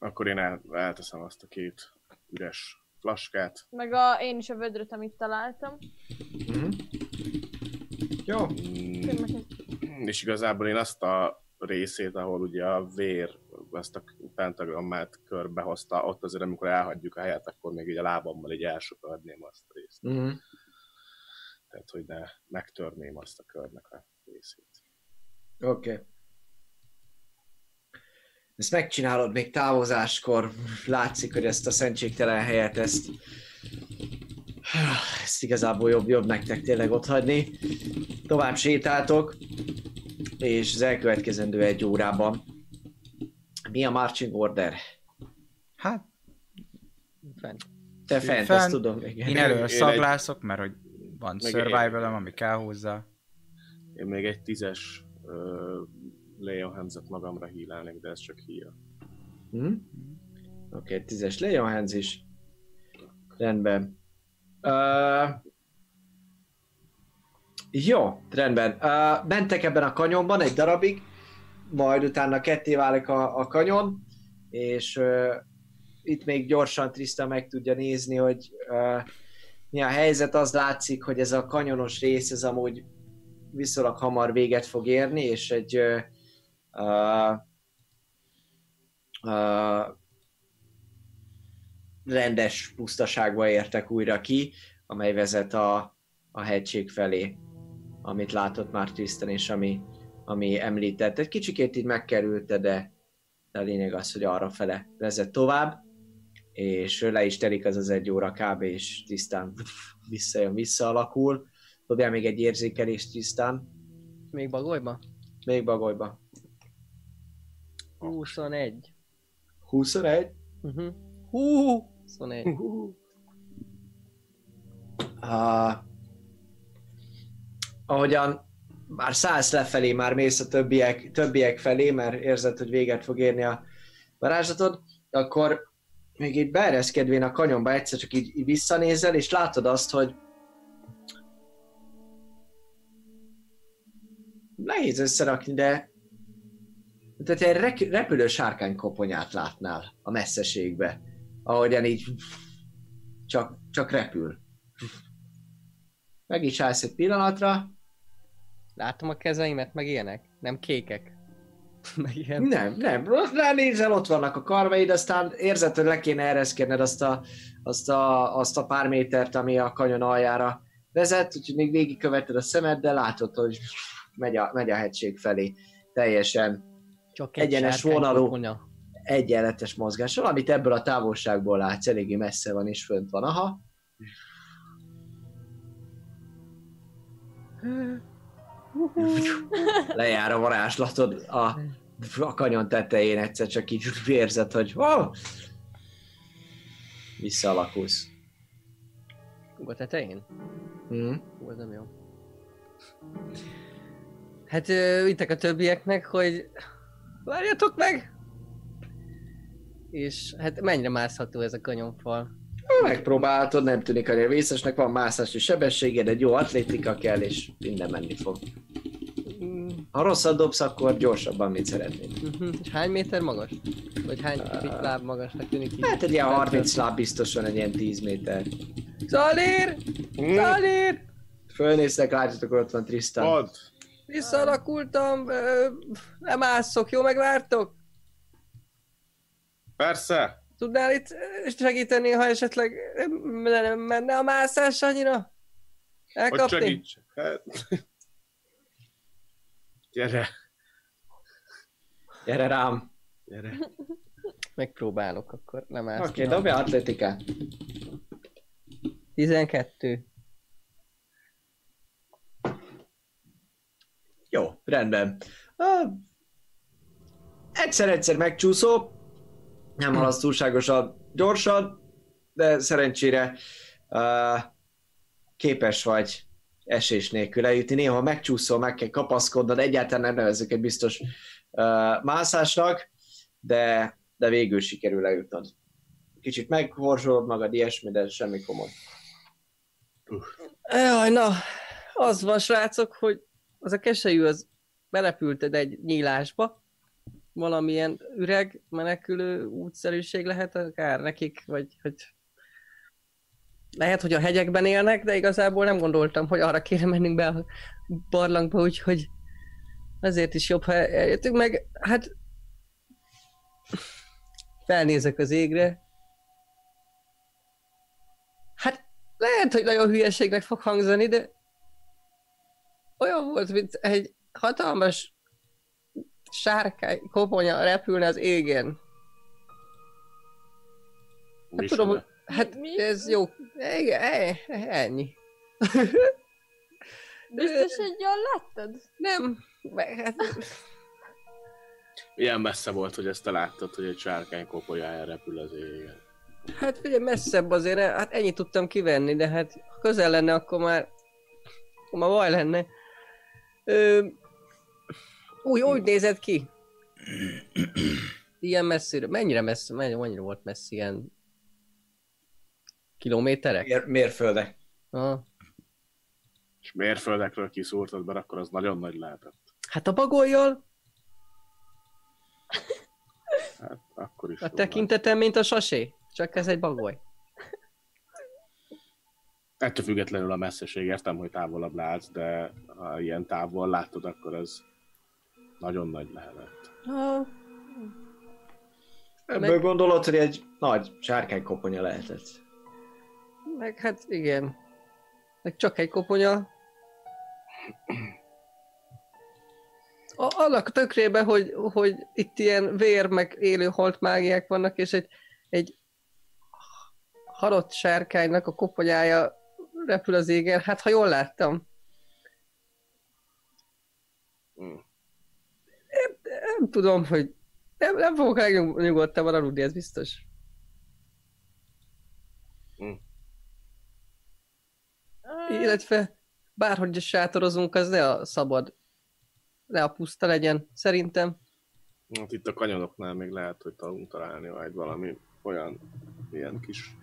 Akkor én el, elteszem azt a két üres flaskát. Meg a, én is a vödröt, amit találtam. Mhm. Jó. Mm, és igazából én azt a részét, ahol ugye a vér ezt a pentagrammát körbehozta, ott azért amikor elhagyjuk a helyet, akkor még így a lábammal így elsöpörném azt a részt. Mhm. Tehát, hogy ne megtörném azt a körnek a részét. Oké. Okay. Ezt megcsinálod még távozáskor, látszik, hogy ezt a szentségtelen helyet, ezt, ezt igazából jobb, jobb nektek tényleg ott hagyni. Tovább sétáltok, és az elkövetkezendő egy órában. Mi a marching order? Hát, Fent. Te fent, Fent. azt tudom. Igen. én egy- szaglászok, mert hogy van survival ami kell hozzá. Én még egy tízes Leon Hands-et magamra hílálnék, de ez csak híl. Hm? Oké, okay, tízes Leon Hands is. Rendben. Uh, jó, rendben. Uh, mentek ebben a kanyonban egy darabig, majd utána ketté válik a, a kanyon, és uh, itt még gyorsan Trista meg tudja nézni, hogy uh, mi a helyzet. Az látszik, hogy ez a kanyonos rész, ez amúgy viszonylag hamar véget fog érni, és egy rendes pusztaságba értek újra ki, amely vezet a, a hegység felé, amit látott már Tristan, és ami, ami említett. Egy kicsikét így megkerülte, de, de a lényeg az, hogy arra fele vezet tovább, és le is telik az az egy óra kb. és tisztán visszajön, visszaalakul. Dobjál még egy érzékelést tisztán, Még bagolyba? még bagolyba. 21. 21. Uh-huh. Hú, 21. Uh, ahogyan már szállsz lefelé, már mész a többiek, többiek felé, mert érzed, hogy véget fog érni a varázslatod, akkor még így beereszkedvén a kanyonba egyszer csak így, így visszanézel, és látod azt, hogy nehéz összerakni, de tehát egy rek- repülő sárkánykoponyát látnál a messzeségbe, ahogyan így csak, csak repül. Meg is állsz egy pillanatra. Látom a kezeimet, meg ilyenek? Nem kékek. meg ilyen. Nem, nem. Ránézel, ott vannak a karvaid, aztán érzed, hogy le kéne ereszkedned azt a, azt, a, azt a pár métert, ami a kanyon aljára vezet, úgyhogy még végigköveted a szemed, de látod, hogy megy a, megy a hegység felé. Teljesen Csak egy egyenes vonalú. koponya. egyenletes mozgással, amit ebből a távolságból látsz, eléggé messze van és fönt van. Aha. Lejár a varázslatod a, a kanyon tetején, egyszer csak így érzed, hogy oh! visszaalakulsz. Hú, a tetején? Hm? Hú, ez nem jó. Hát ö, vittek a többieknek, hogy várjatok meg! És hát mennyire mászható ez a kanyonfal? Megpróbáltad, nem tűnik annyira vészesnek, van mászási sebességed, egy jó atlétika kell, és minden menni fog. Mm, Ha rosszat dobsz, akkor gyorsabban, mint szeretnéd. mhm. És hány méter magas? Vagy hány uh, láb magasnak tűnik így? Hát egy ilyen Fentről? 30 láb biztosan, egy ilyen 10 méter. Zalír! Zalír! Fölnéztek, látjátok, hogy ott van Tristan. Ad! Visszalakultam, nem ásszok, jó megvártok? Persze! Tudnál itt segíteni, ha esetleg nem, nem menne a mászás annyira? Hogy Elkapni? segíts! Hát... Gyere! Gyere rám. Gyere! Megpróbálok akkor, nem Oké, állsz. okay, dobja atletikát. 12. Jó, rendben. Egyszer-egyszer megcsúszó, nem haladsz túlságosan gyorsan, de szerencsére uh, képes vagy esés nélkül eljutni. Néha megcsúszol, meg kell kapaszkodnod, egyáltalán nem nevezzük egy biztos uh, mászásnak, de, de végül sikerül eljutnod. Kicsit meghorzsolod magad, ilyesmi, de semmi komoly. Jaj, na, az van, srácok, hogy az a keselyű az belepülted egy nyílásba, valamilyen üreg, menekülő útszerűség lehet akár nekik, vagy hogy lehet, hogy a hegyekben élnek, de igazából nem gondoltam, hogy arra kéne mennünk be a barlangba, úgyhogy ezért is jobb, ha eljöttünk meg. Hát felnézek az égre. Hát lehet, hogy nagyon hülyeségnek fog hangzani, de olyan volt, mint egy hatalmas sárkány koponya repülne az égen. Hát tudom, hogy Hát Mi? ez jó. Igen, ennyi. Biztos, hogy jól láttad? Nem. Hát, Ilyen messze volt, hogy ezt te láttad, hogy egy sárkány koponyája repül az égen. hát ugye messzebb azért, hát ennyit tudtam kivenni, de hát ha közel lenne, akkor már, akkor már baj lenne. Ö, úgy, úgy nézett ki. Ilyen messzire. Mennyire messze, mennyire, mennyire volt messzi, ilyen kilométerek? Mér, mérföldek. Aha. És mérföldekről kiszúrtad be, akkor az nagyon nagy lehetett. Hát a bagolyjal Hát akkor is. a tekintetem, mint a sasé. Csak ez egy bagoly. Ettől függetlenül a messzeség, értem, hogy távolabb látsz, de ha ilyen távol látod, akkor ez nagyon nagy lehetett. Ah, Ebből Meg- gondolod, hogy egy nagy sárkánykoponya lehetett. meg hát igen. Meg csak egy koponya. A, annak tökrébe, hogy, hogy itt ilyen vér, meg élő halt mágiák vannak, és egy, egy halott sárkánynak a koponyája repül az égen. Hát, ha jól láttam. Mm. Nem, nem tudom, hogy nem, nem fogok legnyugodtabban aludni, ez biztos. Illetve bárhogy is sátorozunk, az ne a szabad, ne a puszta legyen, szerintem. Hát itt a kanyonoknál még lehet, hogy tudunk találni majd valami olyan ilyen kis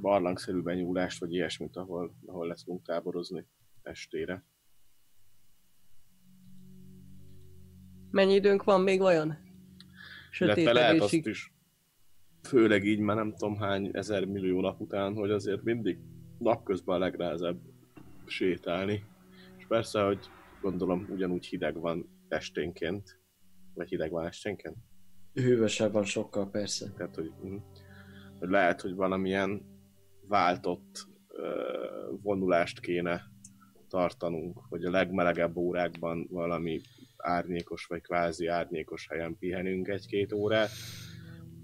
barlangszerű benyúlást, vagy ilyesmit, ahol, ahol lesz fogunk táborozni estére. Mennyi időnk van még vajon? Illetve lehet azt is, főleg így, már nem tudom hány ezer millió nap után, hogy azért mindig napközben a legnehezebb sétálni. És persze, hogy gondolom ugyanúgy hideg van esténként, vagy hideg van esténként, Hűvösebb van sokkal, persze. tehát hogy, mm, hogy lehet, hogy valamilyen váltott vonulást kéne tartanunk, hogy a legmelegebb órákban valami árnyékos vagy kvázi árnyékos helyen pihenünk egy-két órát,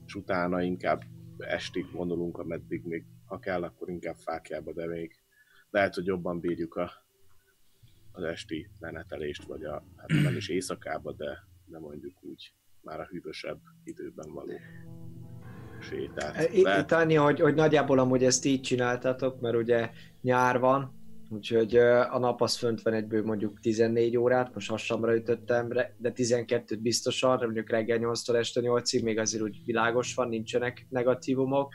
és utána inkább estig vonulunk, ameddig még, ha kell, akkor inkább fákjába, de még lehet, hogy jobban bírjuk a, az esti menetelést, vagy a, hát nem is éjszakába, de, de mondjuk úgy már a hűvösebb időben való sétát. E, annyi, hogy, hogy nagyjából amúgy ezt így csináltatok, mert ugye nyár van, úgyhogy a nap az fönt van egyből mondjuk 14 órát, most hassamra ütöttem, de 12-t biztosan, mondjuk reggel 8-tól este 8-ig, még azért úgy világos van, nincsenek negatívumok,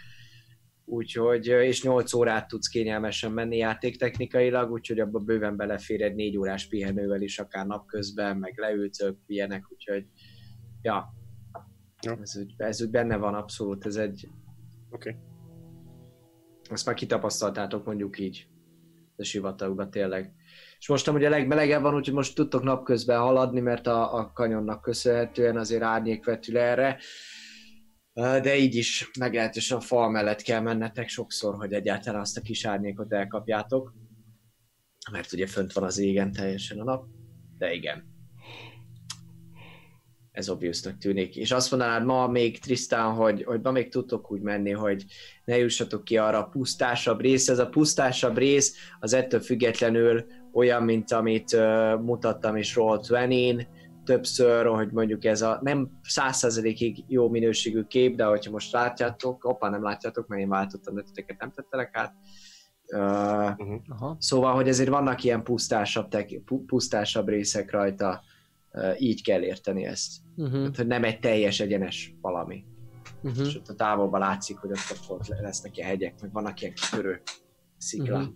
úgyhogy, és 8 órát tudsz kényelmesen menni játéktechnikailag, úgyhogy abba bőven belefér egy 4 órás pihenővel is, akár napközben, meg leültök, ilyenek, úgyhogy ja, Ez úgy, ez úgy benne van abszolút, ez egy, Oké. Okay. Ezt már kitapasztaltátok mondjuk így a sivatagban tényleg. És most a legmelegebb van, úgyhogy most tudtok napközben haladni, mert a, a kanyonnak köszönhetően azért árnyék vetül erre. De így is meglehetősen a fal mellett kell mennetek sokszor, hogy egyáltalán azt a kis árnyékot elkapjátok. Mert ugye fönt van az égen teljesen a nap. De igen. Ez obviousnak tűnik. És azt mondanád ma még Trisztán, hogy, hogy ma még tudtok úgy menni, hogy ne jussatok ki arra a pusztásabb rész. Ez a pusztásabb rész az ettől függetlenül olyan, mint amit uh, mutattam is Roll20 többször, hogy mondjuk ez a nem százszerzelékig jó minőségű kép, de hogyha most látjátok, opa, nem látjátok, mert én váltottam, de titeket nem tettelek át, Uh, Aha. Szóval, hogy ezért vannak ilyen pusztásabb, tek- pu- pusztásabb részek rajta, így kell érteni ezt. Uh-huh. Tehát, hogy nem egy teljes egyenes valami. Uh-huh. És ott a távolban látszik, hogy ott, ott, lesznek ilyen hegyek, meg vannak ilyen kitörő szikla. Mhm.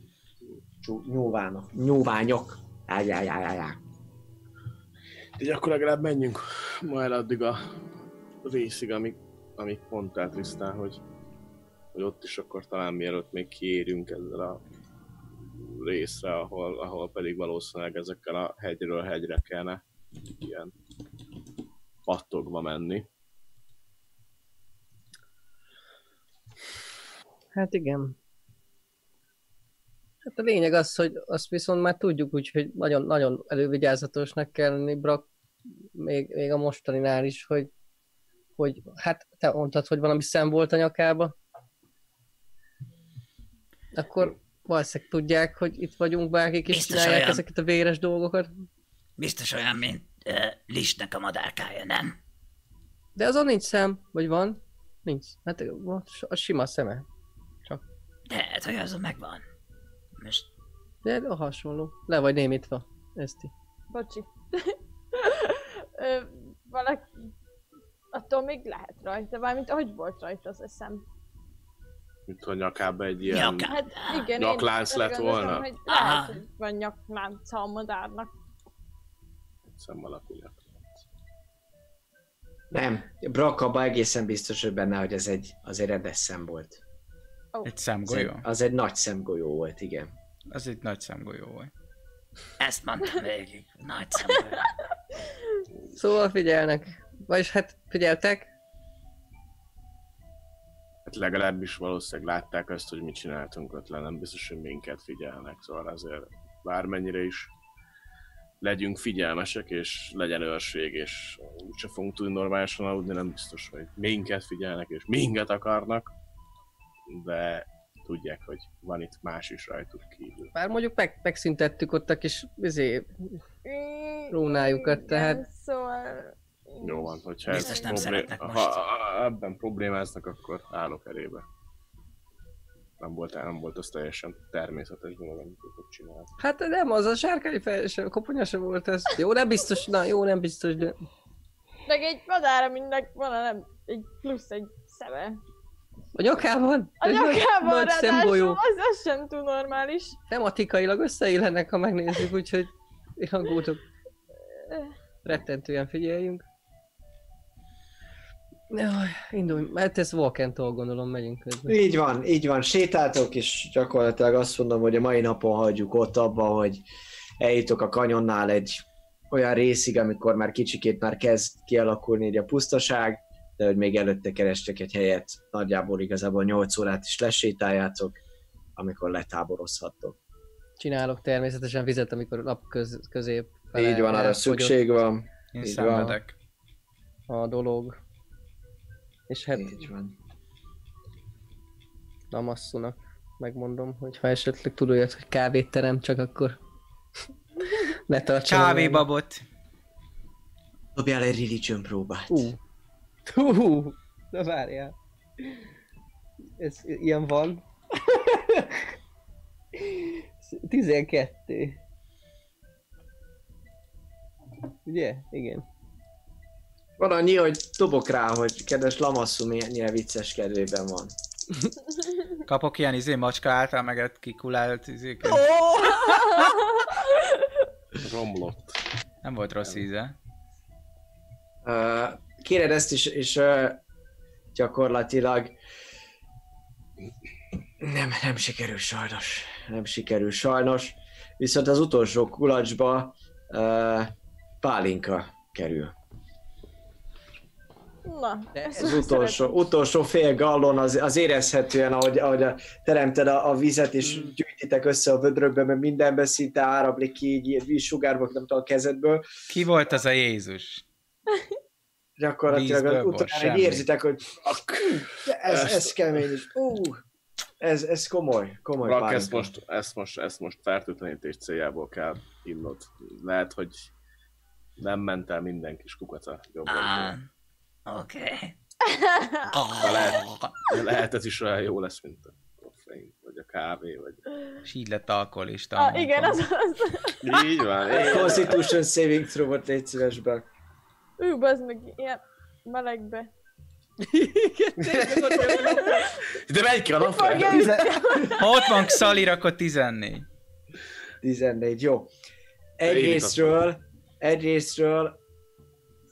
Uh-huh. Nyúvánok. Nyúványok. Ájjájájájá. Így akkor legalább menjünk ma el addig a részig, amíg, amíg mondtál Trisztán, hogy, hogy ott is akkor talán mielőtt még kiérünk ezzel a részre, ahol, ahol pedig valószínűleg ezekkel a hegyről hegyre kellene ilyen pattogva menni. Hát igen. Hát a lényeg az, hogy azt viszont már tudjuk, úgyhogy nagyon, nagyon elővigyázatosnak kell lenni, Brak, még, még a mostaninál is, hogy, hogy hát te mondtad, hogy valami szem volt a nyakába. Akkor valószínűleg tudják, hogy itt vagyunk, bárkik is Biztos csinálják olyan. ezeket a véres dolgokat. Biztos olyan, mint uh, Listnek a madárkája, nem? De azon nincs szem, vagy van? Nincs. Hát a sima szeme. De hát, hogy azon megvan. Most De a hasonló. Le vagy némítva. Eszti. Bocsi. Ö, valaki... Attól még lehet rajta, mármint hogy volt rajta az eszem. Mint hogy nyakába egy ilyen... Nyaka. Hát igen, Nyaklánc én lett volna? Hogy lehet, hogy van nyaklánca a madárnak. Szem. Nem, Brock abban egészen biztos, hogy benne, hogy ez egy, az egy rendes szem volt. Egy Az egy, szemgolyó? az egy nagy szemgolyó volt, igen. Az egy nagy szemgolyó volt. ezt mondtam végig. Nagy szemben. Szóval figyelnek. Vagyis hát figyeltek. Hát legalábbis valószínűleg látták azt, hogy mit csináltunk ott le, nem biztos, hogy minket figyelnek, szóval azért bármennyire is legyünk figyelmesek, és legyen őrség, és úgyse fogunk tudni normálisan aludni, nem biztos, hogy minket figyelnek, és minket akarnak, de tudják, hogy van itt más is rajtuk kívül. Bár mondjuk meg, megszüntettük ott a kis izé, Rónájukat, igen, tehát- Szóval... Jó van, hogyha Biztos ez nem problé- szeretnek ha ha ebben problémáznak, akkor állok elébe. Nem volt, nem volt az teljesen természetes dolog, amit ők csináltak. Hát nem, az a sárkány fej, sem, koponya sem volt ez. Jó, nem biztos, na jó, nem biztos, de... Meg egy madár, aminek van a nem, egy plusz egy szeme. A nyakában? A nyakában nagy ráadásul az, az sem túl normális. Tematikailag összeillnek, ha megnézzük, úgyhogy én aggódok. Rettentően figyeljünk. Indulj, mert ez Walkentól gondolom megyünk közben. Így van, így van. Sétáltok, és gyakorlatilag azt mondom, hogy a mai napon hagyjuk ott abba, hogy eljutok a kanyonnál egy olyan részig, amikor már kicsikét már kezd kialakulni így a pusztaság, de hogy még előtte kerestek egy helyet, nagyjából igazából 8 órát is lesétáljátok, amikor letáborozhattok. Csinálok természetesen vizet, amikor nap köz, közép Így van, arra szükség van. Én Így szenvedek. a dolog. És hát Így van. Namassunak megmondom, hogy ha esetleg tudod, hogy kávét terem, csak akkor ne tartson. Kávébabot. Dobjál egy religion próbát. Ú. Hú. Na várjál. Ez ilyen van. 12. Ugye? Igen. Van annyi, hogy dobok rá, hogy kedves Lamassu milyen vicces kedvében van. Kapok ilyen izé macska által megett kikulált izéket. Romlott. Nem volt rossz íze. Uh, kéred ezt is, és uh, gyakorlatilag nem, nem sikerül sajnos. Nem sikerül sajnos. Viszont az utolsó kulacsba uh, pálinka kerül. Na, De ezt Az utolsó, szeretem. utolsó fél gallon az, az érezhetően, ahogy, ahogy a, teremted a, a vizet, és Mm. gyűjtitek össze a vödrökbe, mert mindenben szinte áramlik ki így vízsugárba, nem tudom, a kezedből. Ki volt az a Jézus? Gyakorlatilag Vízből utána így érzitek, hogy ez, ez kemény. Ú, ez, ez komoly, komoly Rak, ezt most, ezt most, ezt most fertőtlenítés céljából kell innod. Lehet, hogy nem ment el minden kis kukac a jobb Ah, oké. Lehet, lehet ez is olyan jó lesz, mint a koffein. Vagy a kávé, vagy... És így lett alkoholista. Ah, igen, az az. Így van. Constitution saving throw-ot légy szíves be. Ő, bazd meg, ilyen melegbe. De ki a napra? Ha ott van Xalir, akkor 14. 14, jó. Egyrésztről, egyrésztről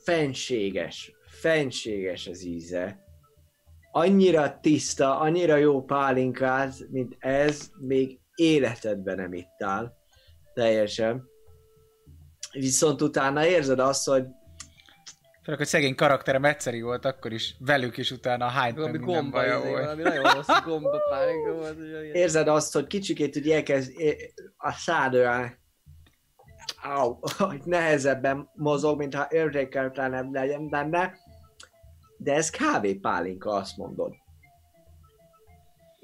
fenséges, fenséges az íze. Annyira tiszta, annyira jó pálinkát, mint ez, még életedben nem ittál. Teljesen. Viszont utána érzed azt, hogy Főleg, hogy szegény karakterem egyszerű volt akkor is, velük is utána hány Valami minden gomba, baja izé, volt. valami nagyon rossz gomba pálinka volt. érzed azt, hogy kicsikét úgy elkezd a szád olyan Au, hogy nehezebben mozog, mintha érzékeltelenebb legyen benne, de ez kávépálinka, azt mondod.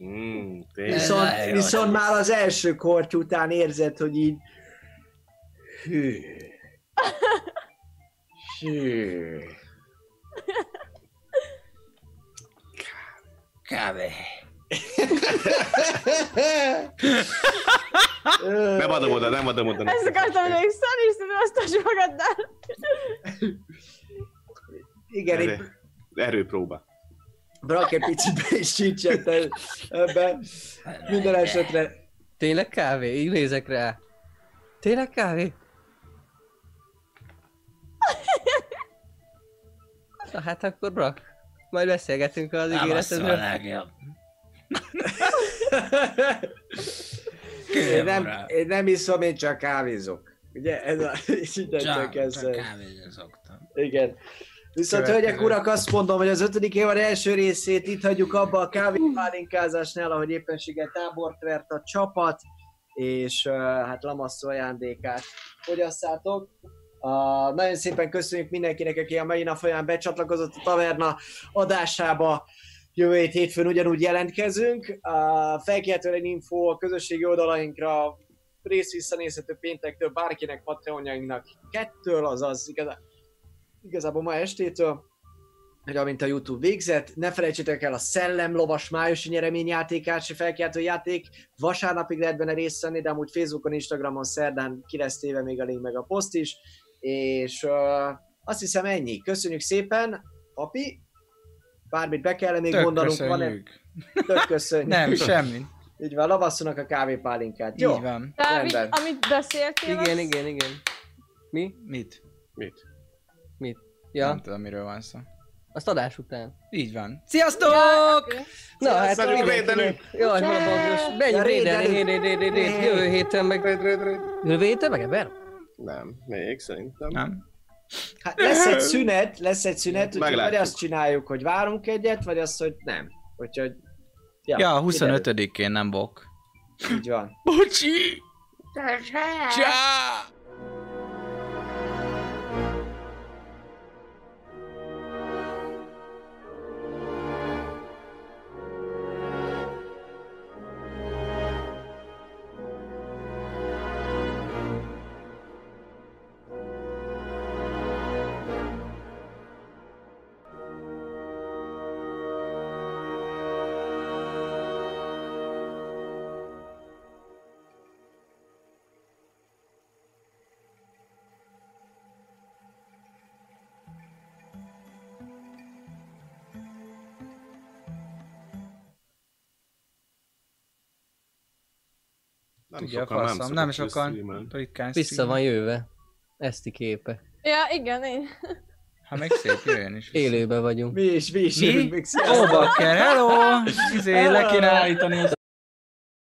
Mm, tényleg. Viszont, viszont már az első korty után érzed, hogy így hű, hű. Kávé. Nem adom oda, nem adom oda. Ezt akartam, hogy egy szar is azt a magaddal. Igen, Erő, erőpróba. Brak egy picit be is csícsett ebbe. Minden esetre Tényleg kávé? Így nézek rá. Tényleg kávé? Na hát akkor Brak, majd beszélgetünk az ígéretedről. legjobb. én nem, én nem iszom, én csak kávézok. Ugye ez a innentől kezdve. kávézni szoktam. Igen. Viszont Következő. hölgyek, urak, azt mondom, hogy az ötödik évad első részét itt hagyjuk abba a kávépálinkázásnál, ahogy éppenséggel tábort vert a csapat, és uh, hát Lamasszó ajándékát fogyasszátok. Uh, nagyon szépen köszönjük mindenkinek, aki a mai nap folyamán becsatlakozott a taverna adásába. Jövő hét hétfőn ugyanúgy jelentkezünk. Uh, felkeltően info a közösségi oldalainkra rész visszanézhető péntektől bárkinek Patreonjainknak kettől, azaz igazán igazából ma estétől, hogy amint a YouTube végzett, ne felejtsétek el a Szellem lovas májusi nyereményjátékát, se felkeltő játék, vasárnapig lehet benne részt venni, de amúgy Facebookon, Instagramon szerdán ki lesz téve még a link meg a poszt is, és uh, azt hiszem ennyi. Köszönjük szépen, papi, bármit be kell még Tök mondanunk, köszönjük. Tök köszönjük. Nem, semmi. Így van, lavasszonak a kávépálinkát. Jó, Így van. De amit, amit beszéltél, Igen, az... igen, igen. Mi? Mit? Mit? Ja. Ja, Nem tudom, miről van szó. azt adás után. Így van. Sziasztok! Na, hát Menjünk mindenkinek- védelünk! Jaj, hol a baggos? Menjünk Ja, védelni, jövő héten meg... Jövő héten meg ebben? Nem, még szerintem. Nem? Hát lesz egy szünet, lesz egy szünet, úgyhogy vagy azt csináljuk, hogy várunk egyet, vagy azt, hogy nem. Úgyhogy... Ja, kiderül. 25-én nem bok. Így van. Bocsi! Csá! Nem a sokan, nem faszom, szokott nem sokan. Ritkán Vissza van jöve. Eszti képe. Ja, igen, én. Ha még szép, jöjjön is. vissza. Élőben vagyunk. Mi is, mi is Mi? jövünk még. Ó, bakker, hello! Izé, le kéne állítani ezt